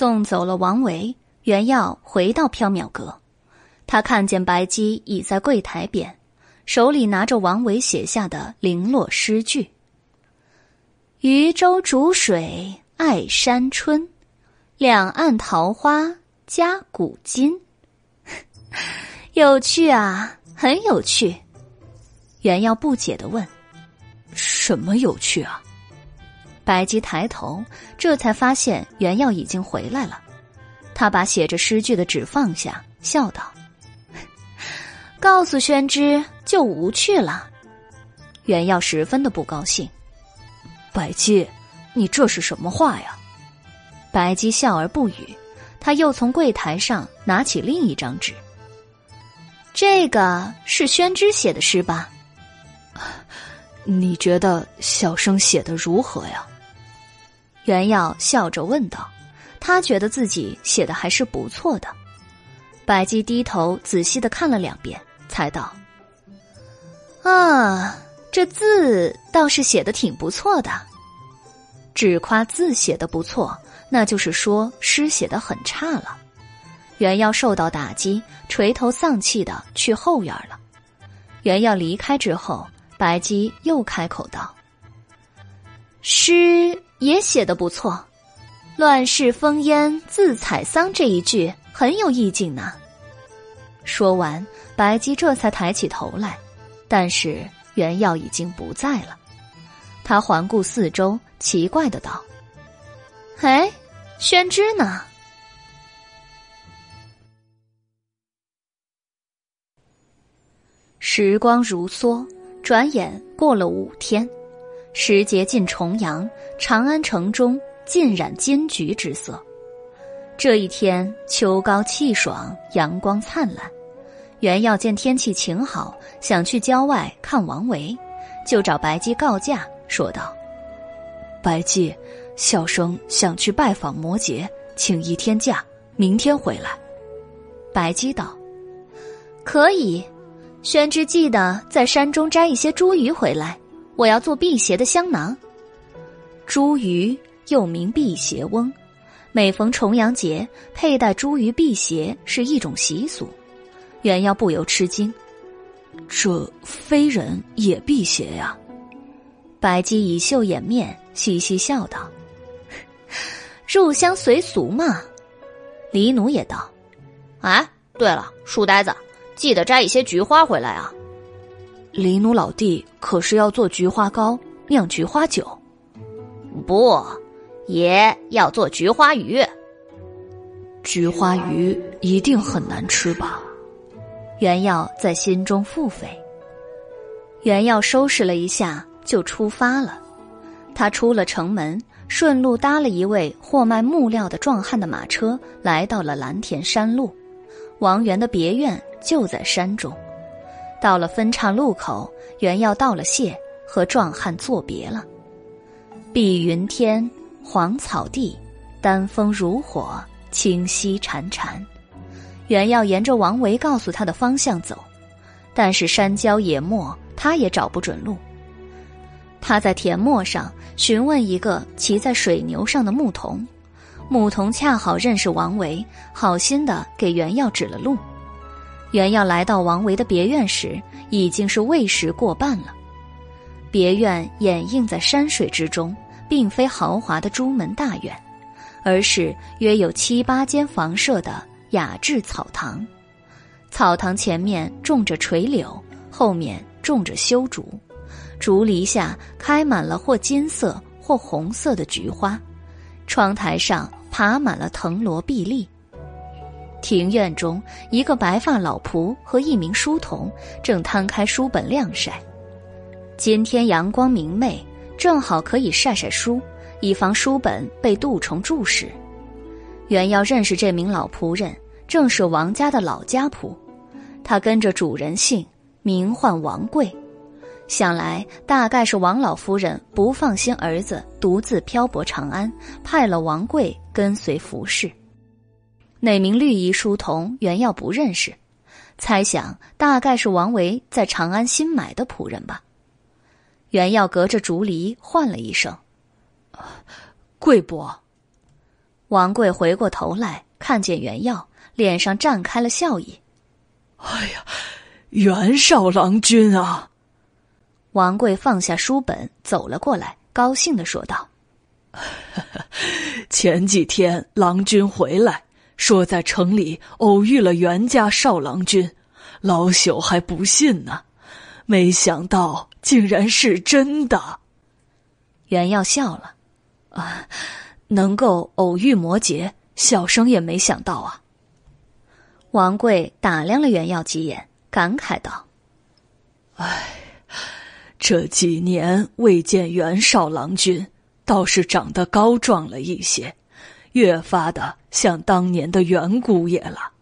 送走了王维，袁耀回到缥缈阁。他看见白姬倚在柜台边，手里拿着王维写下的零落诗句：“渔舟逐水爱山春，两岸桃花夹古今。”有趣啊，很有趣。袁耀不解的问：“什么有趣啊？”白姬抬头，这才发现袁耀已经回来了。他把写着诗句的纸放下，笑道：“告诉宣之就无趣了。”袁耀十分的不高兴。白姬，你这是什么话呀？白姬笑而不语。他又从柜台上拿起另一张纸。这个是宣之写的诗吧？你觉得小生写的如何呀？袁耀笑着问道：“他觉得自己写的还是不错的。”白姬低头仔细的看了两遍，才道：“啊，这字倒是写的挺不错的。只夸字写的不错，那就是说诗写的很差了。”袁耀受到打击，垂头丧气的去后院了。袁耀离开之后，白姬又开口道：“诗。”也写的不错，“乱世烽烟自采桑”这一句很有意境呢。说完，白姬这才抬起头来，但是袁药已经不在了。他环顾四周，奇怪的道：“哎，宣之呢？”时光如梭，转眼过了五天。时节近重阳，长安城中尽染金菊之色。这一天，秋高气爽，阳光灿烂。袁耀见天气晴好，想去郊外看王维，就找白姬告假，说道：“白姬，小生想去拜访摩羯，请一天假，明天回来。”白姬道：“可以。宣之记得在山中摘一些茱萸回来。”我要做辟邪的香囊。茱萸又名辟邪翁，每逢重阳节佩戴茱萸辟邪是一种习俗。袁耀不由吃惊：“这非人也辟邪呀？”白姬以袖掩面，嘻嘻笑道：“ 入乡随俗嘛。”黎奴也道：“哎，对了，书呆子，记得摘一些菊花回来啊。”李奴老弟可是要做菊花糕、酿菊花酒？不，爷要做菊花鱼。菊花鱼一定很难吃吧？原耀在心中腹诽。原耀收拾了一下，就出发了。他出了城门，顺路搭了一位货卖木料的壮汉的马车，来到了蓝田山路。王源的别院就在山中。到了分岔路口，袁耀道了谢，和壮汉作别了。碧云天，黄草地，丹枫如火，清溪潺潺。袁耀沿着王维告诉他的方向走，但是山郊野陌，他也找不准路。他在田陌上询问一个骑在水牛上的牧童，牧童恰好认识王维，好心的给袁耀指了路。原要来到王维的别院时，已经是未时过半了。别院掩映在山水之中，并非豪华的朱门大院，而是约有七八间房舍的雅致草堂。草堂前面种着垂柳，后面种着修竹，竹篱下开满了或金色或红色的菊花，窗台上爬满了藤萝碧丽。庭院中，一个白发老仆和一名书童正摊开书本晾晒。今天阳光明媚，正好可以晒晒书，以防书本被蠹虫蛀蚀。原要认识这名老仆人，正是王家的老家仆，他跟着主人姓，名唤王贵。想来大概是王老夫人不放心儿子独自漂泊长安，派了王贵跟随服侍。那名绿衣书童原耀不认识，猜想大概是王维在长安新买的仆人吧。原耀隔着竹篱唤了一声：“贵伯。”王贵回过头来，看见袁耀，脸上绽开了笑意。哎呀，袁绍郎君啊！王贵放下书本，走了过来，高兴的说道：“ 前几天郎君回来，说在城里偶遇了袁家少郎君，老朽还不信呢，没想到竟然是真的。”袁耀笑了：“啊。”能够偶遇摩羯，小生也没想到啊。王贵打量了袁耀几眼，感慨道：“唉，这几年未见袁绍郎君，倒是长得高壮了一些，越发的像当年的袁姑爷了。”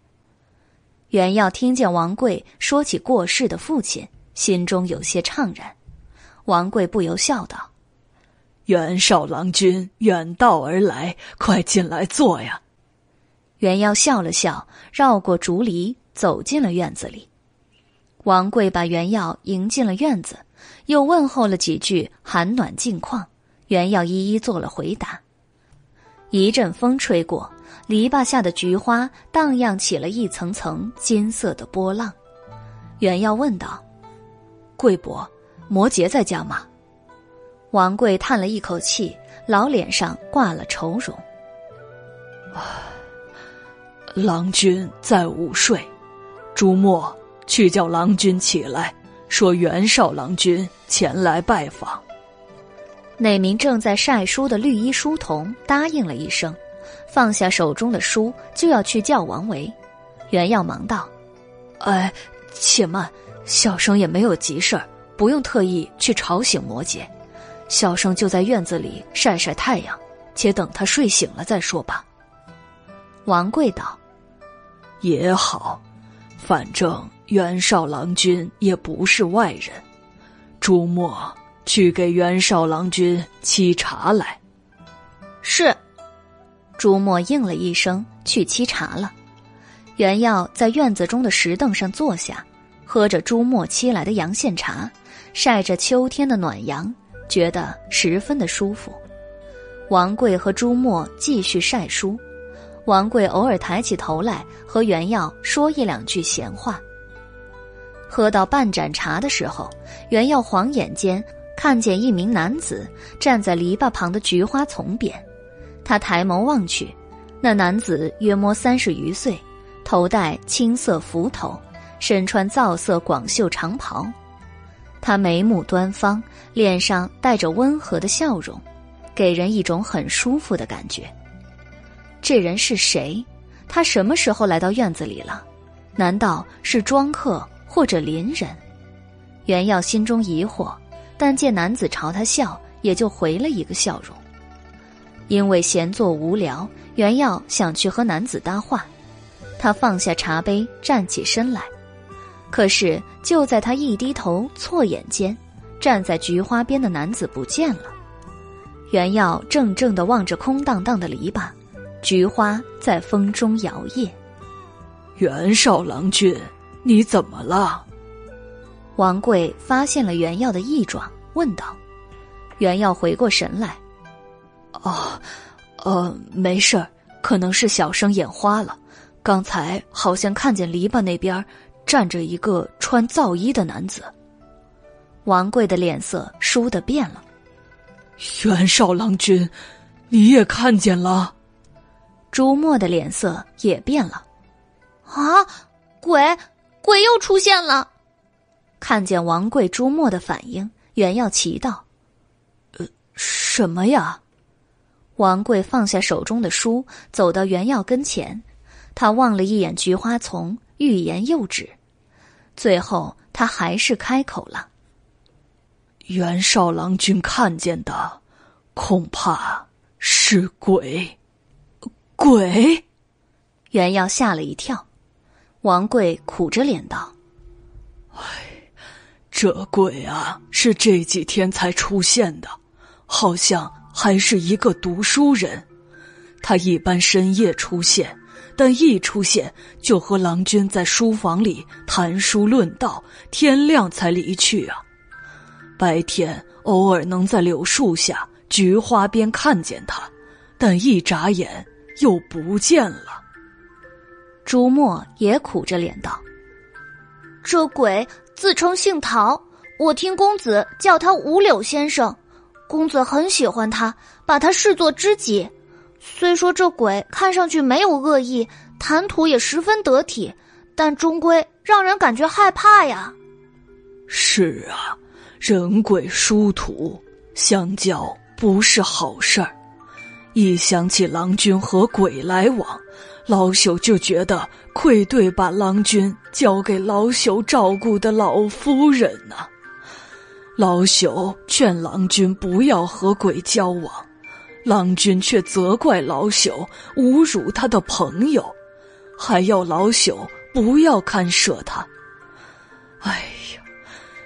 袁耀听见王贵说起过世的父亲，心中有些怅然。王贵不由笑道。袁绍郎君远道而来，快进来坐呀！袁耀笑了笑，绕过竹篱，走进了院子里。王贵把袁耀迎进了院子，又问候了几句寒暖近况。袁耀一一做了回答。一阵风吹过，篱笆下的菊花荡漾起了一层层金色的波浪。袁耀问道：“贵伯，摩羯在家吗？”王贵叹了一口气，老脸上挂了愁容。郎君在午睡，朱墨去叫郎君起来，说袁绍郎君前来拜访。那名正在晒书的绿衣书童答应了一声，放下手中的书，就要去叫王维。袁耀忙道：“哎，且慢，小生也没有急事儿，不用特意去吵醒摩羯。”小生就在院子里晒晒太阳，且等他睡醒了再说吧。王贵道：“也好，反正袁绍郎君也不是外人。朱墨去给袁绍郎君沏茶来。”是。朱墨应了一声，去沏茶了。袁耀在院子中的石凳上坐下，喝着朱墨沏来的阳羡茶，晒着秋天的暖阳。觉得十分的舒服。王贵和朱墨继续晒书，王贵偶尔抬起头来和袁耀说一两句闲话。喝到半盏茶的时候，袁耀晃眼间看见一名男子站在篱笆旁的菊花丛边，他抬眸望去，那男子约摸三十余岁，头戴青色幞头，身穿皂色广袖长袍。他眉目端方，脸上带着温和的笑容，给人一种很舒服的感觉。这人是谁？他什么时候来到院子里了？难道是庄客或者邻人？袁耀心中疑惑，但见男子朝他笑，也就回了一个笑容。因为闲坐无聊，袁耀想去和男子搭话。他放下茶杯，站起身来。可是，就在他一低头、错眼间，站在菊花边的男子不见了。袁耀怔怔地望着空荡荡的篱笆，菊花在风中摇曳。袁绍郎君，你怎么了？王贵发现了袁耀的异状，问道。袁耀回过神来：“哦，呃，没事儿，可能是小生眼花了。刚才好像看见篱笆那边。”站着一个穿皂衣的男子，王贵的脸色倏地变了。袁绍郎君，你也看见了？朱墨的脸色也变了。啊，鬼，鬼又出现了！看见王贵、朱墨的反应，袁耀奇道：“呃，什么呀？”王贵放下手中的书，走到袁耀跟前，他望了一眼菊花丛，欲言又止。最后，他还是开口了：“袁绍郎君看见的，恐怕是鬼。”鬼，袁耀吓了一跳。王贵苦着脸道：“哎，这鬼啊，是这几天才出现的，好像还是一个读书人。他一般深夜出现。”但一出现，就和郎君在书房里谈书论道，天亮才离去啊。白天偶尔能在柳树下、菊花边看见他，但一眨眼又不见了。朱墨也苦着脸道：“这鬼自称姓陶，我听公子叫他五柳先生，公子很喜欢他，把他视作知己。虽说这鬼看上去没有恶意，谈吐也十分得体，但终归让人感觉害怕呀。”是啊，人鬼殊途，相交不是好事儿。一想起郎君和鬼来往，老朽就觉得愧对把郎君交给老朽照顾的老夫人呢。老朽劝郎君不要和鬼交往，郎君却责怪老朽侮辱他的朋友，还要老朽不要干涉他。哎呀！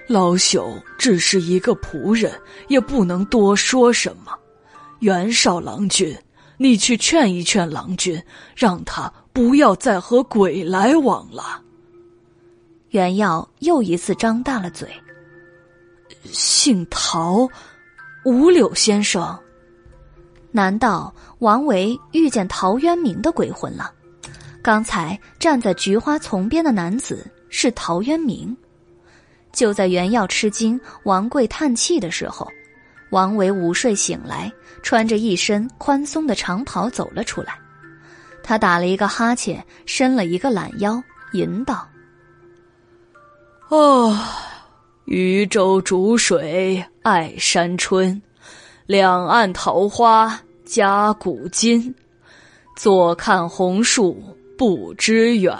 老朽只是一个仆人，也不能多说什么。袁绍郎君，你去劝一劝郎君，让他不要再和鬼来往了。袁耀又一次张大了嘴。姓陶，五柳先生，难道王维遇见陶渊明的鬼魂了？刚才站在菊花丛边的男子是陶渊明。就在袁耀吃惊、王贵叹气的时候，王维午睡醒来，穿着一身宽松的长袍走了出来。他打了一个哈欠，伸了一个懒腰，吟道：“哦，渔舟逐水爱山春，两岸桃花夹古今。坐看红树不知远，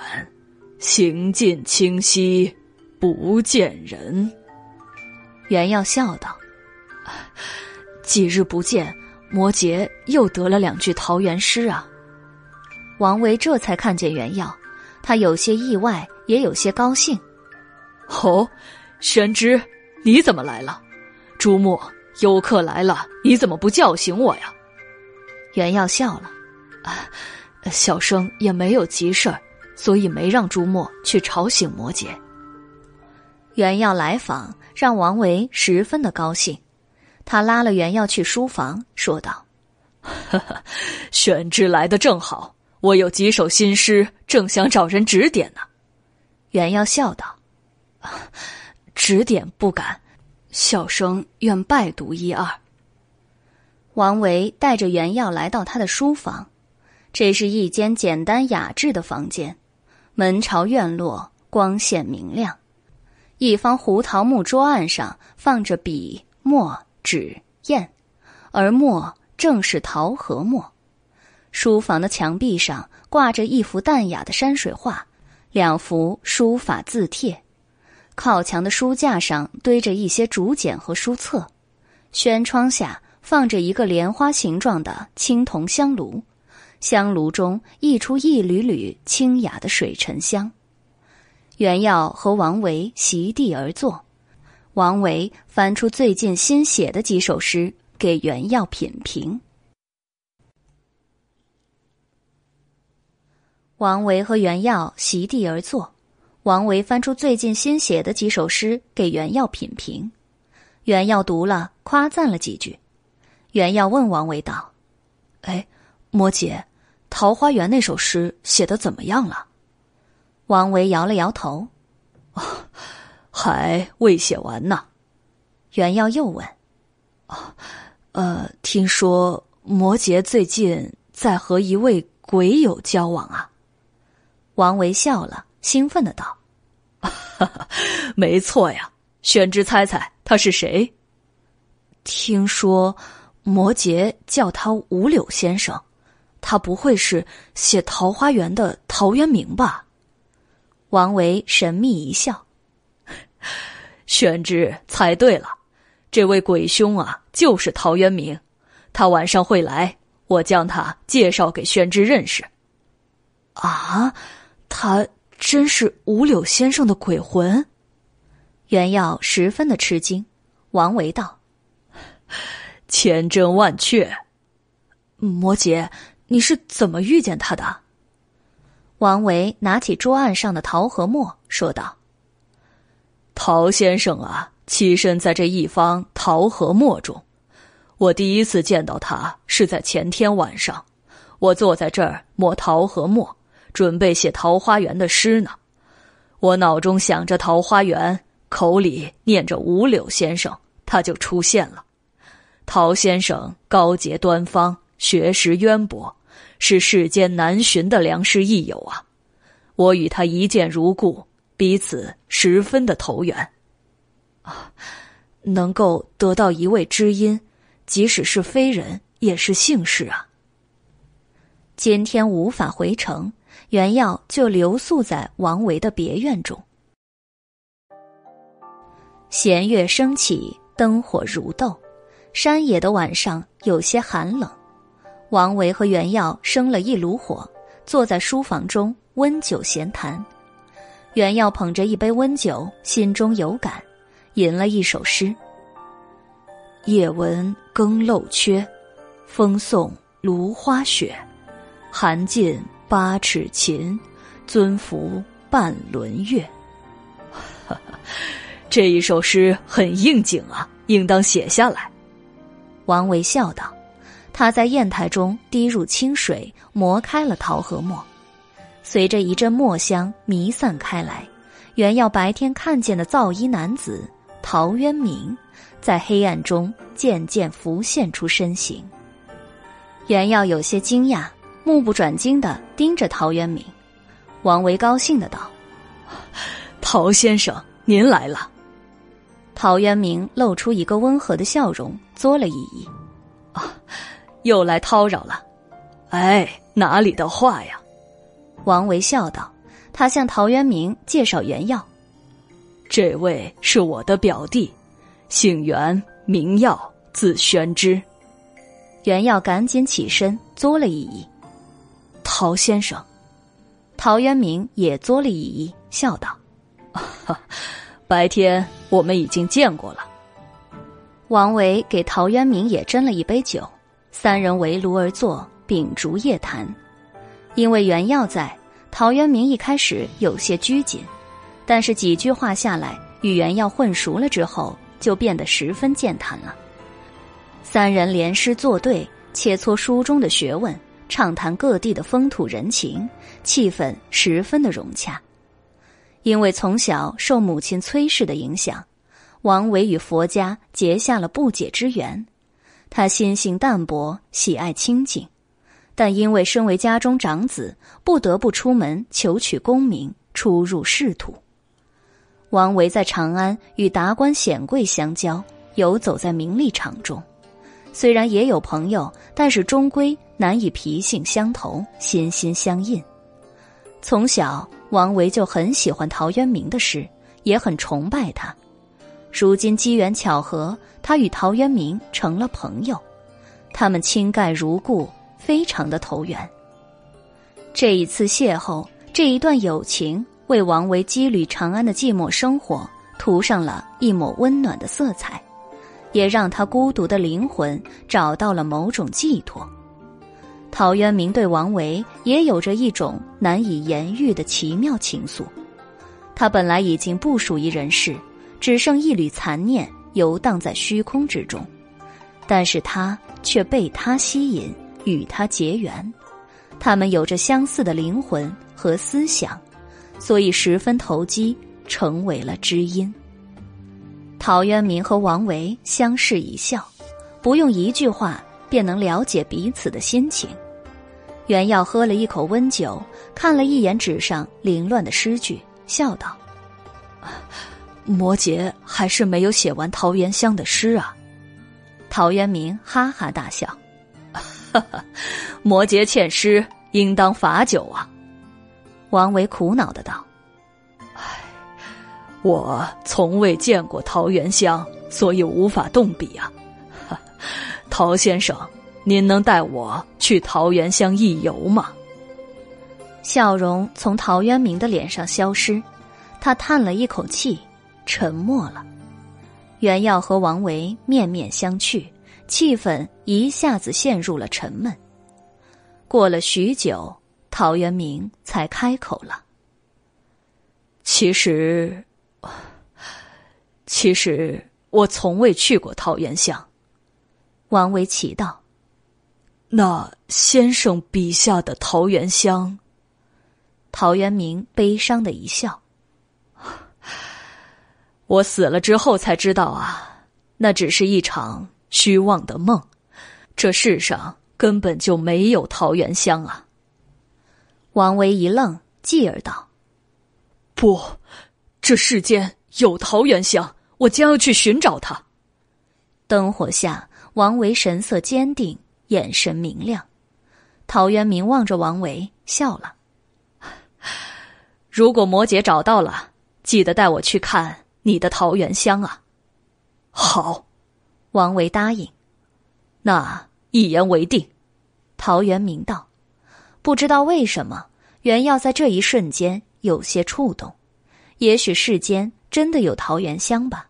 行尽清溪。”不见人，袁耀笑道：“几日不见，摩羯又得了两句桃源诗啊。”王维这才看见袁耀，他有些意外，也有些高兴。哦，玄之，你怎么来了？朱墨，有客来了，你怎么不叫醒我呀？袁耀笑了：“啊，小生也没有急事儿，所以没让朱墨去吵醒摩羯。”袁耀来访，让王维十分的高兴。他拉了袁耀去书房，说道：“玄之来的正好，我有几首新诗，正想找人指点呢。”袁耀笑道：“指点不敢，小生愿拜读一二。”王维带着袁耀来到他的书房，这是一间简单雅致的房间，门朝院落，光线明亮。一方胡桃木桌案上放着笔、墨、纸、砚，而墨正是桃核墨。书房的墙壁上挂着一幅淡雅的山水画，两幅书法字帖。靠墙的书架上堆着一些竹简和书册，轩窗下放着一个莲花形状的青铜香炉，香炉中溢出一缕缕清雅的水沉香。袁耀和王维席地而坐，王维翻出最近新写的几首诗给袁耀品评。王维和袁耀席地而坐，王维翻出最近新写的几首诗给袁耀品评。袁耀读了，夸赞了几句。袁耀问王维道：“哎，摩羯，《桃花源》那首诗写的怎么样了？”王维摇了摇头，还未写完呢。袁耀又问：“呃，听说摩羯最近在和一位鬼友交往啊？”王维笑了，兴奋的道：“ 没错呀，宣之猜猜他是谁？听说摩羯叫他五柳先生，他不会是写《桃花源》的陶渊明吧？”王维神秘一笑，宣之猜对了，这位鬼兄啊，就是陶渊明。他晚上会来，我将他介绍给宣之认识。啊，他真是五柳先生的鬼魂？袁耀十分的吃惊。王维道：“千真万确。”摩羯，你是怎么遇见他的？王维拿起桌案上的桃核墨，说道：“陶先生啊，栖身在这一方桃核墨中。我第一次见到他是在前天晚上，我坐在这儿磨桃和墨，准备写桃花源的诗呢。我脑中想着桃花源，口里念着五柳先生，他就出现了。陶先生高洁端方，学识渊博，是世间难寻的良师益友啊！我与他一见如故，彼此十分的投缘。啊，能够得到一位知音，即使是非人，也是幸事啊。今天无法回城，袁耀就留宿在王维的别院中。弦月升起，灯火如豆。山野的晚上有些寒冷，王维和袁耀生了一炉火，坐在书房中温酒闲谈。袁耀捧着一杯温酒，心中有感，吟了一首诗：“夜闻更漏缺，风送芦花雪。寒尽八尺琴，尊服半轮月。”这一首诗很应景啊，应当写下来。王维笑道：“他在砚台中滴入清水，磨开了桃和墨，随着一阵墨香弥散开来，原要白天看见的皂衣男子陶渊明，在黑暗中渐渐浮现出身形。原耀有些惊讶，目不转睛的盯着陶渊明。王维高兴的道：‘陶先生，您来了。’陶渊明露出一个温和的笑容，作了一揖：“啊，又来叨扰了。”“哎，哪里的话呀？”王维笑道。他向陶渊明介绍袁耀：“这位是我的表弟，姓袁，名耀，字宣之。”袁耀赶紧起身，作了一揖：“陶先生。”陶渊明也作了一揖，笑道：“。”白天我们已经见过了。王维给陶渊明也斟了一杯酒，三人围炉而坐，秉烛夜谈。因为袁耀在，陶渊明一开始有些拘谨，但是几句话下来，与袁耀混熟了之后，就变得十分健谈了。三人连诗作对，切磋书中的学问，畅谈各地的风土人情，气氛十分的融洽。因为从小受母亲崔氏的影响，王维与佛家结下了不解之缘。他心性淡泊，喜爱清静，但因为身为家中长子，不得不出门求取功名，出入仕途。王维在长安与达官显贵相交，游走在名利场中，虽然也有朋友，但是终归难以脾性相投，心心相印。从小。王维就很喜欢陶渊明的诗，也很崇拜他。如今机缘巧合，他与陶渊明成了朋友，他们亲盖如故，非常的投缘。这一次邂逅，这一段友情，为王维羁旅长安的寂寞生活涂上了一抹温暖的色彩，也让他孤独的灵魂找到了某种寄托。陶渊明对王维也有着一种难以言喻的奇妙情愫，他本来已经不属于人世，只剩一缕残念游荡在虚空之中，但是他却被他吸引，与他结缘，他们有着相似的灵魂和思想，所以十分投机，成为了知音。陶渊明和王维相视一笑，不用一句话便能了解彼此的心情。袁耀喝了一口温酒，看了一眼纸上凌乱的诗句，笑道：“摩羯还是没有写完桃源乡的诗啊。”陶渊明哈哈大笑：“哈哈，摩羯欠诗，应当罚酒啊。”王维苦恼的道：“唉，我从未见过桃源乡，所以无法动笔啊。陶先生。”您能带我去桃源乡一游吗？笑容从陶渊明的脸上消失，他叹了一口气，沉默了。袁耀和王维面面相觑，气氛一下子陷入了沉闷。过了许久，陶渊明才开口了：“其实，其实我从未去过桃源乡。”王维奇道。那先生笔下的桃源香。陶渊明悲伤的一笑：“我死了之后才知道啊，那只是一场虚妄的梦，这世上根本就没有桃源香啊。”王维一愣，继而道：“不，这世间有桃源香，我将要去寻找它。”灯火下，王维神色坚定，眼神明亮。陶渊明望着王维，笑了。如果摩羯找到了，记得带我去看你的桃源乡啊！好，王维答应。那一言为定。陶渊明道：“不知道为什么，原耀在这一瞬间有些触动。也许世间真的有桃源乡吧？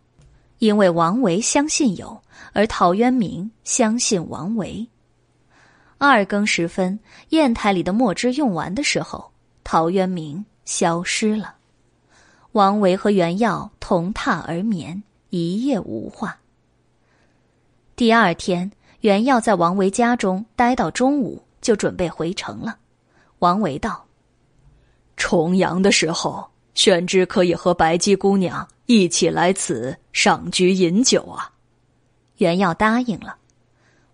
因为王维相信有，而陶渊明相信王维。”二更时分，砚台里的墨汁用完的时候，陶渊明。消失了，王维和袁耀同榻而眠，一夜无话。第二天，袁耀在王维家中待到中午，就准备回城了。王维道：“重阳的时候，宣之可以和白姬姑娘一起来此赏菊饮酒啊。”袁耀答应了。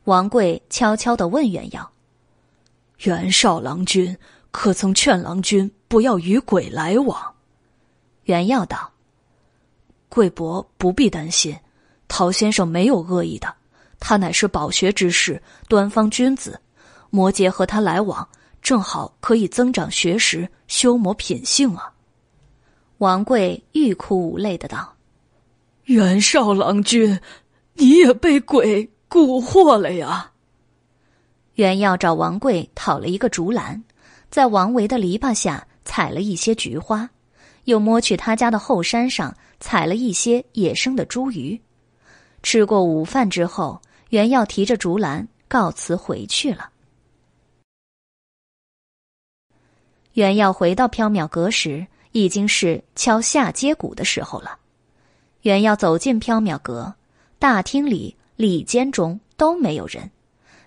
王贵悄悄的问袁耀：“袁少郎君可曾劝郎君？”不要与鬼来往，袁耀道：“贵伯不必担心，陶先生没有恶意的，他乃是饱学之士，端方君子。摩羯和他来往，正好可以增长学识，修磨品性啊。”王贵欲哭无泪的道：“袁少郎君，你也被鬼蛊惑了呀！”袁耀找王贵讨了一个竹篮，在王维的篱笆下。采了一些菊花，又摸去他家的后山上采了一些野生的茱萸。吃过午饭之后，袁耀提着竹篮告辞回去了。袁耀回到缥缈阁时，已经是敲下阶鼓的时候了。袁耀走进缥缈阁，大厅里、里间中都没有人，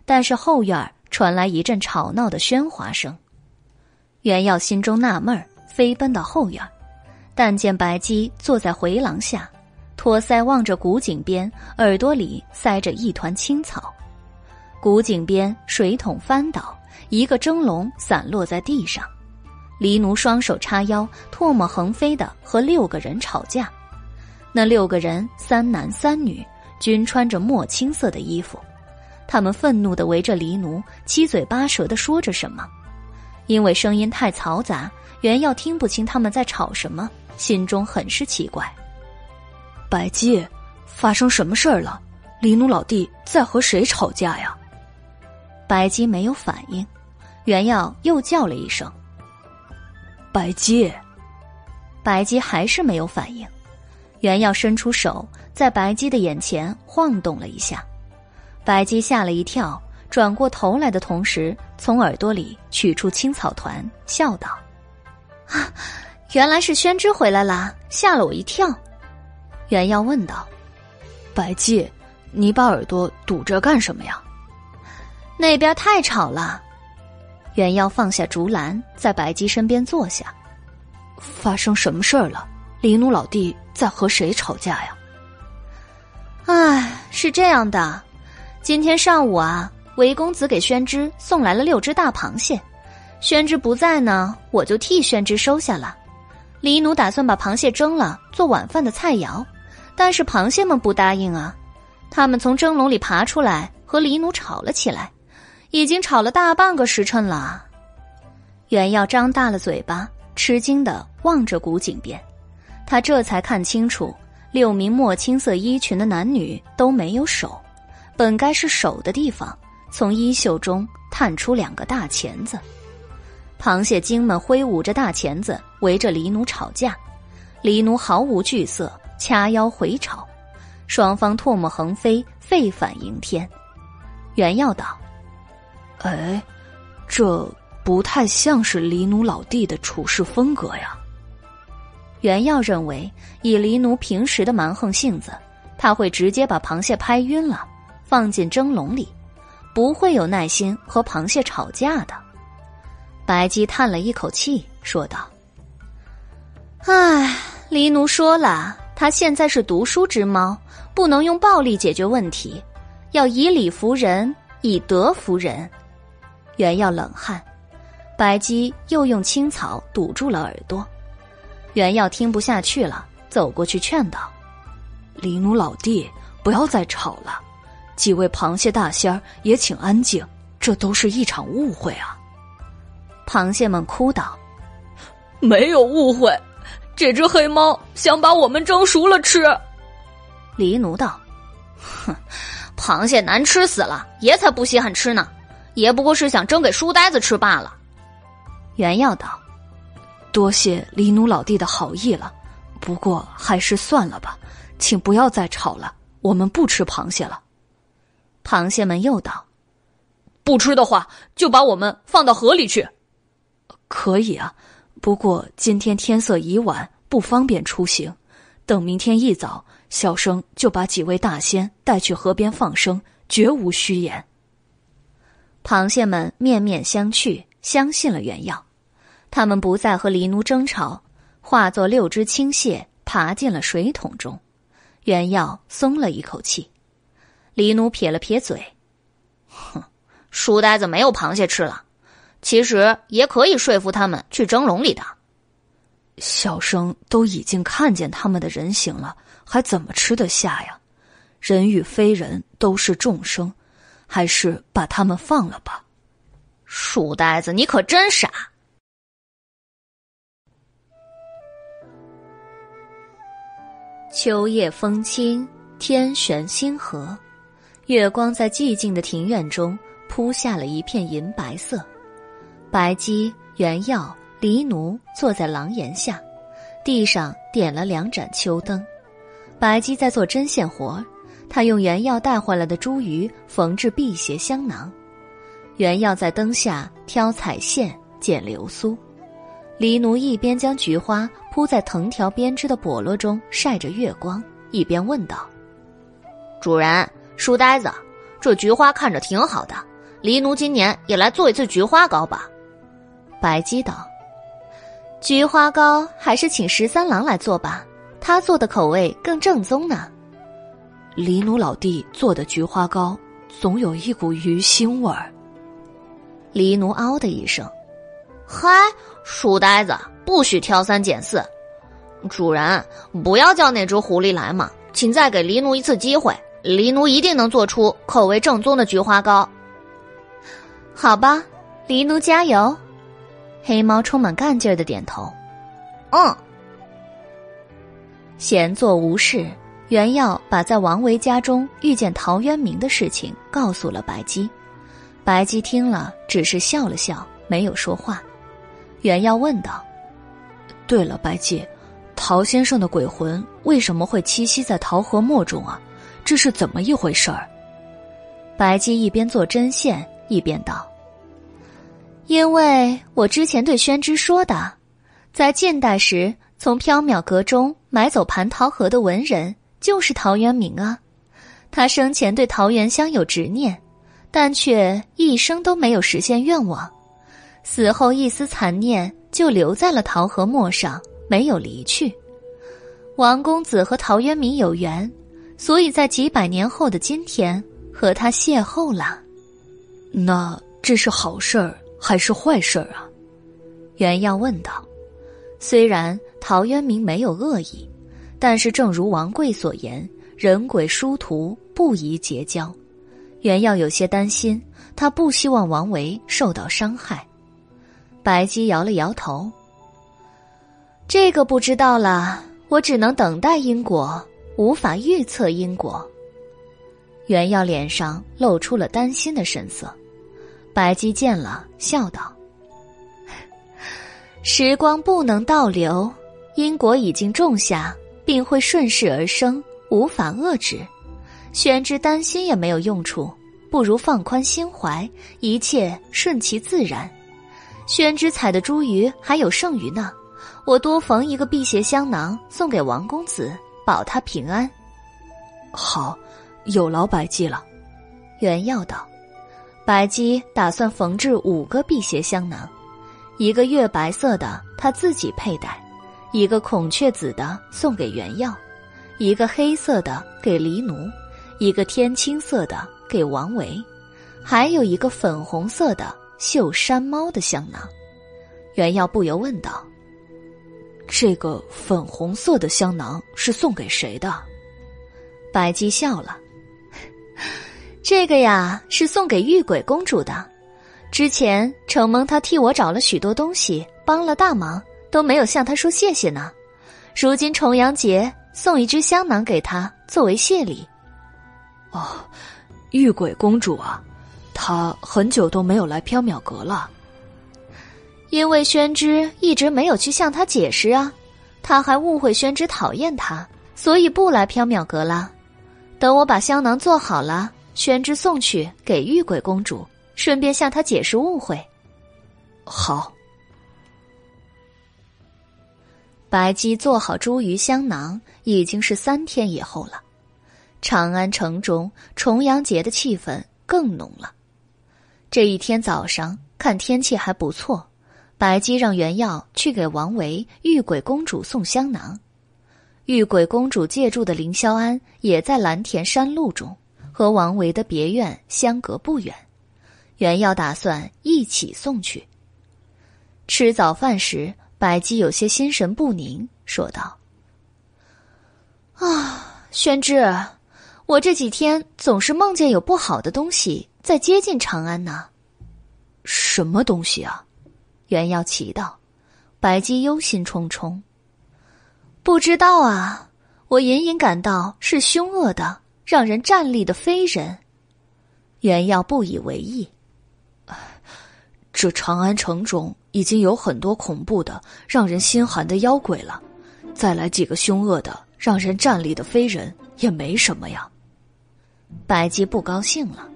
但是后院传来一阵吵闹的喧哗声。袁耀心中纳闷，飞奔到后院，但见白姬坐在回廊下，托腮望着古井边，耳朵里塞着一团青草。古井边水桶翻倒，一个蒸笼散落在地上。黎奴双手叉腰，唾沫横飞的和六个人吵架。那六个人三男三女，均穿着墨青色的衣服，他们愤怒的围着黎奴，七嘴八舌的说着什么。因为声音太嘈杂，袁耀听不清他们在吵什么，心中很是奇怪。白姬，发生什么事儿了？黎奴老弟在和谁吵架呀？白姬没有反应，袁耀又叫了一声：“白姬。”白姬还是没有反应，袁耀伸出手在白姬的眼前晃动了一下，白姬吓了一跳。转过头来的同时，从耳朵里取出青草团，笑道：“啊，原来是宣之回来了，吓了我一跳。”袁耀问道：“白姬，你把耳朵堵着干什么呀？”那边太吵了。袁耀放下竹篮，在白姬身边坐下。发生什么事儿了？李奴老弟在和谁吵架呀？唉，是这样的，今天上午啊。韦公子给宣之送来了六只大螃蟹，宣之不在呢，我就替宣之收下了。李奴打算把螃蟹蒸了做晚饭的菜肴，但是螃蟹们不答应啊，他们从蒸笼里爬出来和李奴吵了起来，已经吵了大半个时辰了。袁耀张大了嘴巴，吃惊的望着古井边，他这才看清楚，六名墨青色衣裙的男女都没有手，本该是手的地方。从衣袖中探出两个大钳子，螃蟹精们挥舞着大钳子围着黎奴吵架，黎奴毫无惧色，掐腰回吵，双方唾沫横飞，沸反盈天。袁耀道：“哎，这不太像是黎奴老弟的处事风格呀。”袁耀认为，以黎奴平时的蛮横性子，他会直接把螃蟹拍晕了，放进蒸笼里。不会有耐心和螃蟹吵架的。白姬叹了一口气，说道：“唉，黎奴说了，他现在是读书之猫，不能用暴力解决问题，要以理服人，以德服人。”袁耀冷汗，白姬又用青草堵住了耳朵。原耀听不下去了，走过去劝道：“黎奴老弟，不要再吵了。几位螃蟹大仙儿也请安静，这都是一场误会啊。”螃蟹们哭道：“没有误会，这只黑猫想把我们蒸熟了吃。”黎奴道：“哼，螃蟹难吃死了，爷才不稀罕吃呢。爷不过是想蒸给书呆子吃罢了。”原耀道。多谢黎奴老弟的好意了，不过还是算了吧，请不要再吵了。我们不吃螃蟹了。螃蟹们又道：“不吃的话，就把我们放到河里去。”可以啊，不过今天天色已晚，不方便出行。等明天一早，小生就把几位大仙带去河边放生，绝无虚言。螃蟹们面面相觑，相信了原药。他们不再和黎奴争吵，化作六只青蟹爬进了水桶中。原耀松了一口气。黎奴撇了撇嘴：“哼，书呆子没有螃蟹吃了。其实也可以说服他们去蒸笼里的。小生都已经看见他们的人形了，还怎么吃得下呀？人与非人都是众生，还是把他们放了吧。”书呆子，你可真傻。秋夜风轻，天悬星河，月光在寂静的庭院中铺下了一片银白色。白姬、原耀、黎奴坐在廊檐下，地上点了两盏秋灯。白姬在做针线活，她用原药带回来的茱萸缝制辟邪香囊。原药在灯下挑彩线、剪流苏。黎奴一边将菊花铺在藤条编织的笸箩中晒着月光，一边问道：“主人，书呆子，这菊花看着挺好的，黎奴今年也来做一次菊花糕吧？”白姬道：“菊花糕还是请十三郎来做吧，他做的口味更正宗呢。”黎奴老弟做的菊花糕总有一股鱼腥味儿。黎奴嗷的一声。嗨，书呆子，不许挑三拣四。主人，不要叫那只狐狸来嘛，请再给黎奴一次机会，黎奴一定能做出口味正宗的菊花糕。好吧，黎奴加油！黑猫充满干劲儿的点头。嗯。闲坐无事，袁耀把在王维家中遇见陶渊明的事情告诉了白姬。白姬听了，只是笑了笑，没有说话。袁耀问道：“对了，白姬，陶先生的鬼魂为什么会栖息在桃河陌中啊？这是怎么一回事儿？”白姬一边做针线一边道：“因为我之前对宣之说的，在近代时从缥缈阁中买走蟠桃核的文人就是陶渊明啊。他生前对桃源乡有执念，但却一生都没有实现愿望。”死后一丝残念就留在了桃河陌上，没有离去。王公子和陶渊明有缘，所以在几百年后的今天和他邂逅了。那这是好事儿还是坏事儿啊？袁耀问道。虽然陶渊明没有恶意，但是正如王贵所言，人鬼殊途，不宜结交。袁耀有些担心，他不希望王维受到伤害。白姬摇了摇头。这个不知道了，我只能等待因果，无法预测因果。袁耀脸上露出了担心的神色，白姬见了，笑道：“ 时光不能倒流，因果已经种下，并会顺势而生，无法遏制。玄之担心也没有用处，不如放宽心怀，一切顺其自然。”宣之采的茱萸还有剩余呢，我多缝一个辟邪香囊送给王公子，保他平安。好，有劳白姬了。原耀道：“白姬打算缝制五个辟邪香囊，一个月白色的他自己佩戴，一个孔雀紫的送给原耀，一个黑色的给黎奴，一个天青色的给王维，还有一个粉红色的绣山猫的香囊。原耀不由问道：“这个粉红色的香囊是送给谁的？”白姬笑了。这个呀，是送给玉鬼公主的。之前承蒙她替我找了许多东西，帮了大忙，都没有向她说谢谢呢。如今重阳节，送一只香囊给她作为谢礼。哦，玉鬼公主啊，他很久都没有来缥缈阁了。因为宣之一直没有去向他解释啊，他还误会宣之讨厌他，所以不来缥缈阁了。等我把香囊做好了。宣之送去给玉鬼公主，顺便向她解释误会。好。白姬做好茱萸香囊已经是三天以后了，长安城中重阳节的气氛更浓了。这一天早上看天气还不错，白姬让袁耀去给王维、玉鬼公主送香囊。玉鬼公主借住的凌霄庵也在蓝田山路中。和王维的别院相隔不远，袁耀打算一起送去。吃早饭时，白姬有些心神不宁，说道：“啊，宣之，我这几天总是梦见有不好的东西在接近长安呢。什么东西啊？”袁耀奇道。白姬忧心忡忡：“不知道啊，我隐隐感到是凶恶的。”让人站立的飞人，袁耀不以为意。这长安城中已经有很多恐怖的、让人心寒的妖鬼了，再来几个凶恶的、让人站立的飞人也没什么呀。白姬不高兴了。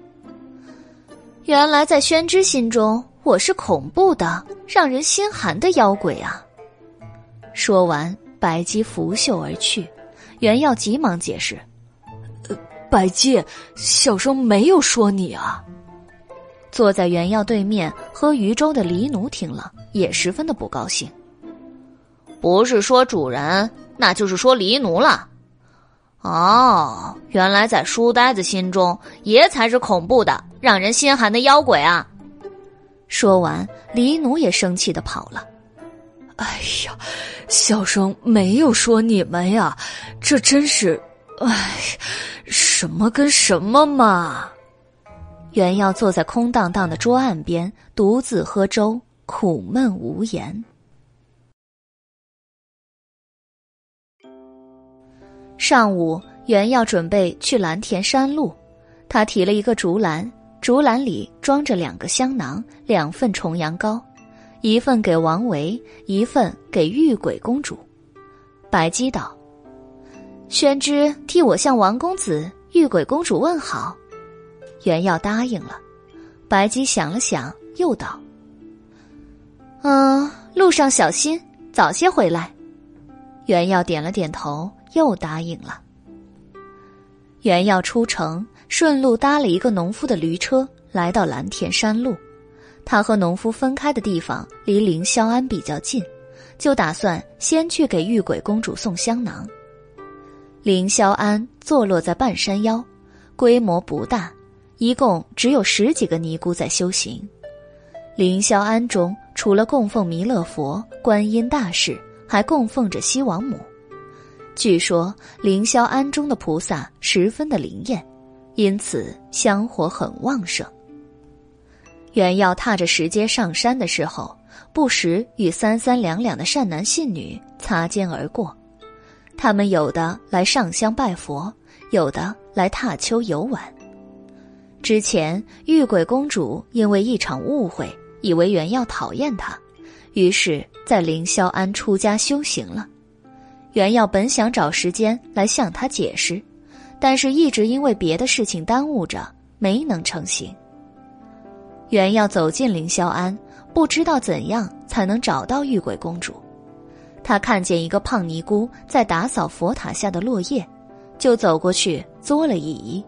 原来在宣之心中，我是恐怖的、让人心寒的妖鬼啊！说完，白姬拂袖而去。袁耀急忙解释。呃，白姬，小生没有说你啊。坐在原耀对面喝鱼粥的黎奴听了，也十分的不高兴。不是说主人，那就是说黎奴了。哦，原来在书呆子心中，爷才是恐怖的、让人心寒的妖鬼啊！说完，黎奴也生气的跑了。哎呀，小生没有说你们呀，这真是……哎。什么跟什么嘛！袁耀坐在空荡荡的桌案边，独自喝粥，苦闷无言。上午，袁耀准备去蓝田山路，他提了一个竹篮，竹篮里装着两个香囊，两份重阳糕，一份给王维，一份给玉鬼公主。白姬道：“宣之替我向王公子。”玉鬼公主问好，袁耀答应了。白姬想了想，又道：“嗯，路上小心，早些回来。”袁耀点了点头，又答应了。袁耀出城，顺路搭了一个农夫的驴车，来到蓝田山路。他和农夫分开的地方离凌霄庵比较近，就打算先去给玉鬼公主送香囊。凌霄庵坐落在半山腰，规模不大，一共只有十几个尼姑在修行。凌霄庵中除了供奉弥勒佛、观音大士，还供奉着西王母。据说凌霄庵中的菩萨十分的灵验，因此香火很旺盛。袁耀踏着石阶上山的时候，不时与三三两两的善男信女擦肩而过。他们有的来上香拜佛，有的来踏秋游玩。之前玉鬼公主因为一场误会，以为袁耀讨厌她，于是，在凌霄庵出家修行了。袁耀本想找时间来向她解释，但是一直因为别的事情耽误着，没能成行。袁耀走进凌霄庵，不知道怎样才能找到玉鬼公主。他看见一个胖尼姑在打扫佛塔下的落叶，就走过去作了一揖。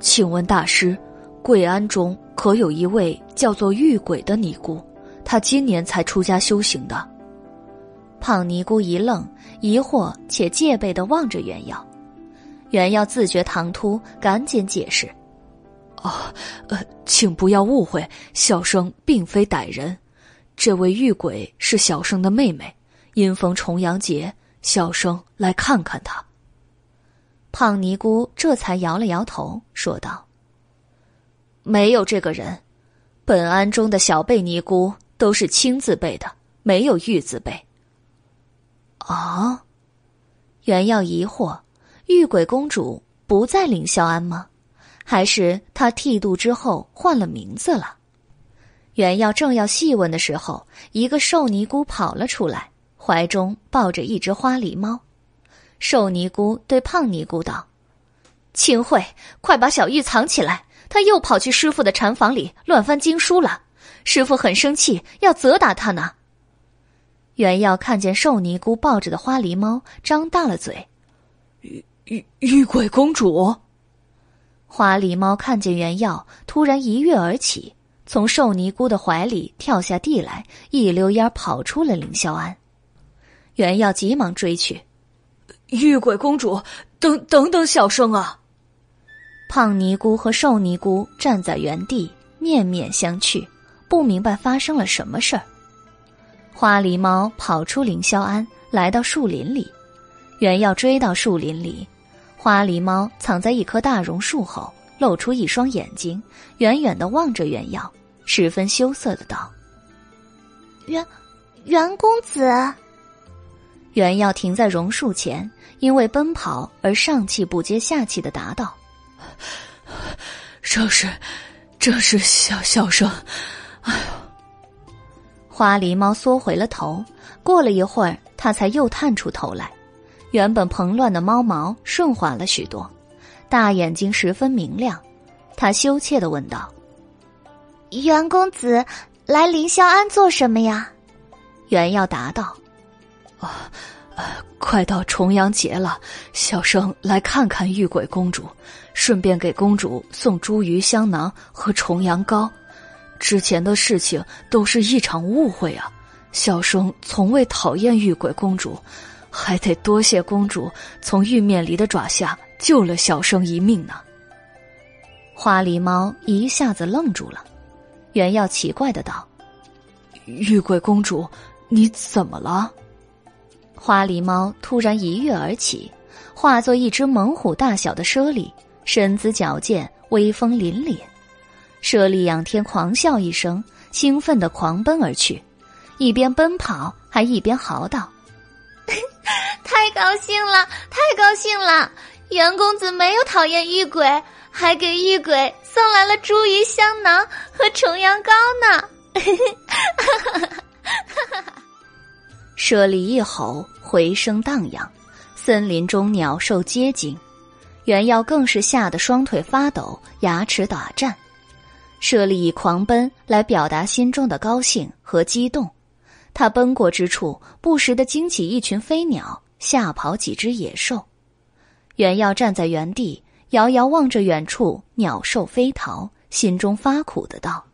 请问大师，贵庵中可有一位叫做玉鬼的尼姑，她今年才出家修行的。胖尼姑一愣，疑惑且戒备的望着袁耀。袁耀自觉唐突，赶紧解释：“哦，呃，请不要误会，小生并非歹人。这位玉鬼是小生的妹妹，因逢重阳节，小生来看看她。”胖尼姑这才摇了摇头，说道：“没有这个人，本庵中的小辈尼姑都是青字辈的，没有玉字辈。”啊！袁耀疑惑：玉鬼公主不在凌霄庵吗？还是她剃度之后换了名字了？袁耀正要细问的时候，一个瘦尼姑跑了出来，怀中抱着一只花狸猫。瘦尼姑对胖尼姑道：“清慧，快把小玉藏起来，她又跑去师傅的禅房里乱翻经书了。师傅很生气，要责打她呢。”袁耀看见瘦尼姑抱着的花狸猫，张大了嘴。玉玉鬼公主。花狸猫看见原耀，突然一跃而起，从瘦尼姑的怀里跳下地来，一溜烟跑出了凌霄庵。原耀急忙追去。玉鬼公主，等等等，小生啊！胖尼姑和瘦尼姑站在原地，面面相觑，不明白发生了什么事儿。花狸猫跑出凌霄庵，来到树林里。原要追到树林里，花狸猫藏在一棵大榕树后，露出一双眼睛，远远的望着袁耀，十分羞涩的道：“袁，袁公子。”袁耀停在榕树前，因为奔跑而上气不接下气的答道：“这是，这是小小生。”哎呦。花狸猫缩回了头，过了一会儿，它才又探出头来。原本蓬乱的猫毛顺滑了许多，大眼睛十分明亮。他羞怯的问道：“袁公子来凌霄庵做什么呀？”袁耀答道：“啊，呃，快到重阳节了，小生来看看玉鬼公主，顺便给公主送茱萸香囊和重阳糕。”之前的事情都是一场误会啊！小生从未讨厌玉鬼公主，还得多谢公主从玉面狸的爪下救了小生一命呢。花狸猫一下子愣住了，原耀奇怪的道：“玉鬼公主，你怎么了？”花狸猫突然一跃而起，化作一只猛虎大小的猞猁，身姿矫健，威风凛凛。猞猁仰天狂笑一声，兴奋的狂奔而去，一边奔跑还一边嚎道：“ 太高兴了，太高兴了！袁公子没有讨厌玉鬼，还给玉鬼送来了茱萸香囊和重阳糕呢！” 舍利一吼，回声荡漾，森林中鸟兽皆惊，原耀更是吓得双腿发抖，牙齿打颤。舍利以狂奔来表达心中的高兴和激动，他奔过之处，不时的惊起一群飞鸟，吓跑几只野兽。袁耀站在原地，遥遥望着远处鸟兽飞逃，心中发苦的道：“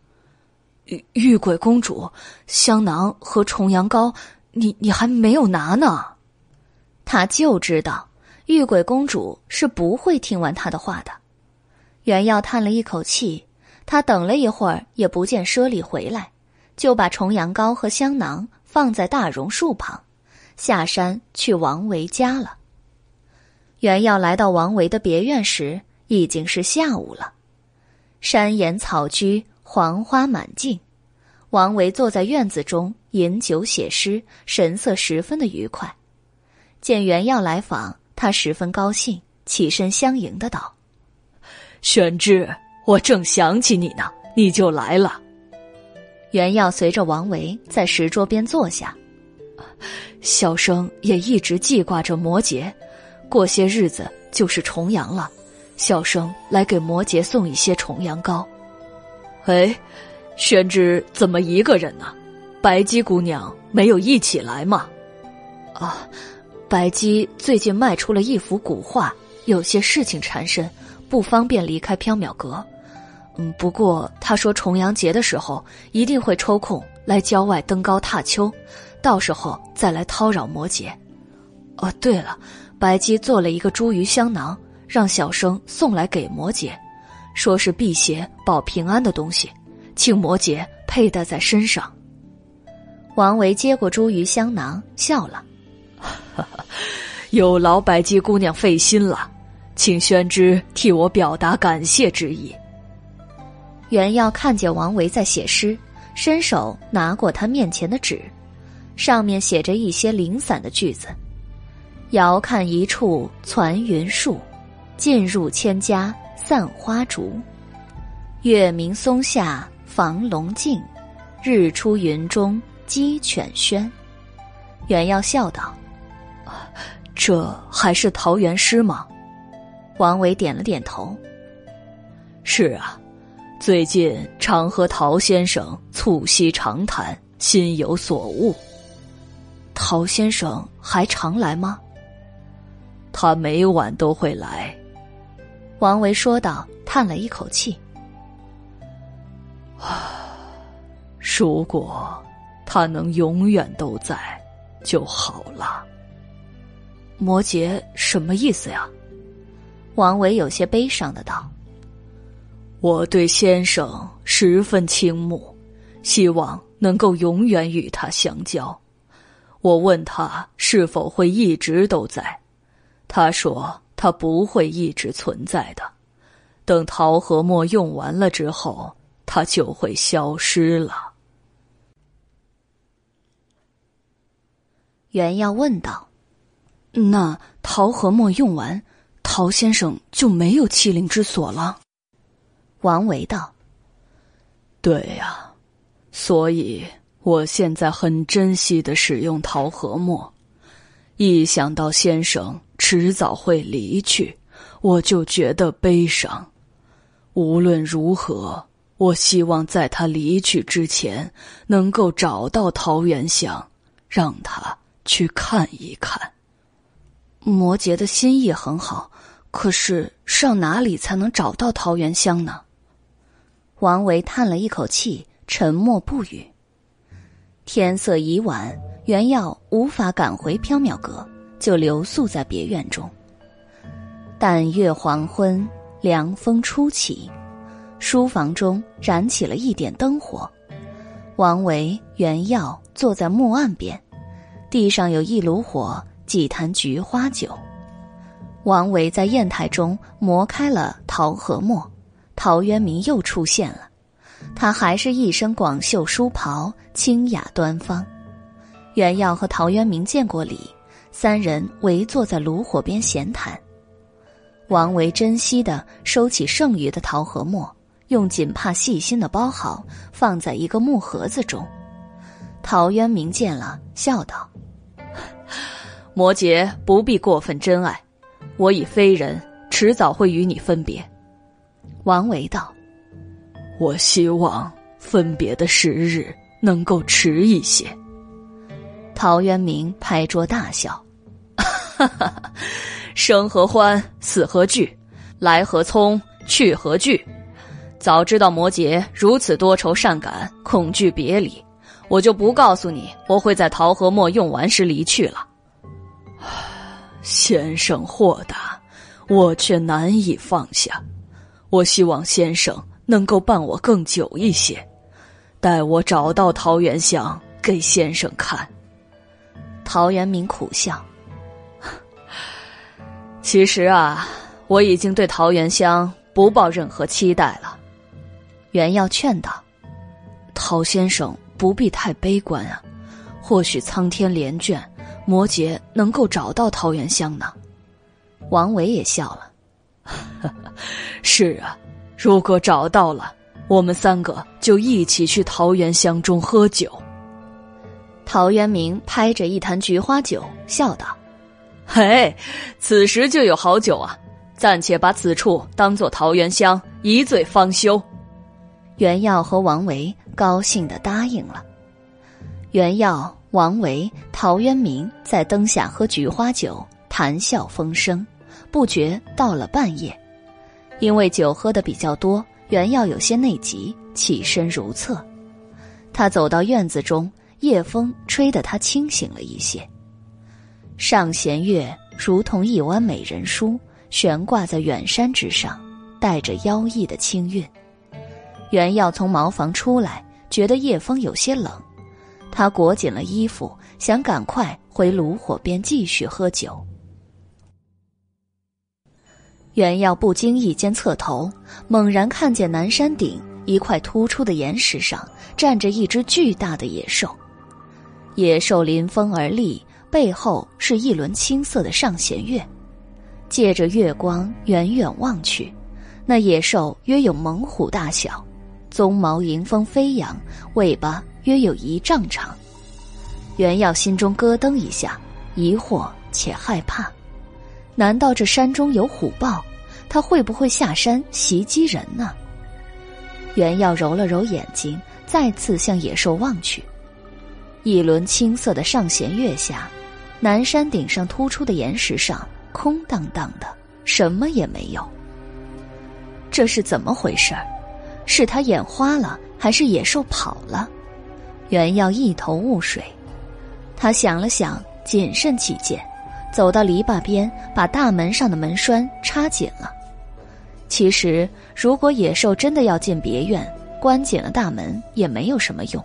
玉玉鬼公主，香囊和重阳糕，你你还没有拿呢。”他就知道玉鬼公主是不会听完他的话的。袁耀叹了一口气。他等了一会儿，也不见舍利回来，就把重阳糕和香囊放在大榕树旁，下山去王维家了。原要来到王维的别院时，已经是下午了。山岩草居，黄花满径。王维坐在院子中饮酒写诗，神色十分的愉快。见袁耀来访，他十分高兴，起身相迎的道：“玄志。”我正想起你呢，你就来了。袁耀随着王维在石桌边坐下，小生也一直记挂着摩羯，过些日子就是重阳了，小生来给摩羯送一些重阳糕。哎，宣之怎么一个人呢？白姬姑娘没有一起来吗？啊，白姬最近卖出了一幅古画，有些事情缠身，不方便离开缥缈阁。嗯，不过他说重阳节的时候一定会抽空来郊外登高踏秋，到时候再来叨扰摩羯。哦，对了，白姬做了一个茱萸香囊，让小生送来给摩羯，说是辟邪保平安的东西，请摩羯佩戴在身上。王维接过茱萸香囊，笑了：“ 有劳白姬姑娘费心了，请宣之替我表达感谢之意。”袁耀看见王维在写诗，伸手拿过他面前的纸，上面写着一些零散的句子。遥看一处攒云树，尽入千家散花竹。月明松下房龙静，日出云中鸡犬喧。袁耀笑道：“这还是桃源诗吗？”王维点了点头：“是啊，最近常和陶先生促膝长谈，心有所悟。陶先生还常来吗？”他每晚都会来，王维说道，叹了一口气：“啊，如果他能永远都在就好了。”摩羯什么意思呀？王维有些悲伤的道：“我对先生十分倾慕，希望能够永远与他相交。我问他是否会一直都在。”他说：“他不会一直存在的，等桃核墨用完了之后，他就会消失了。”袁耀问道：“那桃核墨用完，陶先生就没有欺凌之所了？”王维道：“对呀，所以我现在很珍惜的使用桃核墨，一想到先生。”迟早会离去，我就觉得悲伤。无论如何，我希望在他离去之前，能够找到桃源乡，让他去看一看。摩羯的心意很好，可是上哪里才能找到桃源乡呢？王维叹了一口气，沉默不语。天色已晚，袁耀无法赶回缥缈阁。就留宿在别院中。但月黄昏，凉风初起，书房中燃起了一点灯火。王维、袁耀坐在木案边，地上有一炉火，几坛菊花酒。王维在砚台中磨开了桃核墨，陶渊明又出现了，他还是一身广袖书袍，清雅端方。袁耀和陶渊明见过礼。三人围坐在炉火边闲谈，王维珍惜的收起剩余的桃和墨，用锦帕细心的包好，放在一个木盒子中。陶渊明见了，笑道：“摩羯不必过分珍爱，我已非人，迟早会与你分别。”王维道：“我希望分别的时日能够迟一些。”陶渊明拍桌大笑。哈哈，生何欢，死何惧，来何匆，去何惧？早知道摩羯如此多愁善感，恐惧别离，我就不告诉你我会在桃核墨用完时离去了。先生豁达，我却难以放下。我希望先生能够伴我更久一些，待我找到桃源乡给先生看。陶渊明苦笑。其实啊，我已经对桃源乡不抱任何期待了。袁耀劝道：“陶先生不必太悲观啊，或许苍天怜眷，摩羯能够找到桃源乡呢。”王维也笑了：“ 是啊，如果找到了，我们三个就一起去桃源乡中喝酒。”陶渊明拍着一坛菊花酒，笑道。嘿，此时就有好酒啊！暂且把此处当做桃源乡，一醉方休。袁耀和王维高兴的答应了。袁耀、王维、陶渊明在灯下喝菊花酒，谈笑风生，不觉到了半夜。因为酒喝的比较多，袁耀有些内急，起身如厕。他走到院子中，夜风吹得他清醒了一些。上弦月如同一弯美人梳，悬挂在远山之上，带着妖异的清韵。袁耀从茅房出来，觉得夜风有些冷，他裹紧了衣服，想赶快回炉火边继续喝酒。袁耀不经意间侧头，猛然看见南山顶一块突出的岩石上站着一只巨大的野兽。野兽临风而立，背后是一轮青色的上弦月。借着月光远远望去，那野兽约有猛虎大小，鬃毛迎风飞扬，尾巴约有一丈长。袁耀心中咯噔一下，疑惑且害怕。难道这山中有虎豹？他会不会下山袭击人呢？袁耀揉了揉眼睛，再次向野兽望去。一轮青色的上弦月下，南山顶上突出的岩石上空荡荡的，什么也没有。这是怎么回事是他眼花了，还是野兽跑了？袁耀一头雾水。他想了想，谨慎起见。走到篱笆边，把大门上的门栓插紧了。其实，如果野兽真的要进别院，关紧了大门也没有什么用，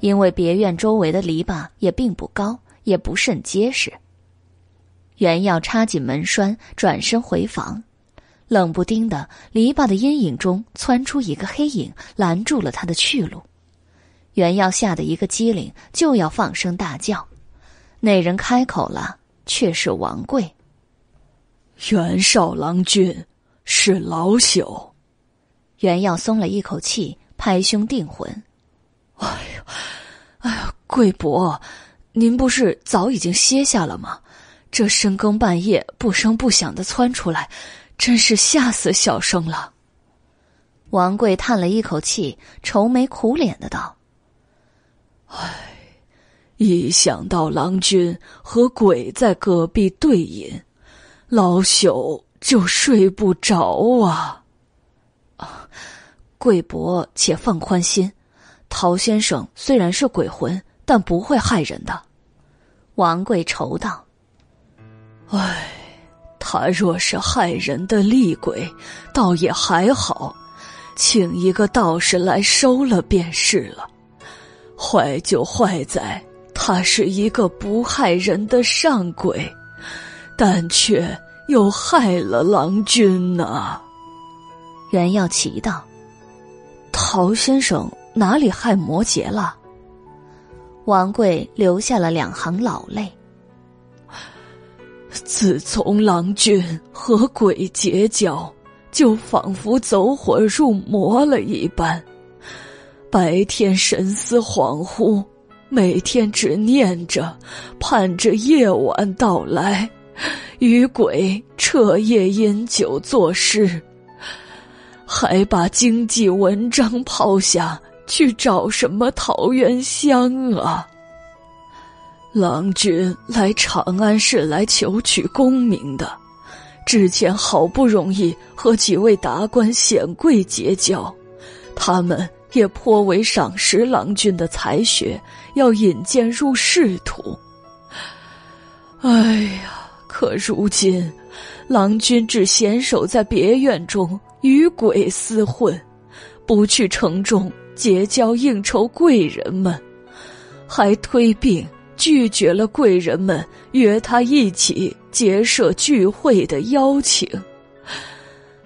因为别院周围的篱笆也并不高，也不甚结实。原要插紧门栓，转身回房，冷不丁的，篱笆的阴影中窜出一个黑影，拦住了他的去路。原要吓得一个机灵，就要放声大叫，那人开口了。却是王贵。袁少郎君是老朽。袁耀松了一口气，拍胸定魂。哎呦，哎呀，贵伯，您不是早已经歇下了吗？这深更半夜不声不响的窜出来，真是吓死小生了。王贵叹了一口气，愁眉苦脸的道：“唉。”一想到郎君和鬼在隔壁对饮，老朽就睡不着啊！贵伯且放宽心，陶先生虽然是鬼魂，但不会害人的。王贵愁道：“唉，他若是害人的厉鬼，倒也还好，请一个道士来收了便是了。坏就坏在……”他是一个不害人的上鬼，但却又害了郎君呐。袁耀奇道：“陶先生哪里害摩羯了？”王贵流下了两行老泪。自从郎君和鬼结交，就仿佛走火入魔了一般，白天神思恍惚。每天只念着，盼着夜晚到来，与鬼彻夜饮酒作诗，还把经济文章抛下去找什么桃源乡啊？郎君来长安是来求取功名的，之前好不容易和几位达官显贵结交，他们。也颇为赏识郎君的才学，要引荐入仕途。哎呀，可如今，郎君只闲守在别院中与鬼厮混，不去城中结交应酬贵人们，还推病拒绝了贵人们约他一起结社聚会的邀请。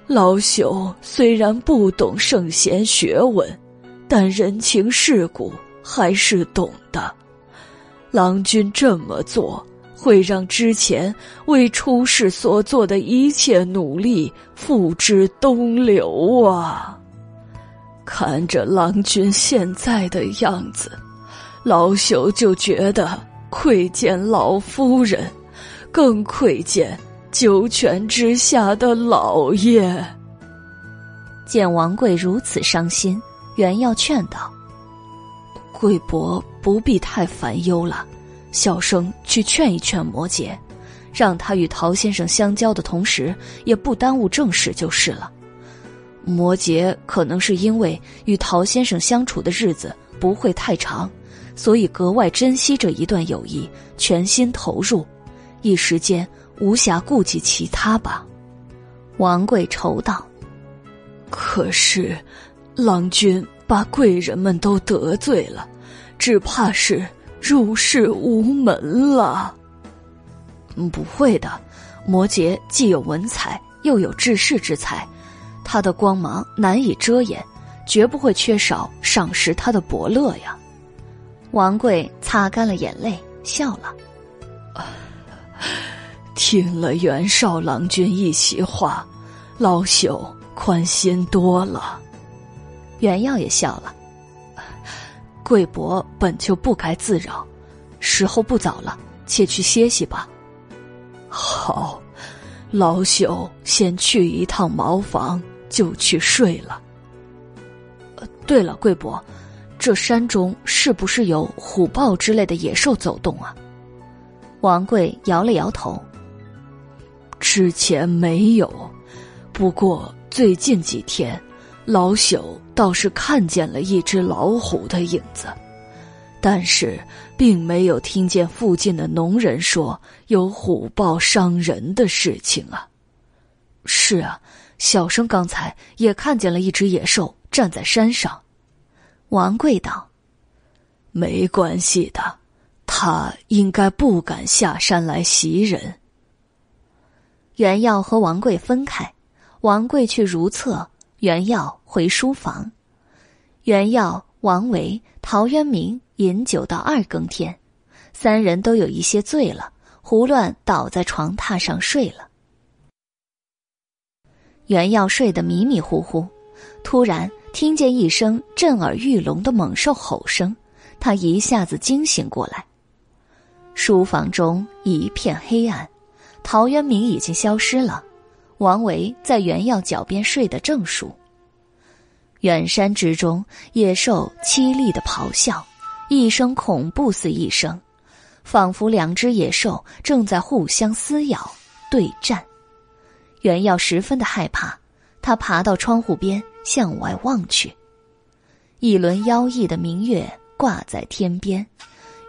老朽虽然不懂圣贤学问。但人情世故还是懂的，郎君这么做会让之前为出世所做的一切努力付之东流啊！看着郎君现在的样子，老朽就觉得愧见老夫人，更愧见九泉之下的老爷。见王贵如此伤心。袁耀劝道：“贵伯不必太烦忧了，小生去劝一劝摩羯，让他与陶先生相交的同时，也不耽误正事就是了。摩羯可能是因为与陶先生相处的日子不会太长，所以格外珍惜这一段友谊，全心投入，一时间无暇顾及其他吧。王贵愁道：“可是，郎君把贵人们都得罪了，只怕是入世无门了。”不会的，摩羯既有文采，又有治世之才。他的光芒难以遮掩，绝不会缺少赏识他的伯乐呀。王贵擦干了眼泪，笑了。听了袁绍郎君一席话，老朽宽心多了。袁耀也笑了。贵伯本就不该自扰，时候不早了，且去歇息吧。好，老朽先去一趟茅房。就去睡了。对了，贵伯，这山中是不是有虎豹之类的野兽走动啊？王贵摇了摇头。之前没有，不过最近几天，老朽倒是看见了一只老虎的影子，但是并没有听见附近的农人说有虎豹伤人的事情啊。是啊。小生刚才也看见了一只野兽站在山上，王贵道：“没关系的，他应该不敢下山来袭人。”袁耀和王贵分开，王贵去如厕，袁耀回书房。袁耀、王维、陶渊明饮酒到二更天，三人都有一些醉了，胡乱倒在床榻上睡了。袁耀睡得迷迷糊糊，突然听见一声震耳欲聋的猛兽吼声，他一下子惊醒过来。书房中一片黑暗，陶渊明已经消失了，王维在袁耀脚边睡得正熟。远山之中，野兽凄厉的咆哮，一声恐怖似一声，仿佛两只野兽正在互相撕咬对战。袁耀十分的害怕，他爬到窗户边向外望去，一轮妖异的明月挂在天边，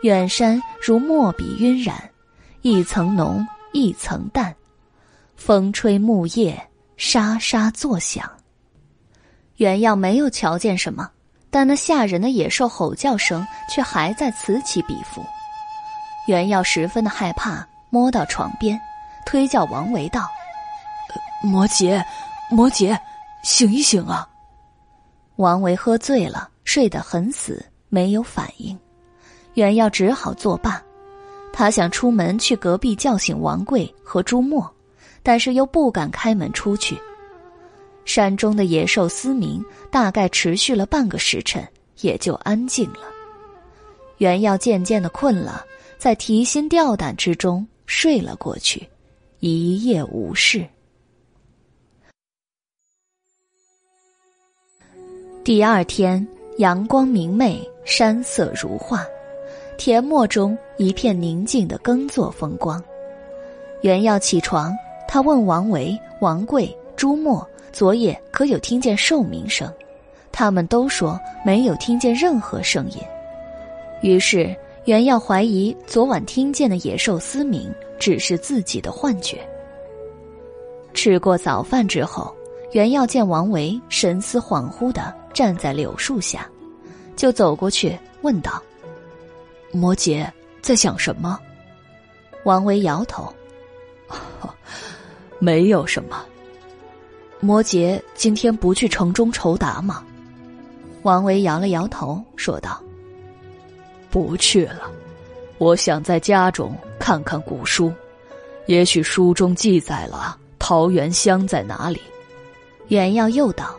远山如墨笔晕染，一层浓一层淡，风吹木叶沙沙作响。袁耀没有瞧见什么，但那吓人的野兽吼叫声却还在此起彼伏。袁耀十分的害怕，摸到床边，推叫王维道。摩羯，摩羯，醒一醒啊！王维喝醉了，睡得很死，没有反应。袁耀只好作罢。他想出门去隔壁叫醒王贵和朱墨，但是又不敢开门出去。山中的野兽嘶鸣大概持续了半个时辰，也就安静了。袁耀渐渐的困了，在提心吊胆之中睡了过去，一夜无事。第二天，阳光明媚，山色如画，田陌中一片宁静的耕作风光。袁耀起床，他问王维、王贵、朱墨昨夜可有听见兽鸣声，他们都说没有听见任何声音。于是袁耀怀疑昨晚听见的野兽嘶鸣只是自己的幻觉。吃过早饭之后，袁耀见王维神思恍惚的。站在柳树下，就走过去问道：“摩羯在想什么？”王维摇头：“没有什么。”摩羯今天不去城中酬答吗？王维摇了摇头，说道：“不去了。我想在家中看看古书，也许书中记载了桃源乡在哪里。”袁耀又道。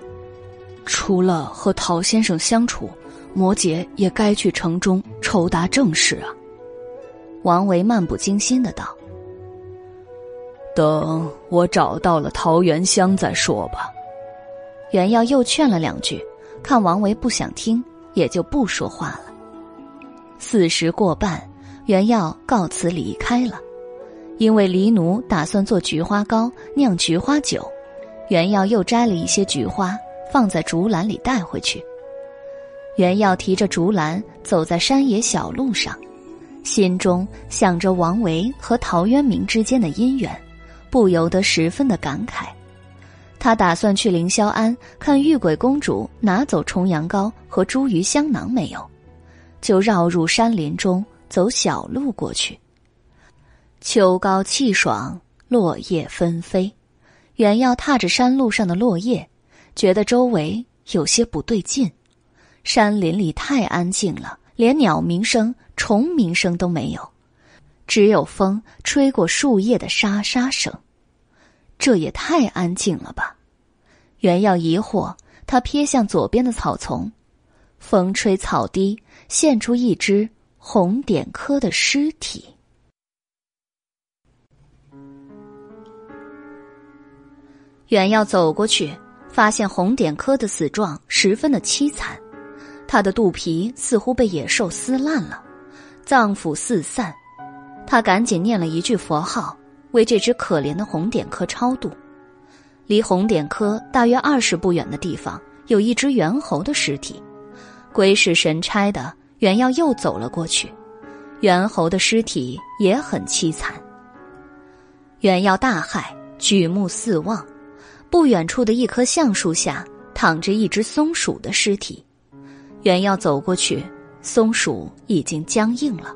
除了和陶先生相处，摩羯也该去城中酬答政事啊。王维漫不经心的道：“等我找到了桃源乡再说吧。”袁耀又劝了两句，看王维不想听，也就不说话了。四时过半，袁耀告辞离开了，因为黎奴打算做菊花糕、酿菊花酒，袁耀又摘了一些菊花。放在竹篮里带回去。袁耀提着竹篮走在山野小路上，心中想着王维和陶渊明之间的姻缘，不由得十分的感慨。他打算去凌霄庵看玉鬼公主拿走重阳糕和茱萸香囊没有，就绕入山林中走小路过去。秋高气爽，落叶纷飞。原要踏着山路上的落叶，觉得周围有些不对劲。山林里太安静了，连鸟鸣声、虫鸣声都没有，只有风吹过树叶的沙沙声。这也太安静了吧？原要疑惑，他瞥向左边的草丛，风吹草低，现出一只红点科的尸体。原要走过去，发现红点科的死状十分的凄惨，他的肚皮似乎被野兽撕烂了，脏腑四散。他赶紧念了一句佛号，为这只可怜的红点科超度。离红点科大约二十步远的地方，有一只猿猴的尸体，鬼使神差的，原要又走了过去。猿猴的尸体也很凄惨。原要大骇，举目四望。不远处的一棵橡树下躺着一只松鼠的尸体，原要走过去，松鼠已经僵硬了。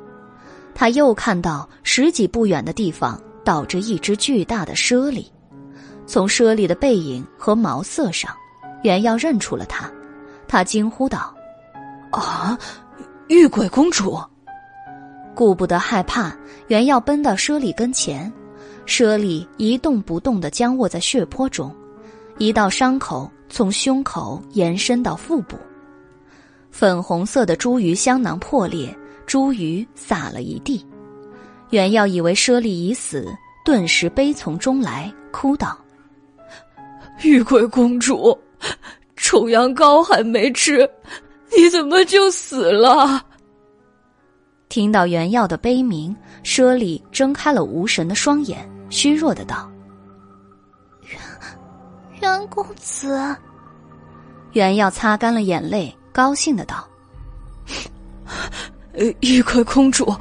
他又看到十几步远的地方倒着一只巨大的猞猁，从猞猁的背影和毛色上，袁耀认出了他。他惊呼道：“啊，玉鬼公主！”顾不得害怕，袁耀奔到猞猁跟前，猞猁一动不动的僵卧在血泊中。一道伤口从胸口延伸到腹部，粉红色的茱萸香囊破裂，茱萸洒了一地。原要以为舍利已死，顿时悲从中来，哭道：“玉贵公主，重阳糕还没吃，你怎么就死了？”听到原耀的悲鸣，舍利睁开了无神的双眼，虚弱的道。袁公子，袁耀擦干了眼泪，高兴的道：“玉桂公主，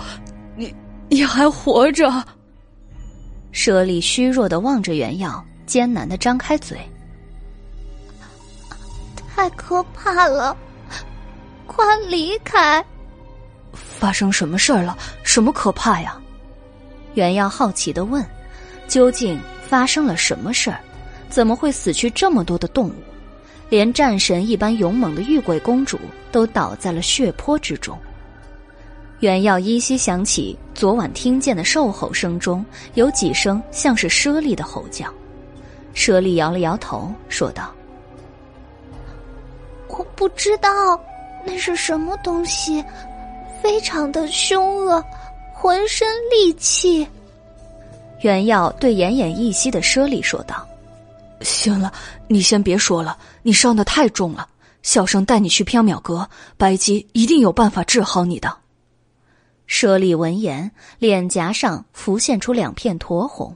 你你还活着？”舍利虚弱的望着原耀，艰难的张开嘴：“太可怕了，快离开！”发生什么事儿了？什么可怕呀？原耀好奇的问：“究竟发生了什么事儿？”怎么会死去这么多的动物？连战神一般勇猛的玉鬼公主都倒在了血泊之中。原耀依稀想起昨晚听见的兽吼声中有几声像是猞猁的吼叫。猞猁摇了摇头，说道：“我不知道那是什么东西，非常的凶恶，浑身戾气。”原耀对奄奄一息的猞猁说道。行了，你先别说了，你伤的太重了。小生带你去缥缈阁，白姬一定有办法治好你的。舍利闻言，脸颊上浮现出两片酡红，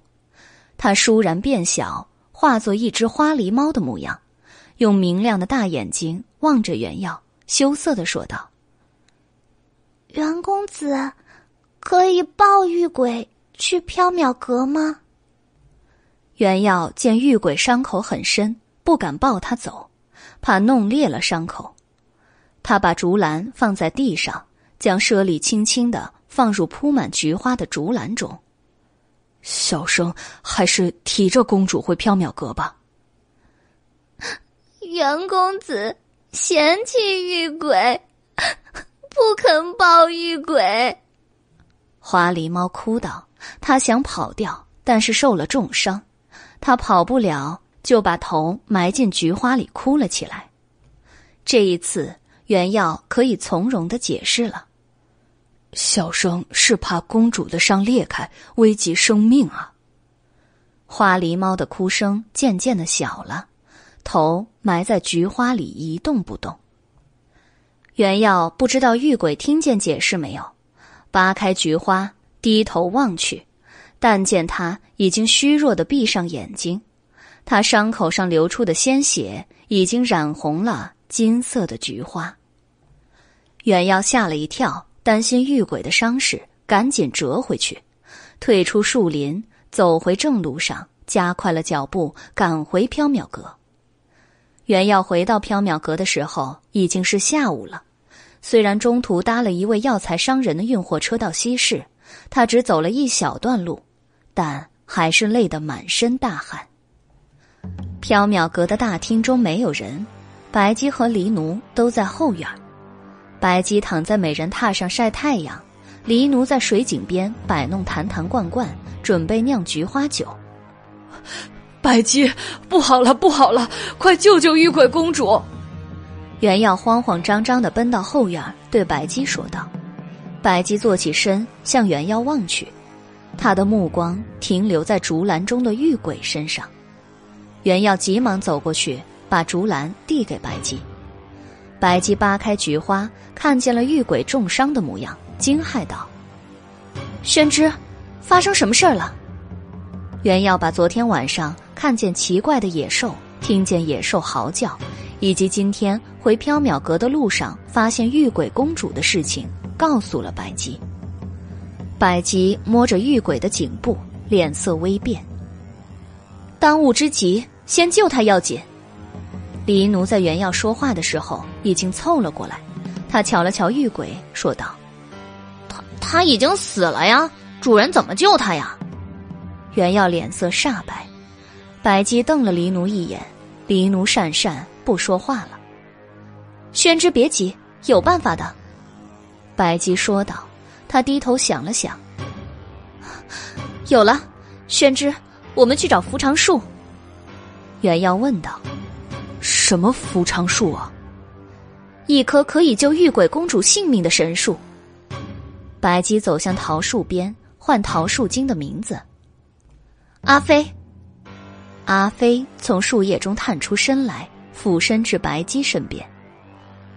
他倏然变小，化作一只花狸猫的模样，用明亮的大眼睛望着袁耀，羞涩的说道：“袁公子，可以抱玉鬼去缥缈阁吗？”袁耀见玉鬼伤口很深，不敢抱他走，怕弄裂了伤口。他把竹篮放在地上，将舍利轻轻的放入铺满菊花的竹篮中。小生还是提着公主回缥缈阁吧。袁公子嫌弃玉鬼，不肯抱玉鬼。花狸猫哭道：“他想跑掉，但是受了重伤。”他跑不了，就把头埋进菊花里哭了起来。这一次，原耀可以从容的解释了：“小生是怕公主的伤裂开，危及生命啊。”花狸猫的哭声渐渐的小了，头埋在菊花里一动不动。原耀不知道玉鬼听见解释没有，扒开菊花，低头望去。但见他已经虚弱的闭上眼睛，他伤口上流出的鲜血已经染红了金色的菊花。原耀吓了一跳，担心遇鬼的伤势，赶紧折回去，退出树林，走回正路上，加快了脚步，赶回缥缈阁。原耀回到缥缈阁的时候，已经是下午了。虽然中途搭了一位药材商人的运货车到西市，他只走了一小段路，但还是累得满身大汗。缥缈阁的大厅中没有人，白姬和黎奴都在后院。白姬躺在美人榻上晒太阳，黎奴在水井边摆弄坛坛罐罐，准备酿菊花酒。白姬，不好了，不好了，快救救玉鬼公主！原耀慌慌张张的奔到后院，对白姬说道。白姬坐起身，向原耀望去，他的目光停留在竹篮中的玉鬼身上。原耀急忙走过去，把竹篮递给白姬。白姬扒开菊花，看见了玉鬼重伤的模样，惊骇道：“宣之，发生什么事儿了？”原耀把昨天晚上看见奇怪的野兽、听见野兽嚎叫，以及今天回缥缈阁的路上发现玉鬼公主的事情告诉了白姬。白姬摸着玉鬼的颈部，脸色微变。当务之急，先救他要紧。黎奴在原耀说话的时候已经凑了过来，他瞧了瞧玉鬼，说道：“他他已经死了呀，主人怎么救他呀？”原耀脸色煞白，白姬瞪了黎奴一眼，黎奴讪讪不说话了。宣之别急，有办法的。白姬说道，他低头想了想，有了，宣之，我们去找扶长树。原耀问道。什么扶长树啊？一棵可以救玉鬼公主性命的神树。白姬走向桃树边，唤桃树精的名字。阿飞。阿飞从树叶中探出身来，俯身至白姬身边。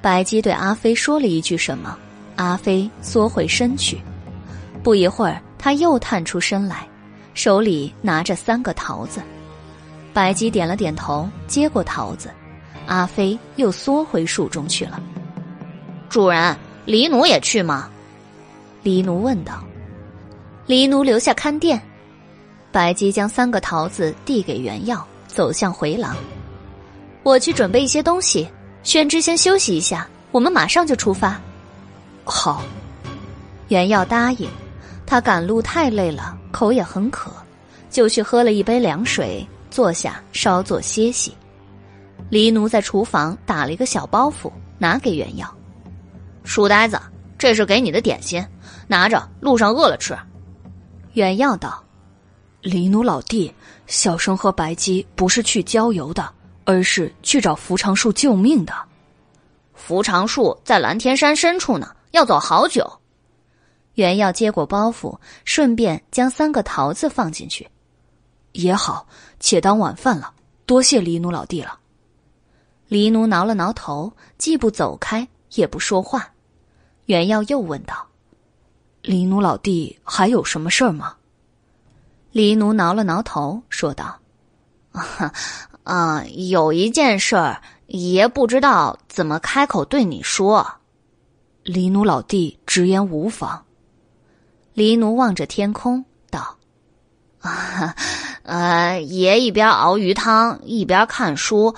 白姬对阿飞说了一句什么，阿飞缩回身去。不一会儿，他又探出身来，手里拿着三个桃子。白姬点了点头，接过桃子。阿飞又缩回树中去了。主人，黎奴也去吗？黎奴问道。黎奴留下看店。白姬将三个桃子递给原耀，走向回廊。我去准备一些东西。宣之先休息一下，我们马上就出发。好。原耀答应。他赶路太累了，口也很渴，就去喝了一杯凉水，坐下稍作歇息。黎奴在厨房打了一个小包袱，拿给原耀。书呆子，这是给你的点心，拿着，路上饿了吃。原耀道：“黎奴老弟，小生和白姬不是去郊游的，而是去找福长树救命的。福长树在蓝天山深处呢，要走好久。”原耀接过包袱，顺便将三个桃子放进去。也好，且当晚饭了。多谢黎奴老弟了。黎奴挠了挠头，既不走开，也不说话。袁耀又问道：“黎奴老弟还有什么事儿吗？”黎奴挠了挠头，说道：“ 啊，有一件事儿，爷不知道怎么开口对你说。”黎奴老弟直言无妨。黎奴望着天空：“啊，呃，爷一边熬鱼汤一边看书。”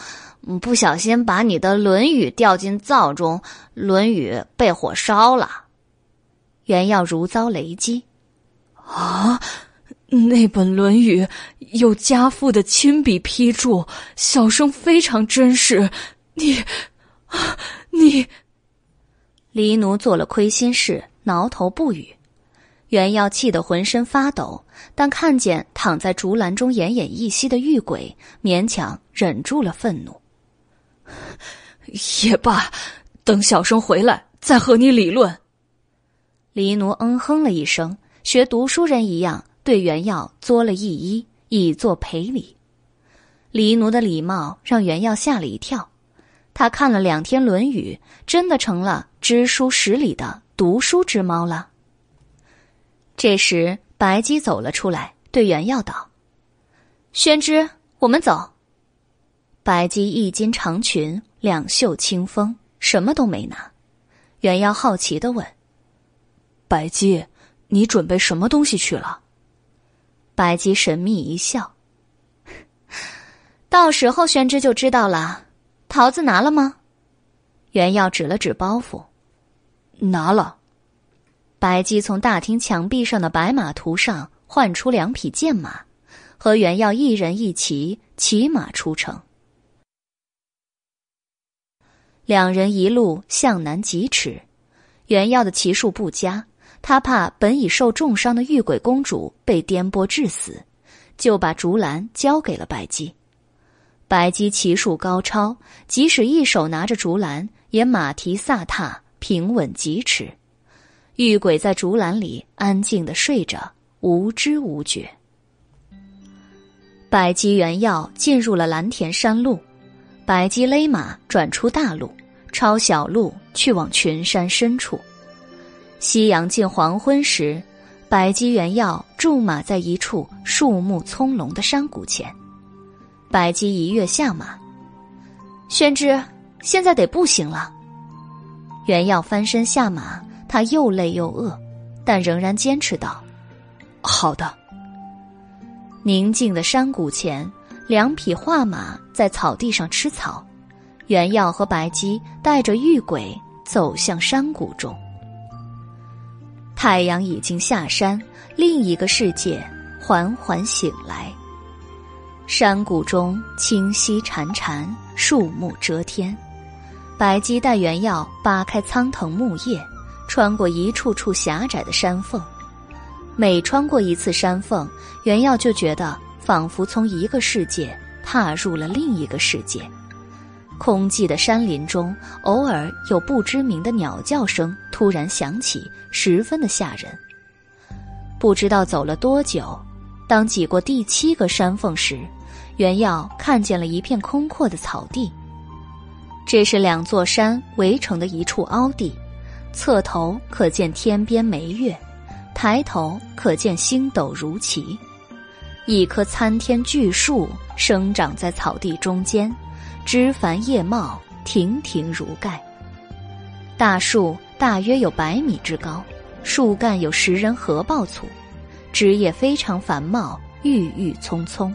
不小心把你的《论语》掉进灶中，《论语》被火烧了。袁耀如遭雷击，啊！那本《论语》有家父的亲笔批注，小生非常珍视。你，你，黎奴做了亏心事，挠头不语。袁耀气得浑身发抖，但看见躺在竹篮中奄奄一息的玉鬼，勉强忍住了愤怒。也罢，等小生回来再和你理论。黎奴嗯哼了一声，学读书人一样对袁耀作了一揖，以作赔礼。黎奴的礼貌让袁耀吓了一跳，他看了两天《论语》，真的成了知书识礼的读书之猫了。这时，白姬走了出来，对袁耀道：“宣之，我们走。”白姬一襟长裙，两袖清风，什么都没拿。袁耀好奇的问：“白姬，你准备什么东西去了？”白姬神秘一笑：“ 到时候宣之就知道了。桃子拿了吗？”袁耀指了指包袱：“拿了。”白姬从大厅墙壁上的白马图上换出两匹剑马，和袁耀一人一骑，骑马出城。两人一路向南疾驰，袁耀的骑术不佳，他怕本已受重伤的玉鬼公主被颠簸致死，就把竹篮交给了白姬。白姬骑术高超，即使一手拿着竹篮，也马蹄飒踏，平稳疾驰。玉鬼在竹篮里安静的睡着，无知无觉。百姬原药进入了蓝田山路，百姬勒马转出大路，抄小路去往群山深处。夕阳近黄昏时，百姬原药驻马在一处树木葱茏的山谷前。百姬一跃下马，宣之，现在得步行了。原药翻身下马。他又累又饿，但仍然坚持道：“好的。”宁静的山谷前，两匹画马在草地上吃草。原耀和白姬带着玉鬼走向山谷中。太阳已经下山，另一个世界缓缓醒来。山谷中清溪潺潺，树木遮天。白姬带原耀扒开苍藤木叶。穿过一处处狭窄的山缝，每穿过一次山缝，袁耀就觉得仿佛从一个世界踏入了另一个世界。空寂的山林中，偶尔有不知名的鸟叫声突然响起，十分的吓人。不知道走了多久，当挤过第七个山缝时，袁耀看见了一片空阔的草地。这是两座山围成的一处凹地。侧头可见天边眉月，抬头可见星斗如棋。一棵参天巨树生长在草地中间，枝繁叶茂，亭亭如盖。大树大约有百米之高，树干有十人合抱粗，枝叶非常繁茂，郁郁葱葱。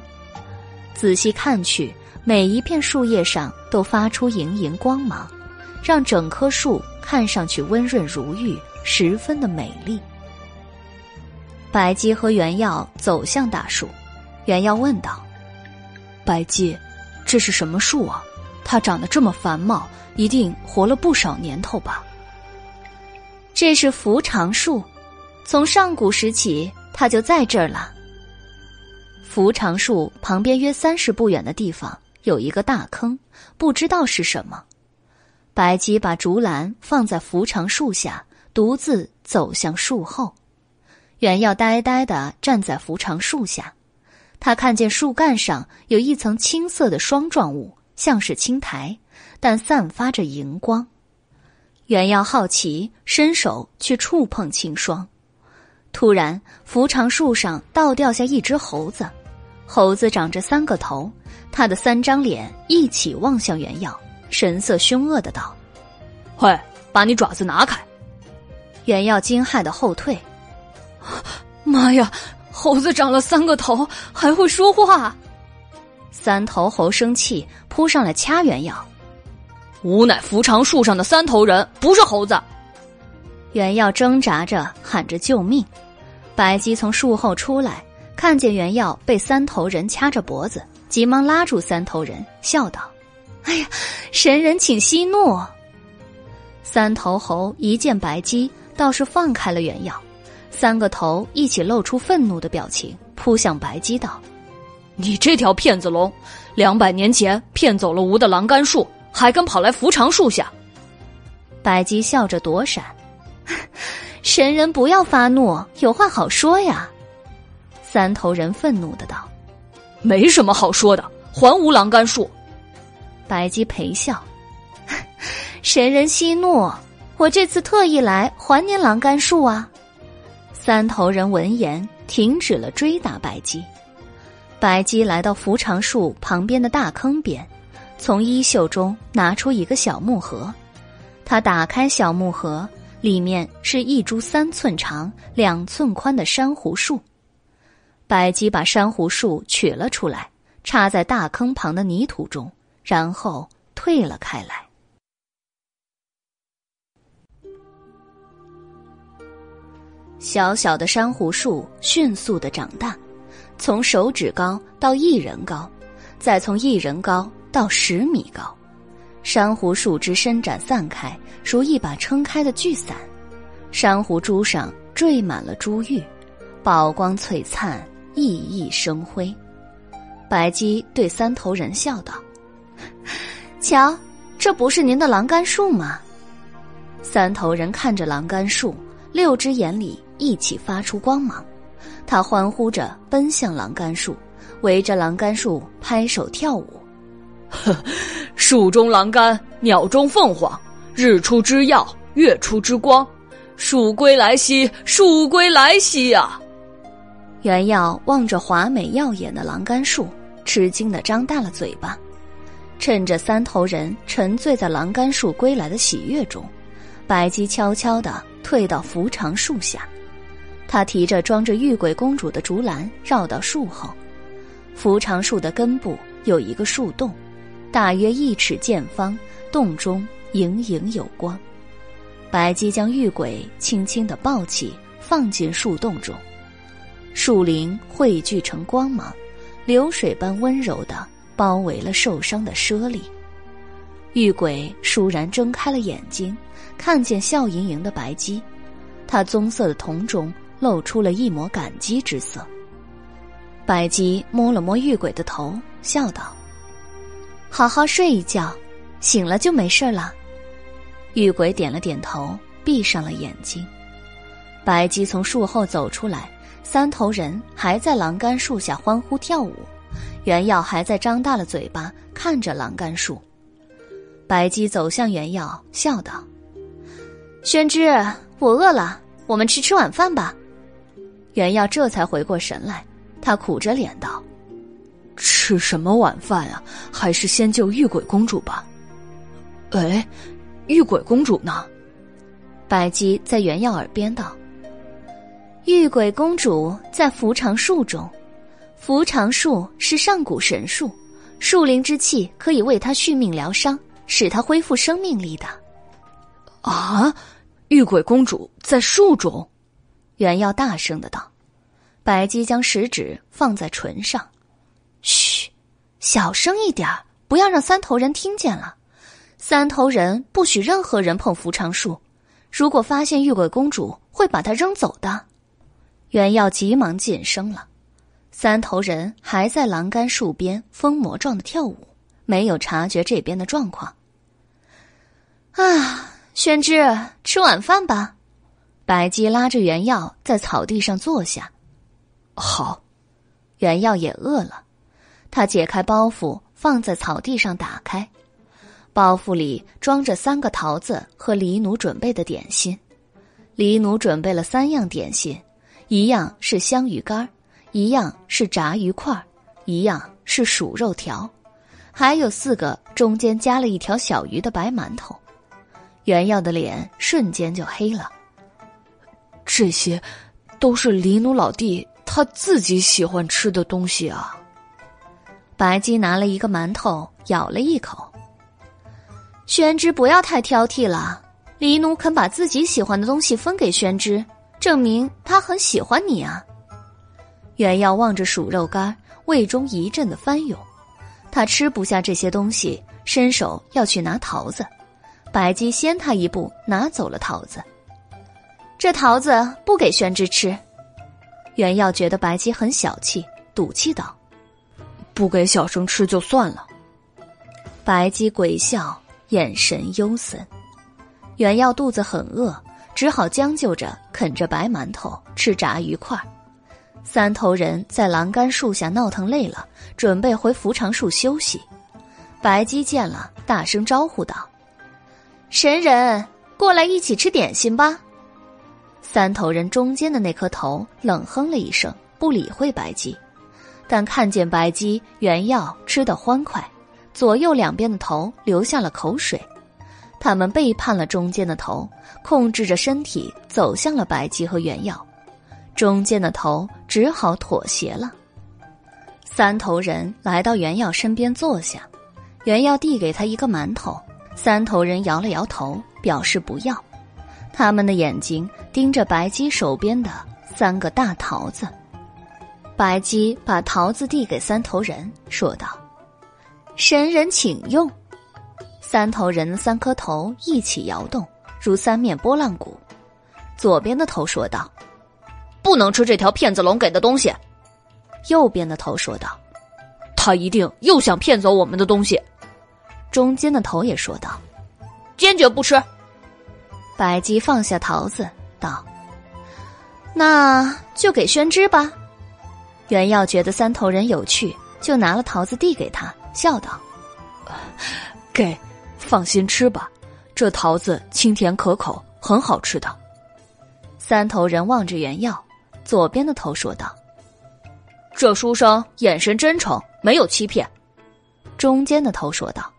仔细看去，每一片树叶上都发出莹莹光芒。让整棵树看上去温润如玉，十分的美丽。白姬和原耀走向大树，原耀问道：“白姬，这是什么树啊？它长得这么繁茂，一定活了不少年头吧？”这是扶长树，从上古时起，它就在这儿了。扶长树旁边约三十步远的地方有一个大坑，不知道是什么。白姬把竹篮放在扶长树下，独自走向树后。原耀呆呆的站在扶长树下，他看见树干上有一层青色的霜状物，像是青苔，但散发着荧光。原耀好奇，伸手去触碰青霜，突然扶长树上倒掉下一只猴子，猴子长着三个头，它的三张脸一起望向原耀。神色凶恶的道：“喂，把你爪子拿开！”袁耀惊骇的后退。妈呀，猴子长了三个头，还会说话！三头猴生气，扑上来掐袁耀。吾乃扶长树上的三头人，不是猴子。袁耀挣扎着喊着救命。白姬从树后出来，看见袁耀被三头人掐着脖子，急忙拉住三头人，笑道。哎呀，神人请息怒！三头猴一见白姬，倒是放开了原样。三个头一起露出愤怒的表情，扑向白姬道：“你这条骗子龙，两百年前骗走了吾的栏杆树，还敢跑来扶长树下？”白姬笑着躲闪。神人不要发怒，有话好说呀！三头人愤怒的道：“没什么好说的，还吾栏杆树！”白姬陪笑，神人息怒，我这次特意来还您栏杆树啊！三头人闻言停止了追打白姬。白姬来到扶长树旁边的大坑边，从衣袖中拿出一个小木盒，他打开小木盒，里面是一株三寸长、两寸宽的珊瑚树。白姬把珊瑚树取了出来，插在大坑旁的泥土中，然后退了开来。小小的珊瑚树迅速的长大，从手指高到一人高，再从一人高到十米高。珊瑚树枝伸展散开，如一把撑开的巨伞。珊瑚珠上缀满了珠玉，宝光璀璨。熠熠生辉，白姬对三头人笑道：“瞧，这不是您的栏杆树吗？”三头人看着栏杆树，六只眼里一起发出光芒。他欢呼着奔向栏杆树，围着栏杆树拍手跳舞。呵，树中栏杆，鸟中凤凰，日出之耀，月出之光，树归来兮，树归来兮呀！袁耀望着华美耀眼的栏杆树，吃惊的张大了嘴巴。趁着三头人沉醉在栏杆树归来的喜悦中，白姬悄悄地退到扶长树下。他提着装着玉鬼公主的竹篮绕到树后。扶长树的根部有一个树洞，大约一尺见方，洞中盈盈有光。白姬将玉鬼轻轻地抱起，放进树洞中。树林汇聚成光芒，流水般温柔的包围了受伤的猞猁。玉鬼倏然睁开了眼睛，看见笑盈盈的白姬，他棕色的瞳中露出了一抹感激之色。白姬摸了摸玉鬼的头，笑道：“好好睡一觉，醒了就没事了。”玉鬼点了点头，闭上了眼睛。白姬从树后走出来。三头人还在栏杆树下欢呼跳舞，袁耀还在张大了嘴巴看着栏杆树。白姬走向袁耀，笑道：“宣之，我饿了，我们去吃晚饭吧。”袁耀这才回过神来，他苦着脸道：“吃什么晚饭啊？还是先救玉鬼公主吧。”哎，玉鬼公主呢？白姬在袁耀耳边道。玉鬼公主在扶长树中，扶长树是上古神树，树灵之气可以为他续命疗伤，使他恢复生命力的。啊！玉鬼公主在树中，袁耀大声的道。白姬将食指放在唇上，嘘，小声一点不要让三头人听见了。三头人不许任何人碰扶长树，如果发现玉鬼公主，会把她扔走的。袁耀急忙噤声了，三头人还在栏杆树边疯魔状的跳舞，没有察觉这边的状况。啊，宣之，吃晚饭吧。白姬拉着袁耀在草地上坐下。好，袁耀也饿了，他解开包袱放在草地上，打开，包袱里装着三个桃子和黎奴准备的点心。黎奴准备了三样点心。一样是香鱼干儿一样是炸鱼块一样是薯肉条，还有四个中间夹了一条小鱼的白馒头。袁耀的脸瞬间就黑了。这些，都是黎奴老弟他自己喜欢吃的东西啊。白姬拿了一个馒头，咬了一口。宣之不要太挑剔了，黎奴肯把自己喜欢的东西分给宣之。证明他很喜欢你啊！袁耀望着鼠肉干，胃中一阵的翻涌。他吃不下这些东西，伸手要去拿桃子。白姬先他一步拿走了桃子。这桃子不给宣之吃。袁耀觉得白姬很小气，赌气道：“不给小生吃就算了。”白姬鬼笑，眼神幽森。袁耀肚子很饿。只好将就着啃着白馒头，吃炸鱼块。三头人在栏杆树下闹腾累了，准备回扶长树休息。白鸡见了，大声招呼道：“神人，过来一起吃点心吧。”三头人中间的那颗头冷哼了一声，不理会白鸡。但看见白鸡、原耀吃得欢快，左右两边的头流下了口水。他们背叛了中间的头，控制着身体走向了白鸡和原耀。中间的头只好妥协了。三头人来到袁耀身边坐下，袁耀递给他一个馒头。三头人摇了摇头，表示不要。他们的眼睛盯着白姬手边的三个大桃子。白姬把桃子递给三头人，说道：“神人请用。”三头人的三颗头一起摇动，如三面拨浪鼓。左边的头说道：“不能吃这条骗子龙给的东西。”右边的头说道：“他一定又想骗走我们的东西。”中间的头也说道：“坚决不吃。”白姬放下桃子，道：“那就给宣之吧。”袁耀觉得三头人有趣，就拿了桃子递给他，笑道：“给。”放心吃吧，这桃子清甜可口，很好吃的。三头人望着原药，左边的头说道：“这书生眼神真诚，没有欺骗。”中间的头说道：“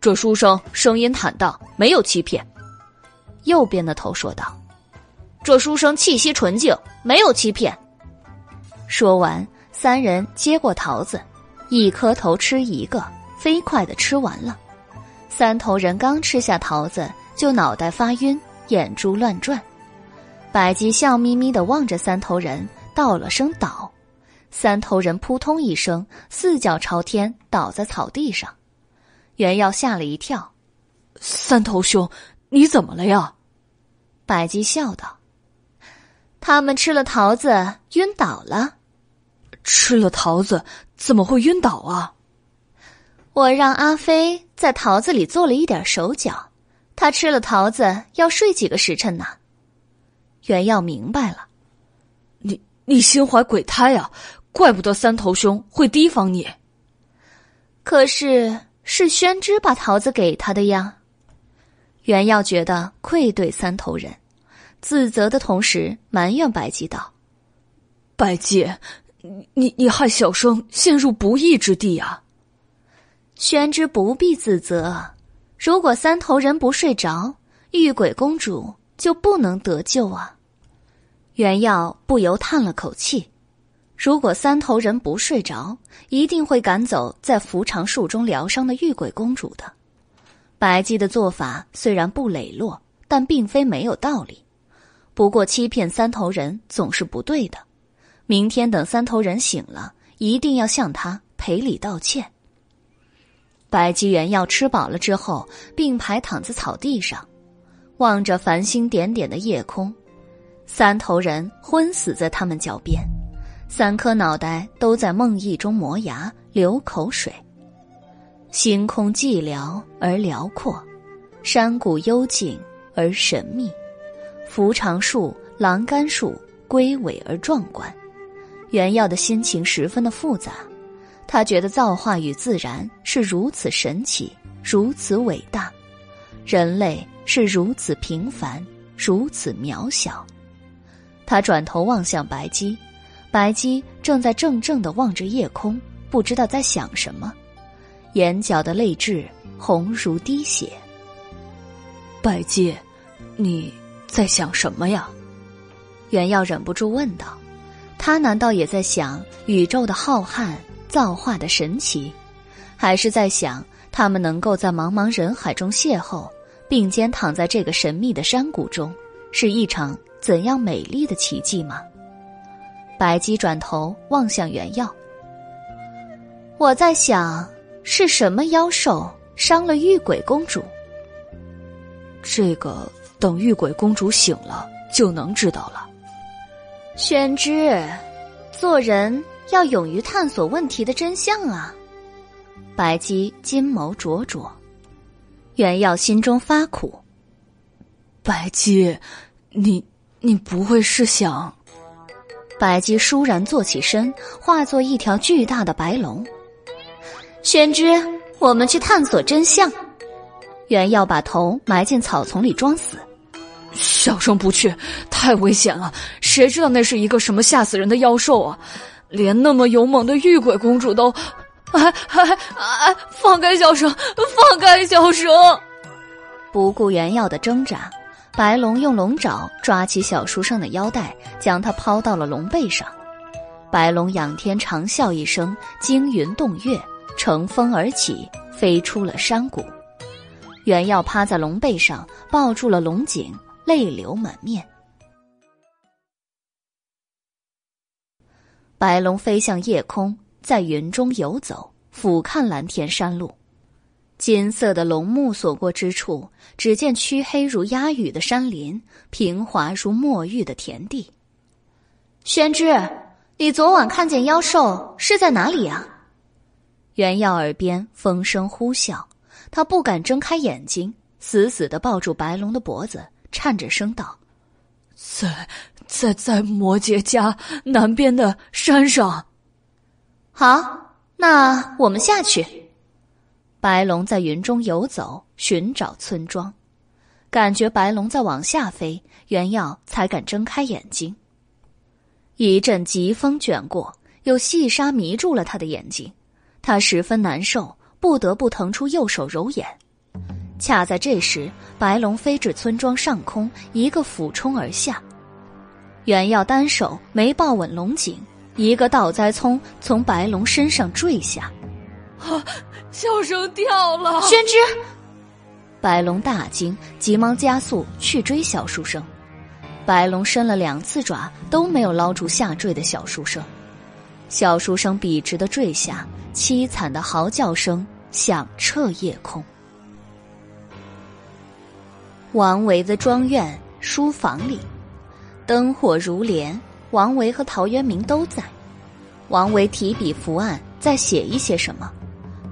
这书生声音坦荡，没有欺骗。”右边的头说道：“这书生气息纯净，没有欺骗。”说完，三人接过桃子，一颗头吃一个，飞快的吃完了。三头人刚吃下桃子，就脑袋发晕，眼珠乱转。白姬笑眯眯的望着三头人，道了声“倒”，三头人扑通一声，四脚朝天倒在草地上。袁耀吓了一跳：“三头兄，你怎么了呀？”白姬笑道：“他们吃了桃子，晕倒了。吃了桃子怎么会晕倒啊？”我让阿飞在桃子里做了一点手脚，他吃了桃子要睡几个时辰呢？袁耀明白了，你你心怀鬼胎啊！怪不得三头兄会提防你。可是是宣之把桃子给他的呀。袁耀觉得愧对三头人，自责的同时埋怨白姬道：“白姬，你你害小生陷入不义之地啊！”宣之不必自责，如果三头人不睡着，玉鬼公主就不能得救啊！袁耀不由叹了口气。如果三头人不睡着，一定会赶走在扶长树中疗伤的玉鬼公主的。白姬的做法虽然不磊落，但并非没有道理。不过欺骗三头人总是不对的。明天等三头人醒了，一定要向他赔礼道歉。白姬元耀吃饱了之后，并排躺在草地上，望着繁星点点的夜空。三头人昏死在他们脚边，三颗脑袋都在梦呓中磨牙流口水。星空寂寥而辽阔，山谷幽静而神秘，扶长树、栏杆树龟尾而壮观。元耀的心情十分的复杂。他觉得造化与自然是如此神奇，如此伟大，人类是如此平凡，如此渺小。他转头望向白姬，白姬正在怔怔的望着夜空，不知道在想什么，眼角的泪痣红如滴血。白姬，你在想什么呀？袁耀忍不住问道。他难道也在想宇宙的浩瀚？造化的神奇，还是在想他们能够在茫茫人海中邂逅，并肩躺在这个神秘的山谷中，是一场怎样美丽的奇迹吗？白姬转头望向原耀，我在想，是什么妖兽伤了玉鬼公主？这个等玉鬼公主醒了就能知道了。宣之，做人。要勇于探索问题的真相啊！白姬金眸灼灼，袁耀心中发苦。白姬，你你不会是想？白姬倏然坐起身，化作一条巨大的白龙。玄之，我们去探索真相。原耀把头埋进草丛里装死。小生不去，太危险了。谁知道那是一个什么吓死人的妖兽啊！连那么勇猛的玉鬼公主都哎哎哎！放开小生，放开小生！不顾原耀的挣扎，白龙用龙爪抓起小书生的腰带，将他抛到了龙背上。白龙仰天长啸一声，惊云动月，乘风而起，飞出了山谷。原耀趴在龙背上，抱住了龙颈，泪流满面。白龙飞向夜空，在云中游走，俯瞰蓝天山路。金色的龙目所过之处，只见黢黑如鸦羽的山林，平滑如墨玉的田地。宣之，你昨晚看见妖兽是在哪里呀？袁耀耳边风声呼啸，他不敢睁开眼睛，死死的抱住白龙的脖子，颤着声道：“在。”在在摩羯家南边的山上。好，那我们下去。白龙在云中游走，寻找村庄，感觉白龙在往下飞，袁耀才敢睁开眼睛。一阵疾风卷过，有细沙迷住了他的眼睛，他十分难受，不得不腾出右手揉眼。恰在这时，白龙飞至村庄上空，一个俯冲而下。原耀单手没抱稳龙颈，一个倒栽葱从白龙身上坠下，啊！小生掉了！宣之，白龙大惊，急忙加速去追小书生。白龙伸了两次爪，都没有捞住下坠的小书生。小书生笔直的坠下，凄惨的嚎叫声响彻夜空。王维的庄院书房里。灯火如莲，王维和陶渊明都在。王维提笔伏案，在写一些什么。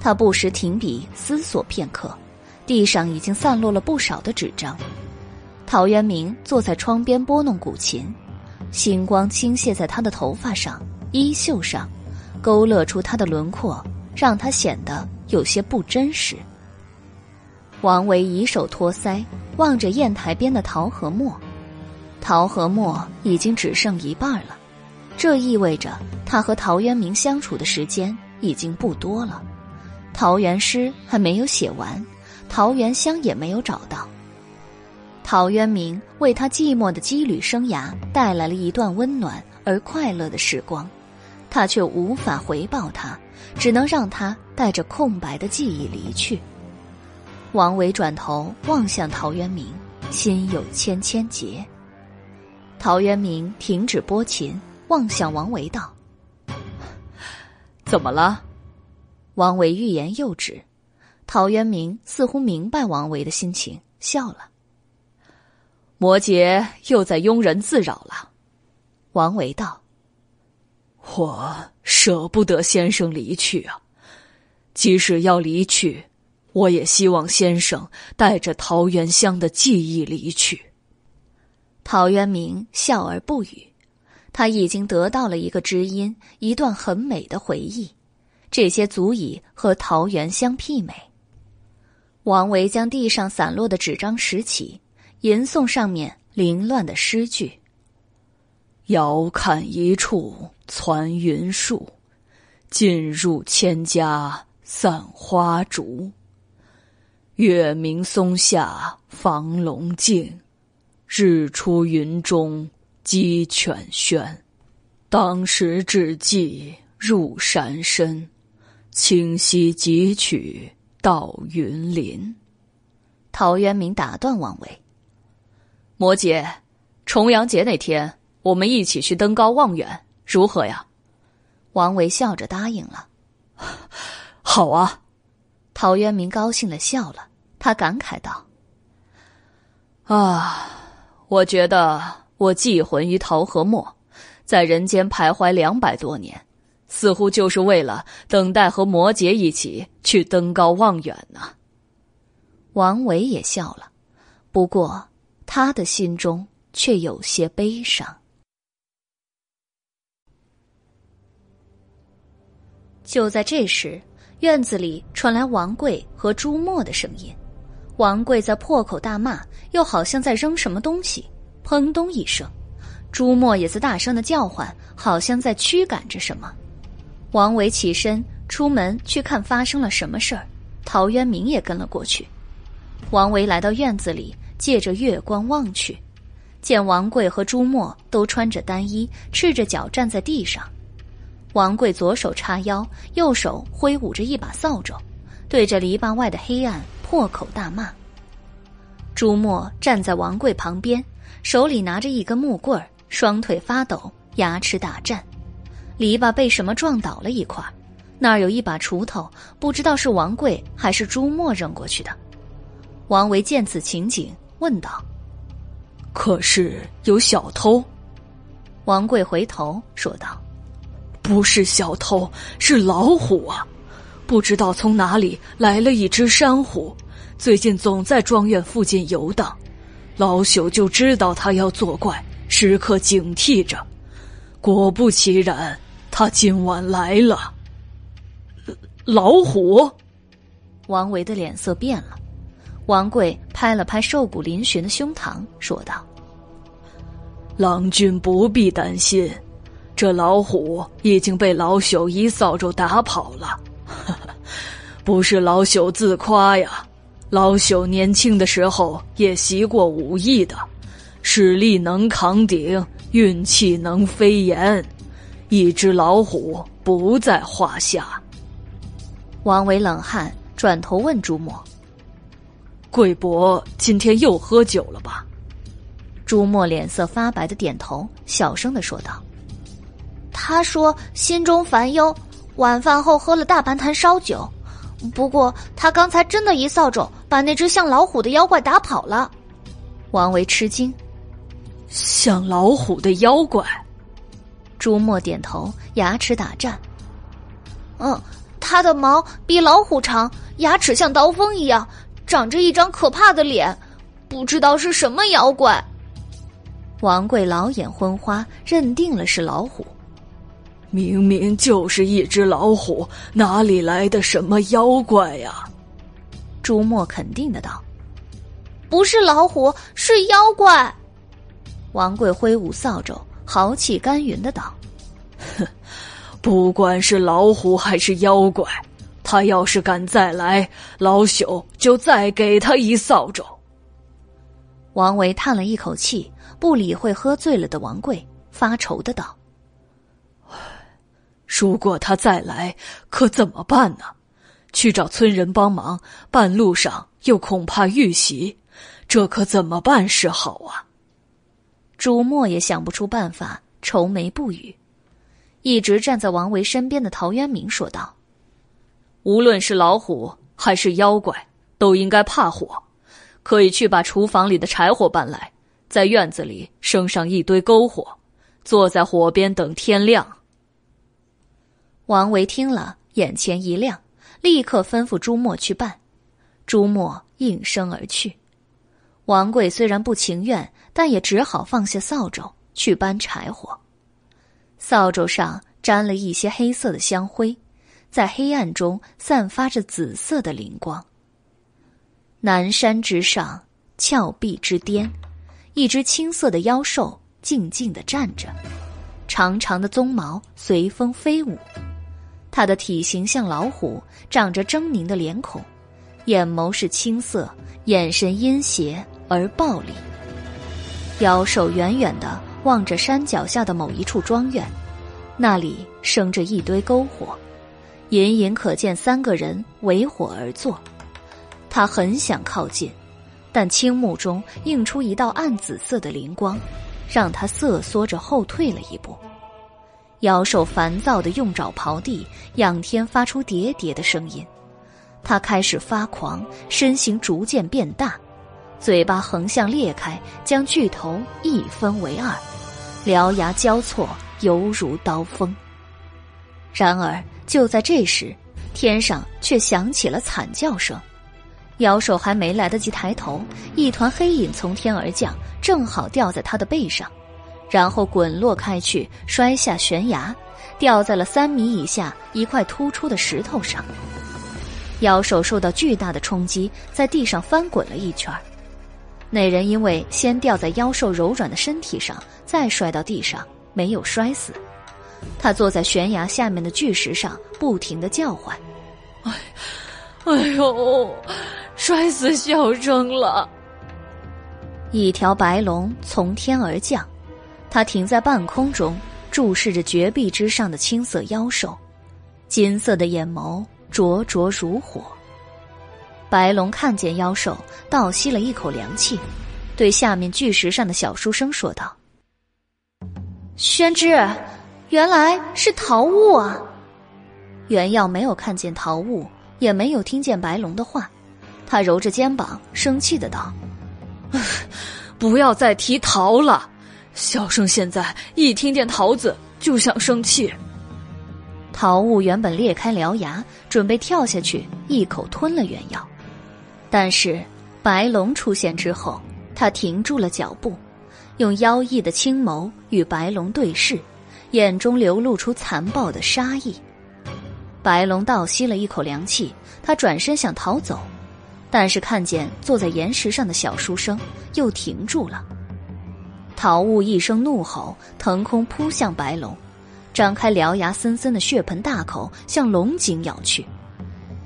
他不时停笔思索片刻，地上已经散落了不少的纸张。陶渊明坐在窗边拨弄古琴，星光倾泻在他的头发上、衣袖上，勾勒出他的轮廓，让他显得有些不真实。王维以手托腮，望着砚台边的桃和墨。桃和墨已经只剩一半了，这意味着他和陶渊明相处的时间已经不多了。桃源诗还没有写完，桃源乡也没有找到。陶渊明为他寂寞的羁旅生涯带来了一段温暖而快乐的时光，他却无法回报他，只能让他带着空白的记忆离去。王维转头望向陶渊明，心有千千结。陶渊明停止拨琴，望向王维道：“ 怎么了？”王维欲言又止，陶渊明似乎明白王维的心情，笑了。摩羯又在庸人自扰了。王维道：“我舍不得先生离去啊，即使要离去，我也希望先生带着桃源乡的记忆离去。”陶渊明笑而不语，他已经得到了一个知音，一段很美的回忆，这些足以和桃源相媲美。王维将地上散落的纸张拾起，吟诵上面凌乱的诗句：“遥看一处攒云树，近入千家散花竹。月明松下房龙静。”日出云中鸡犬喧，当时只计入山深，清溪几曲到云林。陶渊明打断王维：“摩羯，重阳节那天，我们一起去登高望远，如何呀？”王维笑着答应了：“ 好啊。”陶渊明高兴的笑了，他感慨道：“啊。”我觉得我寄魂于桃和墨，在人间徘徊两百多年，似乎就是为了等待和摩羯一起去登高望远呢。王维也笑了，不过他的心中却有些悲伤。就在这时，院子里传来王贵和朱墨的声音。王贵在破口大骂，又好像在扔什么东西，砰咚一声。朱墨也在大声的叫唤，好像在驱赶着什么。王维起身，出门去看发生了什么事儿。陶渊明也跟了过去。王维来到院子里，借着月光望去，见王贵和朱墨都穿着单衣，赤着脚站在地上。王贵左手叉腰，右手挥舞着一把扫帚，对着篱笆外的黑暗破口大骂。朱墨站在王贵旁边，手里拿着一根木棍，双腿发抖，牙齿打颤。篱笆被什么撞倒了一块。那儿有一把锄头，不知道是王贵还是朱墨扔过去的。王维见此情景，问道：“可是有小偷？”王贵回头说道：“不是小偷，是老虎啊！不知道从哪里来了一只山虎，最近总在庄院附近游荡。老朽就知道他要作怪，时刻警惕着。果不其然，他今晚来了。”老虎，王维的脸色变了。王贵拍了拍瘦骨嶙峋的胸膛，说道：“郎君不必担心，这老虎已经被老朽一扫帚打跑了。不是老朽自夸呀，老朽年轻的时候也习过武艺的，实力能扛鼎，运气能飞檐，一只老虎不在话下。”王维冷汗，转头问朱墨：“贵伯今天又喝酒了吧？”朱墨脸色发白的点头，小声的说道：“他说心中烦忧，晚饭后喝了大半坛烧酒。不过他刚才真的一扫帚把那只像老虎的妖怪打跑了。”王维吃惊：“像老虎的妖怪？”朱墨点头，牙齿打颤：“嗯。”它的毛比老虎长，牙齿像刀锋一样，长着一张可怕的脸，不知道是什么妖怪。王贵老眼昏花，认定了是老虎。明明就是一只老虎，哪里来的什么妖怪呀？朱墨肯定的道：“不是老虎，是妖怪。”王贵挥舞扫帚，豪气干云的道：“哼。”不管是老虎还是妖怪，他要是敢再来，老朽就再给他一扫帚。王维叹了一口气，不理会喝醉了的王贵，发愁的道：“如果他再来，可怎么办呢？去找村人帮忙，半路上又恐怕遇袭，这可怎么办是好啊？”朱墨也想不出办法，愁眉不语。一直站在王维身边的陶渊明说道：“无论是老虎还是妖怪，都应该怕火。可以去把厨房里的柴火搬来，在院子里生上一堆篝火，坐在火边等天亮。”王维听了，眼前一亮，立刻吩咐朱墨去办。朱墨应声而去。王贵虽然不情愿，但也只好放下扫帚去搬柴火。扫帚上沾了一些黑色的香灰，在黑暗中散发着紫色的灵光。南山之上，峭壁之巅，一只青色的妖兽静静的站着，长长的鬃毛随风飞舞。它的体型像老虎，长着狰狞的脸孔，眼眸是青色，眼神阴邪而暴戾。妖兽远远的。望着山脚下的某一处庄院，那里生着一堆篝火，隐隐可见三个人围火而坐。他很想靠近，但青木中映出一道暗紫色的灵光，让他瑟缩着后退了一步。妖兽烦躁的用爪刨地，仰天发出喋喋的声音。他开始发狂，身形逐渐变大，嘴巴横向裂开，将巨头一分为二。獠牙交错，犹如刀锋。然而，就在这时，天上却响起了惨叫声。妖兽还没来得及抬头，一团黑影从天而降，正好掉在他的背上，然后滚落开去，摔下悬崖，掉在了三米以下一块突出的石头上。妖兽受到巨大的冲击，在地上翻滚了一圈那人因为先掉在妖兽柔软的身体上。再摔到地上，没有摔死，他坐在悬崖下面的巨石上，不停的叫唤：“哎，哎呦，摔死小生了！”一条白龙从天而降，它停在半空中，注视着绝壁之上的青色妖兽，金色的眼眸灼灼如火。白龙看见妖兽，倒吸了一口凉气，对下面巨石上的小书生说道：“宣之，原来是桃物啊！”原耀没有看见桃物，也没有听见白龙的话，他揉着肩膀，生气的道。不要再提桃了，小生现在一听见桃子就想生气。桃物原本裂开獠牙，准备跳下去一口吞了原药，但是白龙出现之后，他停住了脚步，用妖异的青眸与白龙对视，眼中流露出残暴的杀意。白龙倒吸了一口凉气，他转身想逃走。但是看见坐在岩石上的小书生，又停住了。桃雾一声怒吼，腾空扑向白龙，张开獠牙森森的血盆大口向龙井咬去。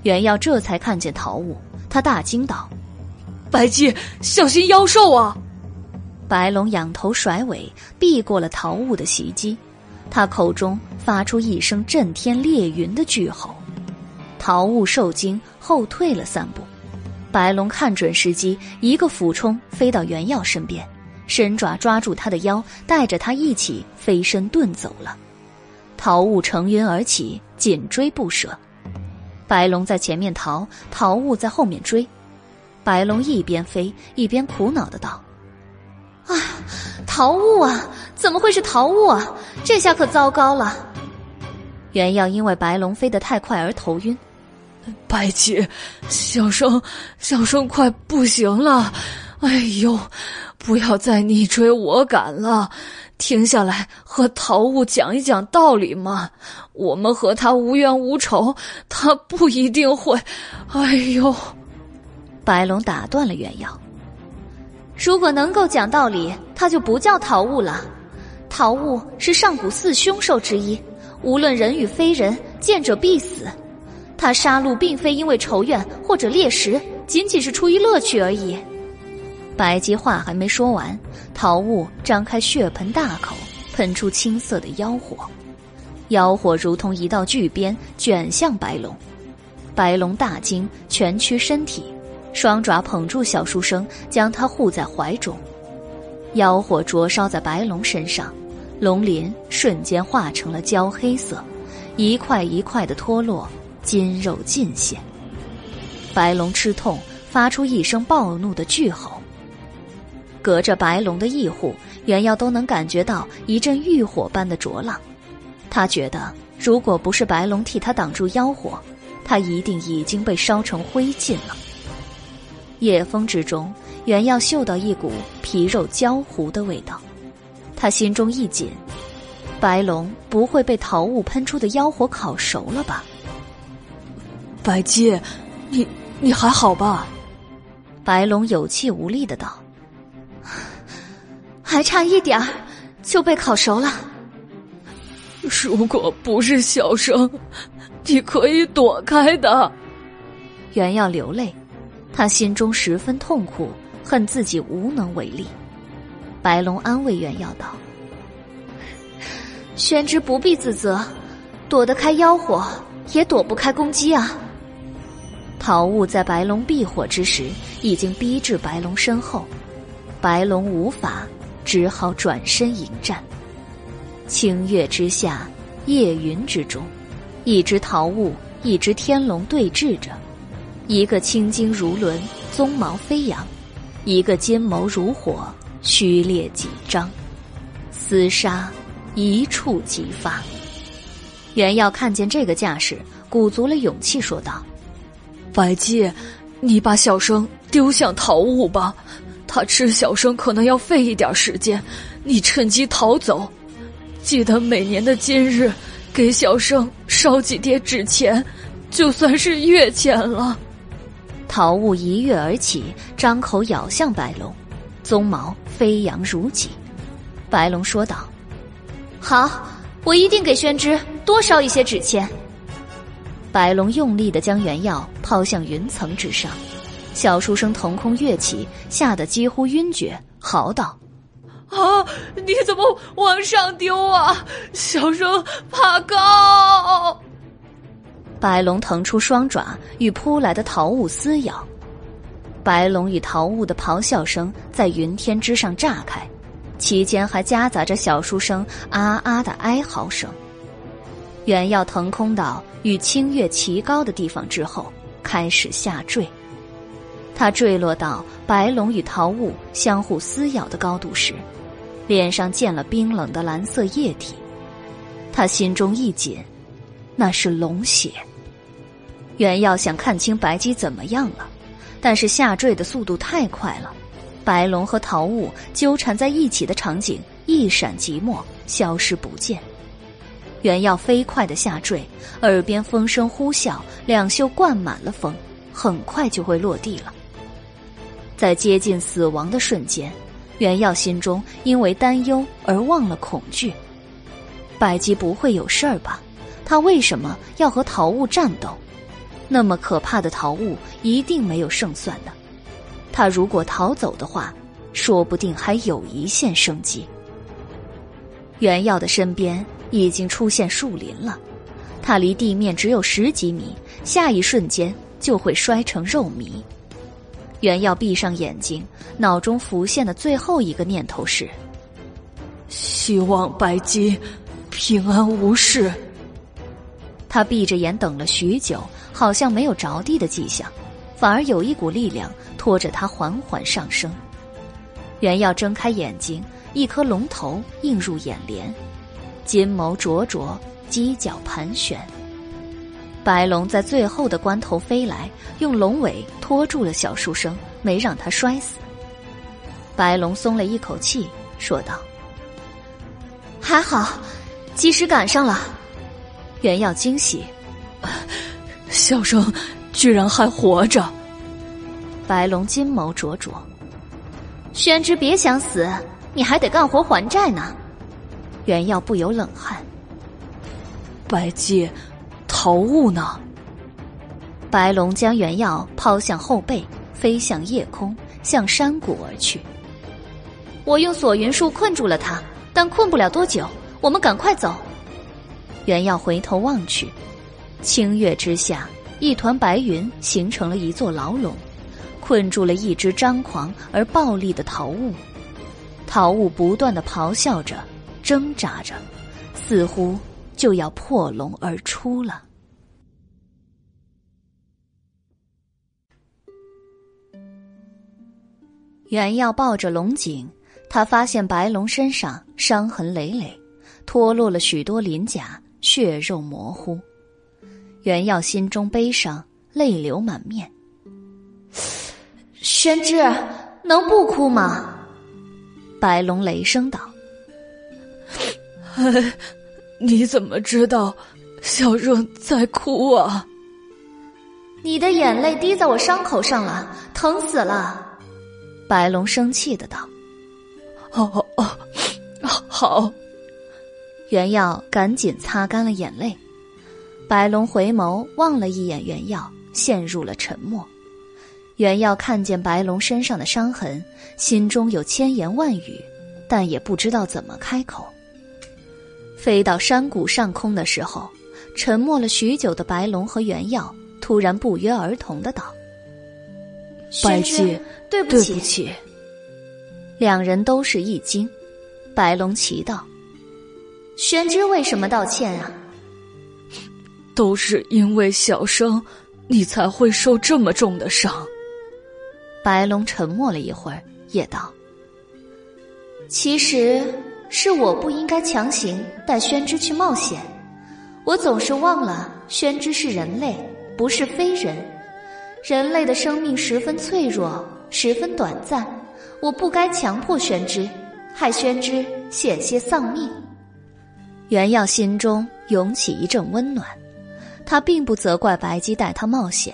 袁耀这才看见桃雾，他大惊道：“白姬，小心妖兽啊！”白龙仰头甩尾，避过了桃雾的袭击，他口中发出一声震天裂云的巨吼。桃雾受惊，后退了三步。白龙看准时机，一个俯冲飞到袁耀身边，伸爪抓住他的腰，带着他一起飞身遁走了。桃雾乘云而起，紧追不舍。白龙在前面逃，桃物在后面追。白龙一边飞一边苦恼的道：“啊，桃物啊，怎么会是桃物啊？这下可糟糕了。”原耀因为白龙飞得太快而头晕。白姬，小生，小生快不行了！哎呦，不要再你追我赶了，停下来和桃物讲一讲道理嘛。我们和他无冤无仇，他不一定会。哎呦！白龙打断了袁耀。如果能够讲道理，他就不叫桃物了。桃物是上古四凶兽之一，无论人与非人，见者必死。他杀戮并非因为仇怨或者猎食，仅仅是出于乐趣而已。白姬话还没说完，桃雾张开血盆大口，喷出青色的妖火，妖火如同一道巨鞭卷向白龙。白龙大惊，蜷曲身体，双爪捧住小书生，将他护在怀中。妖火灼烧在白龙身上，龙鳞瞬间化成了焦黑色，一块一块的脱落。筋肉尽现，白龙吃痛，发出一声暴怒的巨吼。隔着白龙的翼护，袁耀都能感觉到一阵欲火般的灼浪。他觉得，如果不是白龙替他挡住妖火，他一定已经被烧成灰烬了。夜风之中，袁耀嗅到一股皮肉焦糊的味道，他心中一紧：白龙不会被桃雾喷出的妖火烤熟了吧？白姬，你你还好吧？白龙有气无力的道：“还差一点儿就被烤熟了。如果不是小生，你可以躲开的。”原要流泪，他心中十分痛苦，恨自己无能为力。白龙安慰原耀道：“宣之不必自责，躲得开妖火，也躲不开攻击啊。”桃雾在白龙避火之时，已经逼至白龙身后，白龙无法，只好转身迎战。清月之下，夜云之中，一只桃物，一只天龙对峙着，一个青筋如轮，鬃毛飞扬；一个金眸如火，虚裂紧张，厮杀一触即发。袁耀看见这个架势，鼓足了勇气说道。白姬，你把小生丢向桃物吧，他吃小生可能要费一点时间，你趁机逃走。记得每年的今日，给小生烧几叠纸钱，就算是月钱了。桃雾一跃而起，张口咬向白龙，鬃毛飞扬如戟。白龙说道：“好，我一定给宣之多烧一些纸钱。白龙用力的将原药抛向云层之上，小书生腾空跃起，吓得几乎晕厥，嚎道：“啊！你怎么往上丢啊？小生怕高！”白龙腾出双爪，与扑来的桃物撕咬。白龙与桃物的咆哮声在云天之上炸开，其间还夹杂着小书生啊啊的哀嚎声。原要腾空到与清月齐高的地方之后，开始下坠。他坠落到白龙与桃物相互撕咬的高度时，脸上溅了冰冷的蓝色液体。他心中一紧，那是龙血。原要想看清白姬怎么样了。但是下坠的速度太快了，白龙和桃物纠缠在一起的场景一闪即没，消失不见。原要飞快的下坠，耳边风声呼啸，两袖灌满了风，很快就会落地了。在接近死亡的瞬间，原耀心中因为担忧而忘了恐惧。百姬不会有事儿吧？他为什么要和桃物战斗？那么可怕的桃物一定没有胜算的，他如果逃走的话，说不定还有一线生机。原耀的身边已经出现树林了，他离地面只有十几米，下一瞬间就会摔成肉糜。原耀闭上眼睛，脑中浮现的最后一个念头是：希望白姬平安无事。他闭着眼等了许久。好像没有着地的迹象，反而有一股力量拖着他缓缓上升。袁耀睁开眼睛，一颗龙头映入眼帘，金眸灼灼，犄角盘旋。白龙在最后的关头飞来，用龙尾拖住了小书生，没让他摔死。白龙松了一口气，说道：“还好，及时赶上了。”原要惊喜。小生居然还活着！白龙金眸灼灼，宣之别想死，你还得干活还债呢。原耀不由冷汗。白姬，桃雾呢？白龙将原药抛向后背，飞向夜空，向山谷而去。我用锁云术困住了他，但困不了多久。我们赶快走。原耀回头望去。清月之下，一团白云形成了一座牢笼，困住了一只张狂而暴力的桃雾。桃雾不断的咆哮着，挣扎着，似乎就要破笼而出了。原要抱着龙井，他发现白龙身上伤痕累累，脱落了许多鳞甲，血肉模糊。袁耀心中悲伤，泪流满面。宣之，能不哭吗？白龙雷声道：“你怎么知道小若在哭啊？”你的眼泪滴在我伤口上了，疼死了。白龙生气的道：“哦哦哦，好。”原耀赶紧擦干了眼泪。白龙回眸望了一眼原耀，陷入了沉默。原耀看见白龙身上的伤痕，心中有千言万语，但也不知道怎么开口。飞到山谷上空的时候，沉默了许久的白龙和原耀突然不约而同的道：“白姬，对不起。”不起两人都是一惊。白龙奇道：“玄之为什么道歉啊？”都是因为小生，你才会受这么重的伤。白龙沉默了一会儿，也道：“其实是我不应该强行带宣之去冒险，我总是忘了宣之是人类，不是非人。人类的生命十分脆弱，十分短暂，我不该强迫宣之，害宣之险些丧命。”袁耀心中涌起一阵温暖。他并不责怪白姬带他冒险，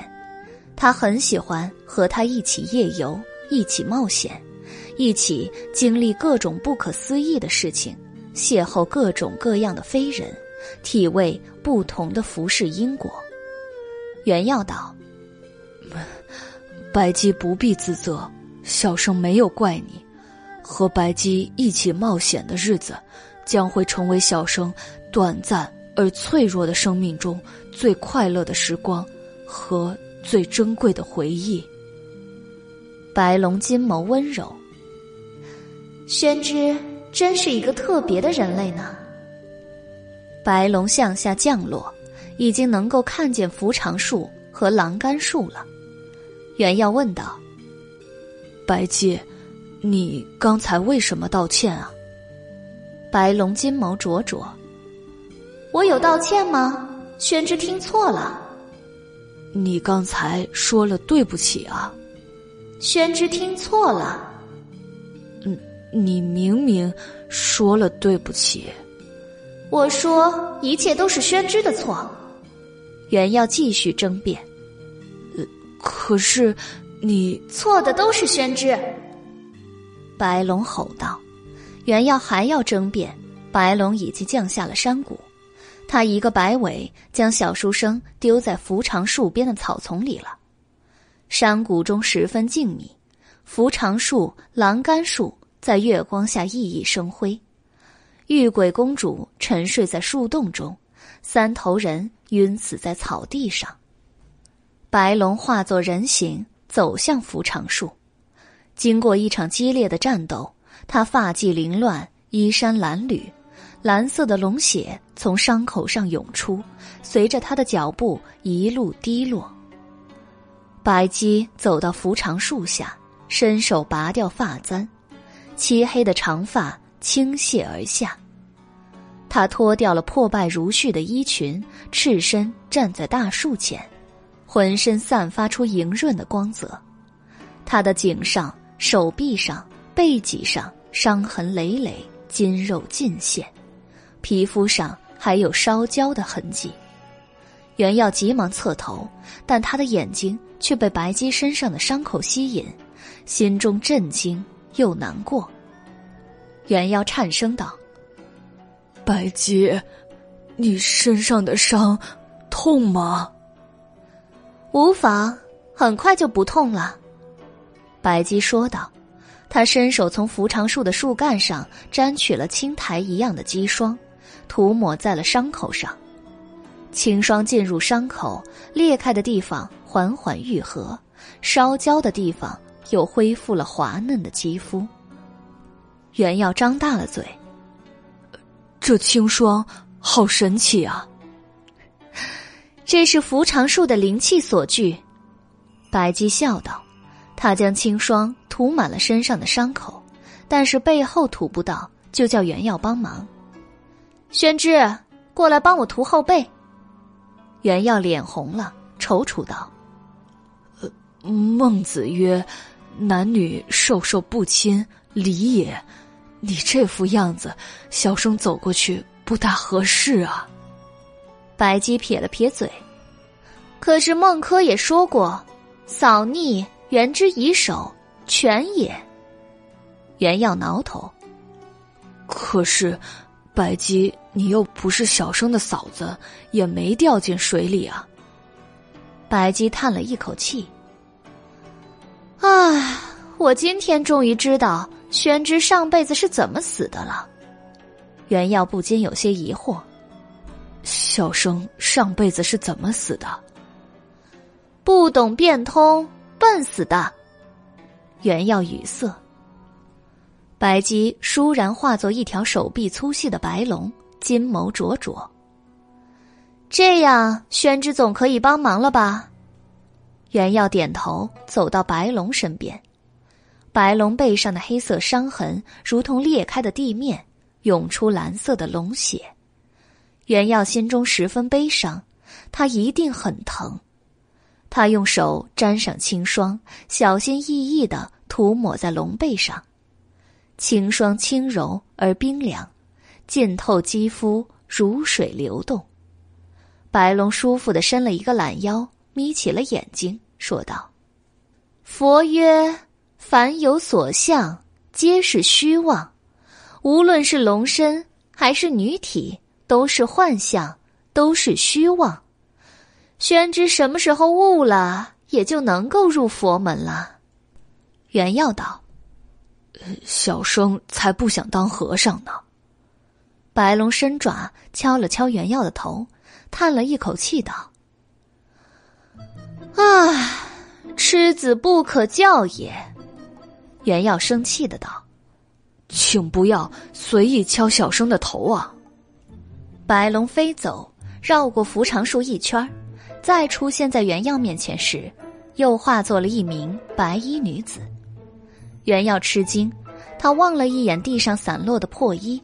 他很喜欢和他一起夜游，一起冒险，一起经历各种不可思议的事情，邂逅各种各样的非人，体味不同的服饰因果。原耀道：“白姬不必自责，小生没有怪你。和白姬一起冒险的日子，将会成为小生短暂而脆弱的生命中最快乐的时光和最珍贵的回忆。”白龙金眸温柔。宣之真是一个特别的人类呢。白龙向下降落，已经能够看见扶长树和栏杆树了。原耀问道：“白姬，你刚才为什么道歉啊？”白龙金毛灼灼：“我有道歉吗？宣之听错了。你刚才说了对不起啊。”宣之听错了，嗯，你明明说了对不起。我说一切都是宣之的错。原要继续争辩，呃，可是你错的都是宣之。白龙吼道。原要还要争辩，白龙已经降下了山谷，他一个摆尾将小书生丢在扶长树边的草丛里了。山谷中十分静谧，扶长树、栏杆树在月光下熠熠生辉。玉鬼公主沉睡在树洞中，三头人晕死在草地上。白龙化作人形走向扶长树，经过一场激烈的战斗，他发髻凌乱，衣衫褴褛，蓝色的龙血从伤口上涌出，随着他的脚步一路滴落。白姬走到扶长树下，伸手拔掉发簪，漆黑的长发倾泻而下。他脱掉了破败如絮的衣裙，赤身站在大树前，浑身散发出莹润的光泽。他的颈上、手臂上、背脊上伤痕累累，筋肉尽现，皮肤上还有烧焦的痕迹。袁耀急忙侧头，但他的眼睛。却被白姬身上的伤口吸引，心中震惊又难过。袁耀颤声道：“白姬，你身上的伤痛吗？”“无妨，很快就不痛了。”白姬说道。他伸手从扶长树的树干上沾取了青苔一样的肌霜，涂抹在了伤口上。青霜进入伤口，裂开的地方。缓缓愈合，烧焦的地方又恢复了滑嫩的肌肤。袁耀张大了嘴，这青霜好神奇啊！这是扶长树的灵气所聚。白姬笑道，他将青霜涂满了身上的伤口，但是背后涂不到，就叫袁耀帮忙。宣之，过来帮我涂后背。袁耀脸红了，踌躇道。呃孟子曰：“男女授受不亲，礼也。你这副样子，小生走过去不大合适啊。”白姬撇了撇嘴：“可是孟轲也说过，扫逆原之以手，权也。”原要挠头。可是，白姬，你又不是小生的嫂子，也没掉进水里啊。白姬叹了一口气。啊，我今天终于知道宣之上辈子是怎么死的了。袁耀不禁有些疑惑：小生上辈子是怎么死的？不懂变通，笨死的。袁耀语塞。白姬倏然化作一条手臂粗细的白龙，金眸灼灼。这样，宣之总可以帮忙了吧？袁耀点头，走到白龙身边。白龙背上的黑色伤痕如同裂开的地面，涌出蓝色的龙血。袁耀心中十分悲伤，他一定很疼。他用手沾上清霜，小心翼翼的涂抹在龙背上。清霜轻柔而冰凉，浸透肌肤，如水流动。白龙舒服的伸了一个懒腰。眯起了眼睛，说道：“佛曰：凡有所相，皆是虚妄。无论是龙身还是女体，都是幻象，都是虚妄。宣之什么时候悟了，也就能够入佛门了。原耀道：“小生才不想当和尚呢。”白龙伸爪敲了敲袁耀的头，叹了一口气道：“啊，痴子不可教也。”袁耀生气的道：“请不要随意敲小生的头啊！”白龙飞走，绕过扶长树一圈再出现在袁耀面前时，又化作了一名白衣女子。袁耀吃惊，他望了一眼地上散落的破衣。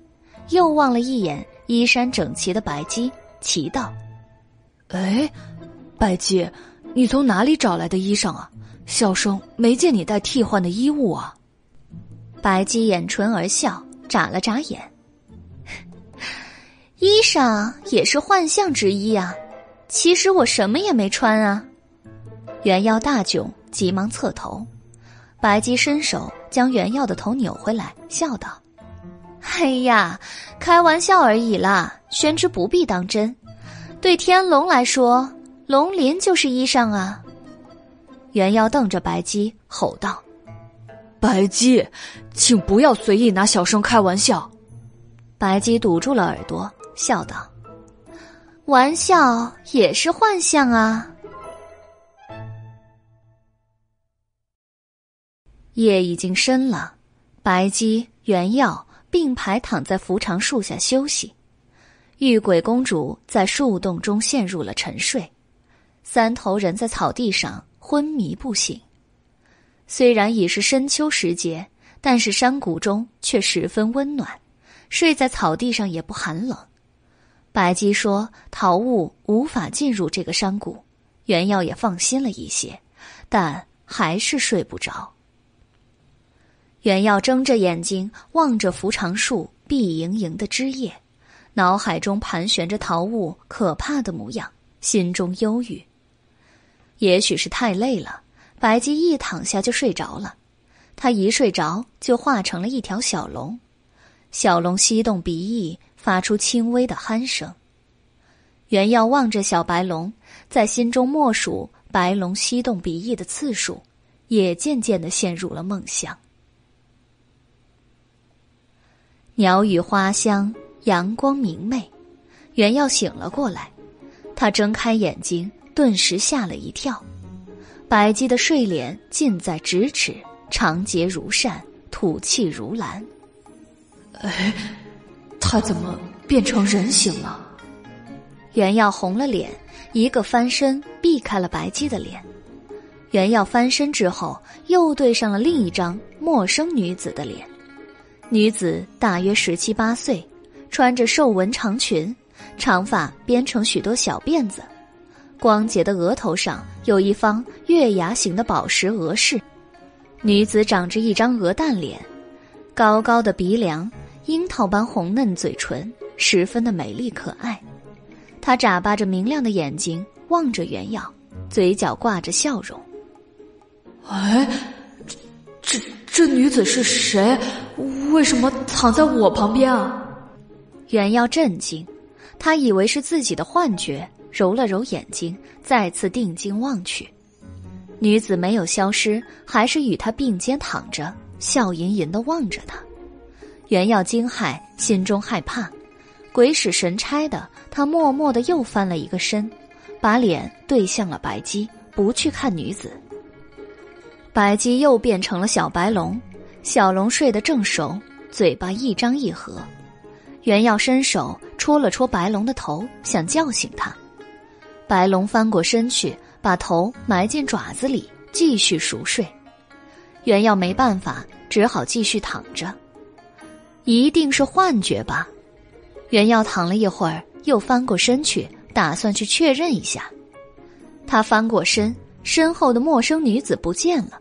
又望了一眼衣衫整齐的白姬，奇道：“哎，白姬，你从哪里找来的衣裳啊？小生没见你带替换的衣物啊。”白姬掩唇而笑，眨了眨眼：“ 衣裳也是幻象之一啊，其实我什么也没穿啊。”袁耀大窘，急忙侧头，白姬伸手将袁耀的头扭回来，笑道。哎呀，开玩笑而已啦，宣之不必当真。对天龙来说，龙鳞就是衣裳啊。袁耀瞪着白姬吼道：“白姬，请不要随意拿小生开玩笑。”白姬堵住了耳朵，笑道：“玩笑也是幻象啊。”夜已经深了，白姬、袁耀。并排躺在扶长树下休息，玉鬼公主在树洞中陷入了沉睡，三头人在草地上昏迷不醒。虽然已是深秋时节，但是山谷中却十分温暖，睡在草地上也不寒冷。白姬说：“桃物无法进入这个山谷。”袁耀也放心了一些，但还是睡不着。袁耀睁着眼睛望着扶长树碧莹莹的枝叶，脑海中盘旋着桃物可怕的模样，心中忧郁。也许是太累了，白姬一躺下就睡着了。他一睡着就化成了一条小龙，小龙吸动鼻翼，发出轻微的鼾声。袁耀望着小白龙，在心中默数白龙吸动鼻翼的次数，也渐渐的陷入了梦乡。鸟语花香，阳光明媚，袁耀醒了过来。他睁开眼睛，顿时吓了一跳。白姬的睡脸近在咫尺，长睫如扇，吐气如兰。哎，他怎么变成人形了？袁耀红了脸，一个翻身避开了白姬的脸。袁耀翻身之后，又对上了另一张陌生女子的脸。女子大约十七八岁，穿着皱纹长裙，长发编成许多小辫子，光洁的额头上有一方月牙形的宝石额饰。女子长着一张鹅蛋脸，高高的鼻梁，樱桃般红嫩嘴唇，十分的美丽可爱。她眨巴着明亮的眼睛望着袁耀，嘴角挂着笑容。哎，这这这女子是谁？为什么躺在我旁边啊？袁耀震惊，他以为是自己的幻觉，揉了揉眼睛，再次定睛望去，女子没有消失，还是与他并肩躺着，笑吟吟的望着他。袁耀惊骇，心中害怕，鬼使神差的，他默默的又翻了一个身，把脸对向了白姬，不去看女子。白姬又变成了小白龙。小龙睡得正熟，嘴巴一张一合。袁耀伸手戳了戳白龙的头，想叫醒他。白龙翻过身去，把头埋进爪子里，继续熟睡。袁耀没办法，只好继续躺着。一定是幻觉吧？袁耀躺了一会儿，又翻过身去，打算去确认一下。他翻过身，身后的陌生女子不见了。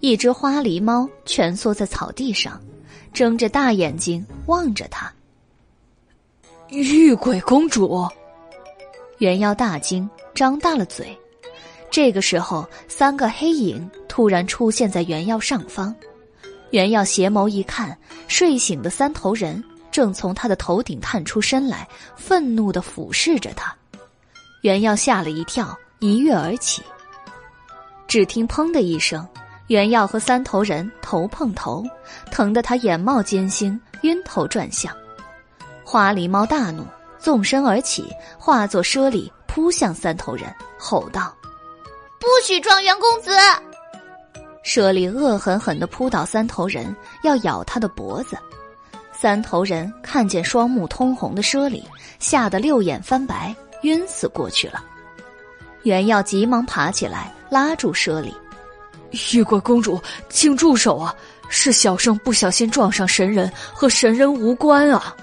一只花狸猫蜷缩在草地上，睁着大眼睛望着他。玉鬼公主，袁耀大惊，张大了嘴。这个时候，三个黑影突然出现在袁耀上方。袁耀斜眸一看，睡醒的三头人正从他的头顶探出身来，愤怒的俯视着他。袁耀吓了一跳，一跃而起。只听“砰”的一声，袁耀和三头人头碰头，疼得他眼冒金星，晕头转向。花狸猫大怒，纵身而起，化作猞猁扑向三头人，吼道：“不许撞袁公子！”猞猁恶狠狠地扑倒三头人，要咬他的脖子。三头人看见双目通红的猞猁，吓得六眼翻白，晕死过去了。袁耀急忙爬起来，拉住猞猁：“玉桂公主，请住手啊！是小生不小心撞上神人，和神人无关啊！”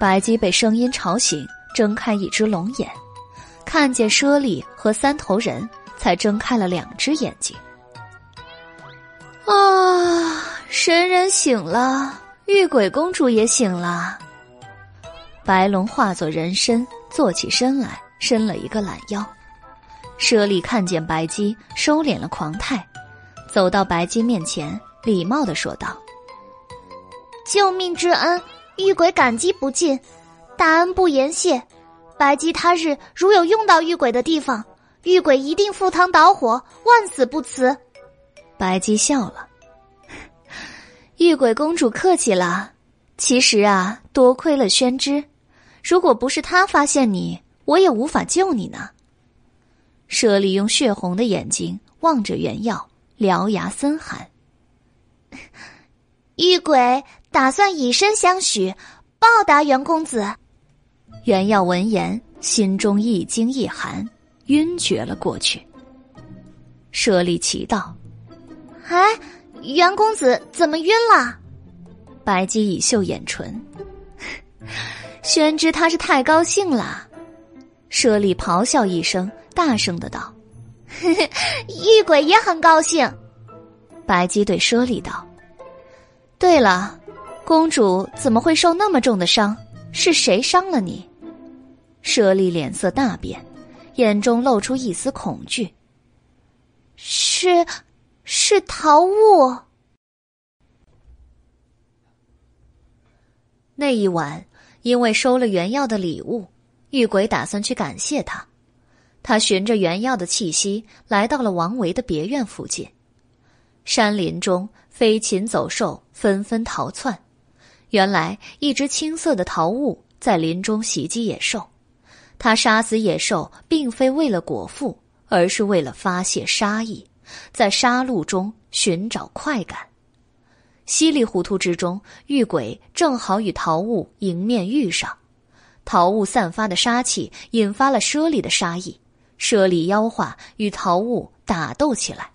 白姬被声音吵醒，睁开一只龙眼，看见猞猁和三头人，才睁开了两只眼睛。啊！神人醒了，玉鬼公主也醒了。白龙化作人身，坐起身来，伸了一个懒腰。猞猁看见白姬，收敛了狂态，走到白姬面前，礼貌的说道：“救命之恩。”玉鬼感激不尽，大恩不言谢。白姬他日如有用到玉鬼的地方，玉鬼一定赴汤蹈火，万死不辞。白姬笑了，玉鬼公主客气了。其实啊，多亏了宣之，如果不是他发现你，我也无法救你呢。舍利用血红的眼睛望着原耀，獠牙森寒。玉鬼。打算以身相许，报答袁公子。袁耀闻言，心中一惊一寒，晕厥了过去。舍利奇道：“哎，袁公子怎么晕了？”白姬以秀眼唇，宣之他是太高兴了。舍利咆哮一声，大声的道：“ 玉鬼也很高兴。”白姬对舍利道：“对了。”公主怎么会受那么重的伤？是谁伤了你？舍利脸色大变，眼中露出一丝恐惧。是，是桃物。那一晚，因为收了原药的礼物，玉鬼打算去感谢他。他循着原药的气息，来到了王维的别院附近。山林中，飞禽走兽纷纷逃窜。原来，一只青色的桃物在林中袭击野兽。他杀死野兽，并非为了果腹，而是为了发泄杀意，在杀戮中寻找快感。稀里糊涂之中，玉鬼正好与桃物迎面遇上。桃物散发的杀气引发了猞猁的杀意，猞猁妖化，与桃物打斗起来。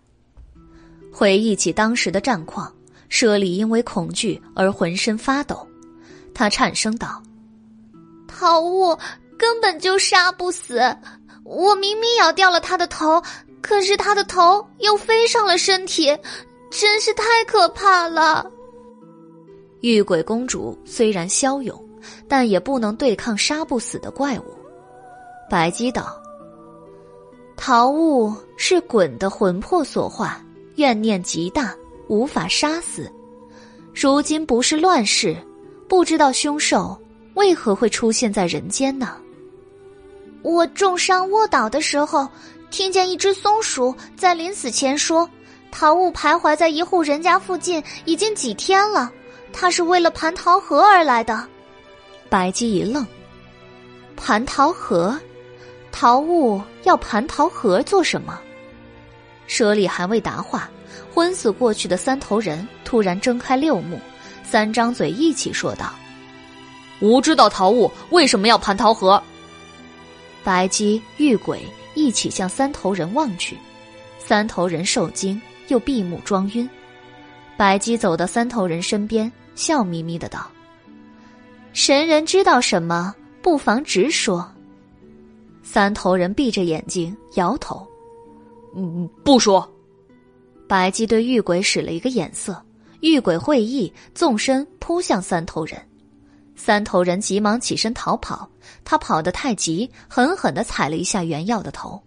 回忆起当时的战况。舍利因为恐惧而浑身发抖，他颤声道：“桃物根本就杀不死，我明明咬掉了他的头，可是他的头又飞上了身体，真是太可怕了。”玉鬼公主虽然骁勇，但也不能对抗杀不死的怪物。白姬道：“桃物是滚的魂魄所化，怨念极大。”无法杀死，如今不是乱世，不知道凶兽为何会出现在人间呢？我重伤卧倒的时候，听见一只松鼠在临死前说：“桃物徘徊在一户人家附近已经几天了，他是为了蟠桃核而来的。”白姬一愣：“蟠桃核，桃物要蟠桃核做什么？”舍利还未答话。昏死过去的三头人突然睁开六目，三张嘴一起说道：“吾知道桃物为什么要蟠桃核。”白姬、玉鬼一起向三头人望去，三头人受惊，又闭目装晕。白姬走到三头人身边，笑眯眯的道：“神人知道什么，不妨直说。”三头人闭着眼睛，摇头：“嗯，不说。”白姬对玉鬼使了一个眼色，玉鬼会意，纵身扑向三头人。三头人急忙起身逃跑，他跑得太急，狠狠的踩了一下袁耀的头。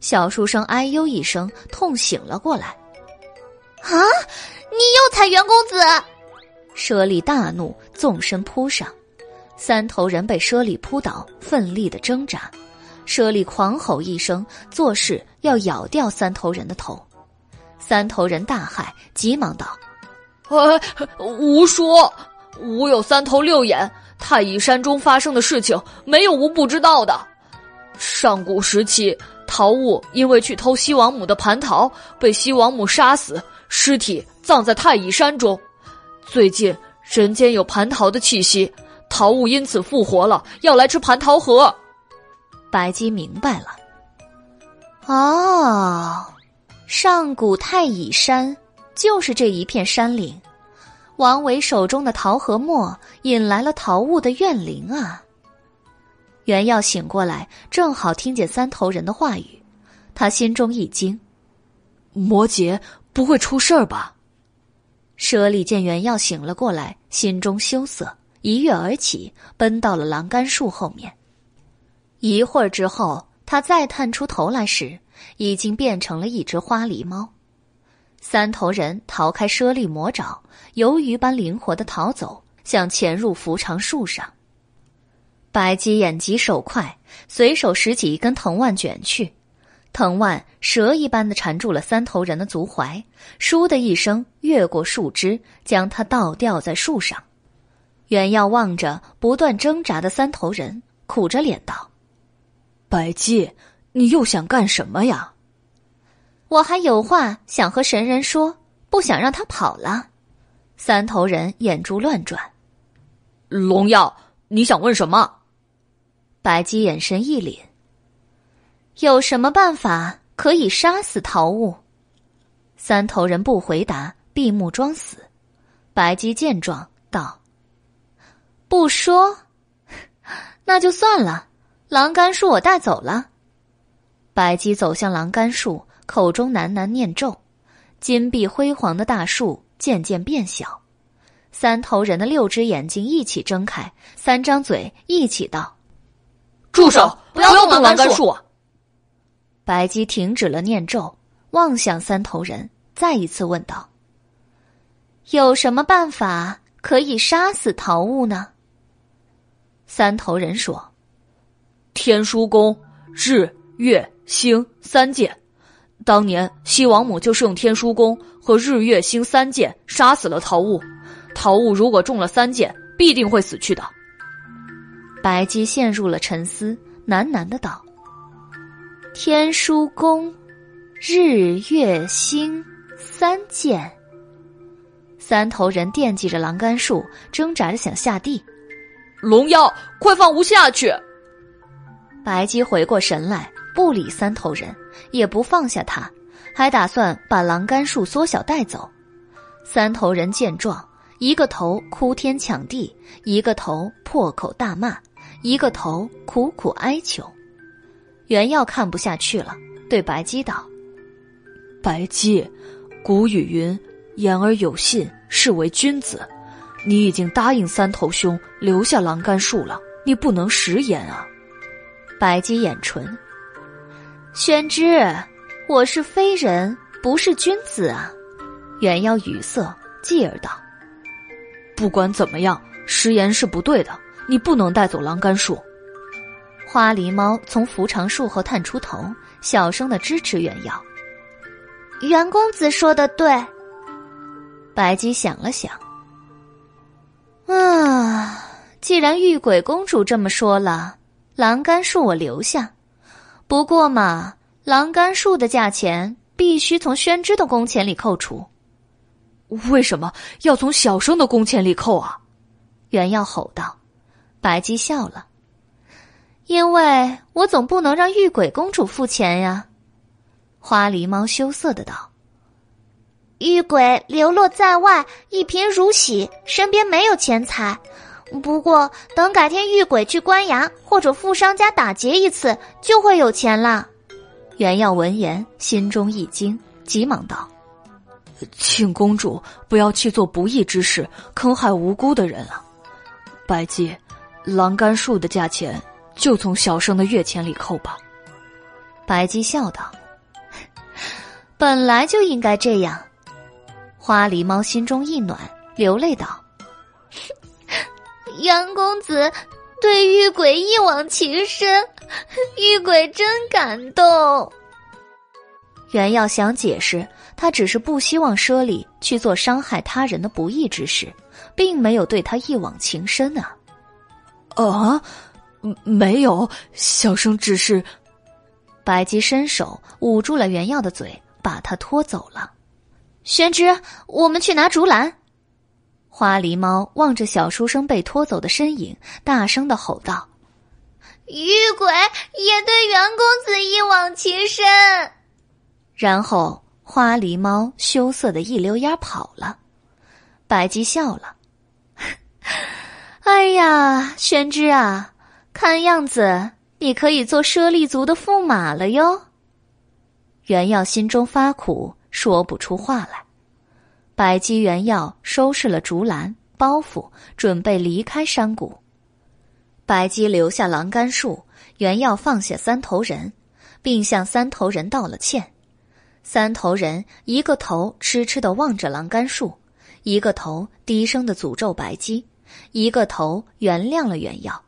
小书生哎呦一声，痛醒了过来。啊！你又踩袁公子！舍利大怒，纵身扑上，三头人被猞猁扑倒，奋力的挣扎。猞猁狂吼一声，作势要咬掉三头人的头。三头人大骇，急忙道：“哎，吾说，吾有三头六眼，太乙山中发生的事情，没有吾不知道的。上古时期，桃物因为去偷西王母的蟠桃，被西王母杀死，尸体葬在太乙山中。最近人间有蟠桃的气息，桃物因此复活了，要来吃蟠桃核。”白姬明白了，哦，上古太乙山就是这一片山岭，王维手中的桃核墨引来了桃物的怨灵啊。袁耀醒过来，正好听见三头人的话语，他心中一惊：摩羯不会出事儿吧？舍利见袁耀醒了过来，心中羞涩，一跃而起，奔到了栏杆树后面。一会儿之后，他再探出头来时，已经变成了一只花狸猫。三头人逃开猞猁魔爪，游鱼般灵活的逃走，想潜入扶长树上。白姬眼疾手快，随手拾起一根藤蔓卷去，藤蔓蛇一般的缠住了三头人的足踝，倏的一声越过树枝，将他倒吊在树上。原耀望着不断挣扎的三头人，苦着脸道。白姬，你又想干什么呀？我还有话想和神人说，不想让他跑了。三头人眼珠乱转。龙耀，你想问什么？白姬眼神一凛。有什么办法可以杀死桃物？三头人不回答，闭目装死。白姬见状道：“不说，那就算了。”栏杆树，我带走了。白姬走向栏杆树，口中喃喃念咒，金碧辉煌的大树渐渐变小。三头人的六只眼睛一起睁开，三张嘴一起道：“住手！不要动栏杆树！”白姬停止了念咒，望向三头人，再一次问道：“有什么办法可以杀死桃物呢？”三头人说。天书宫日月星三剑，当年西王母就是用天书宫和日月星三剑杀死了桃物。桃物如果中了三剑，必定会死去的。白姬陷入了沉思，喃喃的道：“天书宫，日月星三剑。”三头人惦记着栏杆树，挣扎着想下地。龙妖，快放吾下去！白姬回过神来，不理三头人，也不放下他，还打算把栏杆树缩小带走。三头人见状，一个头哭天抢地，一个头破口大骂，一个头苦苦哀求。袁耀看不下去了，对白姬道：“白姬，古语云，言而有信，是为君子。你已经答应三头兄留下栏杆树了，你不能食言啊。”白姬掩唇，宣之，我是非人，不是君子啊！元妖语塞，继而道：“不管怎么样，食言是不对的，你不能带走栏杆树。”花狸猫从扶长树后探出头，小声的支持元妖。袁公子说的对。白姬想了想，啊，既然玉鬼公主这么说了。栏杆树我留下，不过嘛，栏杆树的价钱必须从宣之的工钱里扣除。为什么要从小生的工钱里扣啊？袁耀吼道。白姬笑了，因为我总不能让玉鬼公主付钱呀。花狸猫羞涩的道：“玉鬼流落在外，一贫如洗，身边没有钱财。”不过，等改天遇鬼去官衙或者富商家打劫一次，就会有钱了。袁耀闻言，心中一惊，急忙道：“请公主不要去做不义之事，坑害无辜的人啊！”白姬，栏杆树的价钱就从小生的月钱里扣吧。白姬笑道：“ 本来就应该这样。”花狸猫心中一暖，流泪道。袁公子对玉鬼一往情深，玉鬼真感动。袁耀想解释，他只是不希望奢礼去做伤害他人的不义之事，并没有对他一往情深啊。啊，没有，小生只是……白姬伸手捂住了袁耀的嘴，把他拖走了。玄之，我们去拿竹篮。花狸猫望着小书生被拖走的身影，大声的吼道：“玉鬼也对袁公子一往情深。”然后，花狸猫羞涩的一溜烟跑了。白姬笑了：“哎呀，宣之啊，看样子你可以做猞猁族的驸马了哟。”袁耀心中发苦，说不出话来。百姬原要收拾了竹篮包袱，准备离开山谷。白姬留下栏杆树，原要放下三头人，并向三头人道了歉。三头人一个头痴痴的望着栏杆树，一个头低声的诅咒白姬，一个头原谅了原药。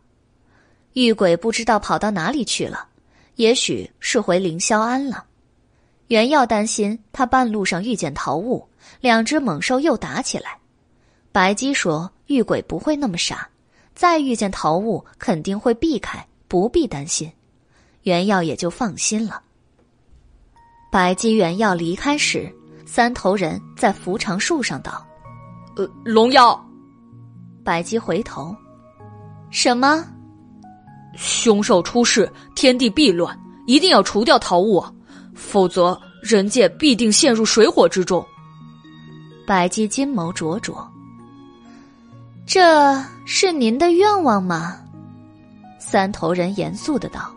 玉鬼不知道跑到哪里去了，也许是回凌霄庵了。原药担心他半路上遇见桃物。两只猛兽又打起来，白姬说：“玉鬼不会那么傻，再遇见桃物肯定会避开，不必担心。”原药也就放心了。白姬原药离开时，三头人在扶长树上道：“呃，龙妖。”白姬回头：“什么？凶兽出世，天地必乱，一定要除掉桃物，否则人界必定陷入水火之中。”白姬金眸灼灼。这是您的愿望吗？三头人严肃的道：“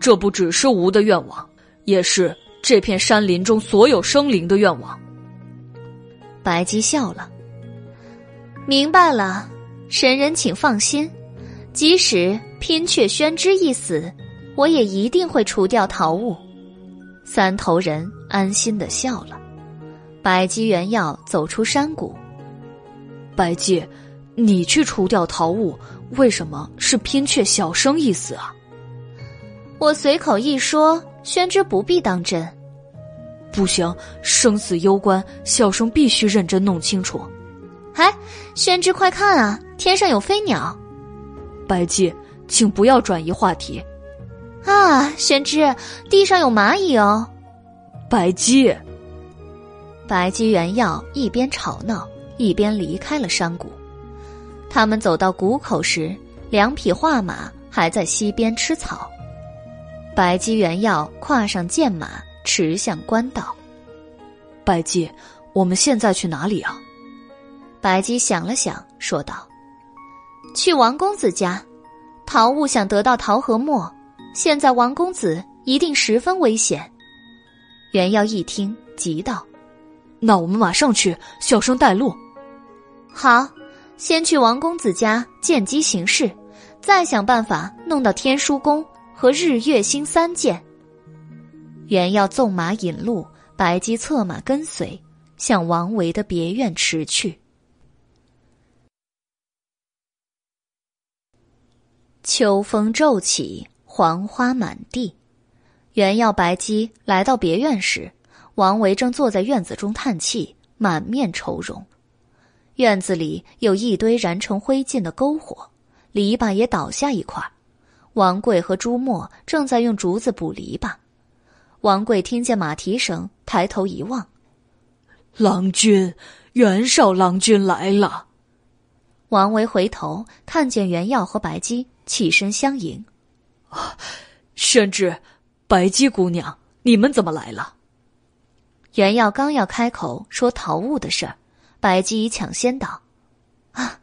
这不只是吾的愿望，也是这片山林中所有生灵的愿望。”白姬笑了。明白了，神人请放心，即使拼却宣之一死，我也一定会除掉桃物。三头人安心的笑了。白姬原要走出山谷。白姬，你去除掉桃物，为什么是拼却小生意思啊？我随口一说，宣之不必当真。不行，生死攸关，小生必须认真弄清楚。哎，宣之，快看啊，天上有飞鸟。白姬，请不要转移话题。啊，宣之，地上有蚂蚁哦。白姬。白姬原药一边吵闹，一边离开了山谷。他们走到谷口时，两匹画马还在溪边吃草。白姬原药跨上剑马，驰向官道。白姬，我们现在去哪里啊？白姬想了想，说道：“去王公子家。桃物想得到桃核墨，现在王公子一定十分危险。”原药一听，急道。那我们马上去，小生带路。好，先去王公子家见机行事，再想办法弄到天书宫和日月星三剑。原要纵马引路，白姬策马跟随，向王维的别院驰去。秋风骤起，黄花满地。原要白姬来到别院时。王维正坐在院子中叹气，满面愁容。院子里有一堆燃成灰烬的篝火，篱笆也倒下一块。王贵和朱墨正在用竹子补篱笆。王贵听见马蹄声，抬头一望，郎君，袁绍郎君来了。王维回头看见袁耀和白姬，起身相迎。宣之，白姬姑娘，你们怎么来了？袁耀刚要开口说桃物的事儿，白姬已抢先道：“啊，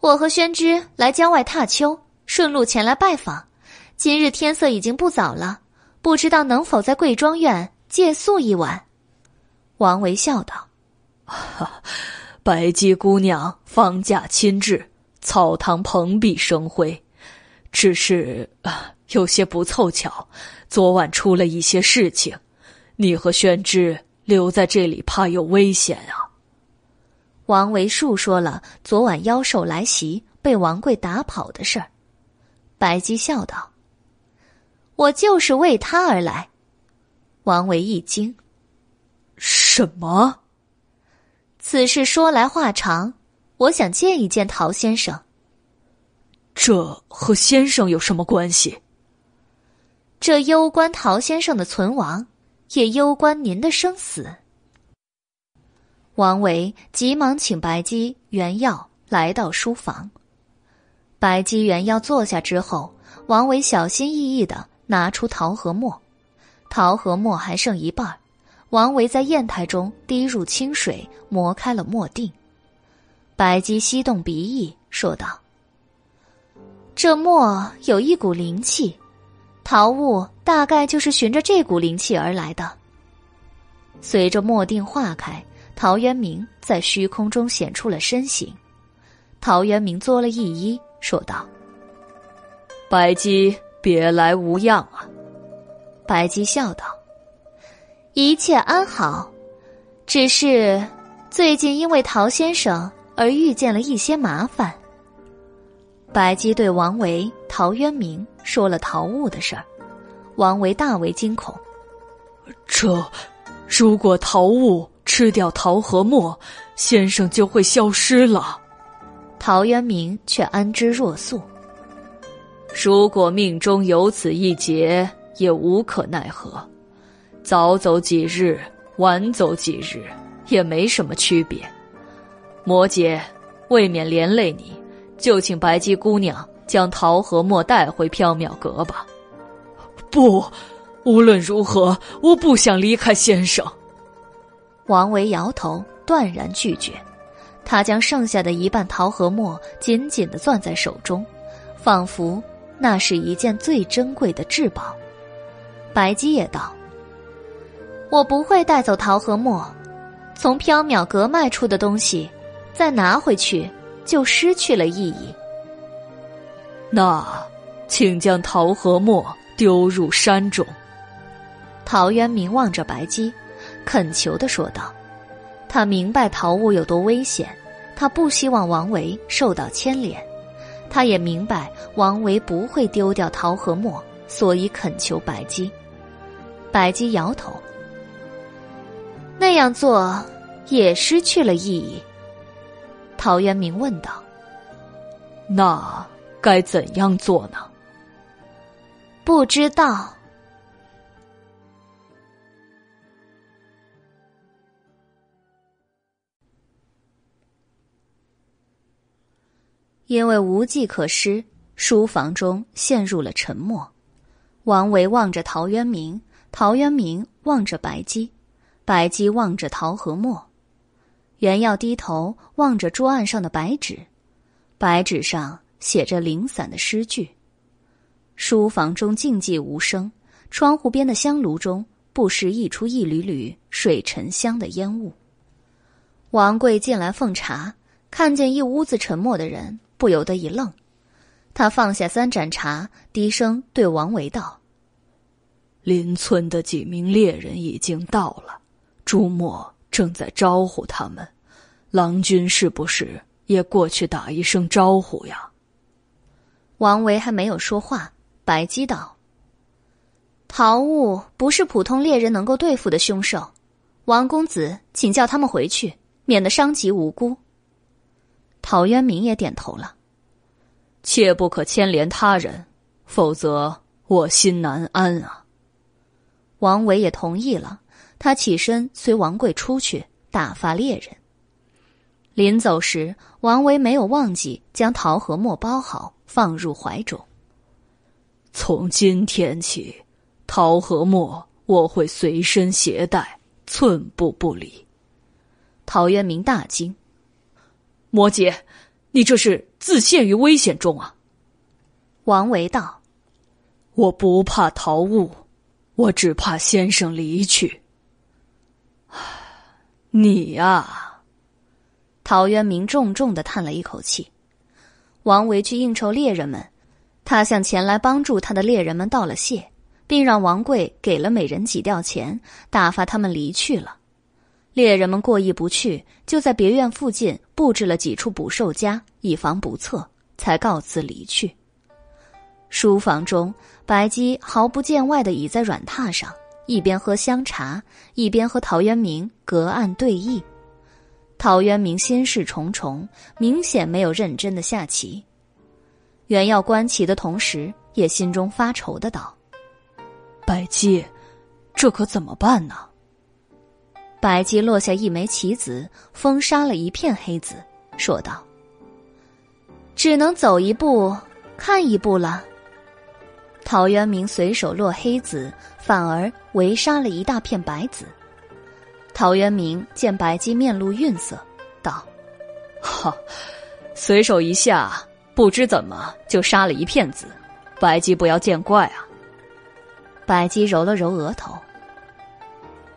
我和宣之来郊外踏秋，顺路前来拜访。今日天色已经不早了，不知道能否在贵庄院借宿一晚。”王维笑道：“哈白姬姑娘方驾亲至，草堂蓬荜生辉，只是啊，有些不凑巧，昨晚出了一些事情，你和宣之。”留在这里怕有危险啊！王维述说了昨晚妖兽来袭，被王贵打跑的事儿。白姬笑道：“我就是为他而来。”王维一惊：“什么？”此事说来话长，我想见一见陶先生。这和先生有什么关系？这攸关陶先生的存亡，也攸关您的生死。王维急忙请白姬、袁耀来到书房。白姬、袁耀坐下之后，王维小心翼翼的拿出桃核墨，桃核墨还剩一半王维在砚台中滴入清水，磨开了墨锭。白姬吸动鼻翼，说道：“这墨有一股灵气，桃物大概就是循着这股灵气而来的。”随着墨锭化开。陶渊明在虚空中显出了身形，陶渊明作了一揖，说道：“白姬别来无恙啊。”白姬笑道：“一切安好，只是最近因为陶先生而遇见了一些麻烦。”白姬对王维、陶渊明说了陶物的事儿，王维大为惊恐：“这，如果桃物……”吃掉桃核墨，先生就会消失了。陶渊明却安之若素。如果命中有此一劫，也无可奈何。早走几日，晚走几日，也没什么区别。摩羯，未免连累你，就请白姬姑娘将桃核墨带回缥缈阁吧。不，无论如何，我不想离开先生。王维摇头，断然拒绝。他将剩下的一半桃核墨紧紧的攥在手中，仿佛那是一件最珍贵的至宝。白姬也道：“我不会带走桃核墨，从缥缈阁卖出的东西，再拿回去就失去了意义。”那，请将桃核墨丢入山中。陶渊明望着白姬。恳求的说道：“他明白桃物有多危险，他不希望王维受到牵连，他也明白王维不会丢掉桃和墨，所以恳求白姬。白姬摇头，那样做也失去了意义。”陶渊明问道：“那该怎样做呢？”不知道。因为无计可施，书房中陷入了沉默。王维望着陶渊明，陶渊明望着白姬，白姬望着陶和墨。袁耀低头望着桌案上的白纸，白纸上写着零散的诗句。书房中静寂无声，窗户边的香炉中不时溢出一缕缕水沉香的烟雾。王贵进来奉茶，看见一屋子沉默的人。不由得一愣，他放下三盏茶，低声对王维道：“邻村的几名猎人已经到了，朱墨正在招呼他们。郎君是不是也过去打一声招呼呀？”王维还没有说话，白姬道：“桃物不是普通猎人能够对付的凶兽，王公子，请叫他们回去，免得伤及无辜。”陶渊明也点头了，切不可牵连他人，否则我心难安啊。王维也同意了，他起身随王贵出去打发猎人。临走时，王维没有忘记将桃核墨包好，放入怀中。从今天起，桃核墨我会随身携带，寸步不离。陶渊明大惊。摩羯，你这是自陷于危险中啊！王维道：“我不怕桃物，我只怕先生离去。”你呀，陶渊明重重的叹了一口气。王维去应酬猎人们，他向前来帮助他的猎人们道了谢，并让王贵给了每人几吊钱，打发他们离去了。猎人们过意不去，就在别院附近布置了几处捕兽夹，以防不测。才告辞离去。书房中，白姬毫不见外的倚在软榻上，一边喝香茶，一边和陶渊明隔岸对弈。陶渊明心事重重，明显没有认真的下棋。袁耀观棋的同时，也心中发愁的道：“白姬，这可怎么办呢？”白姬落下一枚棋子，封杀了一片黑子，说道：“只能走一步看一步了。”陶渊明随手落黑子，反而围杀了一大片白子。陶渊明见白姬面露愠色，道：“哈，随手一下，不知怎么就杀了一片子，白姬不要见怪啊。”白姬揉了揉额头：“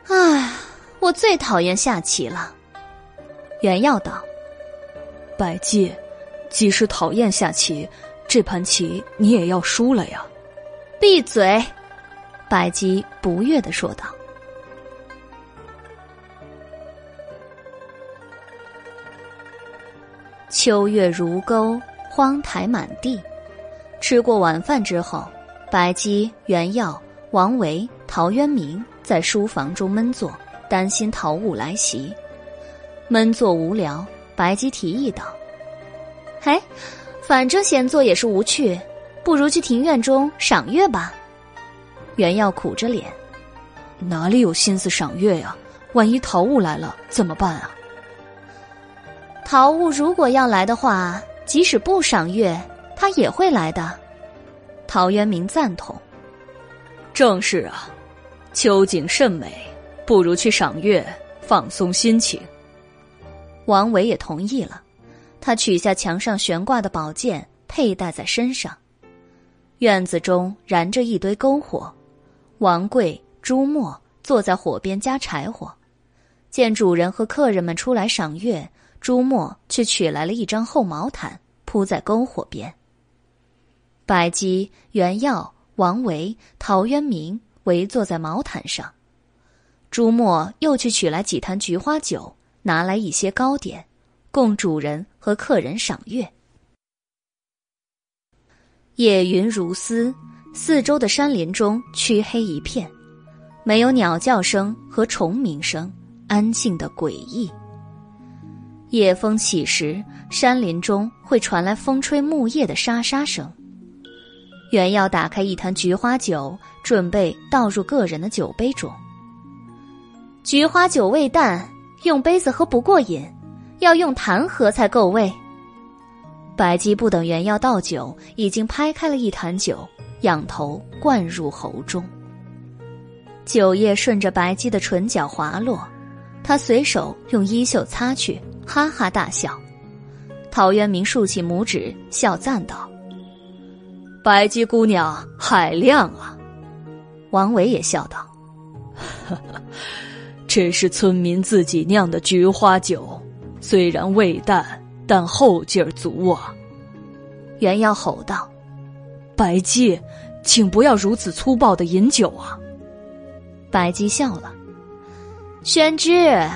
唉，我最讨厌下棋了。”袁耀道：“白姬，即使讨厌下棋，这盘棋你也要输了呀。”闭嘴！白姬不悦的说道。秋月如钩，荒台满地。吃过晚饭之后，白姬、袁耀、王维、陶渊明在书房中闷坐，担心陶雾来袭。闷坐无聊，白姬提议道：“嘿，反正闲坐也是无趣。”不如去庭院中赏月吧。袁耀苦着脸，哪里有心思赏月呀？万一陶雾来了怎么办啊？陶雾如果要来的话，即使不赏月，他也会来的。陶渊明赞同。正是啊，秋景甚美，不如去赏月，放松心情。王维也同意了，他取下墙上悬挂的宝剑，佩戴在身上。院子中燃着一堆篝火，王贵、朱墨坐在火边加柴火。见主人和客人们出来赏月，朱墨却取来了一张厚毛毯铺在篝火边。白姬、袁耀、王维、陶渊明围坐在毛毯上，朱墨又去取来几坛菊花酒，拿来一些糕点，供主人和客人赏月。夜云如丝，四周的山林中黢黑一片，没有鸟叫声和虫鸣声，安静的诡异。夜风起时，山林中会传来风吹木叶的沙沙声。袁耀打开一坛菊花酒，准备倒入个人的酒杯中。菊花酒味淡，用杯子喝不过瘾，要用坛喝才够味。白姬不等袁耀倒酒，已经拍开了一坛酒，仰头灌入喉中。酒液顺着白姬的唇角滑落，他随手用衣袖擦去，哈哈大笑。陶渊明竖起拇指，笑赞道：“白姬姑娘海量啊！”王维也笑道：“ 这是村民自己酿的菊花酒，虽然味淡。”但后劲儿足啊！袁耀吼道：“白姬，请不要如此粗暴的饮酒啊！”白姬笑了：“宣之，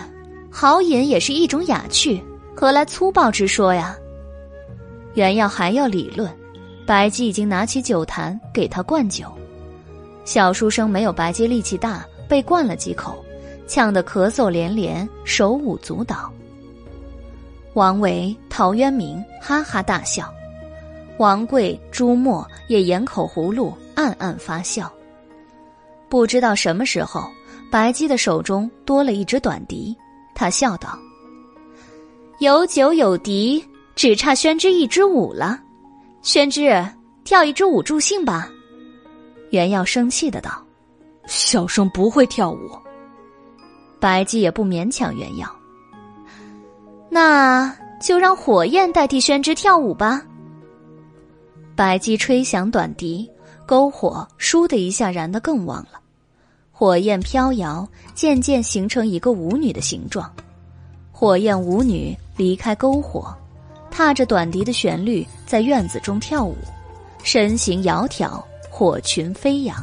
好饮也是一种雅趣，何来粗暴之说呀？”袁耀还要理论，白姬已经拿起酒坛给他灌酒。小书生没有白姬力气大，被灌了几口，呛得咳嗽连连，手舞足蹈。王维、陶渊明哈哈大笑，王贵、朱墨也掩口葫芦，暗暗发笑。不知道什么时候，白姬的手中多了一支短笛，他笑道：“有酒有笛，只差宣之一支舞了。宣之，跳一支舞助兴吧。”袁耀生气的道：“小生不会跳舞。”白姬也不勉强袁耀。那就让火焰代替宣之跳舞吧。白姬吹响短笛，篝火倏的一下燃得更旺了，火焰飘摇，渐渐形成一个舞女的形状。火焰舞女离开篝火，踏着短笛的旋律，在院子中跳舞，身形窈窕，火裙飞扬。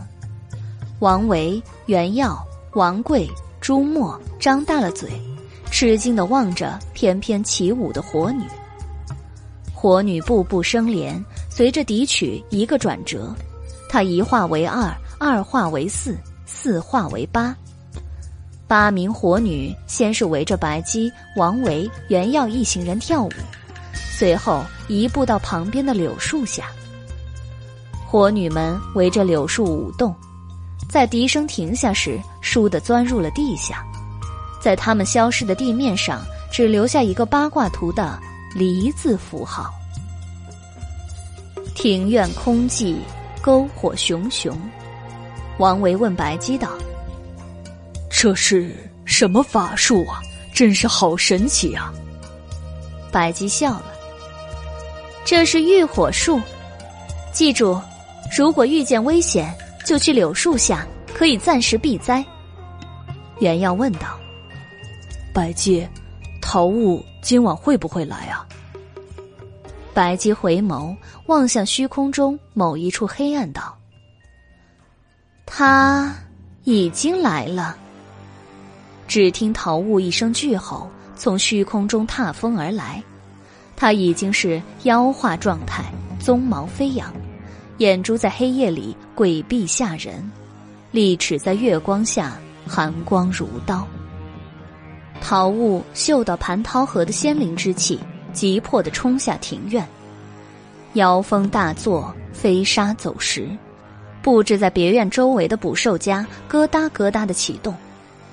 王维、袁耀、王贵、朱墨张大了嘴。吃惊的望着翩翩起舞的火女。火女步步生莲，随着笛曲一个转折，她一化为二，二化为四，四化为八。八名火女先是围着白姬、王维、袁耀一行人跳舞，随后移步到旁边的柳树下。火女们围着柳树舞动，在笛声停下时，倏地钻入了地下，在他们消失的地面上，只留下一个八卦图的“离”字符号。庭院空寂，篝火熊熊。王维问白姬道。这是什么法术啊？真是好神奇啊！白姬笑了。这是浴火术，记住，如果遇见危险，就去柳树下，可以暂时避灾。袁耀问道：“白姬，桃雾今晚会不会来啊？”白姬回眸望向虚空中某一处黑暗，道：“他已经来了。”只听桃雾一声巨吼，从虚空中踏风而来。他已经是妖化状态，鬃毛飞扬，眼珠在黑夜里诡秘吓人，利齿在月光下寒光如刀。桃雾嗅到蟠桃河的仙灵之气，急迫地冲下庭院。妖风大作，飞沙走石，布置在别院周围的捕兽夹咯哒咯哒的启动。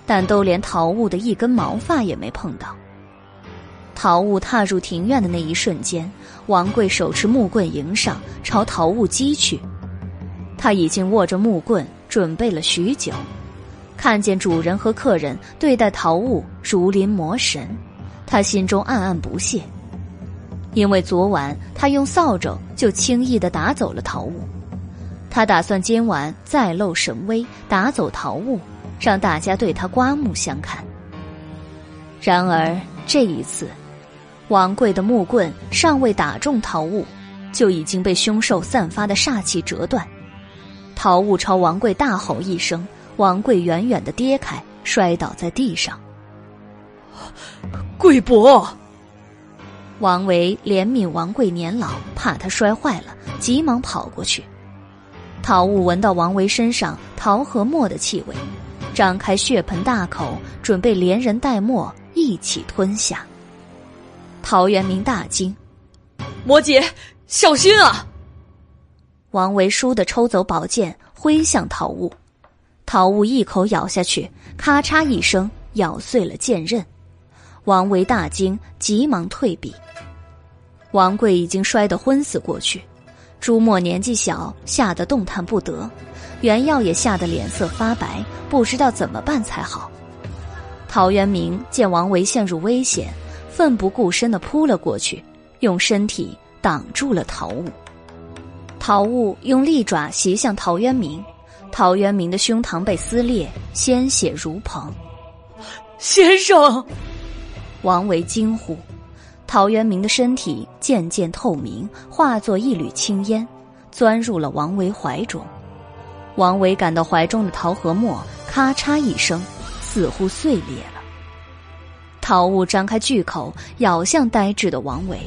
但都连陶雾的一根毛发也没碰到。陶雾踏入庭院的那一瞬间，王贵手持木棍迎上，朝陶雾击去。他已经握着木棍准备了许久，看见主人和客人对待陶雾如临魔神，他心中暗暗不屑。因为昨晚他用扫帚就轻易的打走了陶雾，他打算今晚再露神威，打走陶雾。让大家对他刮目相看。然而这一次，王贵的木棍尚未打中陶雾，就已经被凶兽散发的煞气折断。陶雾朝王贵大吼一声，王贵远远的跌开，摔倒在地上。贵伯，王维怜悯王贵年老，怕他摔坏了，急忙跑过去。陶雾闻到王维身上桃和墨的气味。张开血盆大口，准备连人带墨一起吞下。陶渊明大惊：“魔姐，小心啊！”王维倏地抽走宝剑，挥向陶雾。陶雾一口咬下去，咔嚓一声，咬碎了剑刃。王维大惊，急忙退避。王贵已经摔得昏死过去，朱墨年纪小，吓得动弹不得。袁耀也吓得脸色发白，不知道怎么办才好。陶渊明见王维陷入危险，奋不顾身的扑了过去，用身体挡住了陶雾。陶雾用利爪袭向陶渊明，陶渊明的胸膛被撕裂，鲜血如蓬。先生，王维惊呼。陶渊明的身体渐渐透明，化作一缕青烟，钻入了王维怀中。王维感到怀中的桃核末咔嚓一声，似乎碎裂了。桃物张开巨口，咬向呆滞的王维。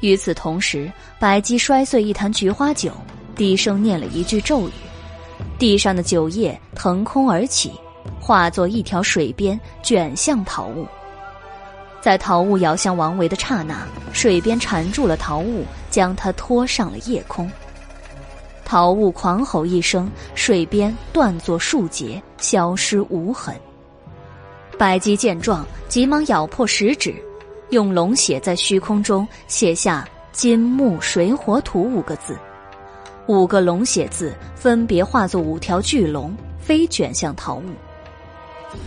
与此同时，白姬摔碎一坛菊花酒，低声念了一句咒语，地上的酒液腾空而起，化作一条水鞭卷向桃物。在桃物咬向王维的刹那，水鞭缠住了桃物，将他拖上了夜空。桃雾狂吼一声，水边断作数节，消失无痕。白姬见状，急忙咬破食指，用龙血在虚空中写下“金木水火土”五个字。五个龙血字分别化作五条巨龙，飞卷向桃雾。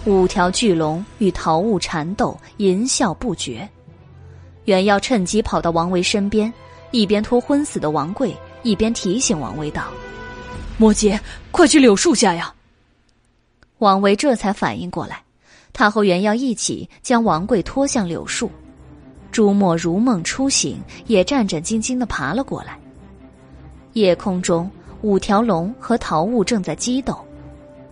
五条巨龙与桃雾缠斗，淫笑不绝。袁耀趁机跑到王维身边，一边拖昏死的王贵。一边提醒王维道：“摩羯，快去柳树下呀！”王维这才反应过来，他和袁耀一起将王贵拖向柳树。朱墨如梦初醒，也战战兢兢的爬了过来。夜空中，五条龙和桃雾正在激斗，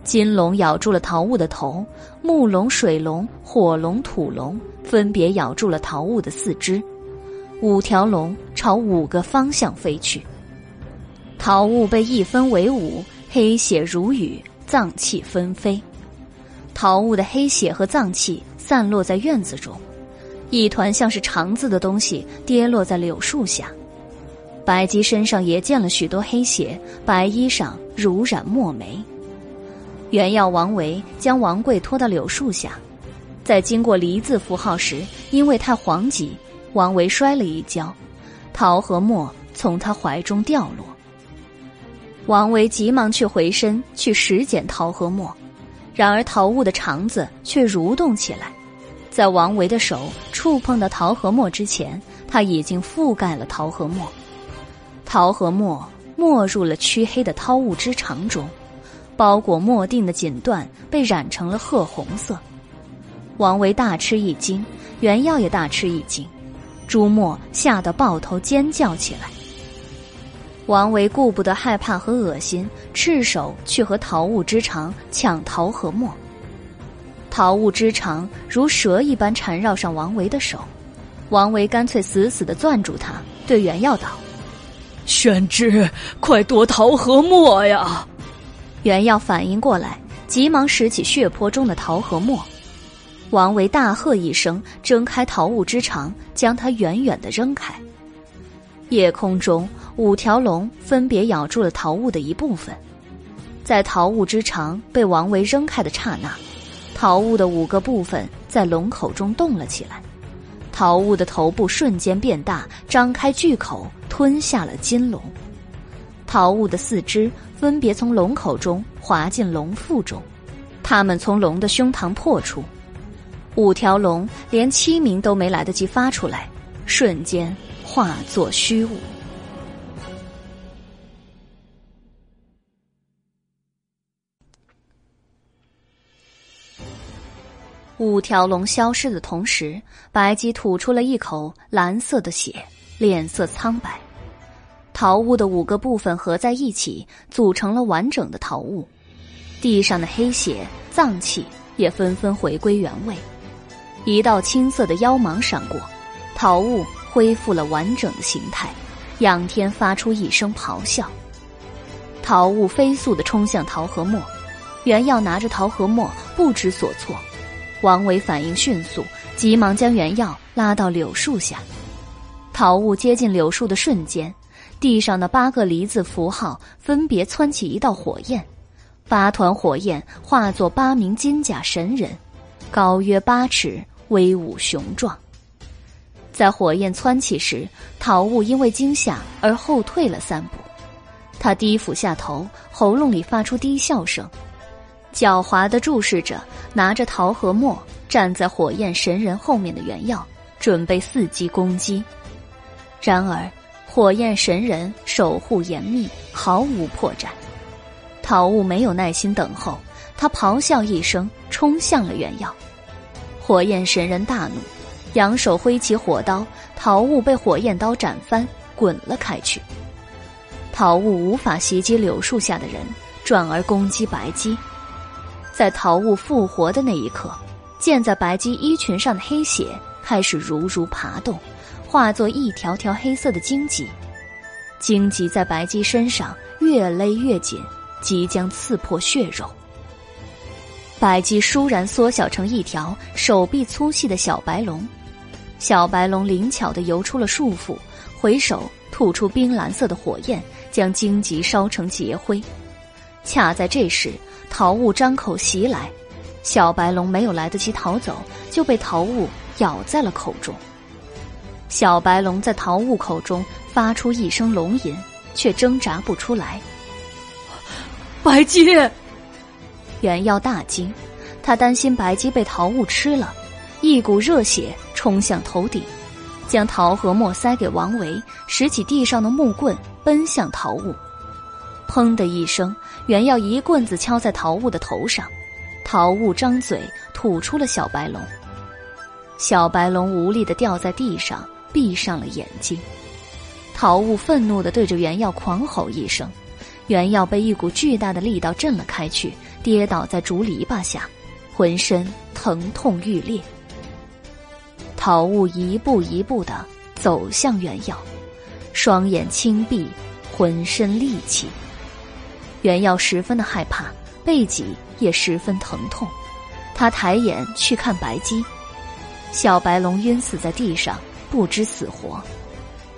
金龙咬住了桃雾的头，木龙、水龙、火龙、土龙分别咬住了桃雾的四肢。五条龙朝五个方向飞去。桃物被一分为五，黑血如雨，脏器纷飞。桃物的黑血和脏器散落在院子中，一团像是肠子的东西跌落在柳树下。白姬身上也溅了许多黑血，白衣裳如染墨梅。原要王维将王贵拖到柳树下，在经过“离”字符号时，因为太惶急，王维摔了一跤，桃和墨从他怀中掉落。王维急忙去回身去拾捡桃和墨，然而桃物的肠子却蠕动起来，在王维的手触碰到桃和墨之前，他已经覆盖了桃和墨。桃和墨没入了黢黑的桃物之肠中，包裹墨锭的锦缎被染成了褐红色。王维大吃一惊，袁耀也大吃一惊，朱墨吓得抱头尖叫起来。王维顾不得害怕和恶心，赤手去和桃物之长抢桃和墨。桃物之长如蛇一般缠绕上王维的手，王维干脆死死的攥住他，对袁耀道：“宣之，快夺桃和墨呀！”袁耀反应过来，急忙拾起血泊中的桃和墨。王维大喝一声，挣开桃物之长，将它远远的扔开。夜空中。五条龙分别咬住了桃物的一部分，在桃物之长被王维扔开的刹那，桃物的五个部分在龙口中动了起来，桃物的头部瞬间变大，张开巨口吞下了金龙，桃物的四肢分别从龙口中滑进龙腹中，它们从龙的胸膛破出，五条龙连七鸣都没来得及发出来，瞬间化作虚无。五条龙消失的同时，白姬吐出了一口蓝色的血，脸色苍白。桃物的五个部分合在一起，组成了完整的桃物。地上的黑血、脏器也纷纷回归原位。一道青色的妖芒闪过，桃物恢复了完整的形态。仰天发出一声咆哮，桃物飞速的冲向桃和墨。原耀拿着桃和墨，不知所措。王维反应迅速，急忙将原药拉到柳树下。桃物接近柳树的瞬间，地上的八个梨字符号分别蹿起一道火焰，八团火焰化作八名金甲神人，高约八尺，威武雄壮。在火焰蹿起时，桃物因为惊吓而后退了三步，他低俯下头，喉咙里发出低笑声。狡猾的注视着拿着桃和墨站在火焰神人后面的原耀，准备伺机攻击。然而，火焰神人守护严密，毫无破绽。桃物没有耐心等候，他咆哮一声，冲向了原耀。火焰神人大怒，扬手挥起火刀，桃物被火焰刀斩翻，滚了开去。桃物无法袭击柳树下的人，转而攻击白姬。在桃物复活的那一刻，溅在白姬衣裙上的黑血开始如如爬动，化作一条条黑色的荆棘，荆棘在白姬身上越勒越紧，即将刺破血肉。白姬倏然缩小成一条手臂粗细的小白龙，小白龙灵巧地游出了束缚，回首吐出冰蓝色的火焰，将荆棘烧成劫灰。恰在这时。桃物张口袭来，小白龙没有来得及逃走，就被桃物咬在了口中。小白龙在桃雾口中发出一声龙吟，却挣扎不出来。白姬，原耀大惊，他担心白姬被桃雾吃了，一股热血冲向头顶，将桃和墨塞给王维，拾起地上的木棍，奔向桃雾。砰的一声，原耀一棍子敲在桃雾的头上，桃雾张嘴吐出了小白龙。小白龙无力的掉在地上，闭上了眼睛。桃雾愤怒的对着原耀狂吼一声，原耀被一股巨大的力道震了开去，跌倒在竹篱笆下，浑身疼痛欲裂。桃雾一步一步的走向袁耀，双眼轻闭，浑身戾气。袁耀十分的害怕，背脊也十分疼痛。他抬眼去看白姬，小白龙晕死在地上，不知死活。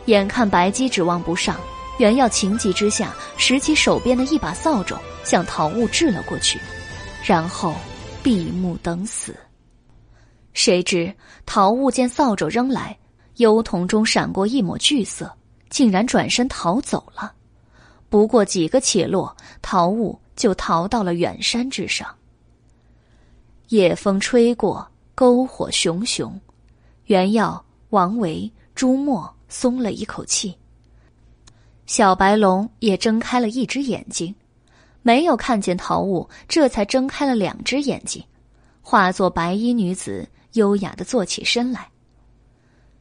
眼看白姬指望不上，袁耀情急之下拾起手边的一把扫帚，向桃物掷了过去，然后闭目等死。谁知桃物见扫帚扔来，幽瞳中闪过一抹惧色，竟然转身逃走了。不过几个起落，桃物就逃到了远山之上。夜风吹过，篝火熊熊，袁耀、王维、朱墨松了一口气。小白龙也睁开了一只眼睛，没有看见桃物，这才睁开了两只眼睛，化作白衣女子。优雅的坐起身来。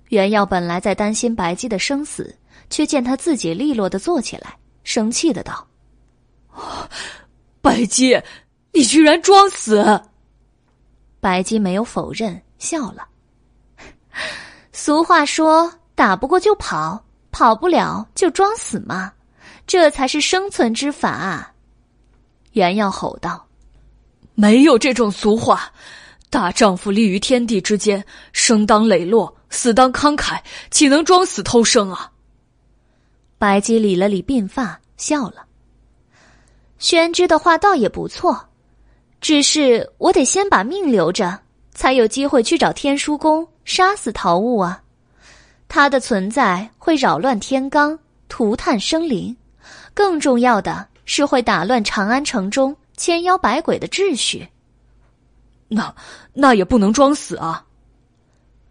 袁耀本来在担心白姬的生死，却见他自己利落的坐起来，生气的道：“白姬，你居然装死！”白姬没有否认，笑了。俗话说：“打不过就跑，跑不了就装死嘛，这才是生存之法。”啊袁耀吼道：“没有这种俗话。”大丈夫立于天地之间，生当磊落，死当慷慨，岂能装死偷生啊？白姬理了理鬓发，笑了。宣之的话倒也不错，只是我得先把命留着，才有机会去找天书宫杀死桃物啊。它的存在会扰乱天罡，涂炭生灵，更重要的是会打乱长安城中千妖百鬼的秩序。那那也不能装死啊！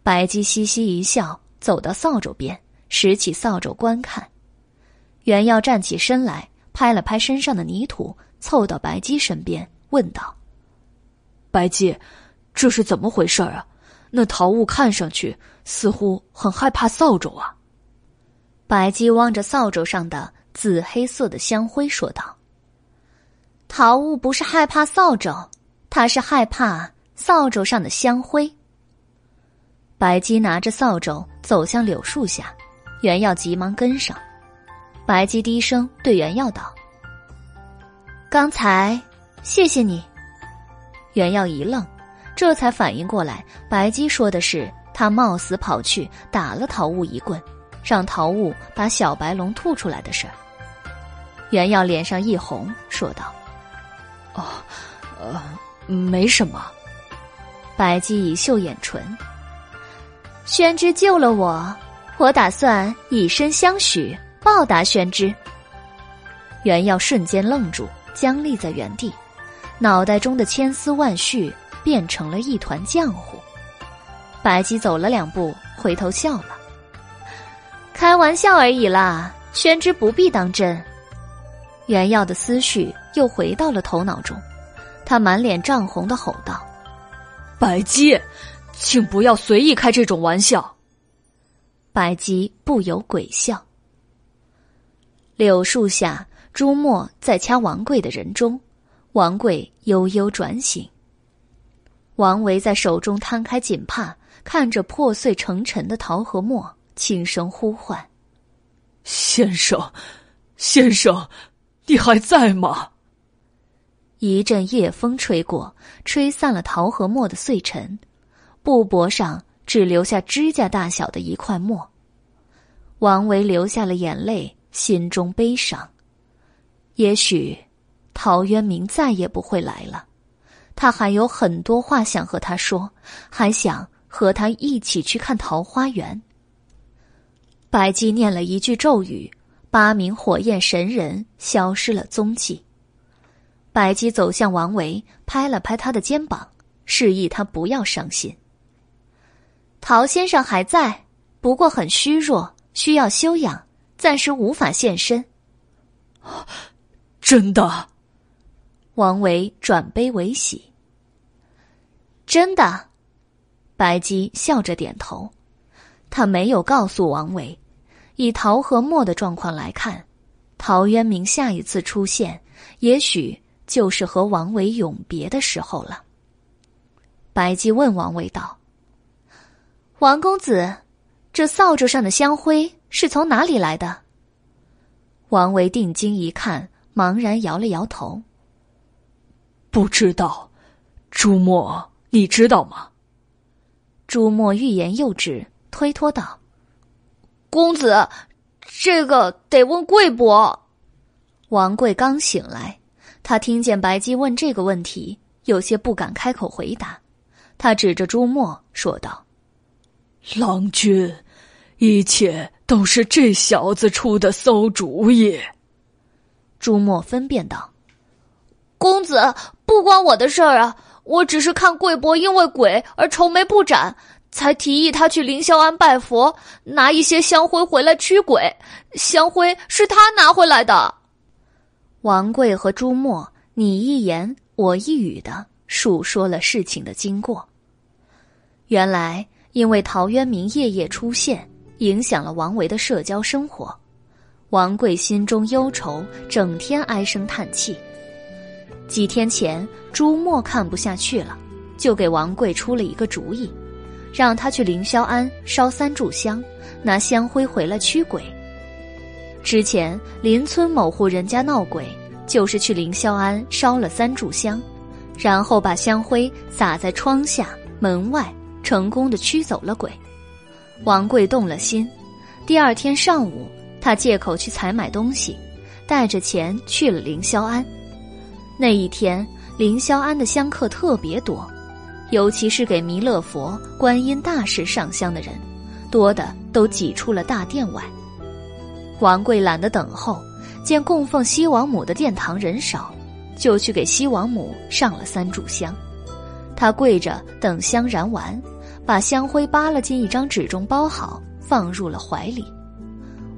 白姬嘻嘻一笑，走到扫帚边，拾起扫帚观看。袁耀站起身来，拍了拍身上的泥土，凑到白姬身边，问道：“白姬，这是怎么回事啊？那桃物看上去似乎很害怕扫帚啊。”白姬望着扫帚上的紫黑色的香灰，说道：“桃物不是害怕扫帚。”他是害怕扫帚上的香灰。白姬拿着扫帚走向柳树下，袁耀急忙跟上。白姬低声对袁耀道：“刚才谢谢你。”袁耀一愣，这才反应过来，白姬说的是他冒死跑去打了陶雾一棍，让陶雾把小白龙吐出来的事儿。袁耀脸上一红，说道：“哦，呃。”没什么，白姬已秀眼唇。宣之救了我，我打算以身相许，报答宣之。袁耀瞬间愣住，僵立在原地，脑袋中的千丝万绪变成了一团浆糊。白姬走了两步，回头笑了：“开玩笑而已啦，宣之不必当真。”袁耀的思绪又回到了头脑中。他满脸涨红的吼道：“白姬，请不要随意开这种玩笑。”白姬不由鬼笑。柳树下，朱墨在掐王贵的人中，王贵悠悠转醒。王维在手中摊开锦帕，看着破碎成尘的桃和墨，轻声呼唤：“先生，先生，你还在吗？”一阵夜风吹过，吹散了桃和墨的碎尘，布帛上只留下指甲大小的一块墨。王维流下了眼泪，心中悲伤。也许，陶渊明再也不会来了。他还有很多话想和他说，还想和他一起去看桃花源。白姬念了一句咒语，八名火焰神人消失了踪迹。白姬走向王维，拍了拍他的肩膀，示意他不要伤心。陶先生还在，不过很虚弱，需要休养，暂时无法现身。真的？王维转悲为喜。真的，白姬笑着点头。他没有告诉王维，以陶和墨的状况来看，陶渊明下一次出现，也许。就是和王维永别的时候了。白姬问王维道：“王公子，这扫帚上的香灰是从哪里来的？王维定睛一看，茫然摇了摇头。不知道，朱墨，你知道吗？朱墨欲言又止，推脱道：“公子，这个得问贵伯。”王贵刚醒来，他听见白姬问这个问题，有些不敢开口回答。他指着朱墨说道：“郎君，一切都是这小子出的馊主意。”朱墨分辨道：“公子，不关我的事儿啊。”我只是看贵伯因为鬼而愁眉不展，才提议他去凌霄庵拜佛，拿一些香灰回来驱鬼。香灰是他拿回来的。王贵和朱墨你一言我一语的述说了事情的经过。原来因为陶渊明夜夜出现，影响了王维的社交生活，王贵心中忧愁，整天唉声叹气。几天前，朱墨看不下去了，就给王贵出了一个主意，让他去凌霄庵烧三炷香，拿香灰回来驱鬼。之前邻村某户人家闹鬼，就是去凌霄庵烧了三炷香，然后把香灰撒在窗下、门外，成功的驱走了鬼。王贵动了心，第二天上午，他借口去采买东西，带着钱去了凌霄庵。那一天，凌霄庵的香客特别多，尤其是给弥勒佛、观音大士上香的人，多的都挤出了大殿外。王贵懒得等候，见供奉西王母的殿堂人少，就去给西王母上了三炷香。他跪着等香燃完，把香灰扒了进一张纸中包好，放入了怀里。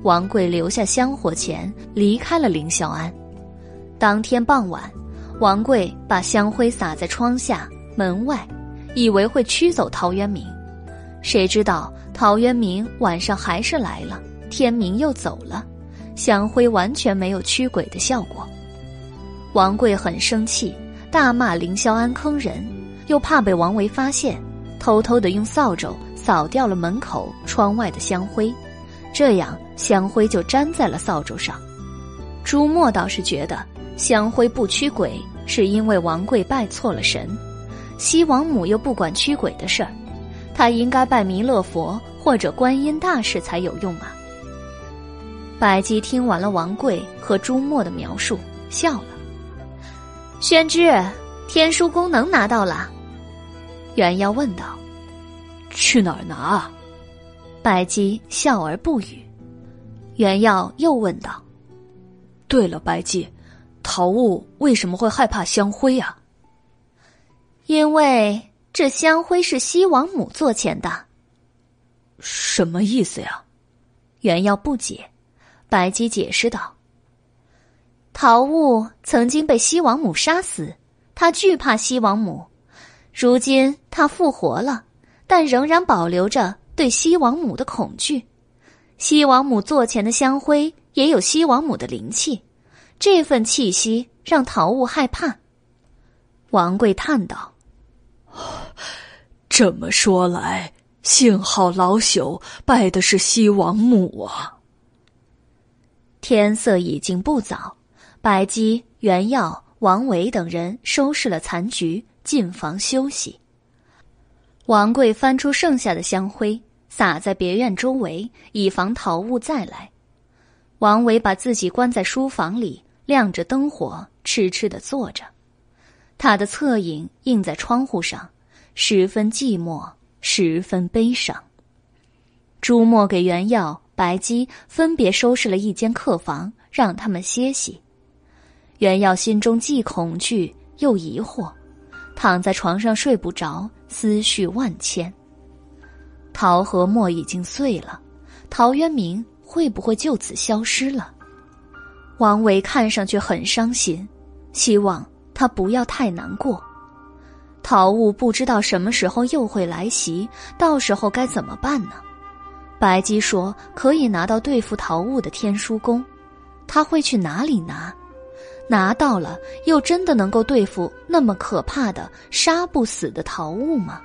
王贵留下香火钱，离开了凌霄庵。当天傍晚。王贵把香灰撒在窗下、门外，以为会驱走陶渊明，谁知道陶渊明晚上还是来了，天明又走了，香灰完全没有驱鬼的效果。王贵很生气，大骂凌霄庵坑人，又怕被王维发现，偷偷的用扫帚扫掉了门口、窗外的香灰，这样香灰就粘在了扫帚上。朱墨倒是觉得香灰不驱鬼。是因为王贵拜错了神，西王母又不管驱鬼的事儿，他应该拜弥勒佛或者观音大士才有用啊。白姬听完了王贵和朱墨的描述，笑了。宣之，天书功能拿到了？元耀问道。去哪儿拿？白姬笑而不语。元耀又问道。对了，白姬。陶物为什么会害怕香灰啊？因为这香灰是西王母做钱的。什么意思呀？袁耀不解。白姬解释道：“桃雾曾经被西王母杀死，他惧怕西王母。如今他复活了，但仍然保留着对西王母的恐惧。西王母做前的香灰也有西王母的灵气。”这份气息让陶物害怕。王贵叹道：“这么说来，幸好老朽拜的是西王母啊。”天色已经不早，白姬、袁耀、王维等人收拾了残局，进房休息。王贵翻出剩下的香灰，撒在别院周围，以防陶物再来。王维把自己关在书房里。亮着灯火，痴痴的坐着，他的侧影映在窗户上，十分寂寞，十分悲伤。朱墨给袁耀、白姬分别收拾了一间客房，让他们歇息。袁耀心中既恐惧又疑惑，躺在床上睡不着，思绪万千。桃和墨已经碎了，陶渊明会不会就此消失了？王维看上去很伤心，希望他不要太难过。陶物不知道什么时候又会来袭，到时候该怎么办呢？白姬说可以拿到对付陶物的天书功，他会去哪里拿？拿到了又真的能够对付那么可怕的杀不死的陶物吗？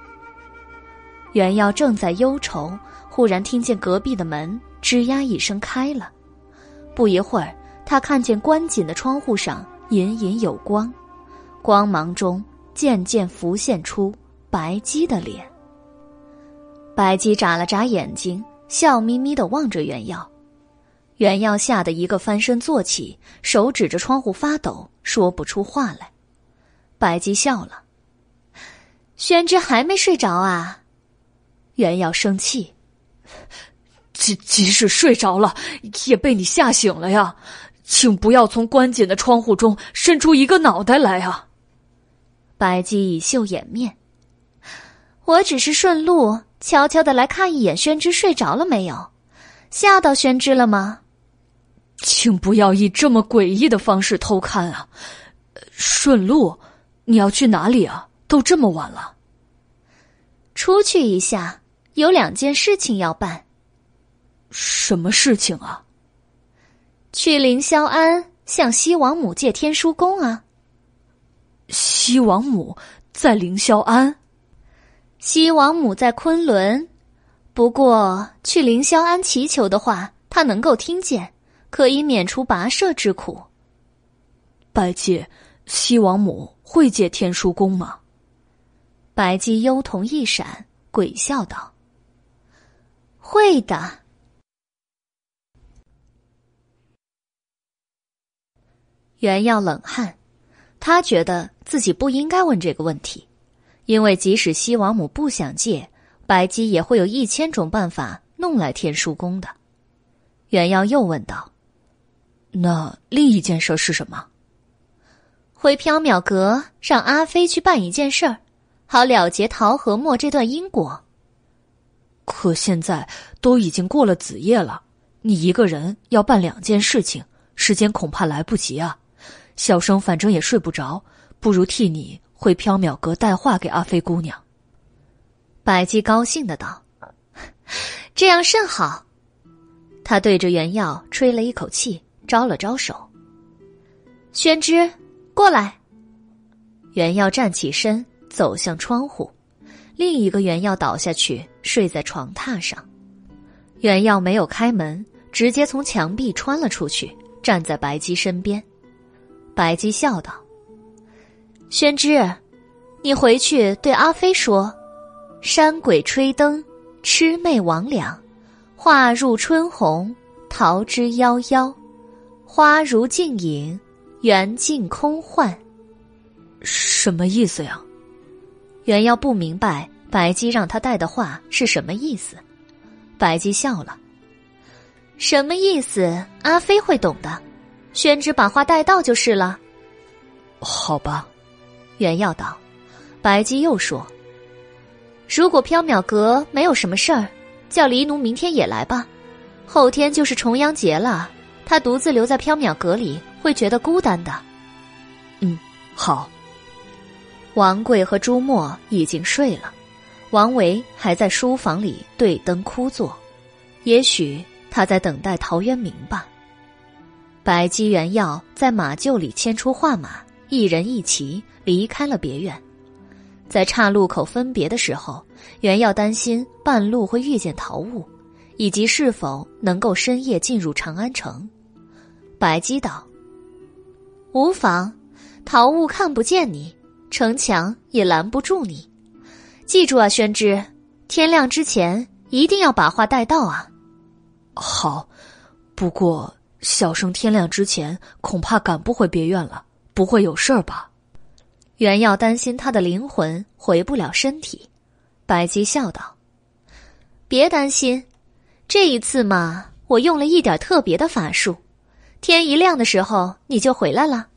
袁耀正在忧愁，忽然听见隔壁的门吱呀一声开了。不一会儿，他看见关紧的窗户上隐隐有光，光芒中渐渐浮现出白姬的脸。白姬眨了眨眼睛，笑眯眯的望着袁耀。袁耀吓得一个翻身坐起，手指着窗户发抖，说不出话来。白姬笑了：“宣之还没睡着啊？”袁耀生气：“即即使睡着了，也被你吓醒了呀！请不要从关紧的窗户中伸出一个脑袋来啊！”白姬以袖掩面：“我只是顺路，悄悄的来看一眼宣之睡着了没有，吓到宣之了吗？”请不要以这么诡异的方式偷看啊！顺路，你要去哪里啊？都这么晚了，出去一下。有两件事情要办，什么事情啊？去凌霄庵向西王母借天书宫啊。西王母在凌霄庵，西王母在昆仑。不过去凌霄庵祈求的话，他能够听见，可以免除跋涉之苦。白姬，西王母会借天书宫吗？白姬幽瞳一闪，诡笑道。会的。袁耀冷汗，他觉得自己不应该问这个问题，因为即使西王母不想借，白姬也会有一千种办法弄来天书宫的。袁耀又问道：“那另一件事是什么？”回缥缈阁让阿飞去办一件事儿，好了结陶和墨这段因果。可现在都已经过了子夜了，你一个人要办两件事情，时间恐怕来不及啊。小生反正也睡不着，不如替你回缥缈阁带话给阿飞姑娘。白姬高兴的道：“ 这样甚好。”他对着袁耀吹了一口气，招了招手：“宣之，过来。”袁耀站起身，走向窗户。另一个袁耀倒下去，睡在床榻上。袁耀没有开门，直接从墙壁穿了出去，站在白姬身边。白姬笑道：“宣之，你回去对阿飞说，山鬼吹灯，魑魅魍魉，画入春红，桃之夭夭，花如镜影，缘尽空幻。什么意思呀？”袁耀不明白白姬让他带的话是什么意思，白姬笑了。什么意思？阿飞会懂的。宣之把话带到就是了。好吧，袁耀道。白姬又说：“如果缥缈阁没有什么事儿，叫黎奴明天也来吧。后天就是重阳节了，他独自留在缥缈阁里会觉得孤单的。”嗯，好。王贵和朱墨已经睡了，王维还在书房里对灯枯坐，也许他在等待陶渊明吧。白姬、元耀在马厩里牵出画马，一人一骑离开了别院。在岔路口分别的时候，元耀担心半路会遇见陶物，以及是否能够深夜进入长安城。白姬道：“无妨，陶物看不见你。”城墙也拦不住你，记住啊，宣之，天亮之前一定要把话带到啊。好，不过小生天亮之前恐怕赶不回别院了，不会有事儿吧？袁耀担心他的灵魂回不了身体，白姬笑道：“别担心，这一次嘛，我用了一点特别的法术，天一亮的时候你就回来了。”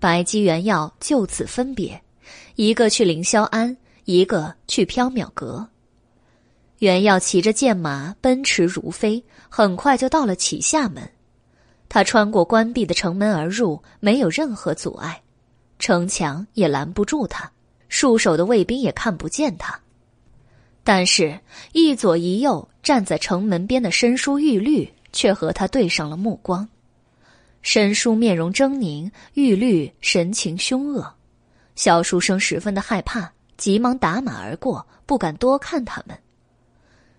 白姬、元耀就此分别，一个去凌霄庵，一个去缥缈阁。元耀骑着剑马奔驰如飞，很快就到了启夏门。他穿过关闭的城门而入，没有任何阻碍，城墙也拦不住他，戍守的卫兵也看不见他。但是，一左一右站在城门边的申叔玉律却和他对上了目光。申叔面容狰狞，玉律神情凶恶，小书生十分的害怕，急忙打马而过，不敢多看他们。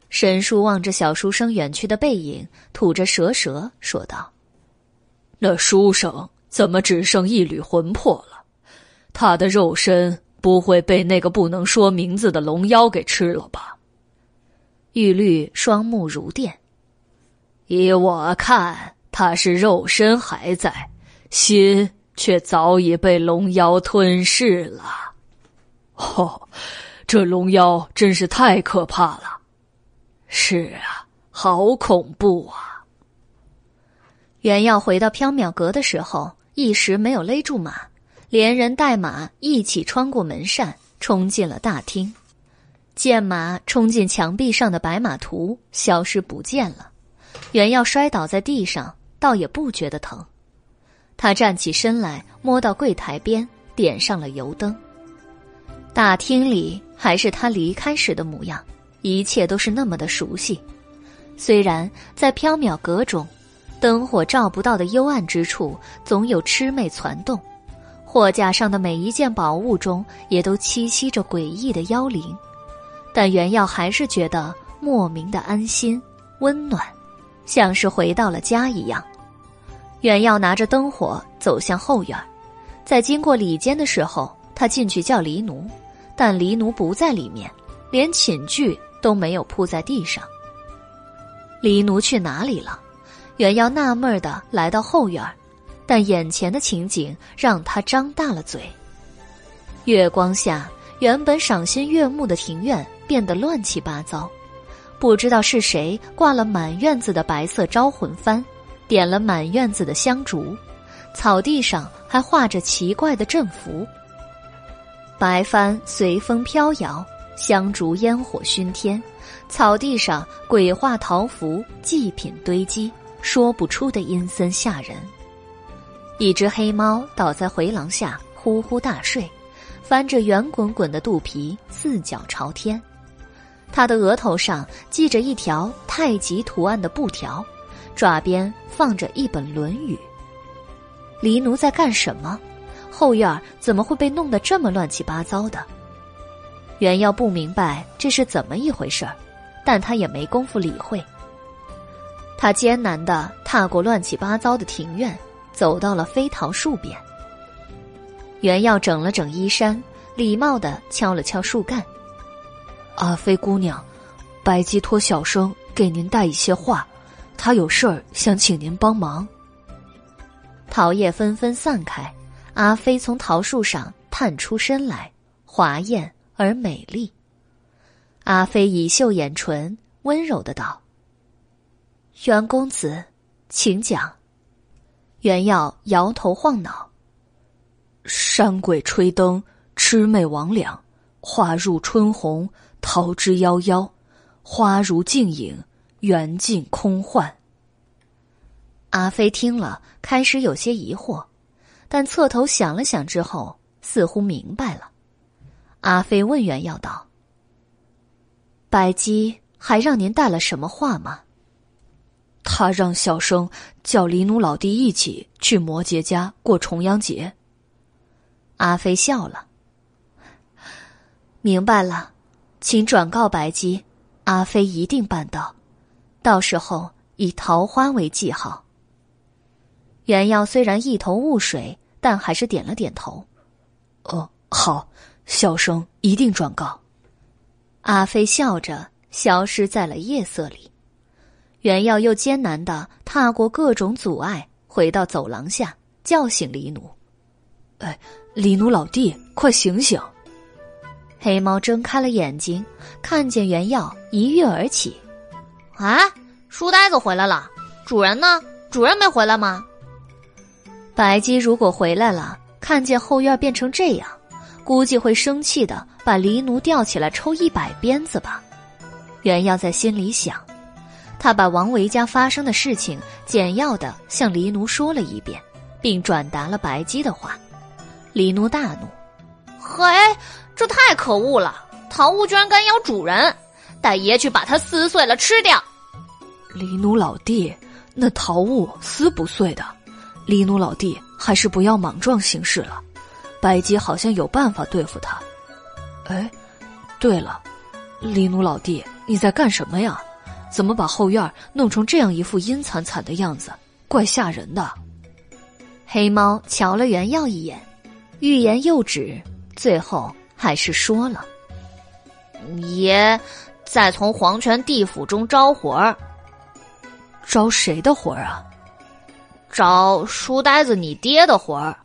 申叔望着小书生远去的背影，吐着舌舌说道：“那书生怎么只剩一缕魂魄了？他的肉身不会被那个不能说名字的龙妖给吃了吧？”玉律双目如电，依我看，他是肉身还在，心却早已被龙妖吞噬了。哦，这龙妖真是太可怕了。是啊，好恐怖啊！原要回到缥缈阁的时候，一时没有勒住马，连人带马一起穿过门扇，冲进了大厅。见马冲进墙壁上的白马图消失不见了，原要摔倒在地上，倒也不觉得疼。他站起身来，摸到柜台边，点上了油灯。大厅里还是他离开时的模样。一切都是那么的熟悉，虽然在缥缈阁中，灯火照不到的幽暗之处，总有魑魅攒动；货架上的每一件宝物中，也都栖息着诡异的妖灵。但袁耀还是觉得莫名的安心、温暖，像是回到了家一样。袁耀拿着灯火走向后院，在经过里间的时候，他进去叫黎奴，但黎奴不在里面，连寝具。都没有铺在地上。黎奴去哪里了？袁耀纳闷的来到后院，但眼前的情景让他张大了嘴。月光下，原本赏心悦目的庭院变得乱七八糟，不知道是谁挂了满院子的白色招魂幡，点了满院子的香烛，草地上还画着奇怪的阵符。白帆随风飘摇。香烛烟火熏天，草地上鬼画桃符，祭品堆积，说不出的阴森吓人。一只黑猫倒在回廊下，呼呼大睡，翻着圆滚滚的肚皮，四脚朝天。它的额头上系着一条太极图案的布条，爪边放着一本《论语》。黎奴在干什么？后院怎么会被弄得这么乱七八糟的？袁耀不明白这是怎么一回事儿，但他也没工夫理会。他艰难的踏过乱七八糟的庭院，走到了飞桃树边。袁耀整了整衣衫，礼貌的敲了敲树干：“阿飞姑娘，白姬托小生给您带一些话，他有事儿想请您帮忙。”桃叶纷纷散开，阿飞从桃树上探出身来，华艳。而美丽，阿飞以秀眼唇，温柔的道：“袁公子，请讲。”袁耀摇头晃脑：“山鬼吹灯，魑魅魍魉，化入春红，桃之夭夭，花如镜影，缘尽空幻。”阿飞听了，开始有些疑惑，但侧头想了想之后，似乎明白了。阿飞问袁耀道：“白姬还让您带了什么话吗？”他让小生叫黎奴老弟一起去摩羯家过重阳节。阿飞笑了，明白了，请转告白姬，阿飞一定办到，到时候以桃花为记号。袁耀虽然一头雾水，但还是点了点头。哦，好。小生一定转告。阿飞笑着消失在了夜色里。袁耀又艰难的踏过各种阻碍，回到走廊下，叫醒黎奴：“哎，黎奴老弟，快醒醒！”黑猫睁开了眼睛，看见袁耀，一跃而起：“啊，书呆子回来了！主人呢？主人没回来吗？”白姬如果回来了，看见后院变成这样。估计会生气的，把黎奴吊起来抽一百鞭子吧。袁耀在心里想，他把王维家发生的事情简要的向黎奴说了一遍，并转达了白姬的话。黎奴大怒：“嘿，这太可恶了！桃物居然敢咬主人，带爷去把它撕碎了吃掉。”黎奴老弟，那桃物撕不碎的。黎奴老弟，还是不要莽撞行事了。白姬好像有办法对付他，哎，对了，黎奴老弟，你在干什么呀？怎么把后院弄成这样一副阴惨惨的样子？怪吓人的。黑猫瞧了袁耀一眼，欲言又止，最后还是说了：“爷，在从黄泉地府中招魂儿。招谁的魂儿啊？招书呆子你爹的魂儿。”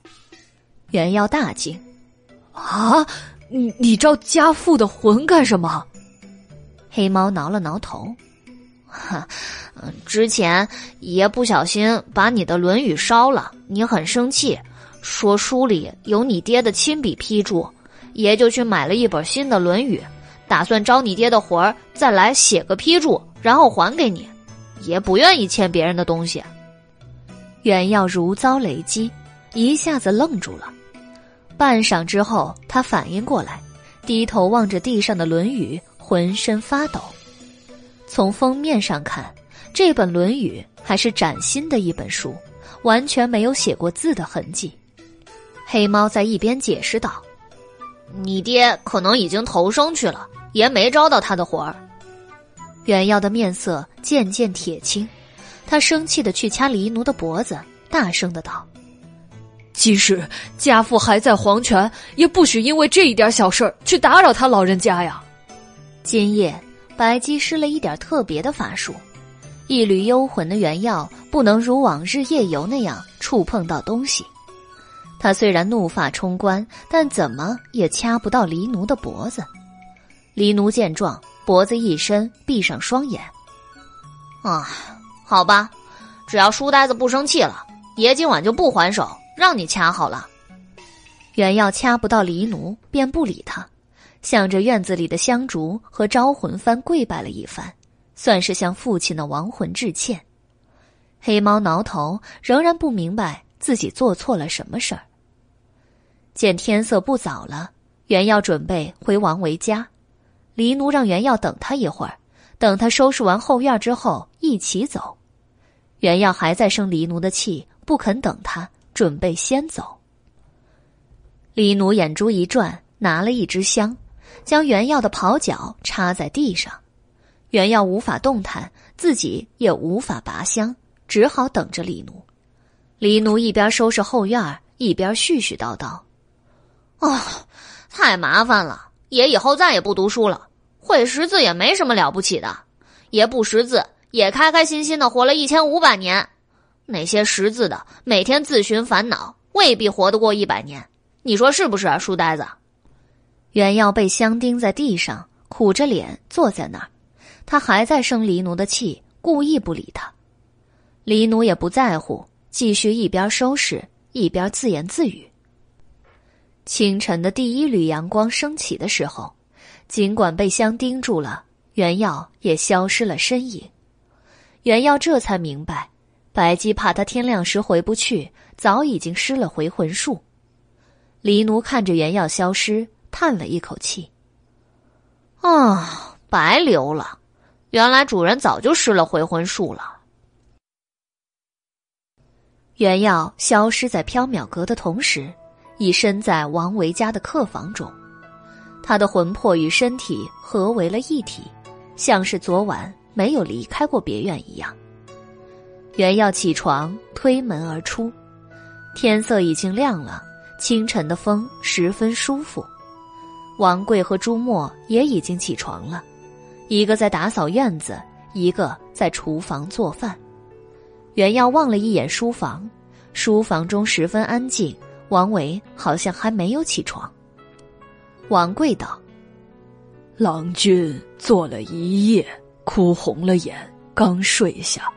袁耀大惊：“啊，你你招家父的魂干什么？”黑猫挠了挠头：“哈，之前爷不小心把你的《论语》烧了，你很生气，说书里有你爹的亲笔批注，爷就去买了一本新的《论语》，打算招你爹的魂儿，再来写个批注，然后还给你。爷不愿意欠别人的东西。”袁耀如遭雷击，一下子愣住了。半晌之后，他反应过来，低头望着地上的《论语》，浑身发抖。从封面上看，这本《论语》还是崭新的一本书，完全没有写过字的痕迹。黑猫在一边解释道：“你爹可能已经投生去了，爷没招到他的魂儿。”袁耀的面色渐渐铁青，他生气的去掐黎奴的脖子，大声的道。即使家父还在黄泉，也不许因为这一点小事去打扰他老人家呀。今夜白姬施了一点特别的法术，一缕幽魂的原药不能如往日夜游那样触碰到东西。他虽然怒发冲冠，但怎么也掐不到黎奴的脖子。黎奴见状，脖子一伸，闭上双眼。啊，好吧，只要书呆子不生气了，爷今晚就不还手。让你掐好了，原药掐不到黎奴，便不理他，向着院子里的香烛和招魂幡跪拜了一番，算是向父亲的亡魂致歉。黑猫挠头，仍然不明白自己做错了什么事儿。见天色不早了，原要准备回王维家，黎奴让原要等他一会儿，等他收拾完后院之后一起走。原要还在生黎奴的气，不肯等他。准备先走。黎奴眼珠一转，拿了一支香，将原药的袍角插在地上。原药无法动弹，自己也无法拔香，只好等着李奴。李奴一边收拾后院，一边絮絮叨叨：“哦，太麻烦了！爷以后再也不读书了。会识字也没什么了不起的，爷不识字也开开心心的活了一千五百年。”那些识字的每天自寻烦恼，未必活得过一百年。你说是不是啊，书呆子？原要被香钉在地上，苦着脸坐在那儿。他还在生黎奴的气，故意不理他。黎奴也不在乎，继续一边收拾一边自言自语。清晨的第一缕阳光升起的时候，尽管被香钉住了，原耀也消失了身影。原耀这才明白。白姬怕他天亮时回不去，早已经施了回魂术。黎奴看着原药消失，叹了一口气：“啊，白留了！原来主人早就施了回魂术了。”原耀消失在缥缈阁的同时，已身在王维家的客房中，他的魂魄与身体合为了一体，像是昨晚没有离开过别院一样。原耀起床，推门而出，天色已经亮了，清晨的风十分舒服。王贵和朱墨也已经起床了，一个在打扫院子，一个在厨房做饭。袁耀望了一眼书房，书房中十分安静，王维好像还没有起床。王贵道：“郎君坐了一夜，哭红了眼，刚睡下。”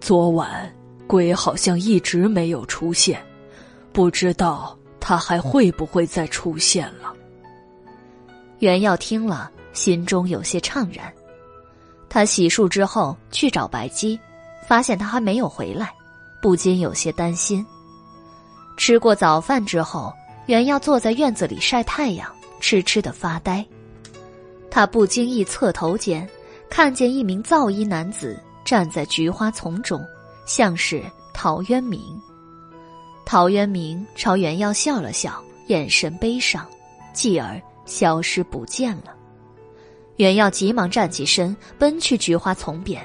昨晚鬼好像一直没有出现，不知道他还会不会再出现了。袁耀听了，心中有些怅然。他洗漱之后去找白姬，发现他还没有回来，不禁有些担心。吃过早饭之后，袁耀坐在院子里晒太阳，痴痴的发呆。他不经意侧头间，看见一名皂衣男子。站在菊花丛中，像是陶渊明。陶渊明朝袁耀笑了笑，眼神悲伤，继而消失不见了。袁耀急忙站起身，奔去菊花丛边。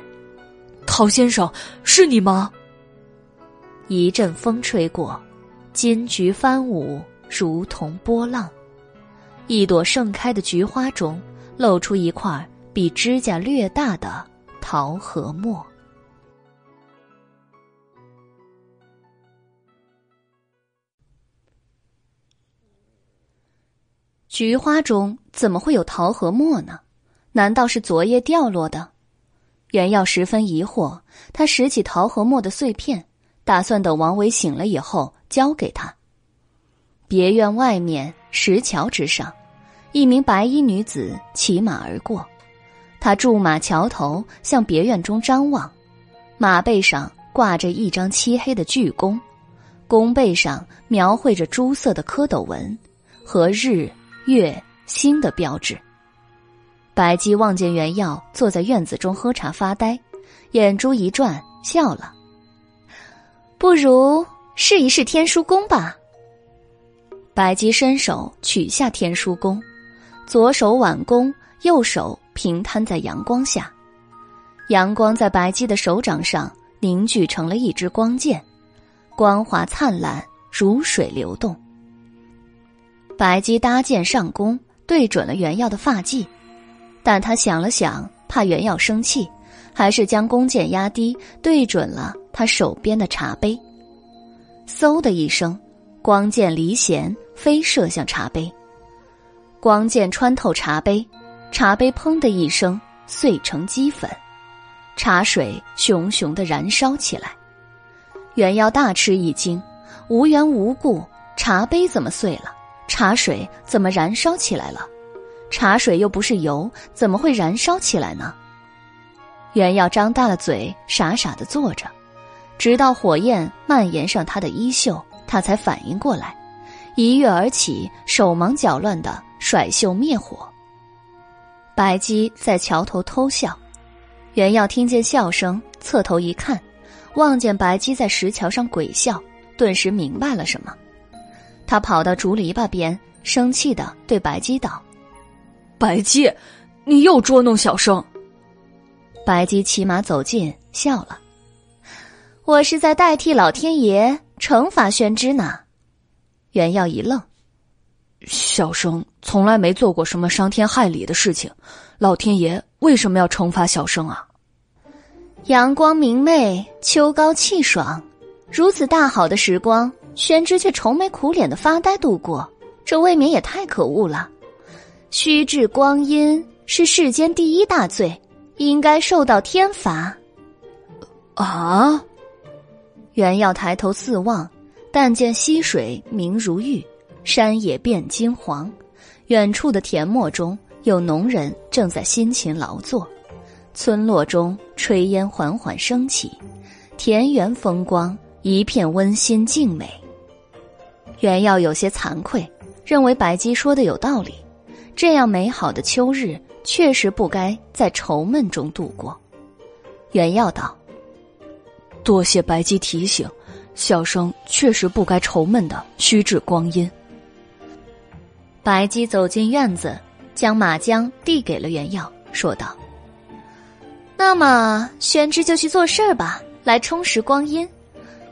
陶先生，是你吗？一阵风吹过，金菊翻舞，如同波浪。一朵盛开的菊花中，露出一块比指甲略大的桃核末。菊花中怎么会有桃核末呢？难道是昨夜掉落的？袁耀十分疑惑，他拾起桃核末的碎片，打算等王维醒了以后交给他。别院外面石桥之上，一名白衣女子骑马而过，她驻马桥头，向别院中张望，马背上挂着一张漆黑的巨弓，弓背上描绘着朱色的蝌蚪纹和日。月星的标志。白姬望见袁耀坐在院子中喝茶发呆，眼珠一转，笑了。不如试一试天书弓吧。白姬伸手取下天书弓，左手挽弓，右手平摊在阳光下，阳光在白姬的手掌上凝聚成了一支光剑，光华灿烂，如水流动。白姬搭箭上弓，对准了袁耀的发髻，但他想了想，怕袁耀生气，还是将弓箭压低，对准了他手边的茶杯。嗖的一声，光剑离弦，飞射向茶杯。光剑穿透茶杯，茶杯砰的一声碎成齑粉，茶水熊熊的燃烧起来。袁耀大吃一惊，无缘无故，茶杯怎么碎了？茶水怎么燃烧起来了？茶水又不是油，怎么会燃烧起来呢？袁耀张大了嘴，傻傻的坐着，直到火焰蔓延上他的衣袖，他才反应过来，一跃而起，手忙脚乱的甩袖灭火。白姬在桥头偷笑，袁耀听见笑声，侧头一看，望见白姬在石桥上鬼笑，顿时明白了什么。他跑到竹篱笆边，生气的对白姬道：“白姬，你又捉弄小生。”白姬骑马走近，笑了：“我是在代替老天爷惩罚宣之呢。”袁耀一愣：“小生从来没做过什么伤天害理的事情，老天爷为什么要惩罚小生啊？”阳光明媚，秋高气爽，如此大好的时光。宣之却愁眉苦脸的发呆度过，这未免也太可恶了。虚掷光阴是世间第一大罪，应该受到天罚。啊！袁耀抬头四望，但见溪水明如玉，山野变金黄，远处的田陌中有农人正在辛勤劳作，村落中炊烟缓缓升起，田园风光一片温馨静美。袁耀有些惭愧，认为白姬说的有道理，这样美好的秋日确实不该在愁闷中度过。袁耀道：“多谢白姬提醒，小生确实不该愁闷的虚掷光阴。”白姬走进院子，将马缰递给了袁耀，说道：“那么玄之就去做事儿吧，来充实光阴。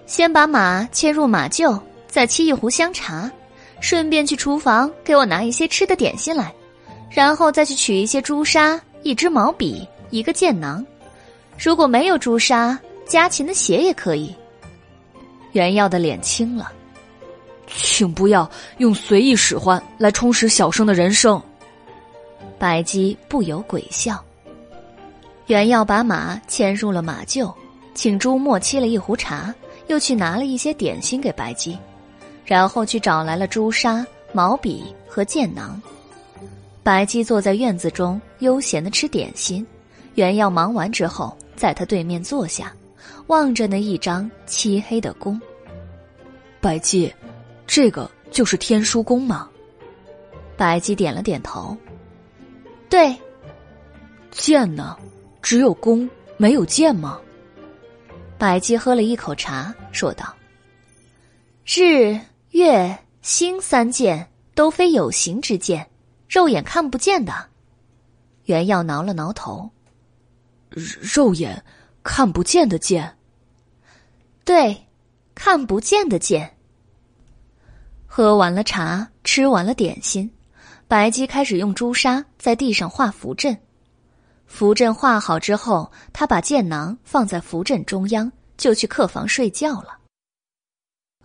先把马牵入马厩。”再沏一壶香茶，顺便去厨房给我拿一些吃的点心来，然后再去取一些朱砂、一支毛笔、一个剑囊。如果没有朱砂，家禽的血也可以。袁耀的脸青了，请不要用随意使唤来充实小生的人生。白姬不由鬼笑。袁耀把马牵入了马厩，请朱墨沏了一壶茶，又去拿了一些点心给白姬。然后去找来了朱砂、毛笔和剑囊。白姬坐在院子中悠闲的吃点心。袁耀忙完之后，在他对面坐下，望着那一张漆黑的弓。白姬，这个就是天书弓吗？白姬点了点头。对。剑呢？只有弓没有剑吗？白姬喝了一口茶，说道：“日。”月星三剑都非有形之剑，肉眼看不见的。袁耀挠了挠头，肉眼看不见的剑。对，看不见的剑。喝完了茶，吃完了点心，白姬开始用朱砂在地上画符阵。符阵画好之后，他把剑囊放在符阵中央，就去客房睡觉了。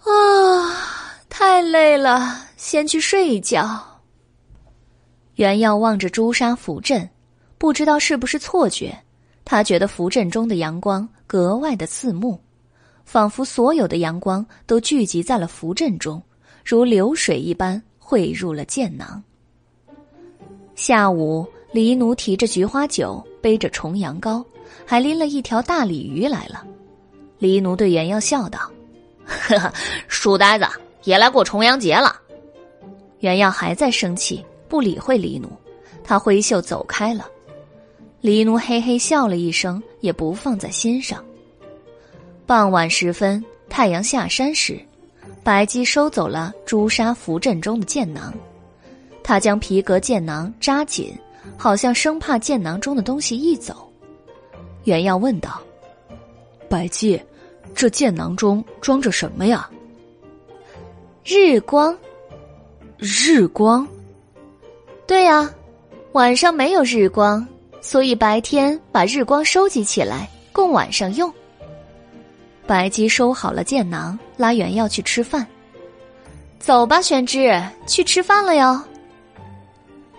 啊，太累了，先去睡一觉。袁耀望着朱砂符阵，不知道是不是错觉，他觉得符阵中的阳光格外的刺目，仿佛所有的阳光都聚集在了符阵中，如流水一般汇入了剑囊。下午。黎奴提着菊花酒，背着重阳糕，还拎了一条大鲤鱼来了。黎奴对袁耀笑道：“ 呵呵，书呆子也来过重阳节了。”袁耀还在生气，不理会黎奴，他挥袖走开了。黎奴嘿嘿笑了一声，也不放在心上。傍晚时分，太阳下山时，白姬收走了朱砂符阵中的剑囊，他将皮革剑囊扎紧。好像生怕剑囊中的东西一走，袁耀问道：“白姬，这剑囊中装着什么呀？”日光。日光。对呀，晚上没有日光，所以白天把日光收集起来，供晚上用。白姬收好了剑囊，拉袁耀去吃饭。走吧，玄之，去吃饭了哟。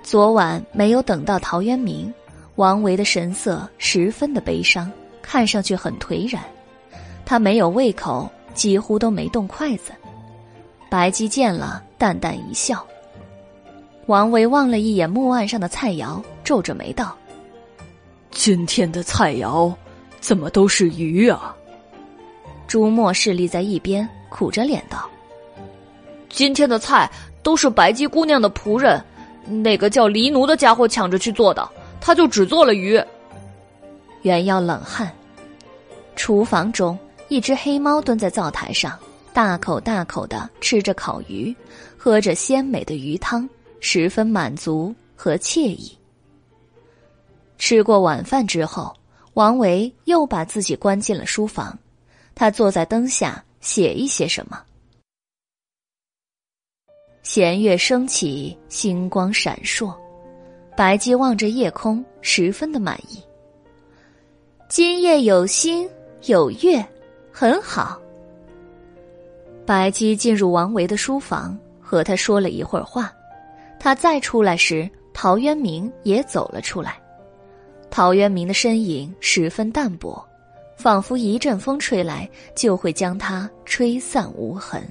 昨晚没有等到陶渊明，王维的神色十分的悲伤，看上去很颓然。他没有胃口，几乎都没动筷子。白姬见了，淡淡一笑。王维望了一眼木案上的菜肴，皱着眉道：“今天的菜肴怎么都是鱼啊？”朱墨侍立在一边，苦着脸道：“今天的菜都是白姬姑娘的仆人。”那个叫黎奴的家伙抢着去做的，他就只做了鱼。袁耀冷汗。厨房中，一只黑猫蹲在灶台上，大口大口的吃着烤鱼，喝着鲜美的鱼汤，十分满足和惬意。吃过晚饭之后，王维又把自己关进了书房，他坐在灯下写一些什么。弦月升起，星光闪烁，白姬望着夜空，十分的满意。今夜有星有月，很好。白姬进入王维的书房，和他说了一会儿话。他再出来时，陶渊明也走了出来。陶渊明的身影十分淡薄，仿佛一阵风吹来，就会将他吹散无痕。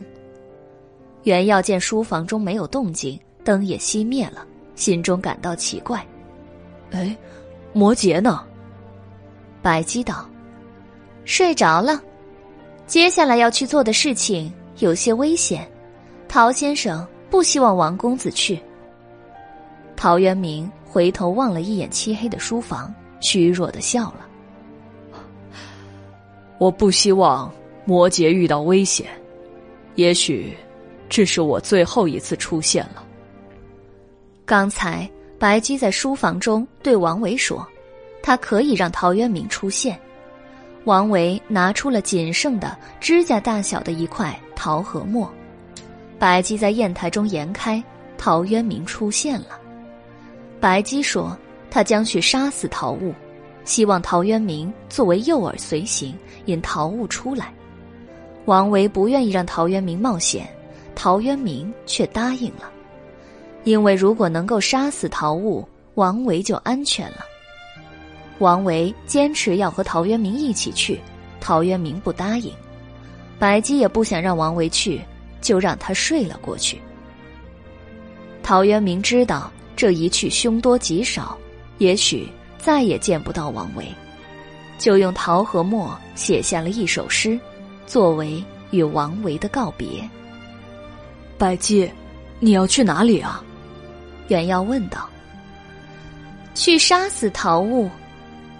袁耀见书房中没有动静，灯也熄灭了，心中感到奇怪。哎，摩羯呢？白姬道：“睡着了。接下来要去做的事情有些危险，陶先生不希望王公子去。”陶渊明回头望了一眼漆黑的书房，虚弱的笑了：“我不希望摩羯遇到危险，也许。”这是我最后一次出现了。刚才白姬在书房中对王维说：“他可以让陶渊明出现。”王维拿出了仅剩的指甲大小的一块桃核墨，白姬在砚台中研开，陶渊明出现了。白姬说：“他将去杀死陶物，希望陶渊明作为诱饵随行，引陶物出来。”王维不愿意让陶渊明冒险。陶渊明却答应了，因为如果能够杀死陶物，王维就安全了。王维坚持要和陶渊明一起去，陶渊明不答应。白姬也不想让王维去，就让他睡了过去。陶渊明知道这一去凶多吉少，也许再也见不到王维，就用桃和墨写下了一首诗，作为与王维的告别。白姬，你要去哪里啊？袁耀问道。去杀死陶物，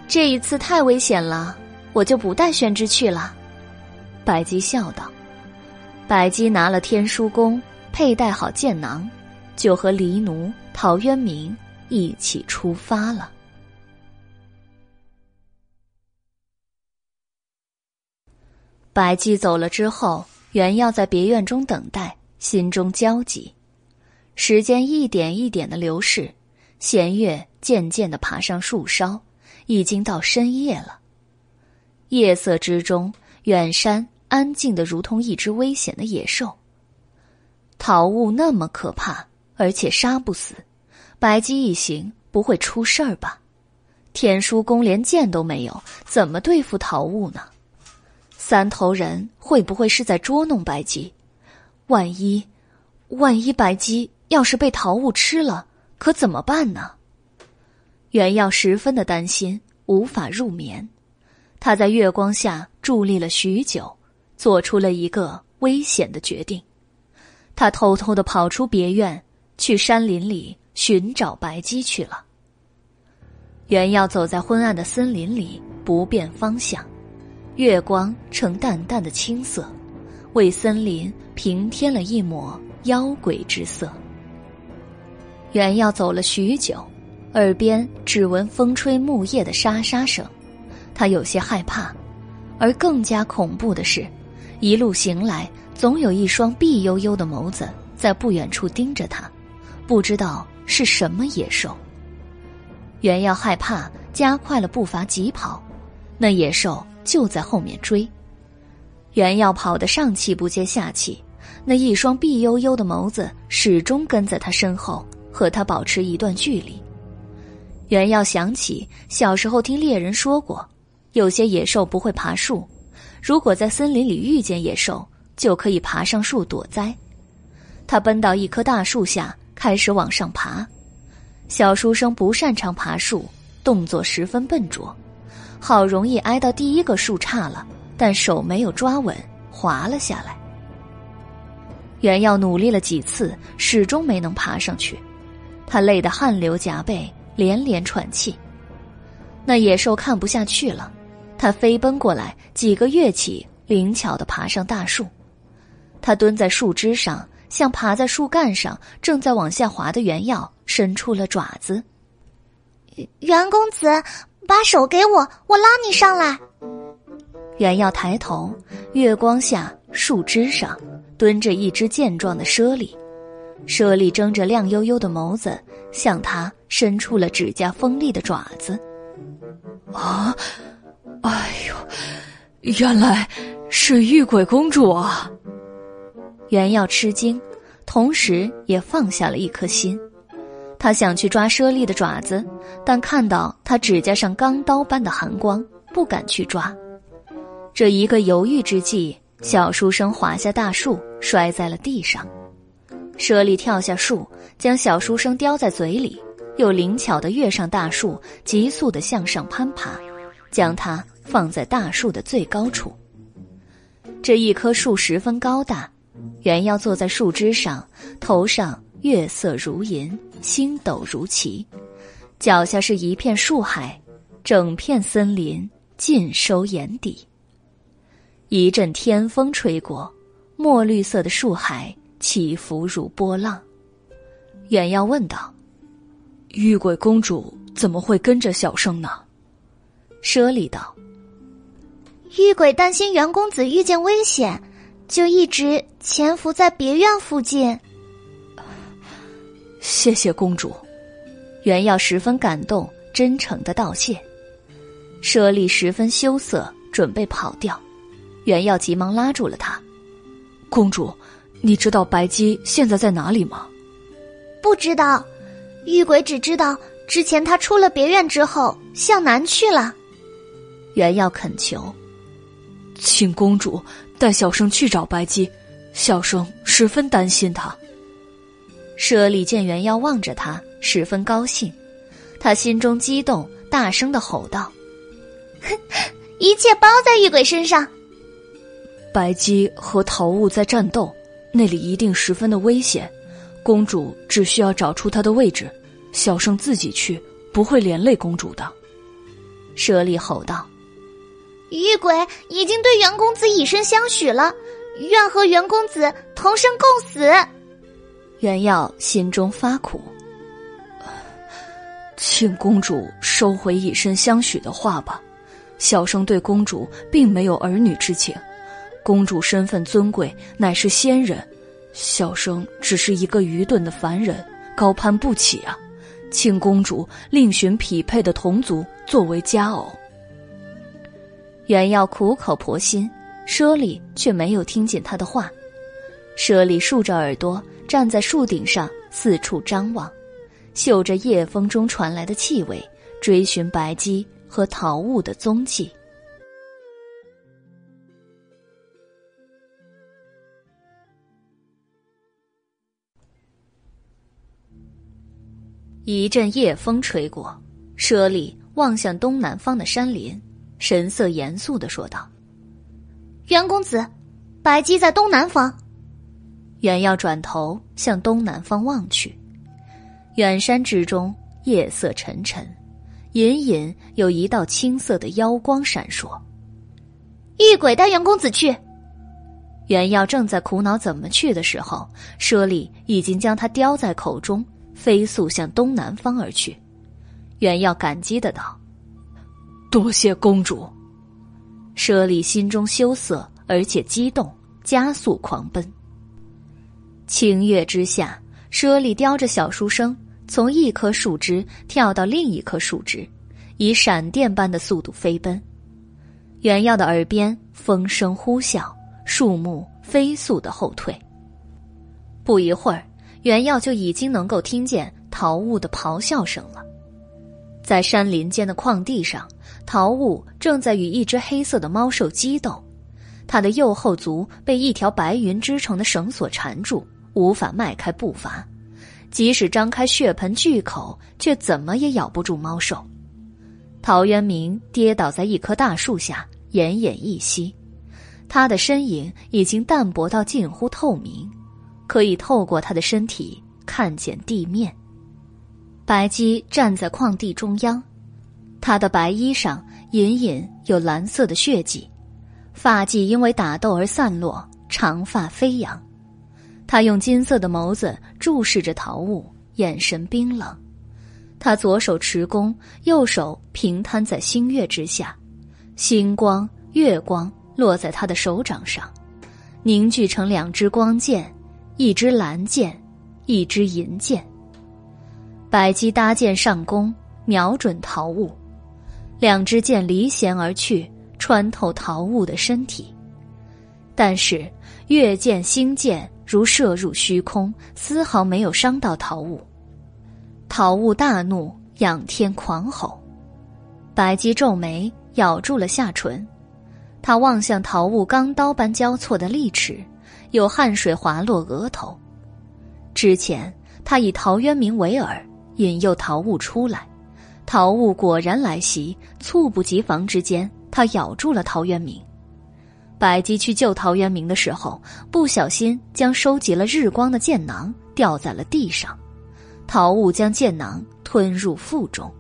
这一次太危险了，我就不带宣之去了。白姬笑道。白姬拿了天书弓，佩戴好剑囊，就和黎奴陶渊明一起出发了。白姬走了之后，原要在别院中等待，心中焦急。时间一点一点的流逝，弦月渐渐的爬上树梢，已经到深夜了。夜色之中，远山安静的如同一只危险的野兽。桃物那么可怕，而且杀不死，白姬一行不会出事儿吧？天书宫连剑都没有，怎么对付桃物呢？三头人会不会是在捉弄白姬？万一，万一白姬要是被桃物吃了，可怎么办呢？袁耀十分的担心，无法入眠。他在月光下伫立了许久，做出了一个危险的决定。他偷偷的跑出别院，去山林里寻找白姬去了。袁耀走在昏暗的森林里，不辨方向。月光呈淡淡的青色，为森林平添了一抹妖鬼之色。原耀走了许久，耳边只闻风吹木叶的沙沙声，他有些害怕。而更加恐怖的是，一路行来，总有一双碧幽幽的眸子在不远处盯着他，不知道是什么野兽。原耀害怕，加快了步伐疾跑，那野兽。就在后面追，原要跑得上气不接下气，那一双碧幽幽的眸子始终跟在他身后，和他保持一段距离。袁耀想起小时候听猎人说过，有些野兽不会爬树，如果在森林里遇见野兽，就可以爬上树躲灾。他奔到一棵大树下，开始往上爬。小书生不擅长爬树，动作十分笨拙。好容易挨到第一个树杈了，但手没有抓稳，滑了下来。袁耀努力了几次，始终没能爬上去，他累得汗流浃背，连连喘气。那野兽看不下去了，它飞奔过来，几个跃起，灵巧的爬上大树。它蹲在树枝上，向爬在树干上正在往下滑的原耀伸出了爪子。袁公子。把手给我，我拉你上来。原要抬头，月光下树枝上蹲着一只健壮的猞猁，猞猁睁着亮悠悠的眸子，向他伸出了指甲锋利的爪子。啊！哎呦，原来是玉鬼公主啊！原耀吃惊，同时也放下了一颗心。他想去抓猞猁的爪子，但看到他指甲上钢刀般的寒光，不敢去抓。这一个犹豫之际，小书生滑下大树，摔在了地上。猞猁跳下树，将小书生叼在嘴里，又灵巧地跃上大树，急速地向上攀爬，将它放在大树的最高处。这一棵树十分高大，原要坐在树枝上，头上。月色如银，星斗如棋，脚下是一片树海，整片森林尽收眼底。一阵天风吹过，墨绿色的树海起伏如波浪。远耀问道：“玉鬼公主怎么会跟着小生呢？”舍利道：“玉鬼担心袁公子遇见危险，就一直潜伏在别院附近。”谢谢公主，袁耀十分感动，真诚的道谢。舍利十分羞涩，准备跑掉，袁耀急忙拉住了他。公主，你知道白姬现在在哪里吗？不知道，玉鬼只知道之前他出了别院之后向南去了。原耀恳求，请公主带小生去找白姬，小生十分担心他。舍利见原耀望着他，十分高兴，他心中激动，大声的吼道：“一切包在玉鬼身上！白姬和桃雾在战斗，那里一定十分的危险。公主只需要找出他的位置，小生自己去，不会连累公主的。”舍利吼道：“玉鬼已经对袁公子以身相许了，愿和袁公子同生共死。”袁耀心中发苦，请公主收回以身相许的话吧。小生对公主并没有儿女之情，公主身份尊贵，乃是仙人，小生只是一个愚钝的凡人，高攀不起啊！请公主另寻匹配的同族作为佳偶。原耀苦口婆心，舍利却没有听进他的话。舍利竖着耳朵站在树顶上，四处张望，嗅着夜风中传来的气味，追寻白鸡和桃物的踪迹。一阵夜风吹过，舍利望向东南方的山林，神色严肃的说道：“袁公子，白姬在东南方。”袁耀转头向东南方望去，远山之中夜色沉沉，隐隐有一道青色的妖光闪烁。玉鬼带袁公子去。袁耀正在苦恼怎么去的时候，舍利已经将他叼在口中。飞速向东南方而去，袁耀感激的道：“多谢公主。”舍利心中羞涩，而且激动，加速狂奔。清月之下，舍利叼着小书生，从一棵树枝跳到另一棵树枝，以闪电般的速度飞奔。袁耀的耳边风声呼啸，树木飞速的后退。不一会儿。袁耀就已经能够听见桃物的咆哮声了，在山林间的旷地上，桃物正在与一只黑色的猫兽激斗，它的右后足被一条白云织成的绳索缠住，无法迈开步伐，即使张开血盆巨口，却怎么也咬不住猫兽。陶渊明跌倒在一棵大树下，奄奄一息，他的身影已经淡薄到近乎透明。可以透过他的身体看见地面。白姬站在矿地中央，她的白衣上隐隐有蓝色的血迹，发髻因为打斗而散落，长发飞扬。他用金色的眸子注视着陶物，眼神冰冷。他左手持弓，右手平摊在星月之下，星光、月光落在他的手掌上，凝聚成两支光剑。一支蓝箭，一支银箭。白姬搭箭上弓，瞄准桃物，两支箭离弦而去，穿透桃物的身体。但是月箭、星箭如射入虚空，丝毫没有伤到桃物。桃物大怒，仰天狂吼。白姬皱眉，咬住了下唇。他望向桃物钢刀般交错的利齿。有汗水滑落额头。之前他以陶渊明为饵，引诱桃物出来，桃物果然来袭，猝不及防之间，他咬住了陶渊明。白姬去救陶渊明的时候，不小心将收集了日光的箭囊掉在了地上，桃物将箭囊吞入腹中。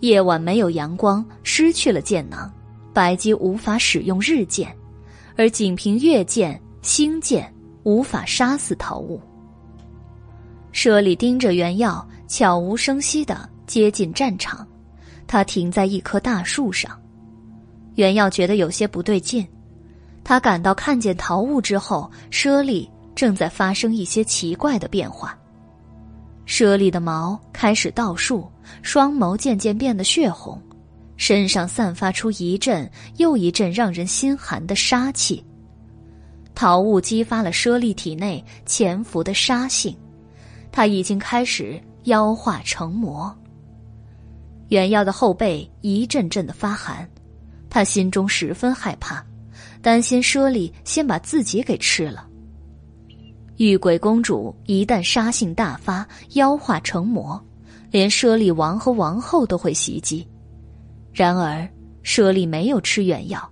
夜晚没有阳光，失去了箭囊，白姬无法使用日箭，而仅凭月箭。星箭无法杀死桃物。舍利盯着原药，悄无声息的接近战场。他停在一棵大树上。原药觉得有些不对劲，他感到看见桃物之后，舍利正在发生一些奇怪的变化。舍利的毛开始倒竖，双眸渐渐变得血红，身上散发出一阵又一阵让人心寒的杀气。桃物激发了舍利体内潜伏的杀性，他已经开始妖化成魔。原药的后背一阵阵的发寒，他心中十分害怕，担心舍利先把自己给吃了。玉鬼公主一旦杀性大发，妖化成魔，连舍利王和王后都会袭击。然而舍利没有吃原药，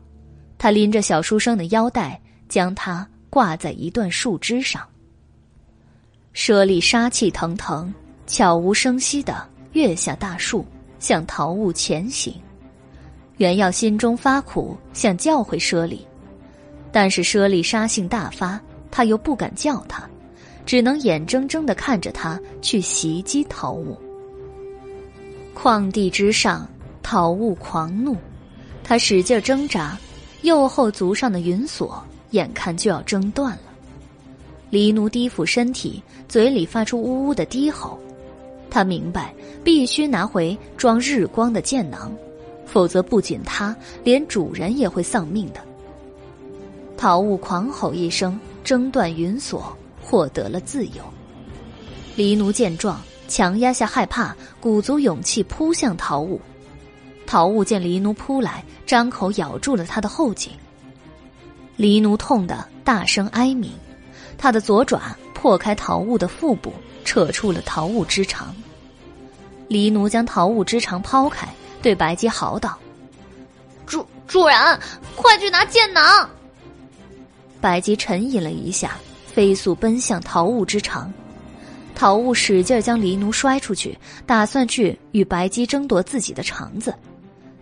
他拎着小书生的腰带。将它挂在一段树枝上。舍利杀气腾腾，悄无声息的跃下大树，向桃物前行。原耀心中发苦，想叫回舍利，但是舍利杀性大发，他又不敢叫他，只能眼睁睁的看着他去袭击桃物。旷地之上，桃雾狂怒，他使劲挣扎，右后足上的云锁眼看就要挣断了。黎奴低俯身体，嘴里发出呜呜的低吼。他明白，必须拿回装日光的剑囊，否则不仅他，连主人也会丧命的。桃雾狂吼一声，挣断云锁，获得了自由。黎奴见状。强压下害怕，鼓足勇气扑向桃物。桃物见黎奴扑来，张口咬住了他的后颈。黎奴痛得大声哀鸣，他的左爪破开桃物的腹部，扯出了桃物之肠。黎奴将桃物之肠抛开，对白姬嚎道：“主主人，快去拿剑囊！”白姬沉吟了一下，飞速奔向桃物之肠。桃物使劲将黎奴摔出去，打算去与白姬争夺自己的肠子，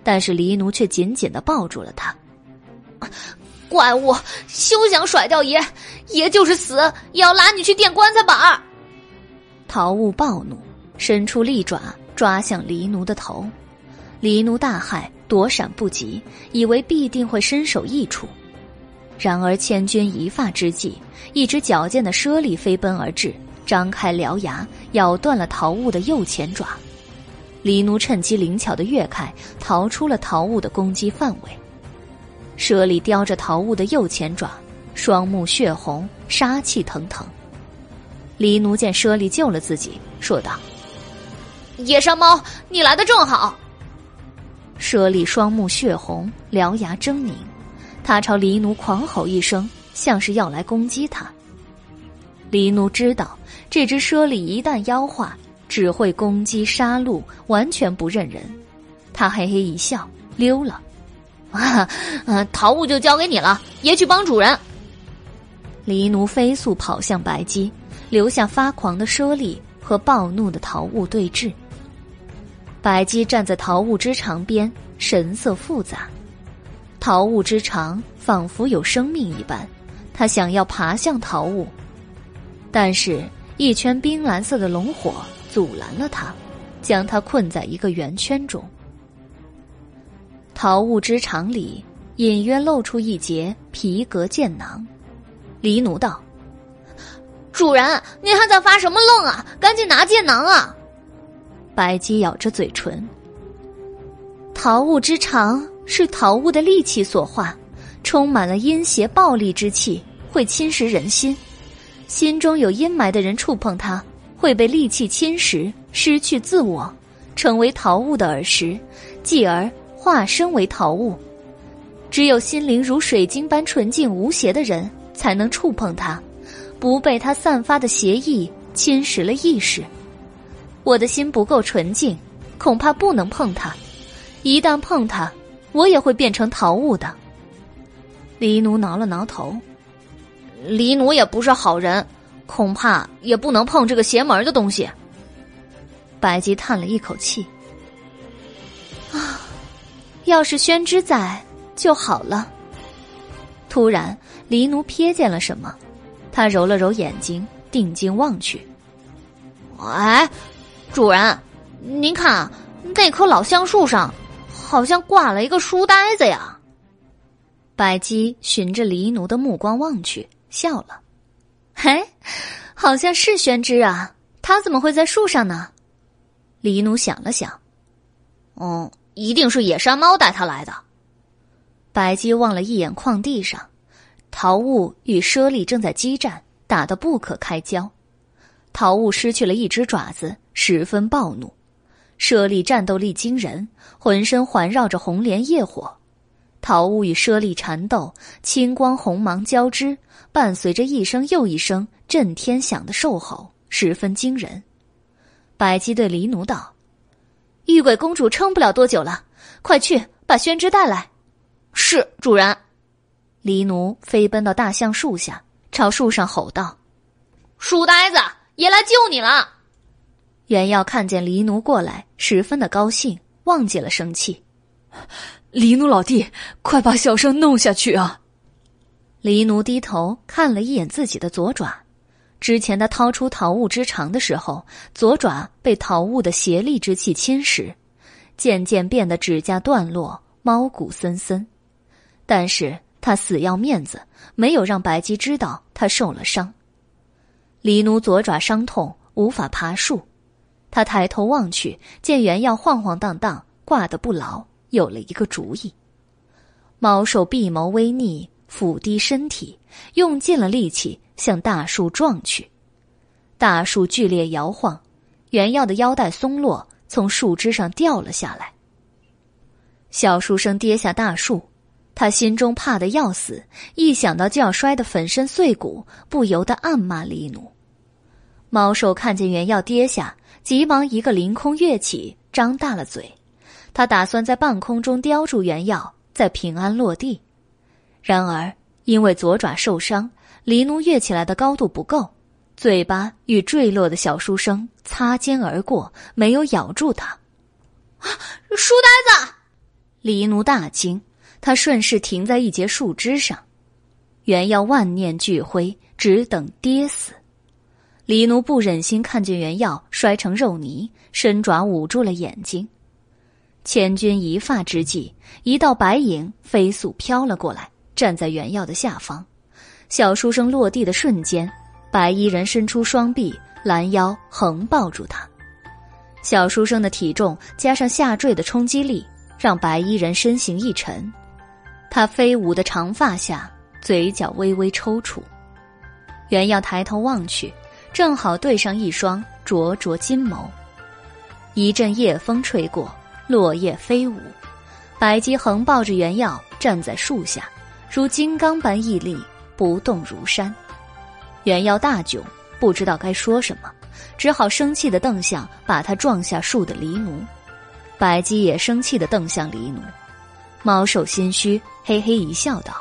但是黎奴却紧紧的抱住了他。怪物，休想甩掉爷！爷就是死也要拉你去垫棺材板！桃物暴怒，伸出利爪抓向黎奴的头，黎奴大骇，躲闪不及，以为必定会身首异处，然而千钧一发之际，一只矫健的猞猁飞奔而至。张开獠牙，咬断了桃物的右前爪。黎奴趁机灵巧的跃开，逃出了桃物的攻击范围。猞猁叼着桃物的右前爪，双目血红，杀气腾腾。黎奴见猞猁救了自己，说道：“野山猫，你来的正好。”猞猁双目血红，獠牙狰狞，他朝黎奴狂吼一声，像是要来攻击他。黎奴知道。这只猞猁一旦妖化，只会攻击杀戮，完全不认人。他嘿嘿一笑，溜了。啊，嗯，桃物就交给你了，爷去帮主人。黎奴飞速跑向白姬，留下发狂的猞猁和暴怒的桃物对峙。白姬站在桃物之长边，神色复杂。桃物之长仿佛有生命一般，他想要爬向桃物，但是。一圈冰蓝色的龙火阻拦了他，将他困在一个圆圈中。桃物之长里隐约露出一截皮革剑囊，黎奴道：“主人，您还在发什么愣啊？赶紧拿剑囊啊！”白姬咬着嘴唇。桃物之长是桃物的利器所化，充满了阴邪暴力之气，会侵蚀人心。心中有阴霾的人触碰它，会被戾气侵蚀，失去自我，成为桃物的耳食，继而化身为桃物。只有心灵如水晶般纯净无邪的人，才能触碰它，不被它散发的邪意侵蚀了意识。我的心不够纯净，恐怕不能碰它。一旦碰它，我也会变成桃物的。黎奴挠了挠头。黎奴也不是好人，恐怕也不能碰这个邪门的东西。白姬叹了一口气：“啊，要是宣之在就好了。”突然，黎奴瞥见了什么，他揉了揉眼睛，定睛望去。哎，主人，您看那棵老橡树上，好像挂了一个书呆子呀。白姬循着黎奴的目光望去。笑了，嘿，好像是宣之啊，他怎么会在树上呢？黎奴想了想，嗯，一定是野山猫带他来的。白姬望了一眼矿地上，桃物与猞猁正在激战，打得不可开交。桃物失去了一只爪子，十分暴怒；猞猁战斗力惊人，浑身环绕着红莲业火。桃物与猞猁缠斗，青光红芒交织，伴随着一声又一声震天响的兽吼，十分惊人。白姬对黎奴道：“玉鬼公主撑不了多久了，快去把宣之带来。”是主人。黎奴飞奔到大橡树下，朝树上吼道：“书呆子，爷来救你了！”袁耀看见黎奴过来，十分的高兴，忘记了生气。黎奴老弟，快把小生弄下去啊！黎奴低头看了一眼自己的左爪，之前他掏出桃物之长的时候，左爪被桃物的邪力之气侵蚀，渐渐变得指甲断落、毛骨森森。但是他死要面子，没有让白姬知道他受了伤。黎奴左爪伤痛，无法爬树。他抬头望去，见原药晃晃荡荡，挂得不牢，有了一个主意。猫兽闭眸微睨，俯低身体，用尽了力气向大树撞去。大树剧烈摇晃，原药的腰带松落，从树枝上掉了下来。小书生跌下大树，他心中怕得要死，一想到就要摔得粉身碎骨，不由得暗骂黎奴。猫兽看见原药跌下，急忙一个凌空跃起，张大了嘴，他打算在半空中叼住原药。再平安落地，然而因为左爪受伤，黎奴跃起来的高度不够，嘴巴与坠落的小书生擦肩而过，没有咬住他。书呆子！黎奴大惊，他顺势停在一截树枝上。原要万念俱灰，只等跌死。黎奴不忍心看见原药摔成肉泥，伸爪捂住了眼睛。千钧一发之际，一道白影飞速飘了过来，站在原药的下方。小书生落地的瞬间，白衣人伸出双臂拦腰横抱住他。小书生的体重加上下坠的冲击力，让白衣人身形一沉。他飞舞的长发下，嘴角微微抽搐。原药抬头望去，正好对上一双灼灼金眸。一阵夜风吹过。落叶飞舞，白姬横抱着原药站在树下，如金刚般屹立，不动如山。原药大窘，不知道该说什么，只好生气的瞪向把他撞下树的黎奴。白姬也生气的瞪向黎奴，猫兽心虚，嘿嘿一笑，道：“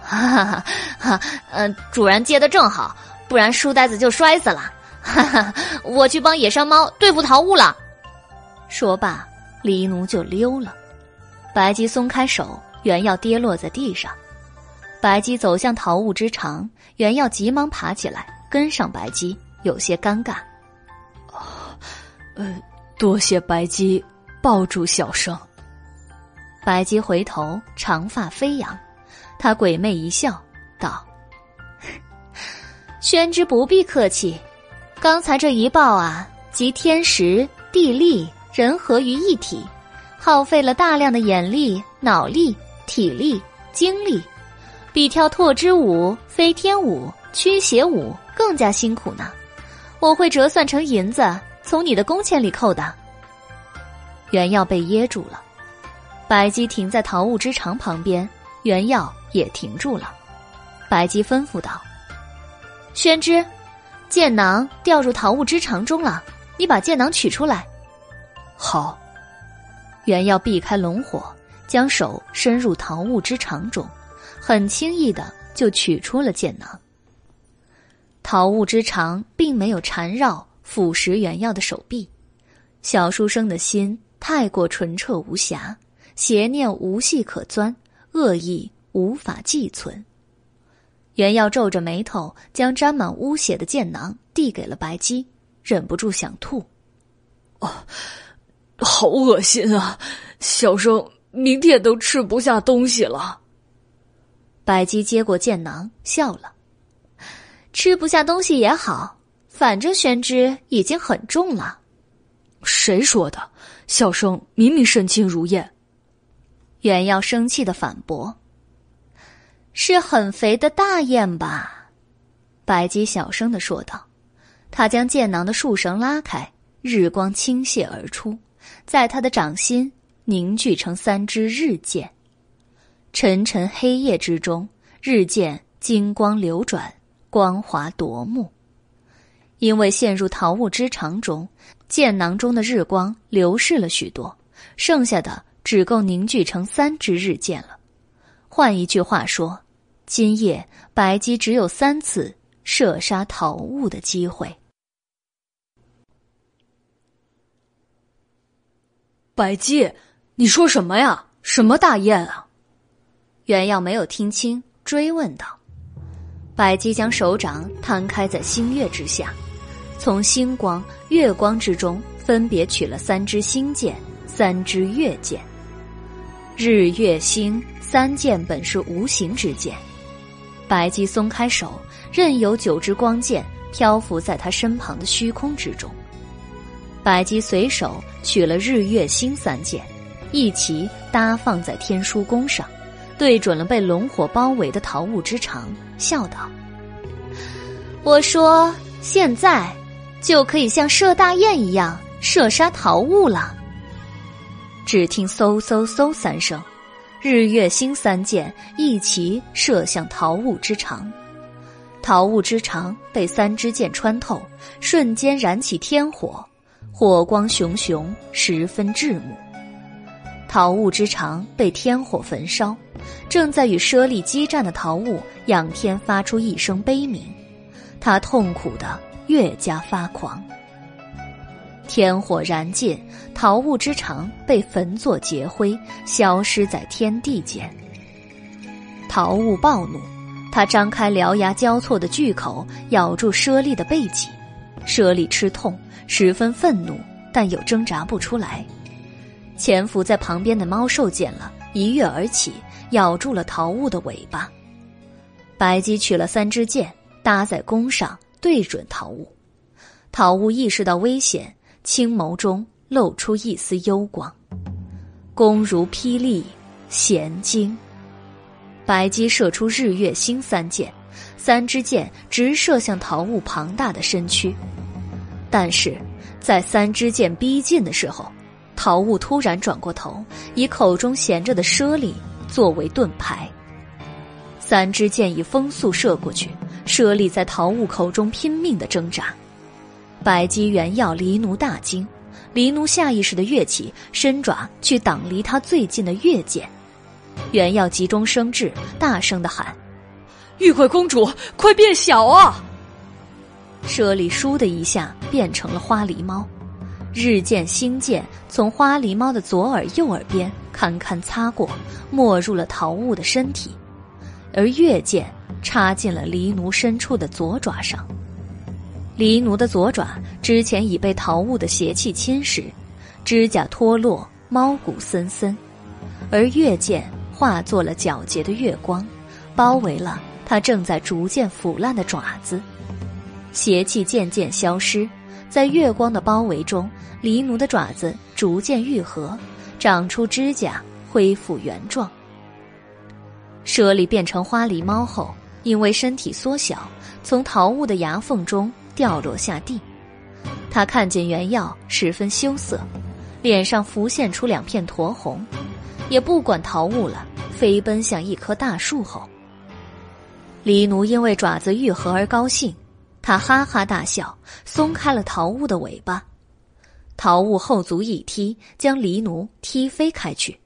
哈哈哈，嗯，主人接的正好，不然书呆子就摔死了。哈哈，我去帮野山猫对付桃物了。”说罢。黎奴就溜了，白姬松开手，原药跌落在地上。白姬走向桃物之长，原耀急忙爬起来跟上白姬，有些尴尬。呃，多谢白姬抱住小生。白姬回头，长发飞扬，他鬼魅一笑，道：“ 宣之不必客气，刚才这一抱啊，集天时地利。”人和于一体，耗费了大量的眼力、脑力、体力、精力，比跳拓之舞、飞天舞、驱邪舞更加辛苦呢。我会折算成银子，从你的工钱里扣的。原药被噎住了，白姬停在桃物之长旁边，原药也停住了。白姬吩咐道：“宣之，剑囊掉入桃物之长中了，你把剑囊取出来。”好，原要避开龙火，将手伸入桃物之长中，很轻易的就取出了剑囊。桃物之长并没有缠绕腐蚀原药的手臂，小书生的心太过纯澈无瑕，邪念无隙可钻，恶意无法寄存。原药皱着眉头，将沾满污血的剑囊递给了白姬，忍不住想吐。哦。好恶心啊！小生明天都吃不下东西了。白姬接过剑囊，笑了：“吃不下东西也好，反正宣之已经很重了。”谁说的？小生明明身轻如燕。袁耀生气的反驳：“是很肥的大雁吧？”白姬小声的说道。他将剑囊的束绳拉开，日光倾泻而出。在他的掌心凝聚成三支日剑，沉沉黑夜之中，日剑金光流转，光华夺目。因为陷入桃物之长中，剑囊中的日光流逝了许多，剩下的只够凝聚成三支日剑了。换一句话说，今夜白姬只有三次射杀桃物的机会。白姬，你说什么呀？什么大雁啊？原耀没有听清，追问道。白姬将手掌摊开在星月之下，从星光、月光之中分别取了三支星剑，三支月剑。日月星三剑本是无形之剑，白姬松开手，任由九支光剑漂浮在他身旁的虚空之中。白姬随手取了日月星三剑，一齐搭放在天书弓上，对准了被龙火包围的桃物之长，笑道：“我说，现在就可以像射大雁一样射杀桃物了。”只听嗖嗖嗖三声，日月星三箭一齐射向桃物之长，桃物之长被三支箭穿透，瞬间燃起天火。火光熊熊，十分炙目。桃物之长被天火焚烧，正在与猞猁激战的桃物仰天发出一声悲鸣，他痛苦的越加发狂。天火燃尽，桃物之长被焚作劫灰，消失在天地间。桃物暴怒，他张开獠牙交错的巨口，咬住猞猁的背脊，猞猁吃痛。十分愤怒，但又挣扎不出来。潜伏在旁边的猫兽见了，一跃而起，咬住了桃物的尾巴。白姬取了三支箭，搭在弓上，对准桃物。桃物意识到危险，青眸中露出一丝幽光。弓如霹雳，弦惊。白姬射出日月星三箭，三支箭直射向桃物庞大的身躯。但是，在三支箭逼近的时候，桃物突然转过头，以口中衔着的猞猁作为盾牌。三支箭以风速射过去，猞猁在桃物口中拼命的挣扎。白姬原要黎奴大惊，黎奴下意识的跃起，伸爪去挡离他最近的月箭。原要急中生智，大声的喊：“玉桂公主，快变小啊！”舍利倏的一下变成了花狸猫，日剑星剑从花狸猫的左耳右耳边堪堪擦过，没入了桃物的身体，而月剑插进了狸奴深处的左爪上。狸奴的左爪之前已被桃物的邪气侵蚀，指甲脱落，猫骨森森，而月剑化作了皎洁的月光，包围了它正在逐渐腐烂的爪子。邪气渐渐消失，在月光的包围中，狸奴的爪子逐渐愈合，长出指甲，恢复原状。舍利变成花狸猫后，因为身体缩小，从桃物的牙缝中掉落下地。他看见原药，十分羞涩，脸上浮现出两片酡红，也不管桃物了，飞奔向一棵大树后。狸奴因为爪子愈合而高兴。他哈哈大笑，松开了桃物的尾巴，桃物后足一踢，将狸奴踢飞开去。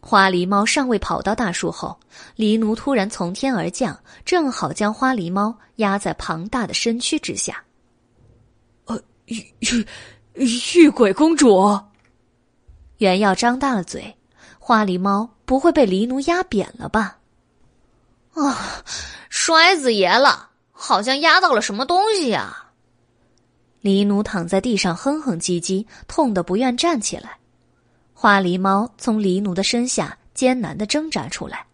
花狸猫尚未跑到大树后，狸奴突然从天而降，正好将花狸猫压在庞大的身躯之下。呃，玉玉玉鬼公主，原耀张大了嘴，花狸猫不会被狸奴压扁了吧？啊，摔死爷了！好像压到了什么东西呀！狸奴躺在地上哼哼唧唧，痛得不愿站起来。花狸猫从狸奴的身下艰难的挣扎出来，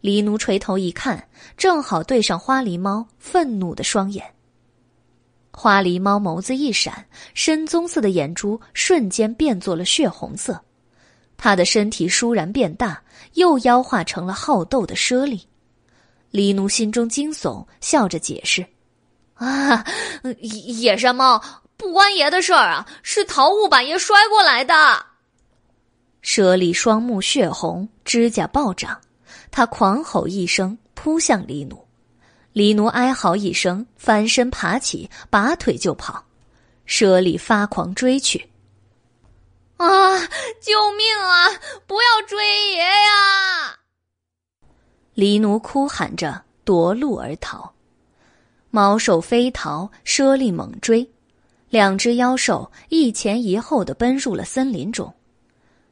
狸奴垂头一看，正好对上花狸猫愤怒的双眼。花狸猫眸子一闪，深棕色的眼珠瞬间变作了血红色，它的身体倏然变大，又妖化成了好斗的猞猁。狸奴心中惊悚，笑着解释：“啊，野山猫不关爷的事儿啊，是桃物把爷摔过来的。”舍利双目血红，指甲暴涨，他狂吼一声，扑向狸奴。狸奴哀嚎一声，翻身爬起，拔腿就跑。舍利发狂追去：“啊，救命啊！不要追爷呀！”狸奴哭喊着夺路而逃，猫兽飞逃，猞猁猛追，两只妖兽一前一后的奔入了森林中。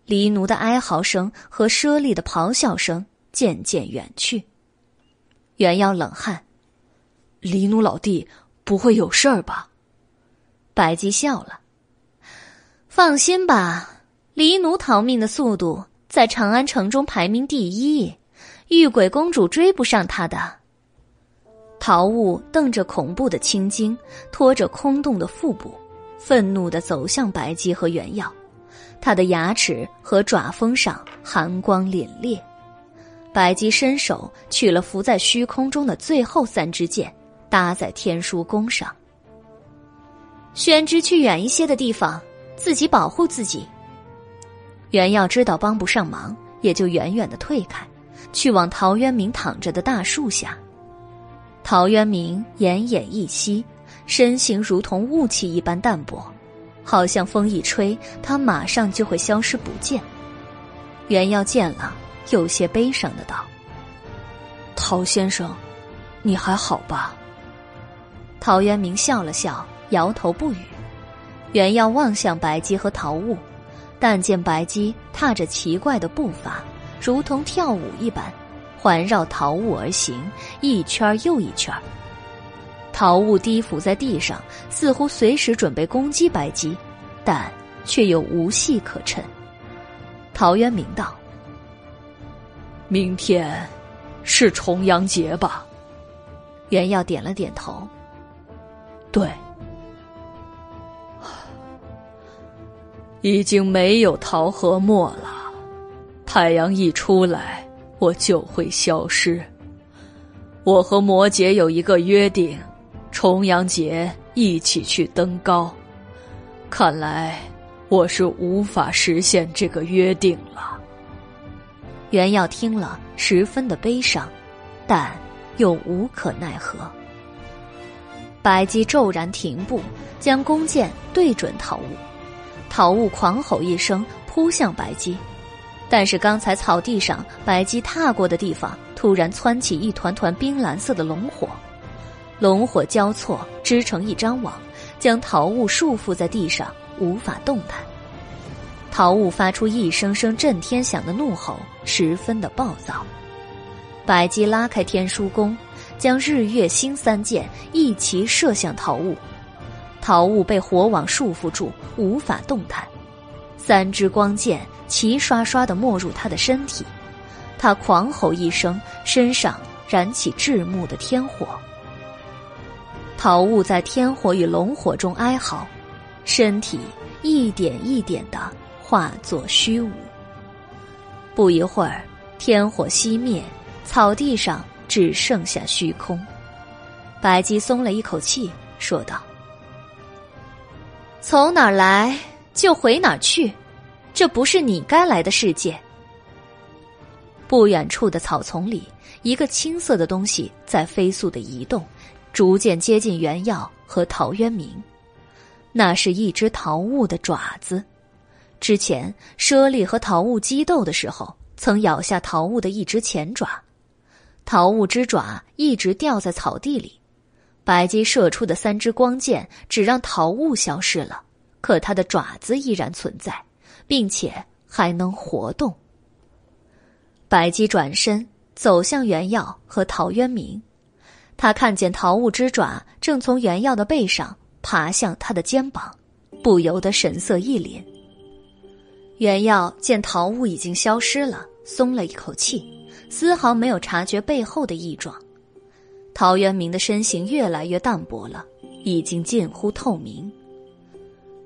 狸奴的哀嚎声和猞猁的咆哮声渐渐远去。原妖冷汗：“狸奴老弟不会有事儿吧？”白姬笑了：“放心吧，黎奴逃命的速度在长安城中排名第一，玉鬼公主追不上他的。陶雾瞪着恐怖的青筋，拖着空洞的腹部，愤怒的走向白姬和原耀，他的牙齿和爪峰上寒光凛冽。白姬伸手取了浮在虚空中的最后三支箭，搭在天书弓上。宣之去远一些的地方，自己保护自己。袁耀知道帮不上忙，也就远远的退开，去往陶渊明躺着的大树下。陶渊明奄奄一息，身形如同雾气一般淡薄，好像风一吹，他马上就会消失不见。袁耀见了，有些悲伤的道：“陶先生，你还好吧？”陶渊明笑了笑，摇头不语。袁耀望向白姬和陶雾。但见白姬踏着奇怪的步伐，如同跳舞一般，环绕桃物而行，一圈又一圈。桃物低伏在地上，似乎随时准备攻击白姬，但却又无隙可趁。陶渊明道：“明天是重阳节吧？”袁耀点了点头：“对。”已经没有桃和墨了，太阳一出来，我就会消失。我和摩羯有一个约定，重阳节一起去登高。看来我是无法实现这个约定了。袁耀听了，十分的悲伤，但又无可奈何。白姬骤然停步，将弓箭对准桃物。桃雾狂吼一声，扑向白姬，但是刚才草地上白姬踏过的地方，突然窜起一团团冰蓝色的龙火，龙火交错织成一张网，将桃雾束缚在地上，无法动弹。桃雾发出一声声震天响的怒吼，十分的暴躁。白姬拉开天书弓，将日月星三箭一齐射向桃雾。桃雾被火网束缚住，无法动弹。三支光剑齐刷刷的没入他的身体，他狂吼一声，身上燃起炙目的天火。桃雾在天火与龙火中哀嚎，身体一点一点的化作虚无。不一会儿，天火熄灭，草地上只剩下虚空。白姬松了一口气，说道。从哪儿来就回哪儿去，这不是你该来的世界。不远处的草丛里，一个青色的东西在飞速的移动，逐渐接近原耀和陶渊明。那是一只桃物的爪子。之前猞猁和桃物激斗的时候，曾咬下桃物的一只前爪，桃物之爪一直掉在草地里。白姬射出的三支光剑只让桃物消失了，可它的爪子依然存在，并且还能活动。白姬转身走向袁耀和陶渊明，他看见桃物之爪正从袁耀的背上爬向他的肩膀，不由得神色一凛。袁耀见桃物已经消失了，松了一口气，丝毫没有察觉背后的异状。陶渊明的身形越来越淡薄了，已经近乎透明。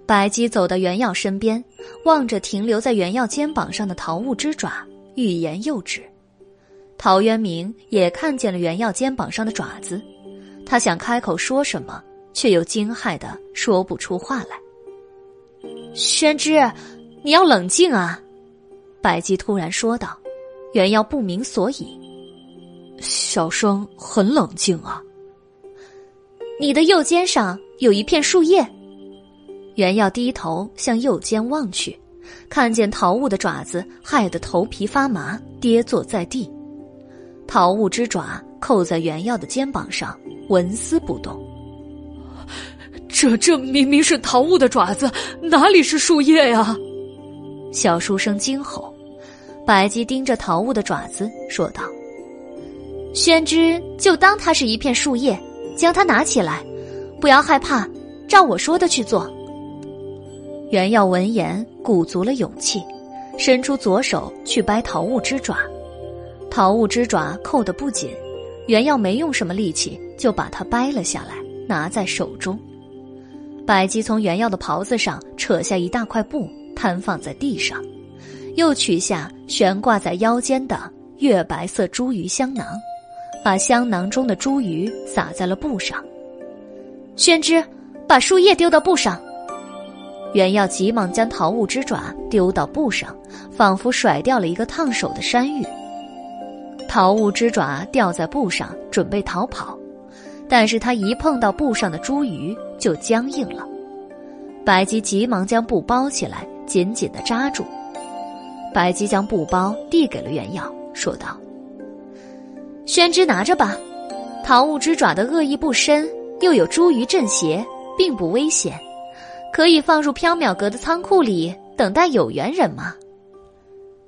白姬走到袁耀身边，望着停留在袁耀肩膀上的桃物之爪，欲言又止。陶渊明也看见了袁耀肩膀上的爪子，他想开口说什么，却又惊骇的说不出话来。宣之，你要冷静啊！白姬突然说道。袁耀不明所以。小生很冷静啊。你的右肩上有一片树叶。袁耀低头向右肩望去，看见桃物的爪子，害得头皮发麻，跌坐在地。桃物之爪扣在袁耀的肩膀上，纹丝不动。这这明明是桃物的爪子，哪里是树叶呀？小书生惊吼。白姬盯着桃物的爪子说道。宣之，就当它是一片树叶，将它拿起来，不要害怕，照我说的去做。袁耀闻言鼓足了勇气，伸出左手去掰桃物之爪，桃物之爪扣得不紧，袁耀没用什么力气就把它掰了下来，拿在手中。百吉从袁耀的袍子上扯下一大块布，摊放在地上，又取下悬挂在腰间的月白色茱萸香囊，把香囊中的茱萸撒在了布上。宣之，把树叶丢到布上。袁耀急忙将桃物之爪丢到布上，仿佛甩掉了一个烫手的山芋。桃物之爪掉在布上，准备逃跑，但是他一碰到布上的茱萸就僵硬了。白姬急忙将布包起来，紧紧的扎住。白姬将布包递给了袁耀，说道：“宣之拿着吧，桃物之爪的恶意不深，又有茱萸镇邪，并不危险。”可以放入缥缈阁的仓库里，等待有缘人吗？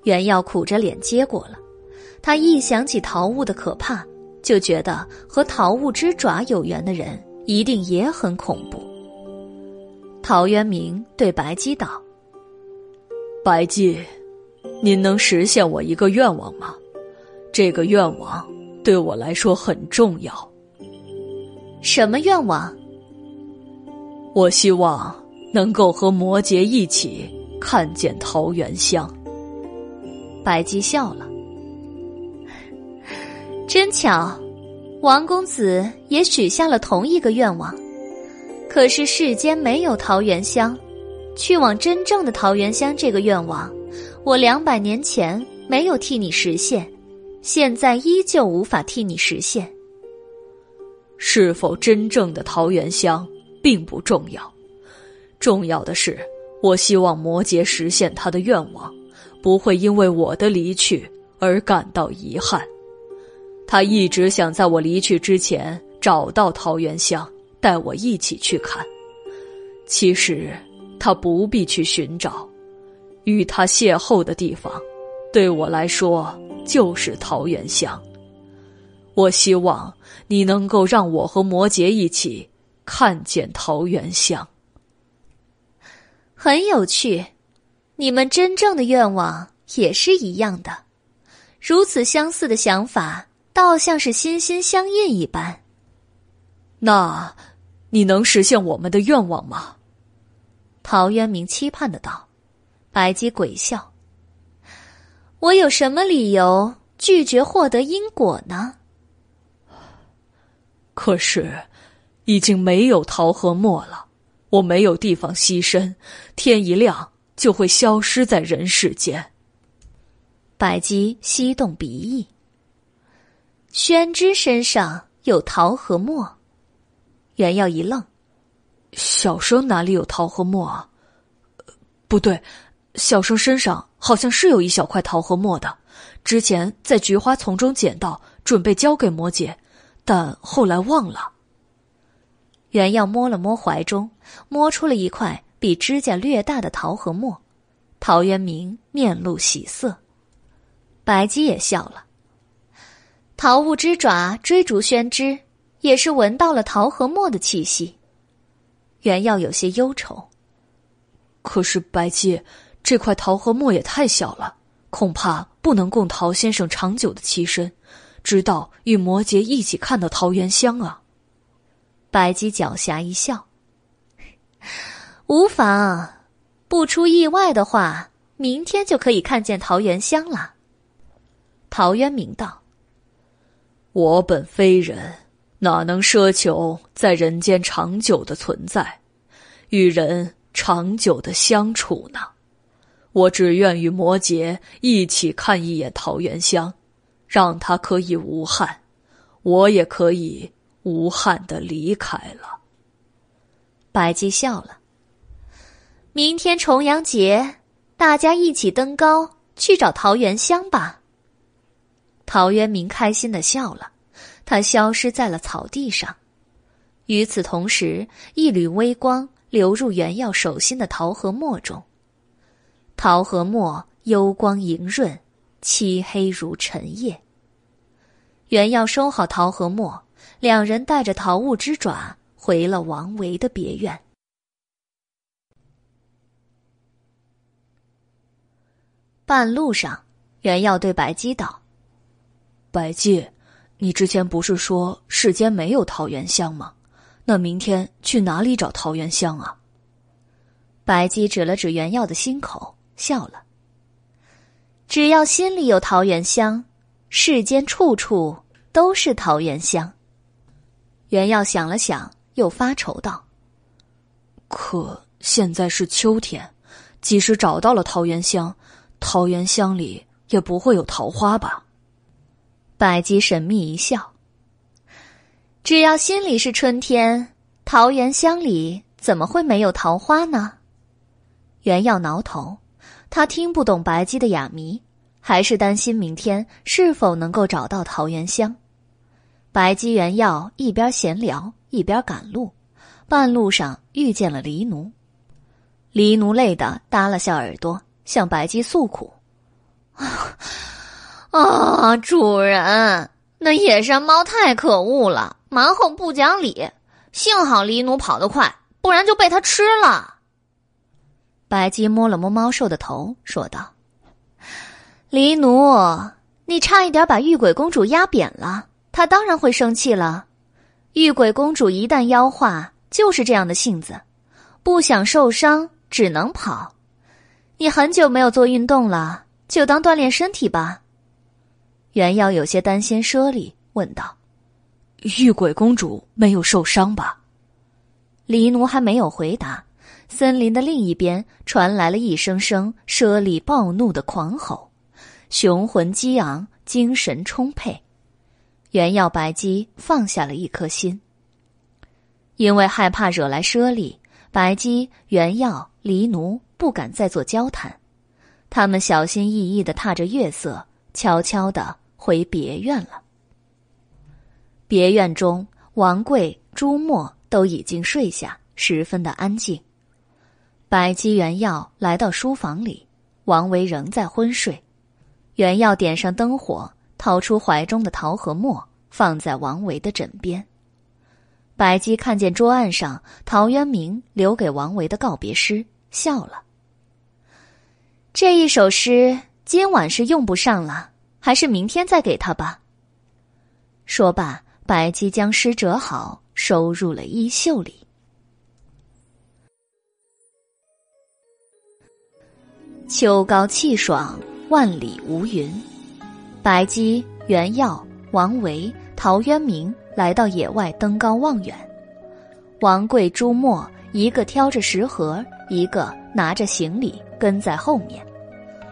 袁耀苦着脸接过了。他一想起桃物的可怕，就觉得和桃物之爪有缘的人一定也很恐怖。陶渊明对白姬道：“白姬，您能实现我一个愿望吗？这个愿望对我来说很重要。什么愿望？我希望。”能够和摩羯一起看见桃源乡，白姬笑了。真巧，王公子也许下了同一个愿望。可是世间没有桃源乡，去往真正的桃源乡这个愿望，我两百年前没有替你实现，现在依旧无法替你实现。是否真正的桃源乡并不重要。重要的是，我希望摩羯实现他的愿望，不会因为我的离去而感到遗憾。他一直想在我离去之前找到桃源乡，带我一起去看。其实，他不必去寻找，与他邂逅的地方，对我来说就是桃源乡。我希望你能够让我和摩羯一起看见桃源乡。很有趣，你们真正的愿望也是一样的，如此相似的想法，倒像是心心相印一般。那，你能实现我们的愿望吗？陶渊明期盼的道。白姬鬼笑：“我有什么理由拒绝获得因果呢？可是，已经没有桃和墨了。”我没有地方栖身，天一亮就会消失在人世间。白姬吸动鼻翼。宣之身上有桃和墨。袁耀一愣：“小生哪里有桃和墨啊？不对，小生身上好像是有一小块桃和墨的，之前在菊花丛中捡到，准备交给摩羯，但后来忘了。”袁耀摸了摸怀中，摸出了一块比指甲略大的桃核墨。陶渊明面露喜色，白姬也笑了。桃物之爪追逐宣之，也是闻到了桃核墨的气息。袁耀有些忧愁。可是白姬，这块桃核墨也太小了，恐怕不能供陶先生长久的栖身，直到与摩羯一起看到桃源乡啊。白姬狡黠一笑，无妨，不出意外的话，明天就可以看见桃源乡了。陶渊明道：“我本非人，哪能奢求在人间长久的存在，与人长久的相处呢？我只愿与摩羯一起看一眼桃源乡，让他可以无憾，我也可以。”无憾的离开了。白姬笑了。明天重阳节，大家一起登高去找桃源乡吧。陶渊明开心的笑了，他消失在了草地上。与此同时，一缕微光流入原耀手心的桃核墨中。桃核墨幽光莹润，漆黑如晨夜。原耀收好桃核墨。两人带着桃物之爪回了王维的别院。半路上，袁耀对白姬道：“白姬，你之前不是说世间没有桃源香吗？那明天去哪里找桃源香啊？”白姬指了指袁耀的心口，笑了：“只要心里有桃源香，世间处处都是桃源香。”袁耀想了想，又发愁道：“可现在是秋天，即使找到了桃源乡。”桃源乡里也不会有桃花吧？白姬神秘一笑。只要心里是春天，桃源乡里怎么会没有桃花呢？袁耀挠头，他听不懂白姬的哑谜，还是担心明天是否能够找到桃源乡。白姬、袁耀一边闲聊一边赶路，半路上遇见了黎奴，黎奴累得耷拉下耳朵。向白姬诉苦：“啊，主人，那野山猫太可恶了，蛮横不讲理。幸好黎奴跑得快，不然就被它吃了。”白姬摸了摸猫兽的头，说道：“黎奴，你差一点把玉鬼公主压扁了，她当然会生气了。玉鬼公主一旦妖化，就是这样的性子，不想受伤，只能跑。”你很久没有做运动了，就当锻炼身体吧。袁耀有些担心舍利，问道：“玉鬼公主没有受伤吧？”黎奴还没有回答，森林的另一边传来了一声声舍利暴怒的狂吼，雄浑激昂，精神充沛。原耀白姬放下了一颗心，因为害怕惹来舍利，白姬、原耀、黎奴。不敢再做交谈，他们小心翼翼的踏着月色，悄悄的回别院了。别院中，王贵、朱墨都已经睡下，十分的安静。白姬、原耀来到书房里，王维仍在昏睡。原耀点上灯火，掏出怀中的桃和墨，放在王维的枕边。白姬看见桌案上陶渊明留给王维的告别诗，笑了。这一首诗今晚是用不上了，还是明天再给他吧。说罢，白姬将诗折好，收入了衣袖里。秋高气爽，万里无云。白姬、袁耀、王维、陶渊明来到野外登高望远。王贵、朱墨一个挑着食盒，一个拿着行李。跟在后面，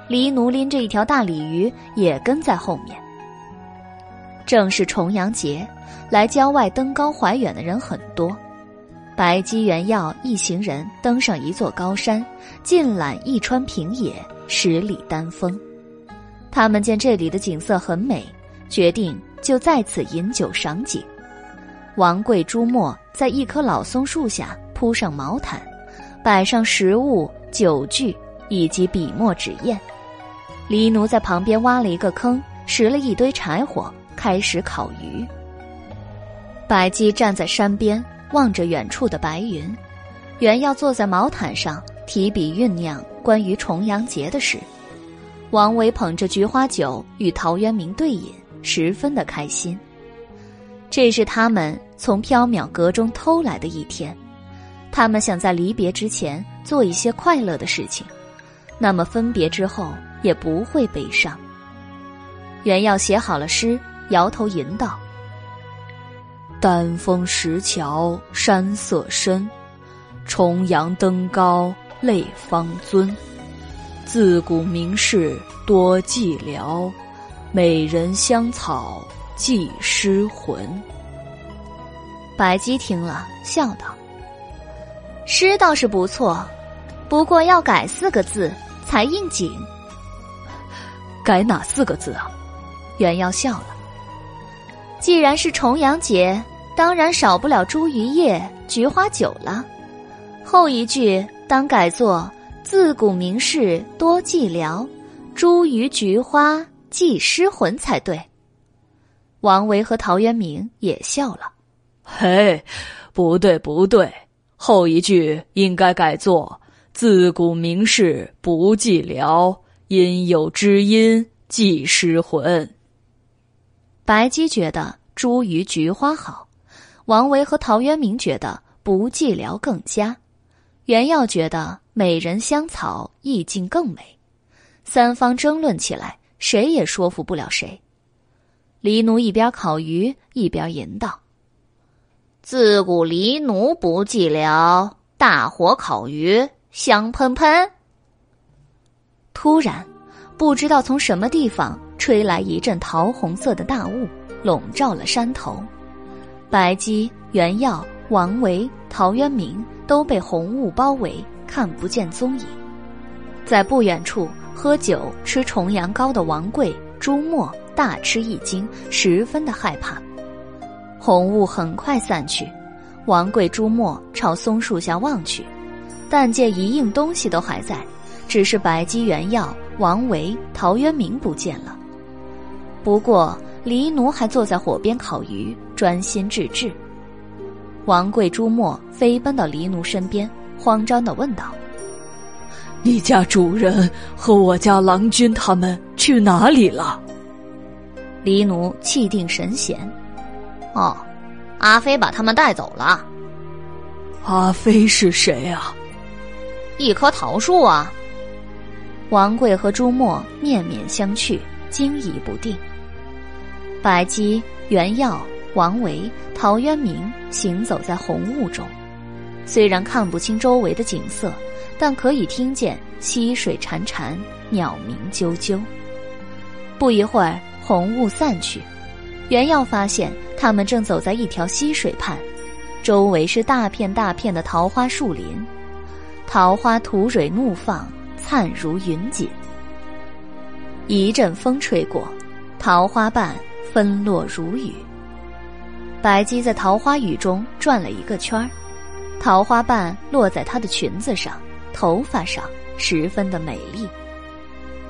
黎奴拎着一条大鲤鱼也跟在后面。正是重阳节，来郊外登高怀远的人很多。白姬、元耀一行人登上一座高山，尽览一川平野，十里丹峰。他们见这里的景色很美，决定就在此饮酒赏景。王贵、朱墨在一棵老松树下铺上毛毯，摆上食物、酒具。以及笔墨纸砚，黎奴在旁边挖了一个坑，拾了一堆柴火，开始烤鱼。白姬站在山边，望着远处的白云。袁耀坐在毛毯上，提笔酝酿关于重阳节的事。王维捧着菊花酒与陶渊明对饮，十分的开心。这是他们从缥缈阁中偷来的一天，他们想在离别之前做一些快乐的事情。那么分别之后也不会悲伤。袁耀写好了诗，摇头吟道：“丹峰石桥山色深，重阳登高泪方尊。自古名士多寂寥，美人香草寄诗魂。”白姬听了，笑道：“诗倒是不错，不过要改四个字。”才应景。改哪四个字啊？袁耀笑了。既然是重阳节，当然少不了茱萸叶、菊花酒了。后一句当改作“自古名士多寂寥，茱萸菊花寄诗魂”才对。王维和陶渊明也笑了。嘿，不对不对，后一句应该改作。自古名士不寂寥，因有知音即失魂。白姬觉得茱萸菊花好，王维和陶渊明觉得不寂寥更佳，袁耀觉得美人香草意境更美。三方争论起来，谁也说服不了谁。黎奴一边烤鱼一边吟道：“自古黎奴不寂寥，大火烤鱼香喷喷。”突然，不知道从什么地方吹来一阵桃红色的大雾，笼罩了山头。白姬、袁耀、王维、陶渊明都被红雾包围，看不见踪影。在不远处喝酒吃重阳糕的王贵、朱墨大吃一惊，十分的害怕。红雾很快散去，王贵、朱墨朝松树下望去，但见一应东西都还在。只是白姬、袁耀、王维、陶渊明不见了。不过黎奴还坐在火边烤鱼，专心致志。王贵、朱墨飞奔到黎奴身边，慌张的问道：“你家主人和我家郎君他们去哪里了？”黎奴气定神闲：“哦，阿飞把他们带走了。”“阿飞是谁啊？”“一棵桃树啊。”王贵和朱墨面面相觑，惊疑不定。白姬、袁耀、王维、陶渊明行走在红雾中，虽然看不清周围的景色，但可以听见溪水潺潺，鸟鸣啾啾。不一会儿，红雾散去，袁耀发现他们正走在一条溪水畔，周围是大片大片的桃花树林，桃花吐蕊怒放。灿如云锦。一阵风吹过，桃花瓣纷落如雨。白姬在桃花雨中转了一个圈儿，桃花瓣落在她的裙子上、头发上，十分的美丽。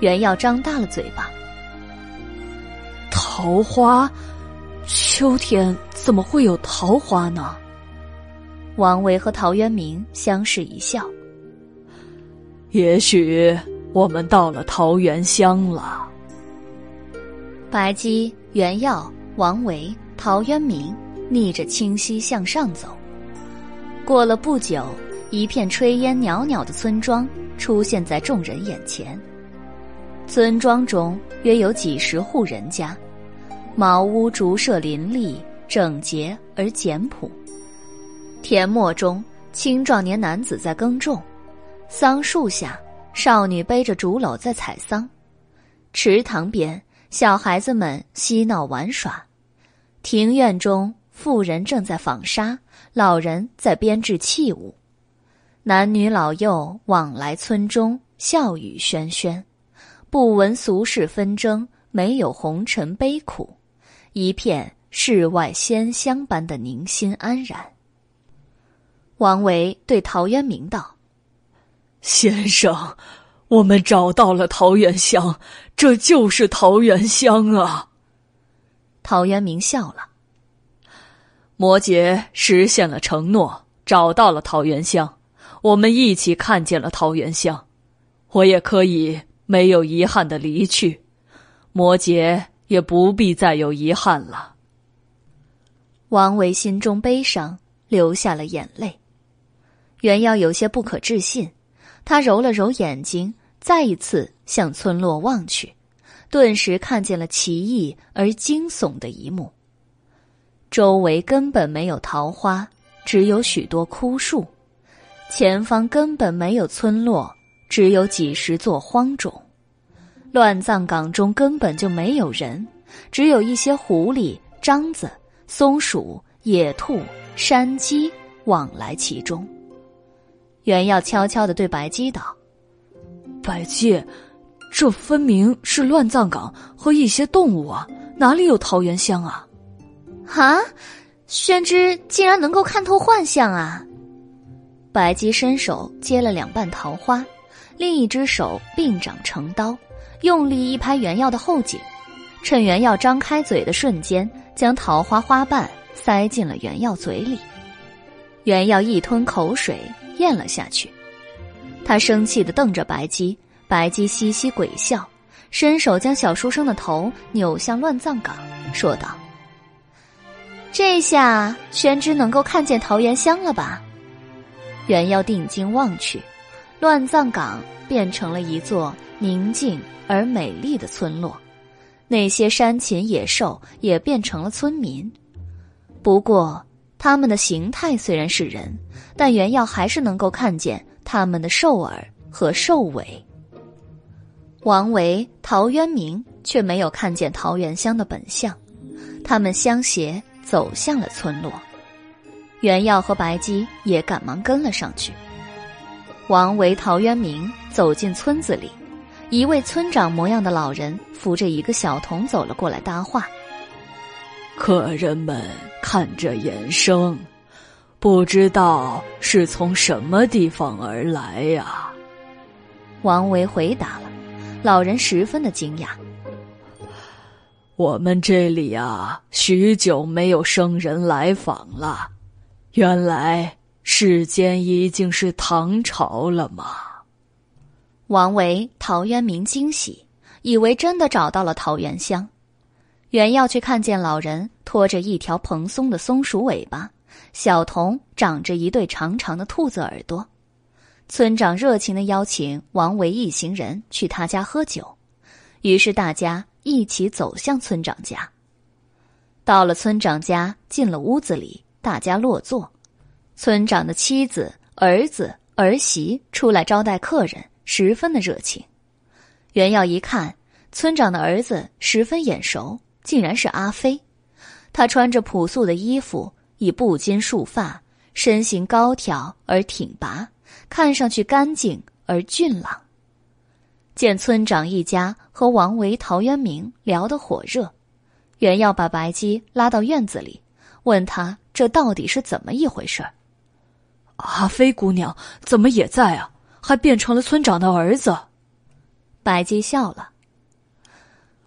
袁耀张大了嘴巴：“桃花，秋天怎么会有桃花呢？”王维和陶渊明相视一笑。也许我们到了桃源乡了。白姬、袁耀、王维、陶渊明逆着清溪向上走。过了不久，一片炊烟袅袅的村庄出现在众人眼前。村庄中约有几十户人家，茅屋竹舍林立，整洁而简朴。田陌中，青壮年男子在耕种。桑树下，少女背着竹篓在采桑；池塘边，小孩子们嬉闹玩耍；庭院中，妇人正在纺纱，老人在编制器物。男女老幼往来村中，笑语喧喧，不闻俗世纷争，没有红尘悲苦，一片世外仙乡般的宁心安然。王维对陶渊明道。先生，我们找到了桃源乡，这就是桃源乡啊。陶渊明笑了。摩羯实现了承诺，找到了桃源乡，我们一起看见了桃源乡，我也可以没有遗憾的离去，摩羯也不必再有遗憾了。王维心中悲伤，流下了眼泪。袁耀有些不可置信。他揉了揉眼睛，再一次向村落望去，顿时看见了奇异而惊悚的一幕。周围根本没有桃花，只有许多枯树；前方根本没有村落，只有几十座荒冢；乱葬岗中根本就没有人，只有一些狐狸、獐子、松鼠、野兔、山鸡往来其中。袁耀悄悄的对白姬道：“白姬，这分明是乱葬岗和一些动物啊，哪里有桃源香啊？”啊，宣之竟然能够看透幻象啊！白姬伸手接了两瓣桃花，另一只手并掌成刀，用力一拍袁耀的后颈，趁袁耀张开嘴的瞬间，将桃花花瓣塞进了袁耀嘴里。袁耀一吞口水。咽了下去，他生气的瞪着白姬，白姬嘻嘻鬼笑，伸手将小书生的头扭向乱葬岗，说道：“这下宣之能够看见桃源乡了吧？”原耀定睛望去，乱葬岗变成了一座宁静而美丽的村落，那些山禽野兽也变成了村民。不过，他们的形态虽然是人，但袁耀还是能够看见他们的兽耳和兽尾。王维、陶渊明却没有看见桃源乡的本相，他们相携走向了村落。袁耀和白姬也赶忙跟了上去。王维、陶渊明走进村子里，一位村长模样的老人扶着一个小童走了过来搭话：“客人们看着眼生，不知道是从什么地方而来呀？”王维回答了，老人十分的惊讶：“我们这里啊，许久没有生人来访了。”原来世间已经是唐朝了吗？王维、陶渊明惊喜，以为真的找到了桃源乡。原要去看见老人拖着一条蓬松的松鼠尾巴，小童长着一对长长的兔子耳朵。村长热情的邀请王维一行人去他家喝酒，于是大家一起走向村长家。到了村长家，进了屋子里。大家落座，村长的妻子、儿子、儿媳出来招待客人，十分的热情。袁耀一看，村长的儿子十分眼熟，竟然是阿飞。他穿着朴素的衣服，以布巾束发，身形高挑而挺拔，看上去干净而俊朗。见村长一家和王维、陶渊明聊得火热，原要把白姬拉到院子里，问他。这到底是怎么一回事？阿飞姑娘怎么也在啊？还变成了村长的儿子。白姬笑了。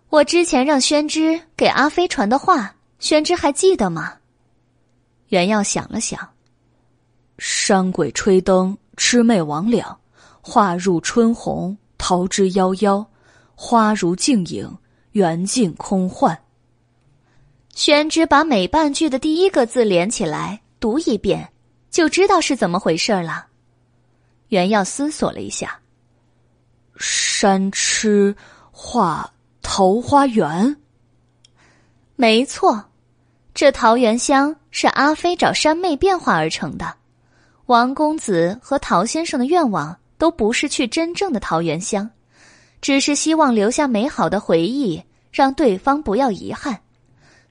我之前让宣之给阿飞传的话，宣之还记得吗？袁耀想了想。山鬼吹灯，魑魅魍魉，画入春红，桃之夭夭，花如镜影，缘尽空幻。宣之把每半句的第一个字连起来读一遍，就知道是怎么回事了。袁耀思索了一下，山痴画桃花源。没错，这桃源乡是阿飞找山妹变化而成的。王公子和陶先生的愿望都不是去真正的桃源乡，只是希望留下美好的回忆，让对方不要遗憾。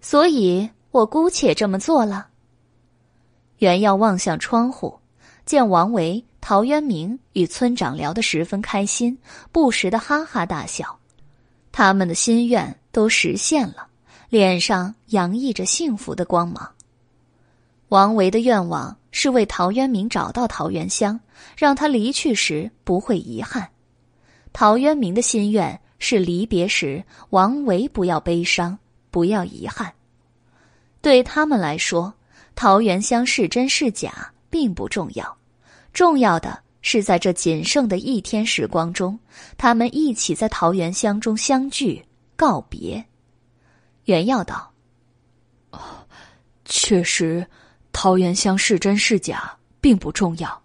所以我姑且这么做了。袁耀望向窗户，见王维、陶渊明与村长聊得十分开心，不时的哈哈大笑，他们的心愿都实现了，脸上洋溢着幸福的光芒。王维的愿望是为陶渊明找到桃源香，让他离去时不会遗憾；陶渊明的心愿是离别时，王维不要悲伤，不要遗憾。对他们来说，桃源乡是真是假并不重要，重要的是在这仅剩的一天时光中，他们一起在桃源乡中相聚告别。袁耀道：“哦，确实，桃源乡是真是假并不重要。”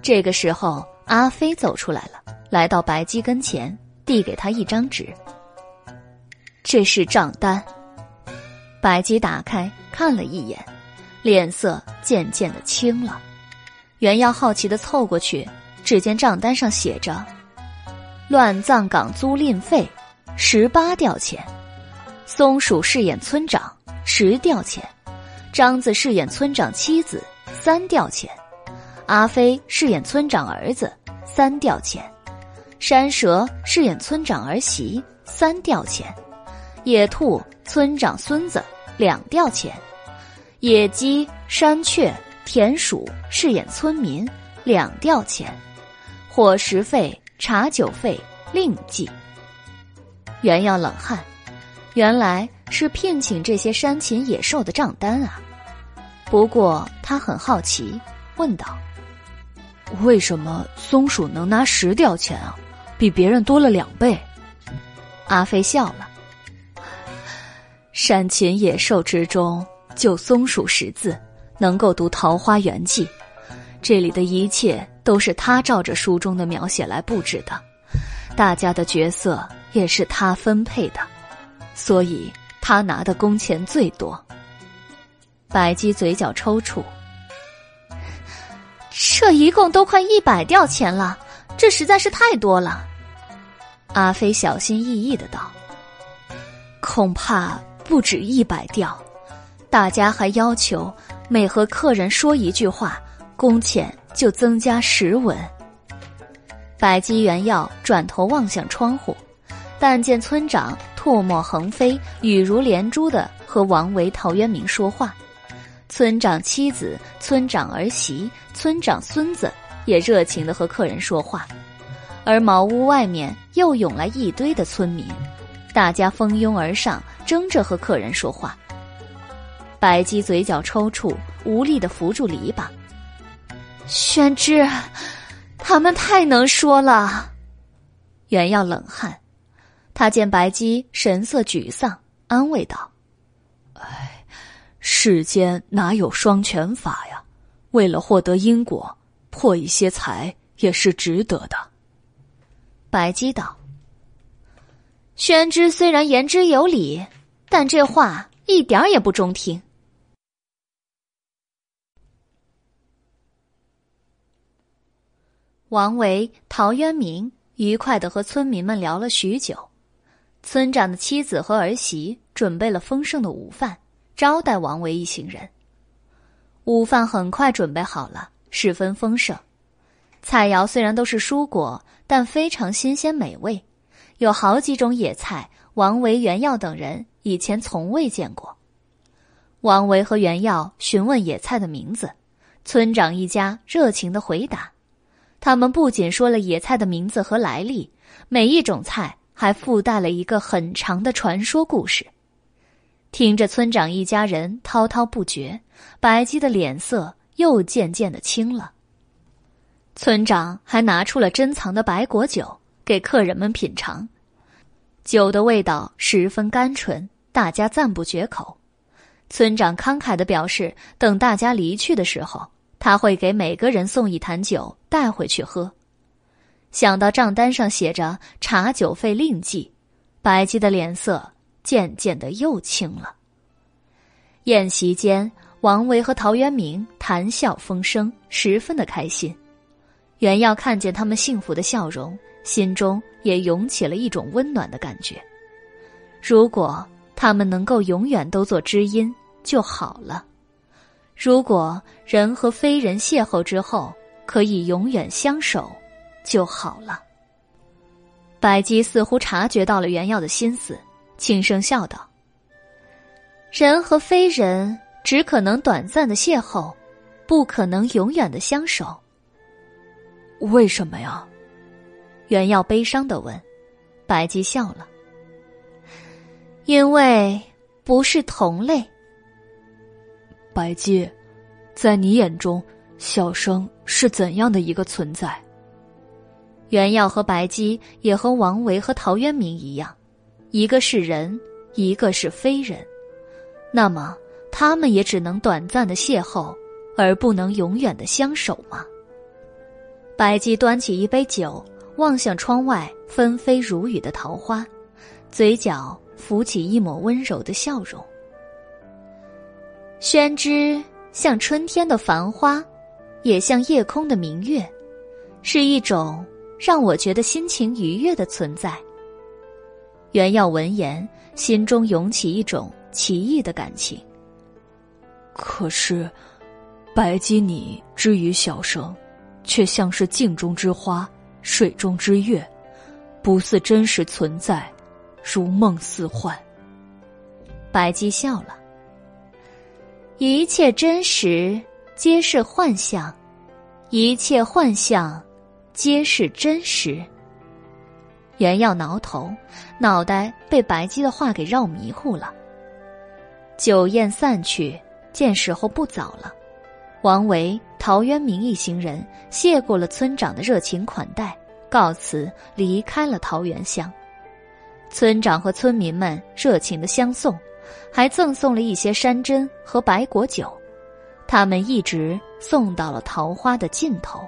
这个时候，阿飞走出来了，来到白姬跟前，递给他一张纸：“这是账单。”白姬打开看了一眼，脸色渐渐的青了。袁耀好奇的凑过去，只见账单上写着：“乱葬岗租赁费十八吊钱，松鼠饰演村长十吊钱，张子饰演村长妻子三吊钱，阿飞饰演村长儿子三吊钱，山蛇饰演村长儿媳三吊钱。”野兔村长孙子两吊钱，野鸡山雀田鼠饰演村民两吊钱，伙食费茶酒费另计。袁耀冷汗，原来是聘请这些山禽野兽的账单啊！不过他很好奇，问道：“为什么松鼠能拿十吊钱啊？比别人多了两倍。阿飞笑了。山禽野兽之中，就松鼠识字，能够读《桃花源记》，这里的一切都是他照着书中的描写来布置的，大家的角色也是他分配的，所以他拿的工钱最多。白姬嘴角抽搐。这一共都快一百吊钱了，这实在是太多了。阿飞小心翼翼的道：“恐怕不止一百吊，大家还要求每和客人说一句话，工钱就增加十文。”百姬原要转头望向窗户，但见村长唾沫横飞，语如连珠的和王维、陶渊明说话。村长妻子、村长儿媳、村长孙子也热情的和客人说话，而茅屋外面又涌来一堆的村民，大家蜂拥而上，争着和客人说话。白姬嘴角抽搐，无力的扶住篱笆。宣之，他们太能说了。原耀冷汗，他见白姬神色沮丧，安慰道：“哎。”世间哪有双全法呀？为了获得因果，破一些财也是值得的。白姬道：“宣之虽然言之有理，但这话一点也不中听。”王维、陶渊明愉快的和村民们聊了许久，村长的妻子和儿媳准备了丰盛的午饭。招待王维一行人。午饭很快准备好了，十分丰盛。菜肴虽然都是蔬果，但非常新鲜美味，有好几种野菜，王维、袁耀等人以前从未见过。王维和袁耀询问野菜的名字，村长一家热情的回答。他们不仅说了野菜的名字和来历，每一种菜还附带了一个很长的传说故事。听着村长一家人滔滔不绝，白姬的脸色又渐渐的青了。村长还拿出了珍藏的白果酒给客人们品尝，酒的味道十分甘醇，大家赞不绝口。村长慷慨的表示，等大家离去的时候，他会给每个人送一坛酒带回去喝。想到账单上写着茶酒费另计，白姬的脸色。渐渐的又青了。宴席间，王维和陶渊明谈笑风生，十分的开心。袁耀看见他们幸福的笑容，心中也涌起了一种温暖的感觉。如果他们能够永远都做知音就好了。如果人和非人邂逅之后可以永远相守，就好了。白姬似乎察觉到了袁耀的心思。轻声笑道：“人和非人只可能短暂的邂逅，不可能永远的相守。为什么呀？”袁耀悲伤的问。白姬笑了：“因为不是同类。”白姬，在你眼中，小生是怎样的一个存在？袁耀和白姬也和王维和陶渊明一样。一个是人，一个是非人，那么他们也只能短暂的邂逅，而不能永远的相守吗？白姬端起一杯酒，望向窗外纷飞如雨的桃花，嘴角浮起一抹温柔的笑容。宣之像春天的繁花，也像夜空的明月，是一种让我觉得心情愉悦的存在。袁耀闻言，心中涌起一种奇异的感情。可是，白姬你之于小生，却像是镜中之花，水中之月，不似真实存在，如梦似幻。白姬笑了，一切真实皆是幻象，一切幻象皆是真实。袁耀挠头，脑袋被白姬的话给绕迷糊了。酒宴散去，见时候不早了，王维、陶渊明一行人谢过了村长的热情款待，告辞离开了桃源乡。村长和村民们热情的相送，还赠送了一些山珍和白果酒。他们一直送到了桃花的尽头。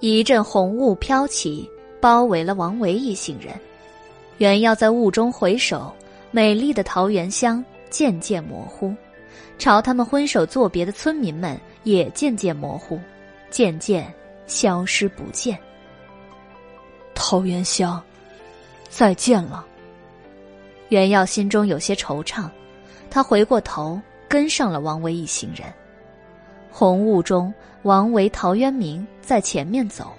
一阵红雾飘起，包围了王维一行人。原要在雾中回首，美丽的桃源乡渐渐模糊，朝他们挥手作别的村民们也渐渐模糊，渐渐消失不见。桃源乡，再见了。袁耀心中有些惆怅，他回过头跟上了王维一行人。红雾中，王维、陶渊明在前面走，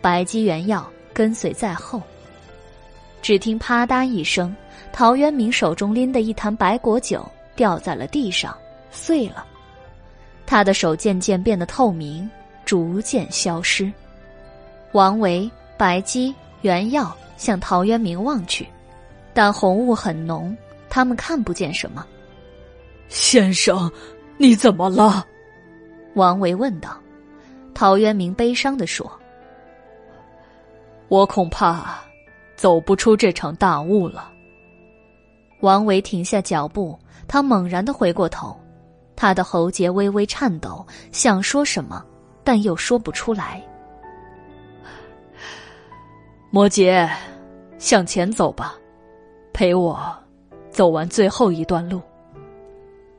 白姬、原耀跟随在后。只听啪嗒一声，陶渊明手中拎的一坛白果酒掉在了地上，碎了。他的手渐渐变得透明，逐渐消失。王维、白姬、原耀向陶渊明望去，但红雾很浓，他们看不见什么。先生，你怎么了？王维问道。陶渊明悲伤的说：“我恐怕……”走不出这场大雾了。王维停下脚步，他猛然的回过头，他的喉结微微颤抖，想说什么，但又说不出来。摩羯，向前走吧，陪我走完最后一段路。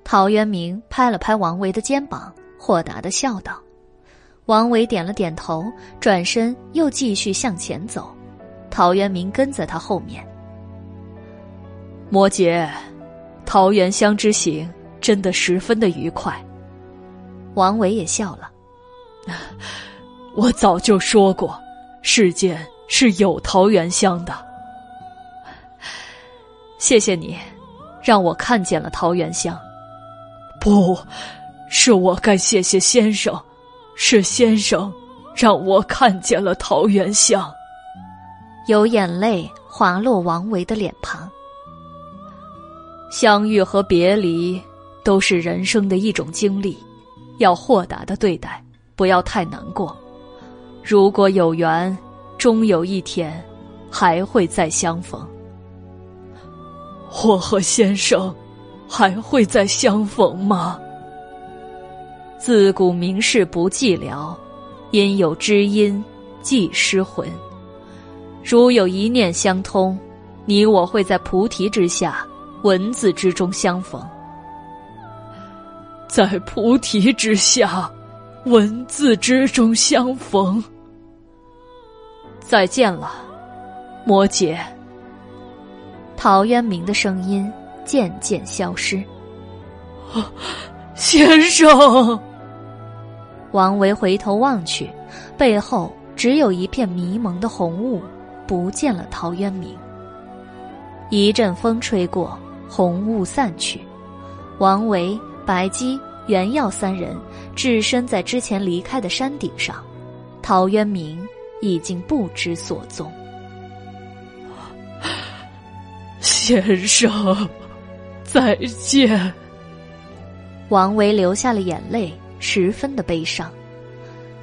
陶渊明拍了拍王维的肩膀，豁达的笑道。王维点了点头，转身又继续向前走。陶渊明跟在他后面。摩羯，桃源乡之行真的十分的愉快。王维也笑了。我早就说过，世间是有桃源乡的。谢谢你，让我看见了桃源乡。不，是我该谢谢先生，是先生让我看见了桃源乡。有眼泪滑落王维的脸庞。相遇和别离都是人生的一种经历，要豁达的对待，不要太难过。如果有缘，终有一天还会再相逢。我和先生还会再相逢吗？自古名士不寂寥，因有知音寄失魂。如有一念相通，你我会在菩提之下，文字之中相逢。在菩提之下，文字之中相逢。再见了，摩羯。陶渊明的声音渐渐消失。先生。王维回头望去，背后只有一片迷蒙的红雾。不见了陶渊明。一阵风吹过，红雾散去，王维、白姬、袁耀三人置身在之前离开的山顶上，陶渊明已经不知所踪。先生，再见。王维流下了眼泪，十分的悲伤。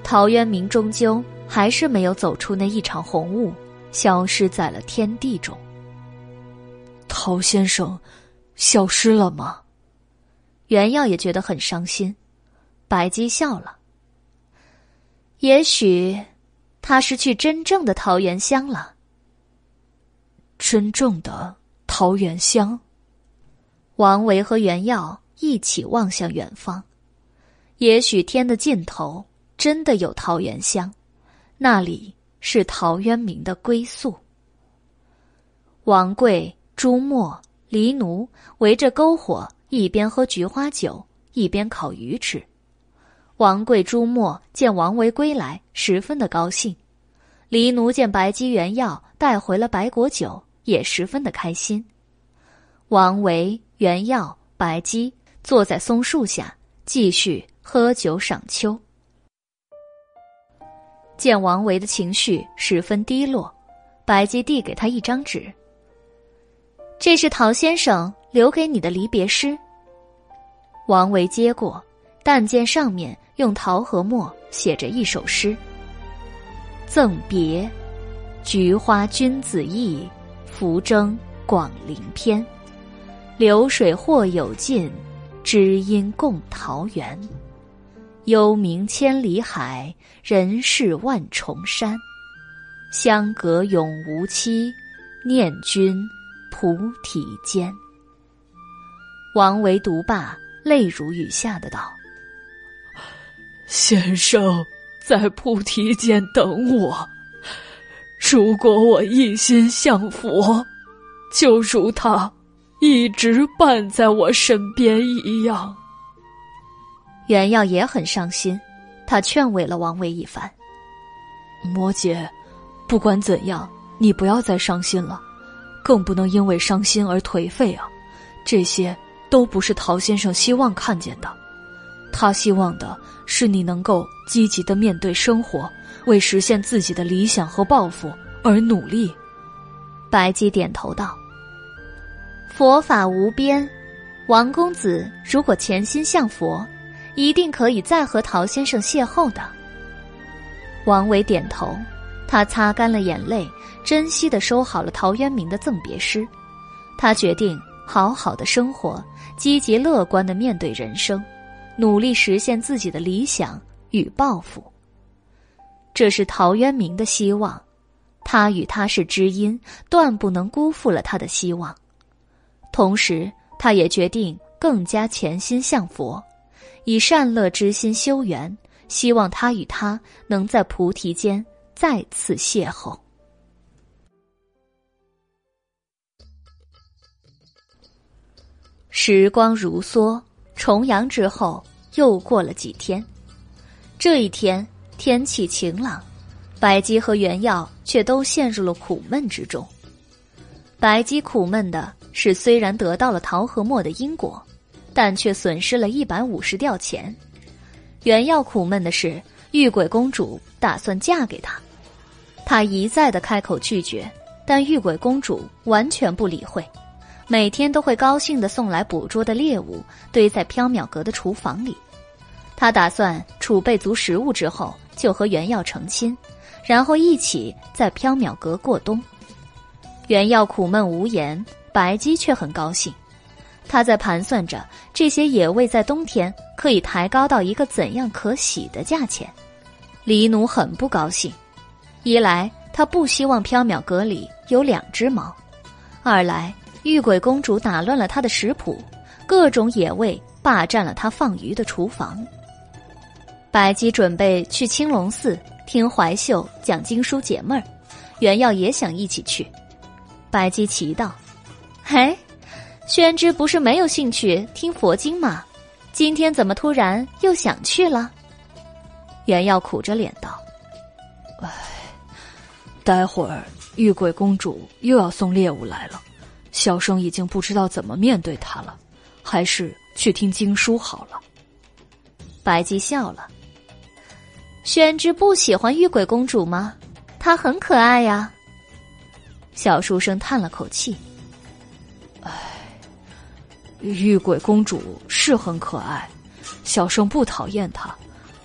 陶渊明终究还是没有走出那一场红雾。消失在了天地中。陶先生，消失了吗？袁耀也觉得很伤心。白姬笑了。也许，他是去真正的桃源乡了。真正的桃源乡。王维和袁耀一起望向远方。也许天的尽头真的有桃源乡，那里。是陶渊明的归宿。王贵、朱墨、黎奴围着篝火，一边喝菊花酒，一边烤鱼吃。王贵、朱墨见王维归来，十分的高兴；黎奴见白姬、原药带回了白果酒，也十分的开心。王维、原药、白姬坐在松树下，继续喝酒赏秋。见王维的情绪十分低落，白姬递给他一张纸。这是陶先生留给你的离别诗。王维接过，但见上面用桃核墨写着一首诗：“赠别，菊花君子意，扶征广陵篇。流水或有尽，知音共桃源。幽冥千里海，人世万重山。相隔永无期，念君菩提间。”王维独罢，泪如雨下的道。先生在菩提间等我。如果我一心向佛，就如他一直伴在我身边一样。袁耀也很伤心，他劝慰了王维一番。摩羯，不管怎样，你不要再伤心了，更不能因为伤心而颓废啊！这些都不是陶先生希望看见的。他希望的是你能够积极的面对生活，为实现自己的理想和抱负而努力。白姬点头道：“佛法无边，王公子如果潜心向佛，一定可以再和陶先生邂逅的。”王维点头，他擦干了眼泪，珍惜的收好了陶渊明的赠别诗。他决定好好的生活，积极乐观的面对人生。努力实现自己的理想与抱负，这是陶渊明的希望。他与他是知音，断不能辜负了他的希望。同时，他也决定更加潜心向佛，以善乐之心修缘，希望他与他能在菩提间再次邂逅。时光如梭。重阳之后，又过了几天。这一天天气晴朗，白姬和原耀却都陷入了苦闷之中。白姬苦闷的是，虽然得到了桃和墨的因果，但却损失了一百五十吊钱；原耀苦闷的是，玉鬼公主打算嫁给他，他一再的开口拒绝，但玉鬼公主完全不理会。每天都会高兴的送来捕捉的猎物，堆在缥缈阁的厨房里。他打算储备足食物之后，就和原耀成亲，然后一起在缥缈阁过冬。原耀苦闷无言，白姬却很高兴。他在盘算着这些野味在冬天可以抬高到一个怎样可喜的价钱。黎奴很不高兴，一来他不希望缥缈阁里有两只猫，二来。玉鬼公主打乱了他的食谱，各种野味霸占了他放鱼的厨房。白姬准备去青龙寺听怀秀讲经书解闷儿，袁耀也想一起去。白姬奇道：“嘿，宣之不是没有兴趣听佛经吗？今天怎么突然又想去了？”袁耀苦着脸道：“哎，待会儿玉鬼公主又要送猎物来了。”小生已经不知道怎么面对她了，还是去听经书好了。白姬笑了。宣之不喜欢玉鬼公主吗？她很可爱呀。小书生叹了口气：“唉，玉鬼公主是很可爱，小生不讨厌她，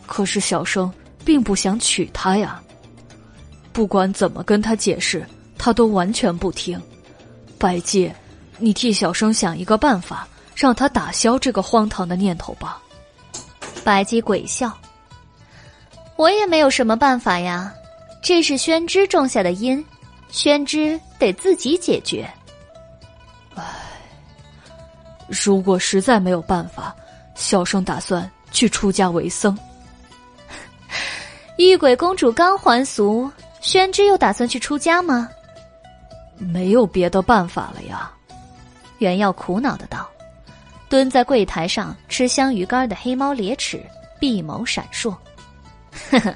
可是小生并不想娶她呀。不管怎么跟她解释，她都完全不听。”白姬，你替小生想一个办法，让她打消这个荒唐的念头吧。白姬鬼笑：“我也没有什么办法呀，这是宣之种下的因，宣之得自己解决。”唉，如果实在没有办法，小生打算去出家为僧。玉鬼公主刚还俗，宣之又打算去出家吗？没有别的办法了呀，袁耀苦恼的道。蹲在柜台上吃香鱼干的黑猫咧齿，闭眸闪烁。呵呵，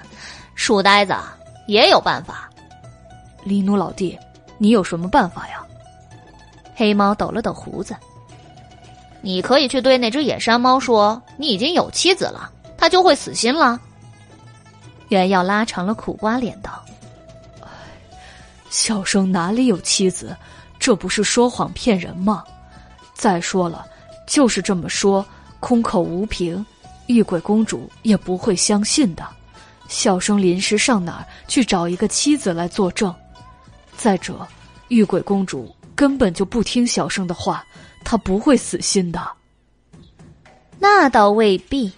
书呆子也有办法。黎奴老弟，你有什么办法呀？黑猫抖了抖胡子。你可以去对那只野山猫说，你已经有妻子了，它就会死心了。袁耀拉长了苦瓜脸道。小生哪里有妻子？这不是说谎骗人吗？再说了，就是这么说，空口无凭，玉鬼公主也不会相信的。小生临时上哪儿去找一个妻子来作证？再者，玉鬼公主根本就不听小生的话，她不会死心的。那倒未必。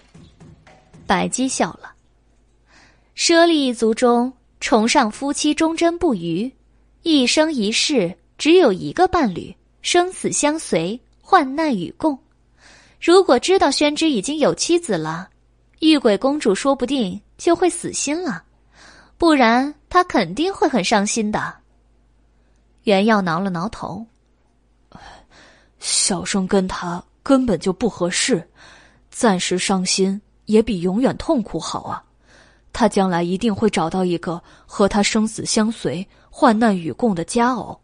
白姬笑了。猞猁一族中崇尚夫妻忠贞不渝，一生一世只有一个伴侣，生死相随，患难与共。如果知道宣之已经有妻子了，玉鬼公主说不定。就会死心了，不然她肯定会很伤心的。袁耀挠了挠头，小生跟他根本就不合适，暂时伤心也比永远痛苦好啊。他将来一定会找到一个和他生死相随、患难与共的佳偶。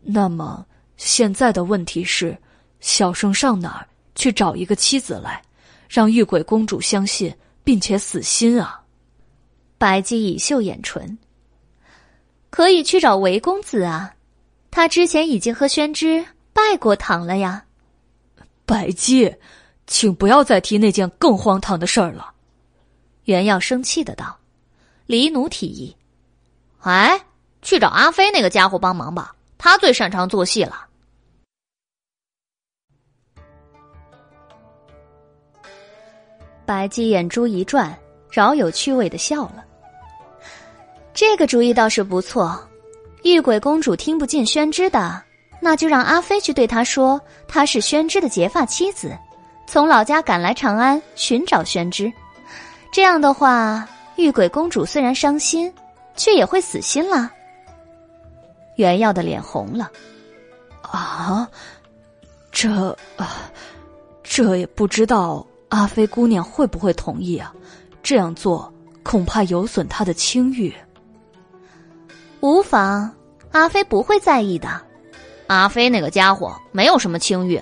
那么现在的问题是，小生上哪儿去找一个妻子来，让玉鬼公主相信？并且死心啊！白姬以秀眼唇，可以去找韦公子啊，他之前已经和宣之拜过堂了呀。白姬，请不要再提那件更荒唐的事儿了。袁耀生气的道：“黎奴提议，哎，去找阿飞那个家伙帮忙吧，他最擅长做戏了。”白姬眼珠一转，饶有趣味的笑了。这个主意倒是不错。玉鬼公主听不进宣之的，那就让阿飞去对她说，她是宣之的结发妻子，从老家赶来长安寻找宣之。这样的话，玉鬼公主虽然伤心，却也会死心了。袁耀的脸红了。啊，这啊，这也不知道。阿飞姑娘会不会同意啊？这样做恐怕有损她的清誉。无妨，阿飞不会在意的。阿飞那个家伙没有什么清誉。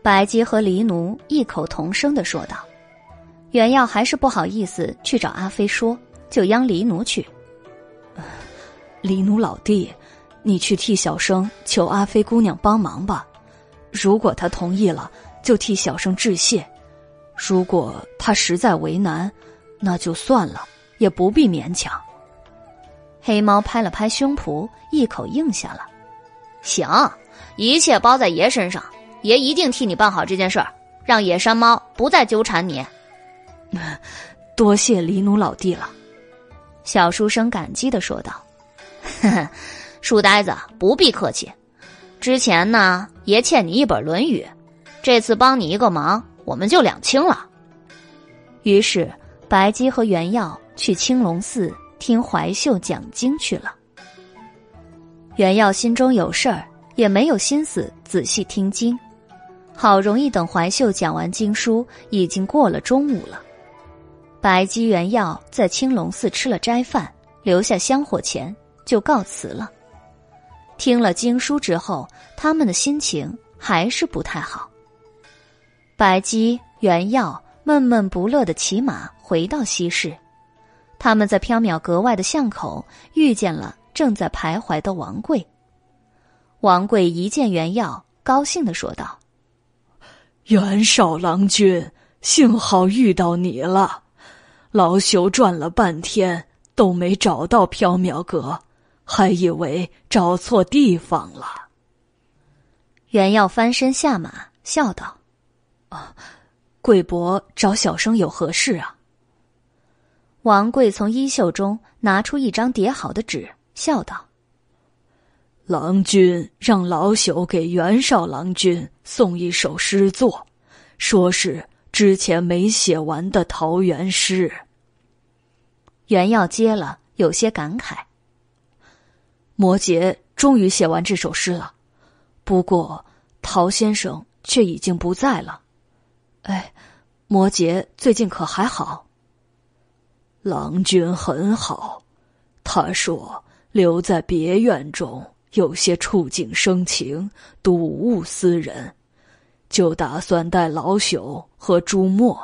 白姬和黎奴异口同声的说道。袁耀还是不好意思去找阿飞说，就央黎奴去。黎奴老弟，你去替小生求阿飞姑娘帮忙吧。如果她同意了，就替小生致谢。如果他实在为难，那就算了，也不必勉强。黑猫拍了拍胸脯，一口应下了。行，一切包在爷身上，爷一定替你办好这件事儿，让野山猫不再纠缠你。多谢黎奴老弟了，小书生感激的说道。呵呵，书呆子不必客气。之前呢，爷欠你一本《论语》，这次帮你一个忙。我们就两清了。于是，白姬和袁耀去青龙寺听怀秀讲经去了。袁耀心中有事儿，也没有心思仔细听经。好容易等怀秀讲完经书，已经过了中午了。白姬、袁耀在青龙寺吃了斋饭，留下香火钱，就告辞了。听了经书之后，他们的心情还是不太好。白姬、袁耀闷闷不乐的骑马回到西市，他们在缥缈阁外的巷口遇见了正在徘徊的王贵。王贵一见袁耀，高兴的说道：“袁绍郎君，幸好遇到你了！老朽转了半天都没找到缥缈阁，还以为找错地方了。”袁耀翻身下马，笑道。啊，贵伯找小生有何事啊？王贵从衣袖中拿出一张叠好的纸，笑道：“郎君让老朽给袁绍郎君送一首诗作，说是之前没写完的桃园诗。”袁耀接了，有些感慨：“摩羯终于写完这首诗了，不过陶先生却已经不在了。”哎，摩羯最近可还好？郎君很好，他说留在别院中有些触景生情，睹物思人，就打算带老朽和朱墨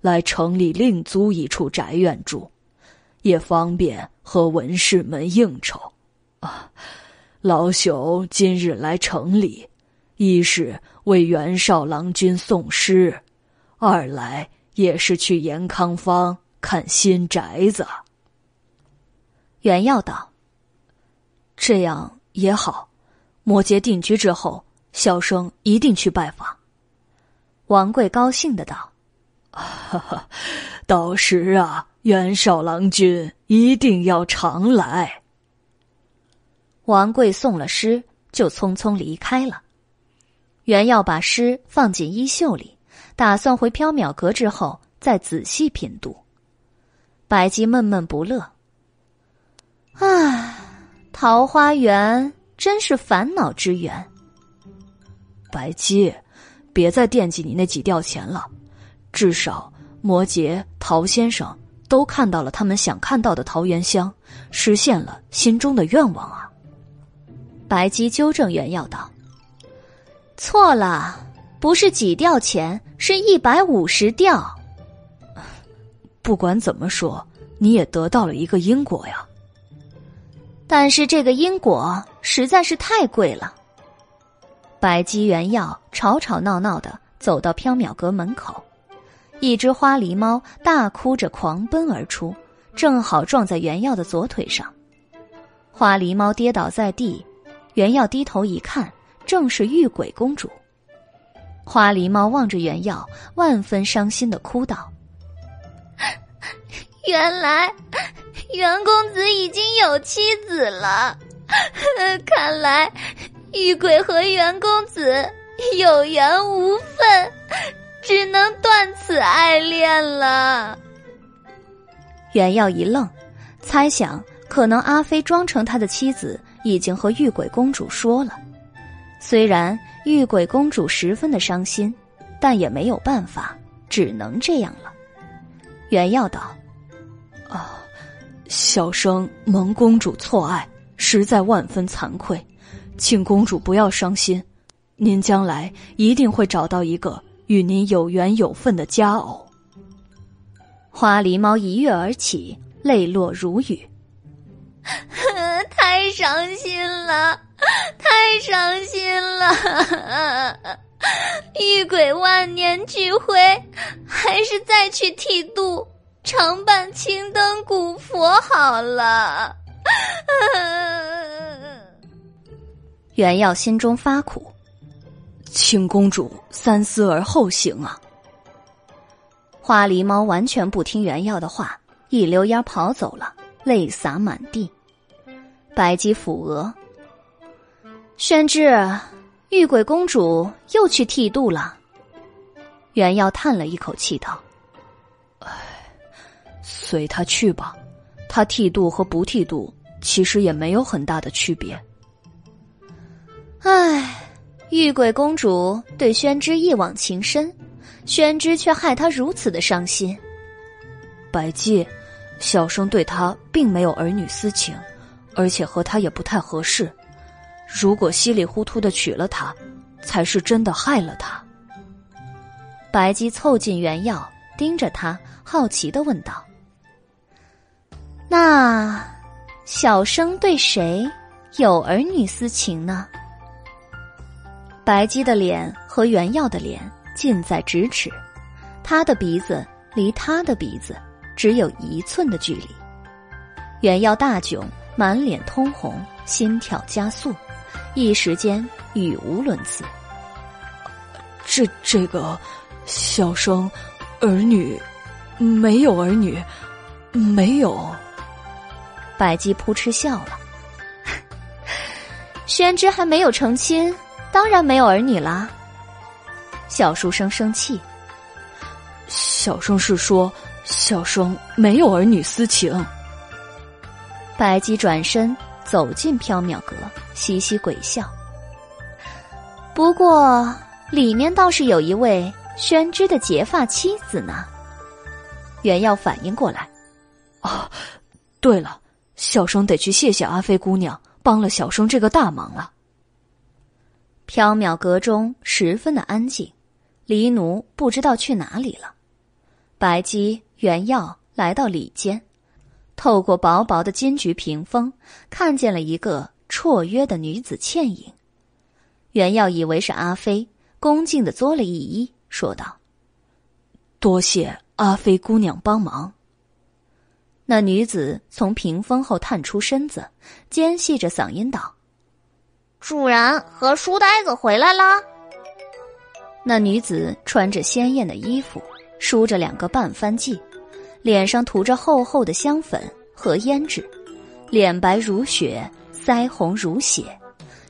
来城里另租一处宅院住，也方便和文士们应酬。啊，老朽今日来城里，一是为袁绍郎君送诗。二来也是去延康坊看新宅子。袁耀道：“这样也好，摩羯定居之后，小生一定去拜访。”王贵高兴的道：“哈 哈，到时啊，袁绍郎君一定要常来。”王贵送了诗，就匆匆离开了。袁耀把诗放进衣袖里，打算回缥缈阁之后再仔细品读。白姬闷闷不乐：“唉，桃花源真是烦恼之源。”白姬，别再惦记你那几吊钱了，至少摩羯、陶先生都看到了他们想看到的桃源乡，实现了心中的愿望啊。白姬纠正原要道：“错了，不是几吊钱，是一百五十吊。不管怎么说，你也得到了一个因果呀。但是这个因果实在是太贵了。”白姬、袁耀吵吵闹闹的走到缥缈阁门口，一只花狸猫大哭着狂奔而出，正好撞在原药的左腿上，花狸猫跌倒在地。原药低头一看，正是玉鬼公主。花狸猫望着袁耀，万分伤心的哭道：“ 原来袁公子已经有妻子了，看来玉鬼和袁公子有缘无分，只能断此爱恋了。”袁耀一愣，猜想可能阿飞装成他的妻子。已经和玉鬼公主说了，虽然玉鬼公主十分的伤心，但也没有办法，只能这样了。原耀道：“啊，小生蒙公主错爱，实在万分惭愧，请公主不要伤心，您将来一定会找到一个与您有缘有份的佳偶。”花狸猫一跃而起，泪落如雨。太伤心了，太伤心了！玉鬼万年俱灰，还是再去剃度，常伴青灯古佛好了。袁耀心中发苦，请公主三思而后行啊！花狸猫完全不听袁耀的话，一溜烟跑走了，泪洒满地。白姬抚额，宣之，玉鬼公主又去剃度了。袁耀叹了一口气道：“唉，随他去吧。他剃度和不剃度其实也没有很大的区别。”唉，玉鬼公主对宣之一往情深，宣之却害他如此的伤心。白姬，小生对他并没有儿女私情。而且和他也不太合适，如果稀里糊涂的娶了她，才是真的害了她。白姬凑近袁耀，盯着他，好奇的问道：“那小生对谁有儿女私情呢？”白姬的脸和袁耀的脸近在咫尺，他的鼻子离他的鼻子只有一寸的距离。袁耀大窘。满脸通红，心跳加速，一时间语无伦次。这这个，小生儿女没有儿女，没有。百姬扑哧笑了。宣之还没有成亲，当然没有儿女啦。小书生生气。小生是说，小生没有儿女私情。白姬转身走进缥缈阁，嘻嘻鬼笑。不过里面倒是有一位宣之的结发妻子呢。袁耀反应过来，哦，对了，小生得去谢谢阿飞姑娘，帮了小生这个大忙了。缥缈阁中十分的安静，黎奴不知道去哪里了。白姬、袁耀来到里间。透过薄薄的金菊屏风，看见了一个绰约的女子倩影。原耀以为是阿飞，恭敬的作了一揖，说道：“多谢阿飞姑娘帮忙。那女子从屏风后探出身子，尖细着嗓音道：“主人和书呆子回来了。”那女子穿着鲜艳的衣服，梳着两个半翻髻，脸上涂着厚厚的香粉和胭脂，脸白如雪，腮红如血，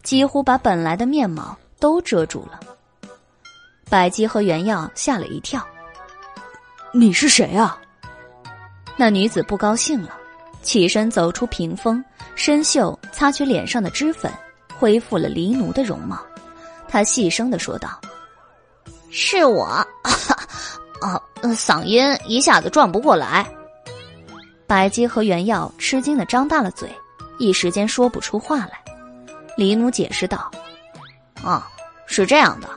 几乎把本来的面貌都遮住了。白姬和原耀吓了一跳：“你是谁啊？”那女子不高兴了，起身走出屏风，伸袖擦去脸上的脂粉，恢复了黎奴的容貌。她细声的说道。是我，啊，嗓音一下子转不过来。白姬和原耀吃惊的张大了嘴，一时间说不出话来。黎奴解释道：“啊，是这样的，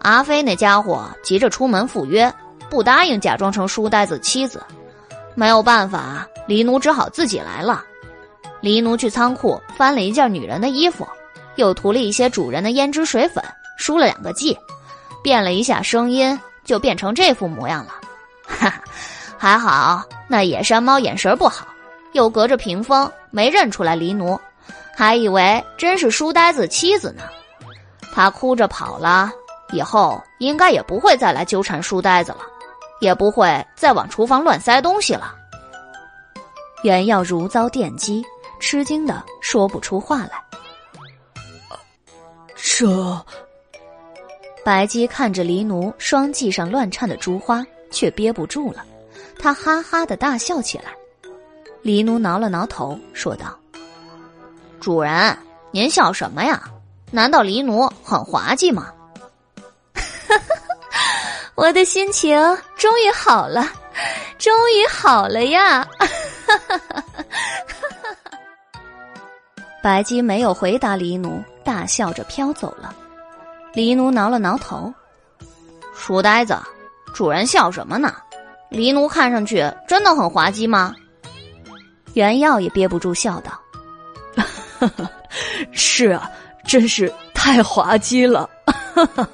阿飞那家伙急着出门赴约，不答应假装成书呆子妻子，没有办法，黎奴只好自己来了。黎奴去仓库翻了一件女人的衣服，又涂了一些主人的胭脂水粉，输了两个髻。”变了一下声音，就变成这副模样了。哈哈，还好那野山猫眼神不好，又隔着屏风没认出来黎奴，还以为真是书呆子妻子呢。他哭着跑了，以后应该也不会再来纠缠书呆子了，也不会再往厨房乱塞东西了。原耀如遭电击，吃惊的说不出话来。这。白姬看着黎奴双髻上乱颤的珠花，却憋不住了，她哈哈的大笑起来。黎奴挠了挠头，说道：“主人，您笑什么呀？难道黎奴很滑稽吗？” 我的心情终于好了，终于好了呀！白姬没有回答黎奴，大笑着飘走了。黎奴挠了挠头，书呆子，主人笑什么呢？黎奴看上去真的很滑稽吗？原耀也憋不住笑道：“是啊，真是太滑稽了。”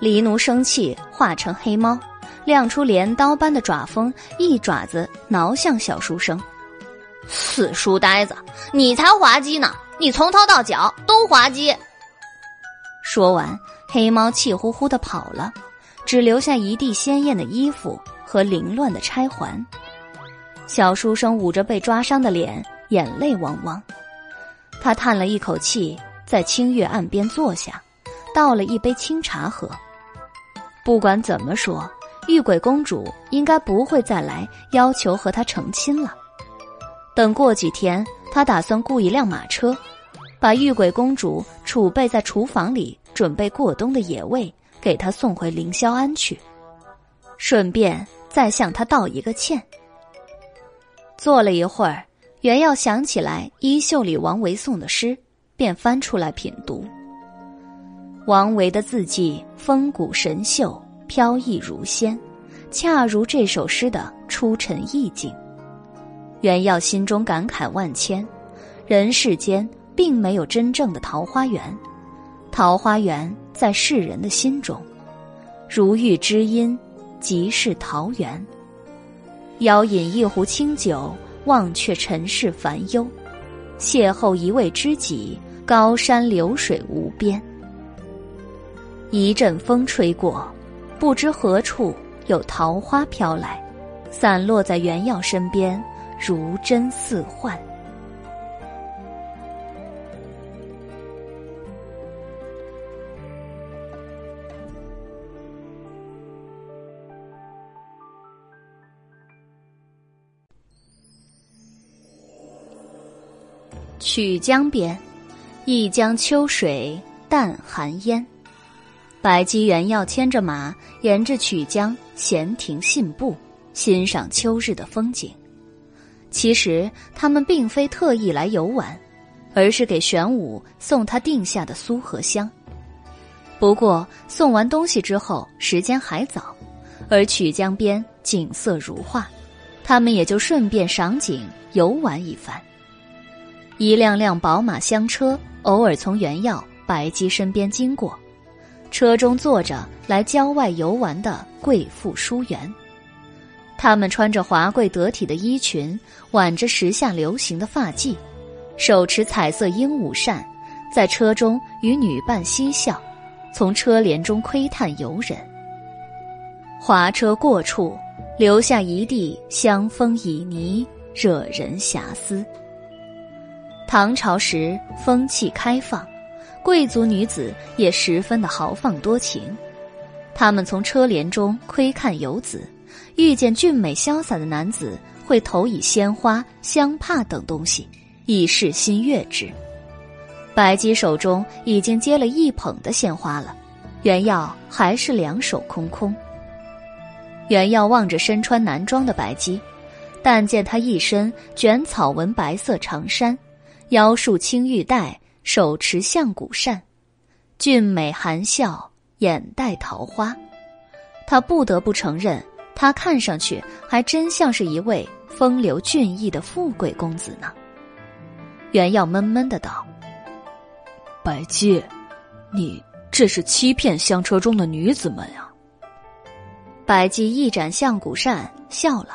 黎奴生气，化成黑猫，亮出镰刀般的爪锋，一爪子挠向小书生。死书呆子，你才滑稽呢！你从头到脚都滑稽。说完，黑猫气呼呼的跑了，只留下一地鲜艳的衣服和凌乱的钗环。小书生捂着被抓伤的脸，眼泪汪汪。他叹了一口气，在清月岸边坐下，倒了一杯清茶喝。不管怎么说，玉鬼公主应该不会再来要求和他成亲了。等过几天，他打算雇一辆马车。把玉鬼公主储备在厨房里准备过冬的野味给她送回凌霄庵去，顺便再向她道一个歉。坐了一会儿，原要想起来衣袖里王维送的诗，便翻出来品读。王维的字迹风骨神秀，飘逸如仙，恰如这首诗的出尘意境。原耀心中感慨万千，人世间。并没有真正的桃花源，桃花源在世人的心中。如遇知音，即是桃源。邀饮一壶清酒，忘却尘世烦忧。邂逅一位知己，高山流水无边。一阵风吹过，不知何处有桃花飘来，散落在原耀身边，如真似幻。曲江边，一江秋水淡寒烟。白姬原要牵着马，沿着曲江闲庭信步，欣赏秋日的风景。其实他们并非特意来游玩，而是给玄武送他定下的苏合香。不过送完东西之后，时间还早，而曲江边景色如画，他们也就顺便赏景游玩一番。一辆辆宝马香车偶尔从原耀、白姬身边经过，车中坐着来郊外游玩的贵妇淑媛，他们穿着华贵得体的衣裙，挽着时下流行的发髻，手持彩色鹦鹉扇，在车中与女伴嬉笑，从车帘中窥探游人。华车过处，留下一地香风旖旎，惹人遐思。唐朝时风气开放，贵族女子也十分的豪放多情。他们从车帘中窥看游子，遇见俊美潇洒的男子，会投以鲜花、香帕等东西，以示心悦之。白姬手中已经接了一捧的鲜花了，袁耀还是两手空空。袁耀望着身穿男装的白姬，但见她一身卷草纹白色长衫，腰束青玉带，手持象骨扇，俊美含笑。眼带桃花，他不得不承认，他看上去还真像是一位风流俊逸的富贵公子呢。袁耀闷闷的道：“白姬，你这是欺骗香车中的女子们呀？”白姬一展象骨扇，笑了：“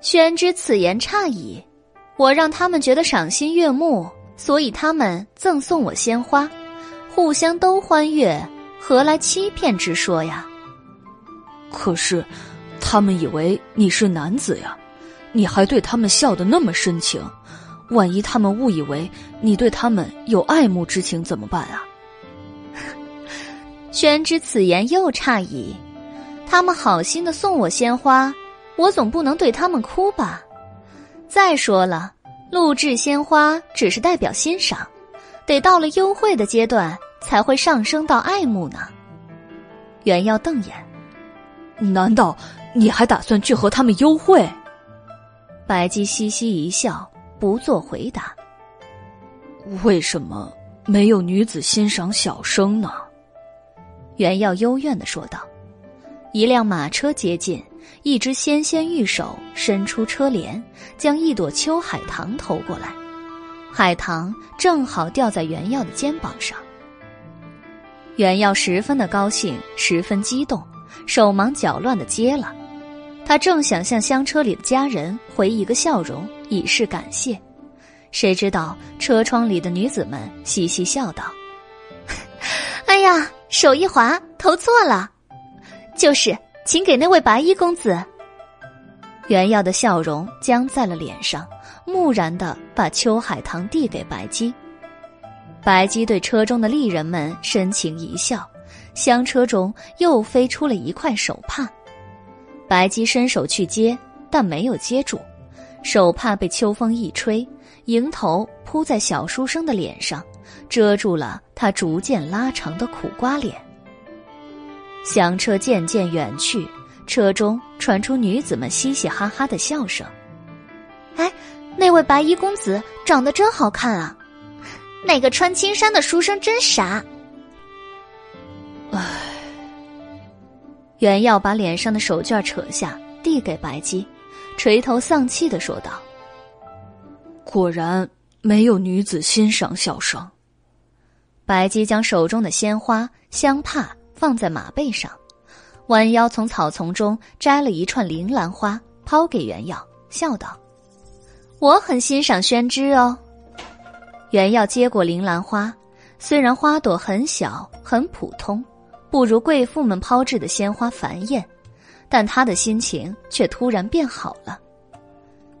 宣之此言差矣，我让他们觉得赏心悦目，所以他们赠送我鲜花，互相都欢悦。”何来欺骗之说呀？可是，他们以为你是男子呀，你还对他们笑得那么深情，万一他们误以为你对他们有爱慕之情怎么办啊？宣之此言又差矣，他们好心的送我鲜花，我总不能对他们哭吧？再说了，录制鲜花只是代表欣赏，得到了优惠的阶段。才会上升到爱慕呢。袁耀瞪眼，难道你还打算去和他们幽会？白姬嘻嘻一笑，不做回答。为什么没有女子欣赏小生呢？袁耀幽怨的说道。一辆马车接近，一只纤纤玉手伸出车帘，将一朵秋海棠投过来，海棠正好掉在袁耀的肩膀上。袁耀十分的高兴，十分激动，手忙脚乱的接了。他正想向香车里的家人回一个笑容，以示感谢，谁知道车窗里的女子们嘻嘻笑道：“ 哎呀，手一滑，投错了。就是，请给那位白衣公子。”袁耀的笑容僵在了脸上，木然的把秋海棠递给白姬。白姬对车中的丽人们深情一笑，香车中又飞出了一块手帕。白姬伸手去接，但没有接住，手帕被秋风一吹，迎头扑在小书生的脸上，遮住了他逐渐拉长的苦瓜脸。香车渐渐远去，车中传出女子们嘻嘻哈哈的笑声。哎，那位白衣公子长得真好看啊！那个穿青衫的书生真傻。唉，袁耀把脸上的手绢扯下，递给白姬，垂头丧气的说道：“果然没有女子欣赏小生。”白姬将手中的鲜花香帕放在马背上，弯腰从草丛中摘了一串铃兰花，抛给袁耀，笑道：“我很欣赏宣之哦。”袁耀接过铃兰花，虽然花朵很小很普通，不如贵妇们抛掷的鲜花繁艳，但他的心情却突然变好了。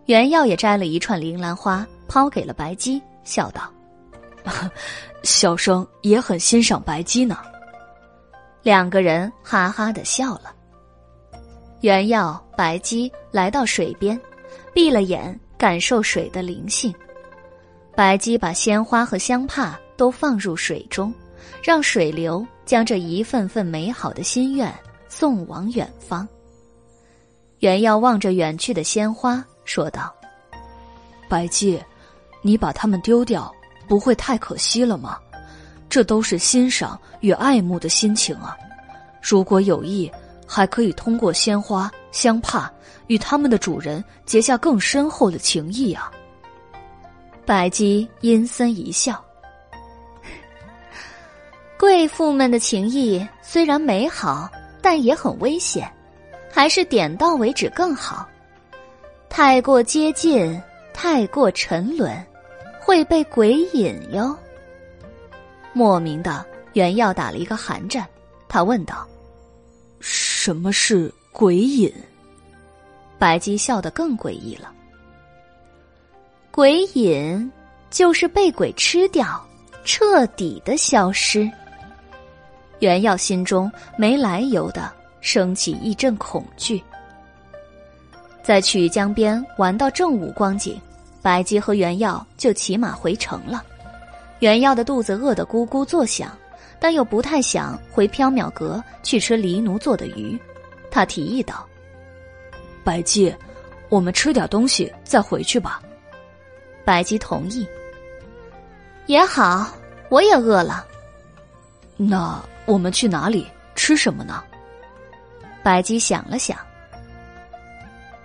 袁耀也摘了一串铃兰花，抛给了白姬，笑道：“ 小生也很欣赏白姬呢。”两个人哈哈的笑了。袁耀、白姬来到水边，闭了眼，感受水的灵性。白姬把鲜花和香帕都放入水中，让水流将这一份份美好的心愿送往远方。袁耀望着远去的鲜花，说道：“白姬，你把它们丢掉，不会太可惜了吗？这都是欣赏与爱慕的心情啊！如果有意，还可以通过鲜花、香帕与他们的主人结下更深厚的情谊啊！”白姬阴森一笑：“ 贵妇们的情谊虽然美好，但也很危险。还是点到为止更好。太过接近，太过沉沦，会被鬼引哟。莫名的，袁耀打了一个寒战，他问道：“什么是鬼引？”白姬笑得更诡异了。鬼引就是被鬼吃掉，彻底的消失。袁耀心中没来由的升起一阵恐惧。在曲江边玩到正午光景，白姬和袁耀就骑马回城了。袁耀的肚子饿得咕咕作响，但又不太想回缥缈阁去吃黎奴做的鱼。他提议道：“白姬，我们吃点东西再回去吧。”白姬同意。也好，我也饿了。那我们去哪里吃什么呢？白姬想了想。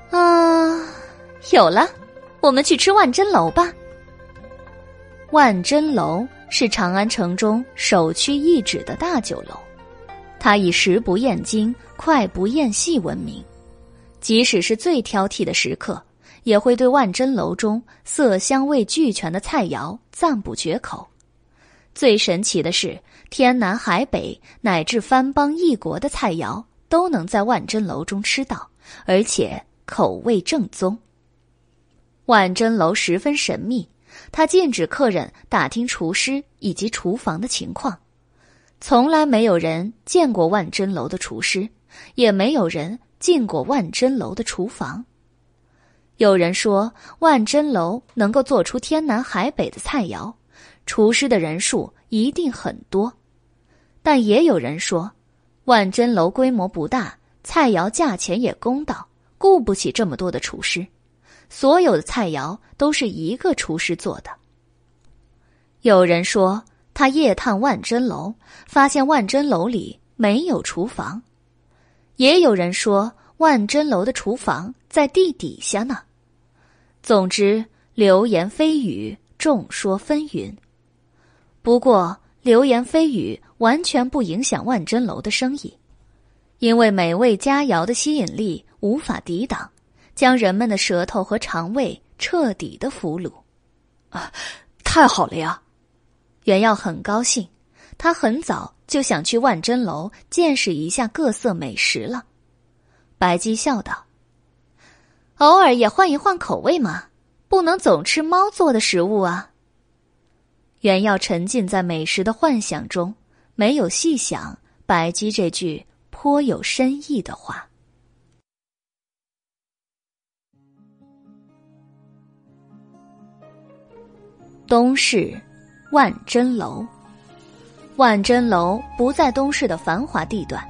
啊，有了，我们去吃万珍楼吧。万珍楼是长安城中首屈一指的大酒楼，它以食不厌精、快不厌细闻名。即使是最挑剔的食客，也会对万珍楼中色香味俱全的菜肴赞不绝口。最神奇的是，天南海北乃至番邦异国的菜肴都能在万珍楼中吃到，而且。口味正宗。万珍楼十分神秘，他禁止客人打听厨师以及厨房的情况，从来没有人见过万珍楼的厨师，也没有人进过万珍楼的厨房。有人说万珍楼能够做出天南海北的菜肴，厨师的人数一定很多，但也有人说万珍楼规模不大，菜肴价钱也公道。雇不起这么多的厨师，所有的菜肴都是一个厨师做的。有人说他夜探万珍楼，发现万珍楼里没有厨房；也有人说万珍楼的厨房在地底下呢。总之，流言蜚语，众说纷纭。不过，流言蜚语完全不影响万珍楼的生意，因为美味佳肴的吸引力。无法抵挡，将人们的舌头和肠胃彻底的俘虏，啊，太好了呀！袁耀很高兴，他很早就想去万珍楼见识一下各色美食了。白姬笑道：“偶尔也换一换口味嘛，不能总吃猫做的食物啊。”袁耀沉浸在美食的幻想中，没有细想白姬这句颇有深意的话。东市，万珍楼。万珍楼不在东市的繁华地段，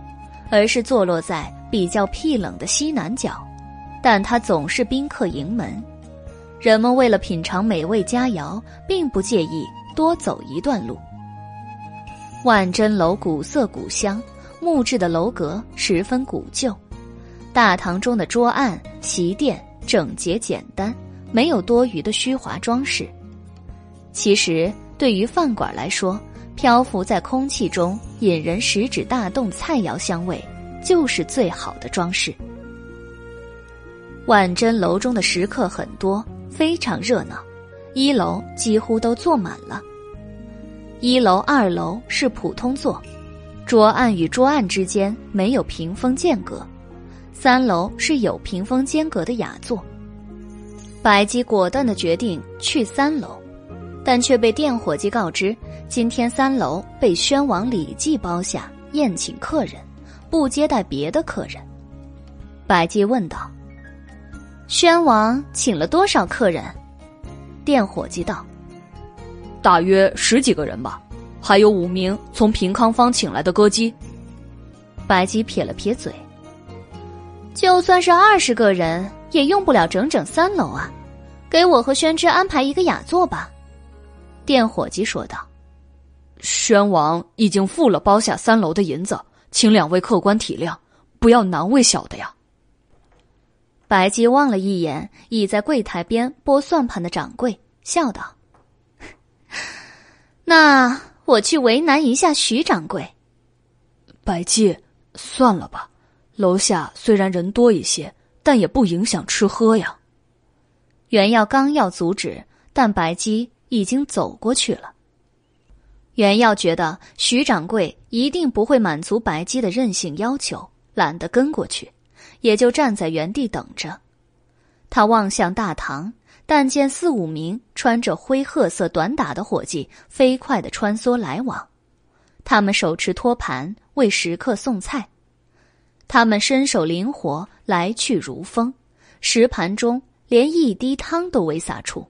而是坐落在比较僻冷的西南角，但它总是宾客盈门。人们为了品尝美味佳肴，并不介意多走一段路。万珍楼古色古香，木质的楼阁十分古旧，大堂中的桌案、席垫整洁简单，没有多余的虚华装饰。其实，对于饭馆来说，漂浮在空气中、引人食指大动菜肴香味，就是最好的装饰。万珍楼中的食客很多，非常热闹，一楼几乎都坐满了。一楼、二楼是普通座，桌案与桌案之间没有屏风间隔；三楼是有屏风间隔的雅座。白姬果断的决定去三楼。但却被店伙计告知，今天三楼被宣王李记包下宴请客人，不接待别的客人。白姬问道：“宣王请了多少客人？”店伙计道：“大约十几个人吧，还有五名从平康坊请来的歌姬。”白姬撇了撇嘴：“就算是二十个人，也用不了整整三楼啊！给我和宣之安排一个雅座吧。”店伙计说道：“宣王已经付了包下三楼的银子，请两位客官体谅，不要难为小的呀。”白姬望了一眼倚在柜台边拨算盘的掌柜，笑道：“ 那我去为难一下徐掌柜。”白姬，算了吧，楼下虽然人多一些，但也不影响吃喝呀。袁耀刚要阻止，但白姬已经走过去了。袁耀觉得徐掌柜一定不会满足白姬的任性要求，懒得跟过去，也就站在原地等着。他望向大堂，但见四五名穿着灰褐色短打的伙计飞快的穿梭来往，他们手持托盘为食客送菜，他们身手灵活，来去如风，食盘中连一滴汤都未洒出。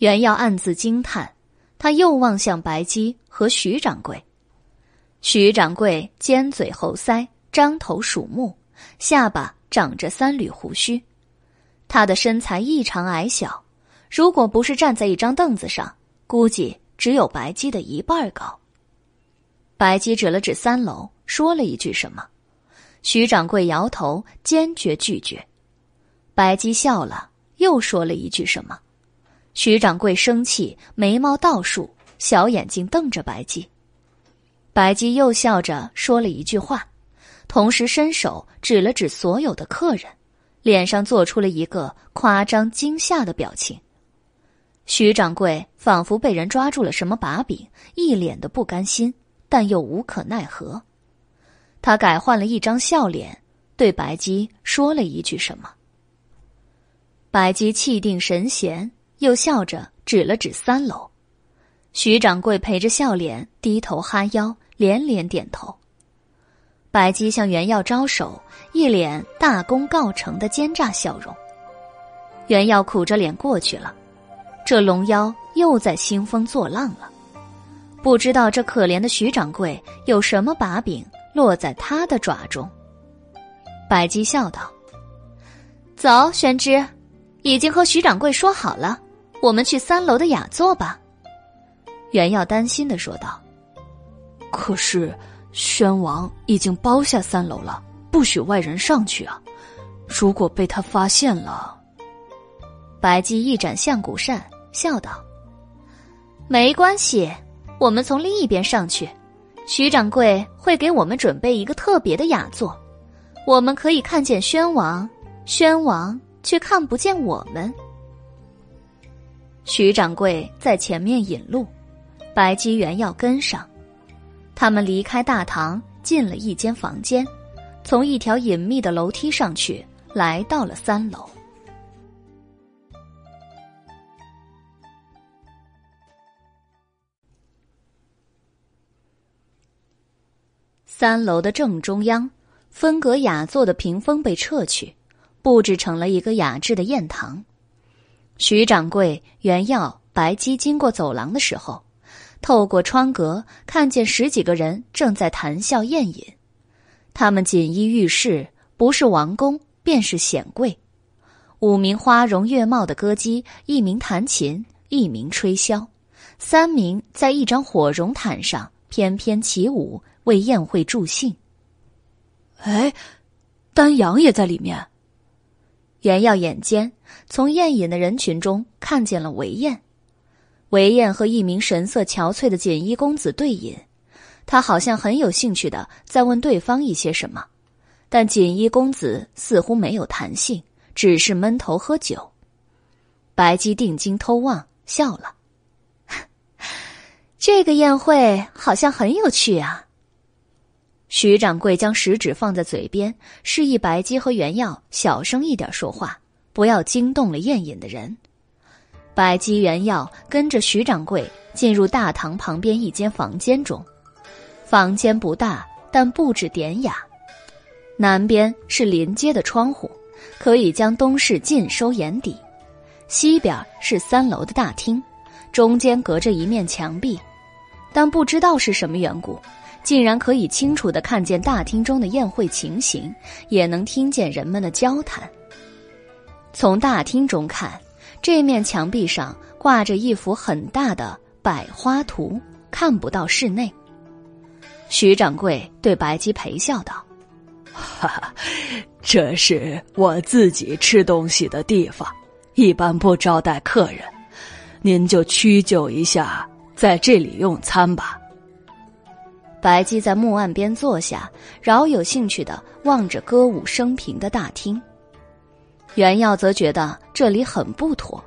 袁耀暗自惊叹，他又望向白姬和徐掌柜，徐掌柜尖嘴猴腮，张头鼠目，下巴长着三缕胡须。他的身材异常矮小，如果不是站在一张凳子上，估计只有白姬的一半高。白姬指了指三楼，说了一句什么，徐掌柜摇头，坚决拒绝。白姬笑了，又说了一句什么，徐掌柜生气，眉毛倒竖，小眼睛瞪着白姬。白姬又笑着说了一句话，同时伸手指了指所有的客人。脸上做出了一个夸张惊吓的表情，徐掌柜仿佛被人抓住了什么把柄，一脸的不甘心，但又无可奈何。他改换了一张笑脸，对白姬说了一句什么。白姬气定神闲，又笑着指了指三楼。徐掌柜陪着笑脸，低头哈腰，连连点头。白姬向袁耀招手，一脸大功告成的奸诈笑容。袁耀苦着脸过去了，这龙妖又在兴风作浪了，不知道这可怜的徐掌柜有什么把柄落在他的爪中。白姬笑道：“走，玄之，已经和徐掌柜说好了，我们去三楼的雅座吧。”袁耀担心的说道：“可是。”宣王已经包下三楼了，不许外人上去啊！如果被他发现了，白姬一展象骨扇，笑道：“没关系，我们从另一边上去。徐掌柜会给我们准备一个特别的雅座，我们可以看见宣王，宣王却看不见我们。”徐掌柜在前面引路，白姬原要跟上。他们离开大堂，进了一间房间，从一条隐秘的楼梯上去，来到了三楼。三楼的正中央，分隔雅座的屏风被撤去，布置成了一个雅致的宴堂。徐掌柜、袁耀、白姬经过走廊的时候。透过窗格，看见十几个人正在谈笑宴饮。他们锦衣玉饰，不是王公便是显贵。五名花容月貌的歌姬，一名弹琴，一名吹箫，三名在一张火绒毯上翩翩起舞，为宴会助兴。哎，丹阳也在里面。袁耀眼尖，从宴饮的人群中看见了韦燕。韦燕和一名神色憔悴的锦衣公子对饮，他好像很有兴趣的在问对方一些什么，但锦衣公子似乎没有弹性，只是闷头喝酒。白姬定睛偷望，笑了：“ 这个宴会好像很有趣啊。”徐掌柜将食指放在嘴边，示意白姬和袁耀小声一点说话，不要惊动了宴饮的人。百姬原药跟着徐掌柜进入大堂旁边一间房间中，房间不大，但布置典雅。南边是临街的窗户，可以将东市尽收眼底；西边是三楼的大厅，中间隔着一面墙壁，但不知道是什么缘故，竟然可以清楚的看见大厅中的宴会情形，也能听见人们的交谈。从大厅中看。这面墙壁上挂着一幅很大的百花图，看不到室内。徐掌柜对白姬陪笑道：“哈哈，这是我自己吃东西的地方，一般不招待客人，您就屈就一下，在这里用餐吧。”白姬在木案边坐下，饶有兴趣的望着歌舞升平的大厅。袁耀则觉得这里很不妥，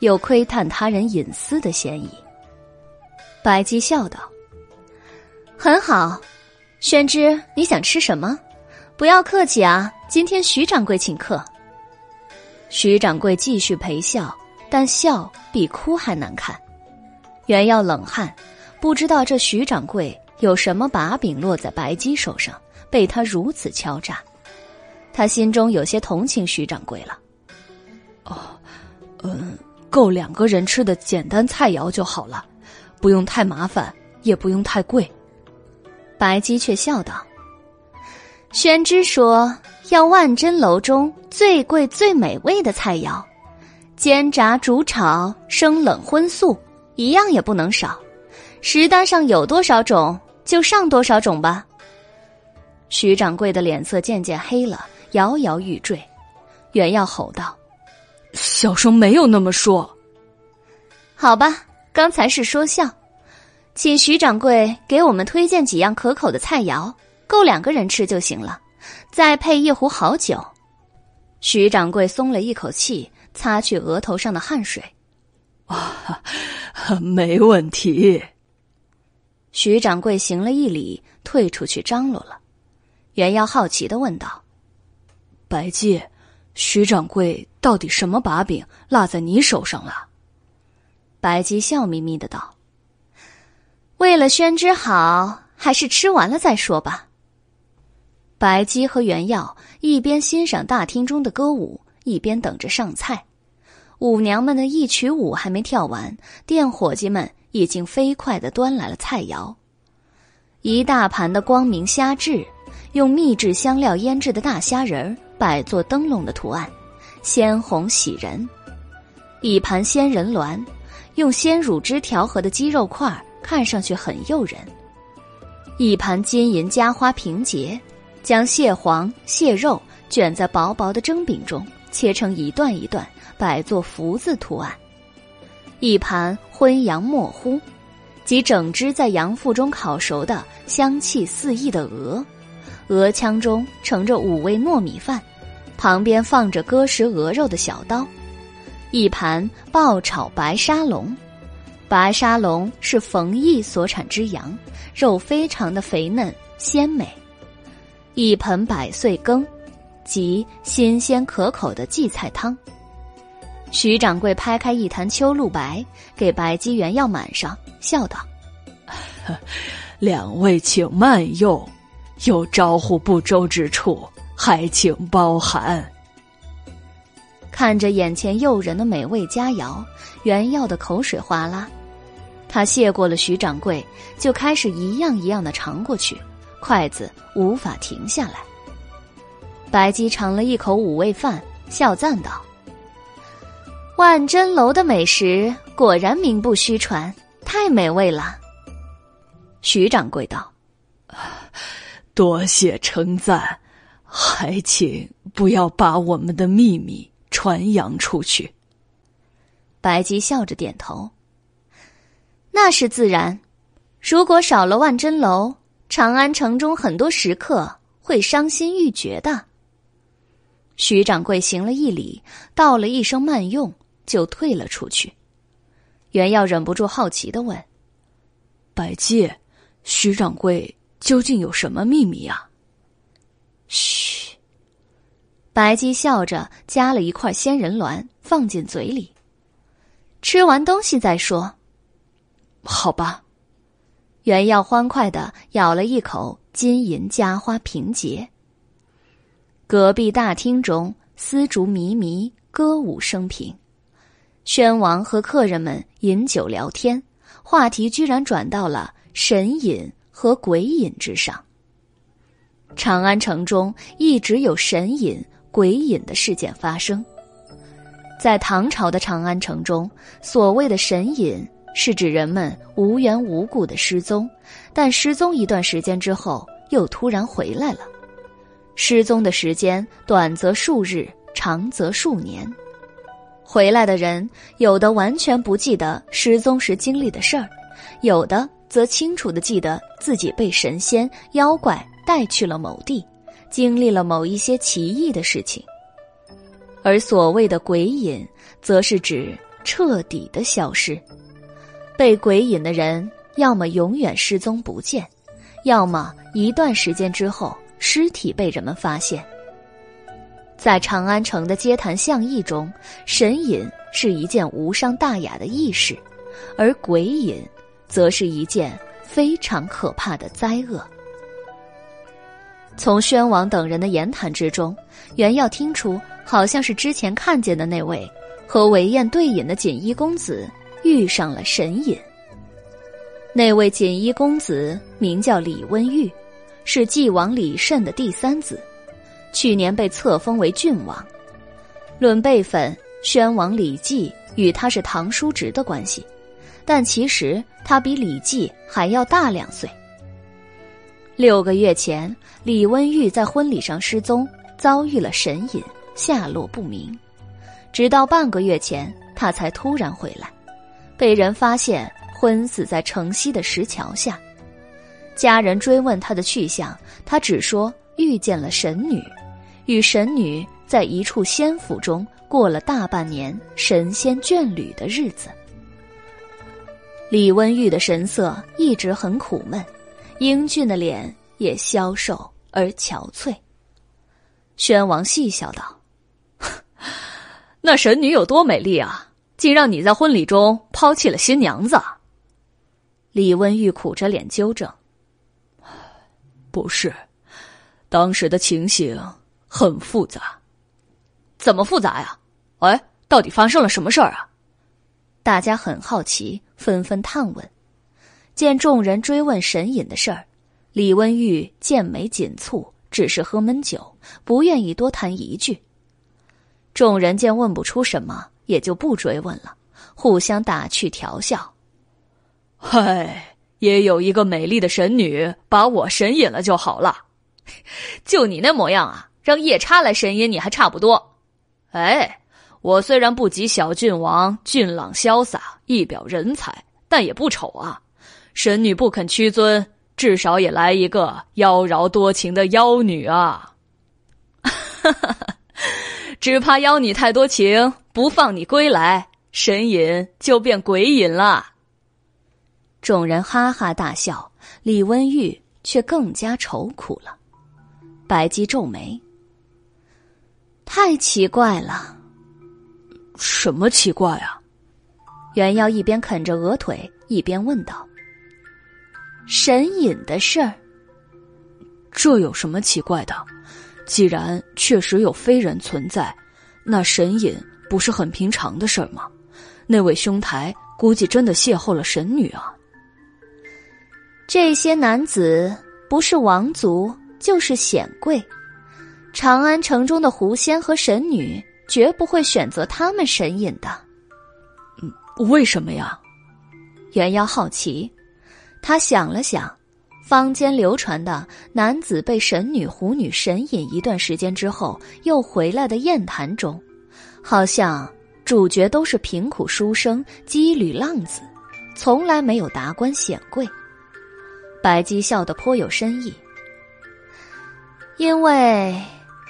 有窥探他人隐私的嫌疑。白姬笑道：“很好，宣之，你想吃什么？不要客气啊，今天徐掌柜请客。”徐掌柜继续陪笑，但笑比哭还难看。袁耀冷汗，不知道这徐掌柜有什么把柄落在白姬手上，被他如此敲诈。他心中有些同情徐掌柜了。哦，嗯，够两个人吃的简单菜肴就好了，不用太麻烦，也不用太贵。白姬却笑道：“宣之说要万珍楼中最贵最美味的菜肴，煎炸煮炒生冷荤素，一样也不能少。食单上有多少种，就上多少种吧。”徐掌柜的脸色渐渐黑了。摇摇欲坠，袁耀吼道：“小生没有那么说。”好吧，刚才是说笑，请徐掌柜给我们推荐几样可口的菜肴，够两个人吃就行了，再配一壶好酒。徐掌柜松了一口气，擦去额头上的汗水。啊，没问题。徐掌柜行了一礼，退出去张罗了。袁耀好奇的问道。白姬，徐掌柜到底什么把柄落在你手上了？白姬笑眯眯的道：“为了宣之好，还是吃完了再说吧。”白姬和袁耀一边欣赏大厅中的歌舞，一边等着上菜。舞娘们的一曲舞还没跳完，店伙计们已经飞快的端来了菜肴，一大盘的光明虾翅，用秘制香料腌制的大虾仁儿。摆做灯笼的图案，鲜红喜人；一盘鲜人鸾，用鲜乳汁调和的鸡肉块，看上去很诱人；一盘金银夹花平结，将蟹黄、蟹肉卷在薄薄的蒸饼中，切成一段一段，摆作福字图案；一盘荤羊墨糊，即整只在羊腹中烤熟的香气四溢的鹅，鹅腔中盛着五味糯米饭。旁边放着割食鹅肉的小刀，一盘爆炒白沙龙，白沙龙是冯毅所产之羊，肉非常的肥嫩鲜美。一盆百岁羹，即新鲜可口的荠菜汤。徐掌柜拍开一坛秋露白，给白姬原药满上，笑道：“ 两位请慢用，有招呼不周之处。”还请包涵。看着眼前诱人的美味佳肴，袁耀的口水哗啦。他谢过了徐掌柜，就开始一样一样的尝过去，筷子无法停下来。白姬尝了一口五味饭，笑赞道：“万珍楼的美食果然名不虚传，太美味了。”徐掌柜道：“多谢称赞。”还请不要把我们的秘密传扬出去。白姬笑着点头。那是自然，如果少了万珍楼，长安城中很多食客会伤心欲绝的。徐掌柜行了一礼，道了一声慢用，就退了出去。袁耀忍不住好奇的问：“白姬，徐掌柜究竟有什么秘密呀？”嘘，白姬笑着夹了一块仙人卵放进嘴里。吃完东西再说。好吧。袁耀欢快的咬了一口金银夹花平结。隔壁大厅中丝竹靡靡，歌舞升平。宣王和客人们饮酒聊天，话题居然转到了神隐和鬼隐之上。长安城中一直有神隐、鬼隐的事件发生。在唐朝的长安城中，所谓的神隐是指人们无缘无故的失踪，但失踪一段时间之后又突然回来了。失踪的时间短则数日，长则数年。回来的人有的完全不记得失踪时经历的事儿，有的则清楚的记得自己被神仙妖怪带去了某地，经历了某一些奇异的事情。而所谓的鬼隐，则是指彻底的消失。被鬼隐的人，要么永远失踪不见，要么一段时间之后，尸体被人们发现。在长安城的街谈巷议中，神隐是一件无伤大雅的易事，而鬼隐，则是一件非常可怕的灾厄。从宣王等人的言谈之中，袁耀听出，好像是之前看见的那位和韦燕对饮的锦衣公子遇上了神隐。那位锦衣公子名叫李温玉，是晋王李慎的第三子。去年被册封为郡王，论辈分，宣王李绩与他是堂叔侄的关系，但其实他比李绩还要大两岁。六个月前，李温玉在婚礼上失踪，遭遇了神隐，下落不明。直到半个月前，他才突然回来，被人发现昏死在城西的石桥下。家人追问他的去向，他只说遇见了神女。与神女在一处仙府中过了大半年神仙眷侣的日子。李温玉的神色一直很苦闷，英俊的脸也消瘦而憔悴。宣王戏笑道：“ 那神女有多美丽啊，竟让你在婚礼中抛弃了新娘子。”李温玉苦着脸纠正：“ 不是，当时的情形。”很复杂，怎么复杂呀？哎，到底发生了什么事儿啊？大家很好奇，纷纷探问。见众人追问神隐的事儿，李温玉剑眉紧蹙，只是喝闷酒，不愿意多谈一句。众人见问不出什么，也就不追问了，互相打趣调笑。嗨，也有一个美丽的神女把我神隐了就好了，就你那模样啊！让夜叉来神隐你还差不多，哎，我虽然不及小郡王俊朗潇洒、一表人才，但也不丑啊。神女不肯屈尊，至少也来一个妖娆多情的妖女啊！哈哈，只怕妖女太多情，不放你归来，神隐就变鬼隐了。众人哈哈大笑，李温玉却更加愁苦了。白姬皱眉。太奇怪了，什么奇怪啊？袁耀一边啃着鹅腿，一边问道：“神隐的事儿，这有什么奇怪的？既然确实有非人存在，那神隐不是很平常的事儿吗？那位兄台估计真的邂逅了神女啊。这些男子不是王族，就是显贵。”长安城中的狐仙和神女绝不会选择他们神隐的，嗯，为什么呀？元妖好奇，他想了想，坊间流传的男子被神女、狐女神隐一段时间之后又回来的艳谈中，好像主角都是贫苦书生、羁旅浪子，从来没有达官显贵。白姬笑得颇有深意，因为。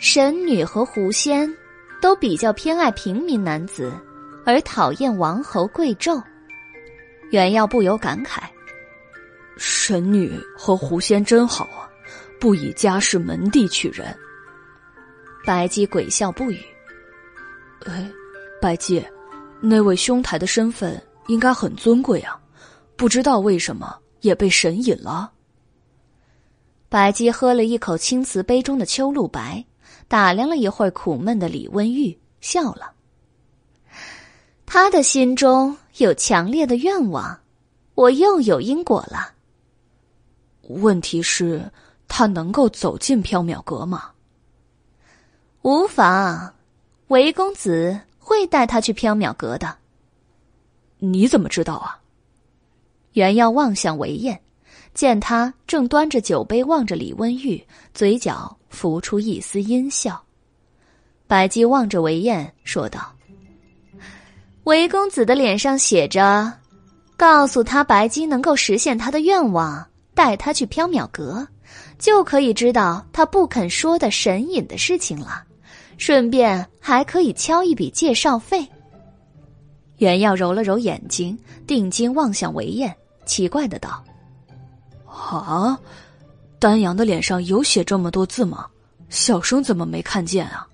神女和狐仙都比较偏爱平民男子，而讨厌王侯贵胄。原耀不由感慨：“神女和狐仙真好啊，不以家世门第取人。”白姬鬼笑不语。哎，白姬，那位兄台的身份应该很尊贵啊，不知道为什么也被神隐了。白姬喝了一口青瓷杯中的秋露白。打量了一会儿苦闷的李温玉，笑了。他的心中有强烈的愿望，我又有因果了。问题是，他能够走进缥缈阁吗？无妨，韦公子会带他去缥缈阁的。你怎么知道啊？袁耀望向韦燕。见他正端着酒杯望着李温玉，嘴角浮出一丝阴笑。白姬望着韦燕说道：“韦公子的脸上写着‘告诉他白姬能够实现他的愿望，带他去缥缈阁，就可以知道他不肯说的神隐的事情了。顺便还可以敲一笔介绍费。袁耀揉了揉眼睛，定睛望向韦燕，奇怪的道：“啊，丹阳的脸上有写这么多字吗？小生怎么没看见啊？”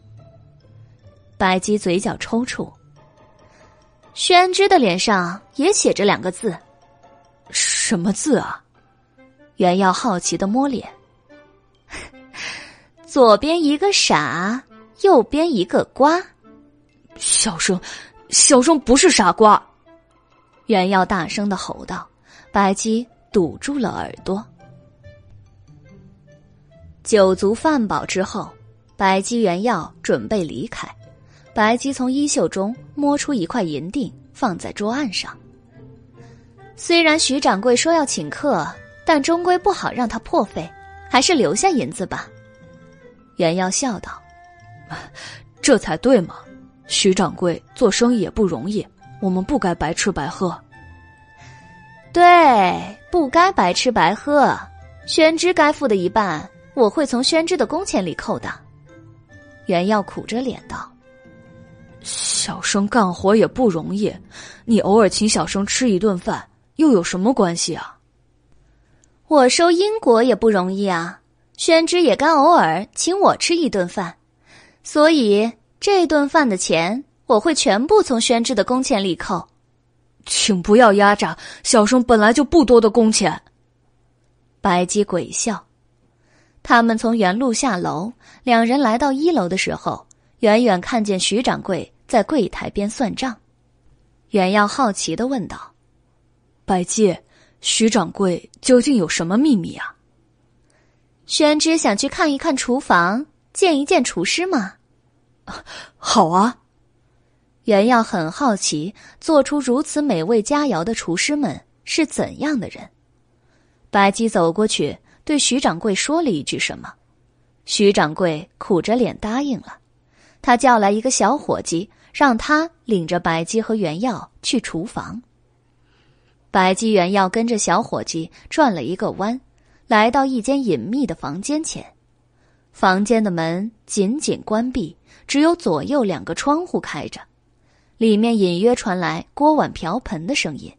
白姬嘴角抽搐。宣之的脸上也写着两个字，什么字啊？袁耀好奇的摸脸，左边一个傻，右边一个瓜。小生，小生不是傻瓜！袁耀大声的吼道。白姬堵住了耳朵。酒足饭饱之后，白姬、袁耀准备离开。白姬从衣袖中摸出一块银锭，放在桌案上。虽然徐掌柜说要请客，但终归不好让他破费，还是留下银子吧。袁耀笑道：“这才对嘛，徐掌柜做生意也不容易，我们不该白吃白喝。”对，不该白吃白喝。宣之该付的一半，我会从宣之的工钱里扣的。袁耀苦着脸道。小生干活也不容易，你偶尔请小生吃一顿饭又有什么关系啊？我收因果也不容易啊，宣之也该偶尔请我吃一顿饭，所以这顿饭的钱我会全部从宣之的工钱里扣。请不要压榨小生本来就不多的工钱。白姬鬼笑，他们从原路下楼，两人来到一楼的时候，远远看见徐掌柜。在柜台边算账，袁耀好奇的问道：“白姬，徐掌柜究竟有什么秘密啊？”宣之想去看一看厨房，见一见厨师吗？好啊。袁耀很好奇，做出如此美味佳肴的厨师们是怎样的人。白姬走过去，对徐掌柜说了一句什么，徐掌柜苦着脸答应了。他叫来一个小伙计。让他领着白姬和原耀去厨房。白姬、元要跟着小伙计转了一个弯，来到一间隐秘的房间前。房间的门紧紧关闭，只有左右两个窗户开着，里面隐约传来锅碗瓢盆的声音。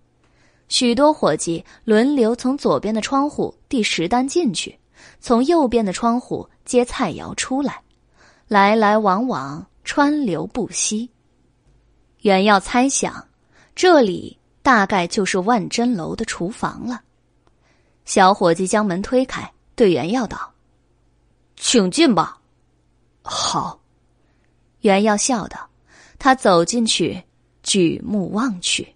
许多伙计轮流从左边的窗户递食单进去，从右边的窗户接菜肴出来，来来往往，川流不息。袁耀猜想，这里大概就是万珍楼的厨房了。小伙计将门推开，对袁耀道：“请进吧。”好，袁耀笑道。他走进去，举目望去。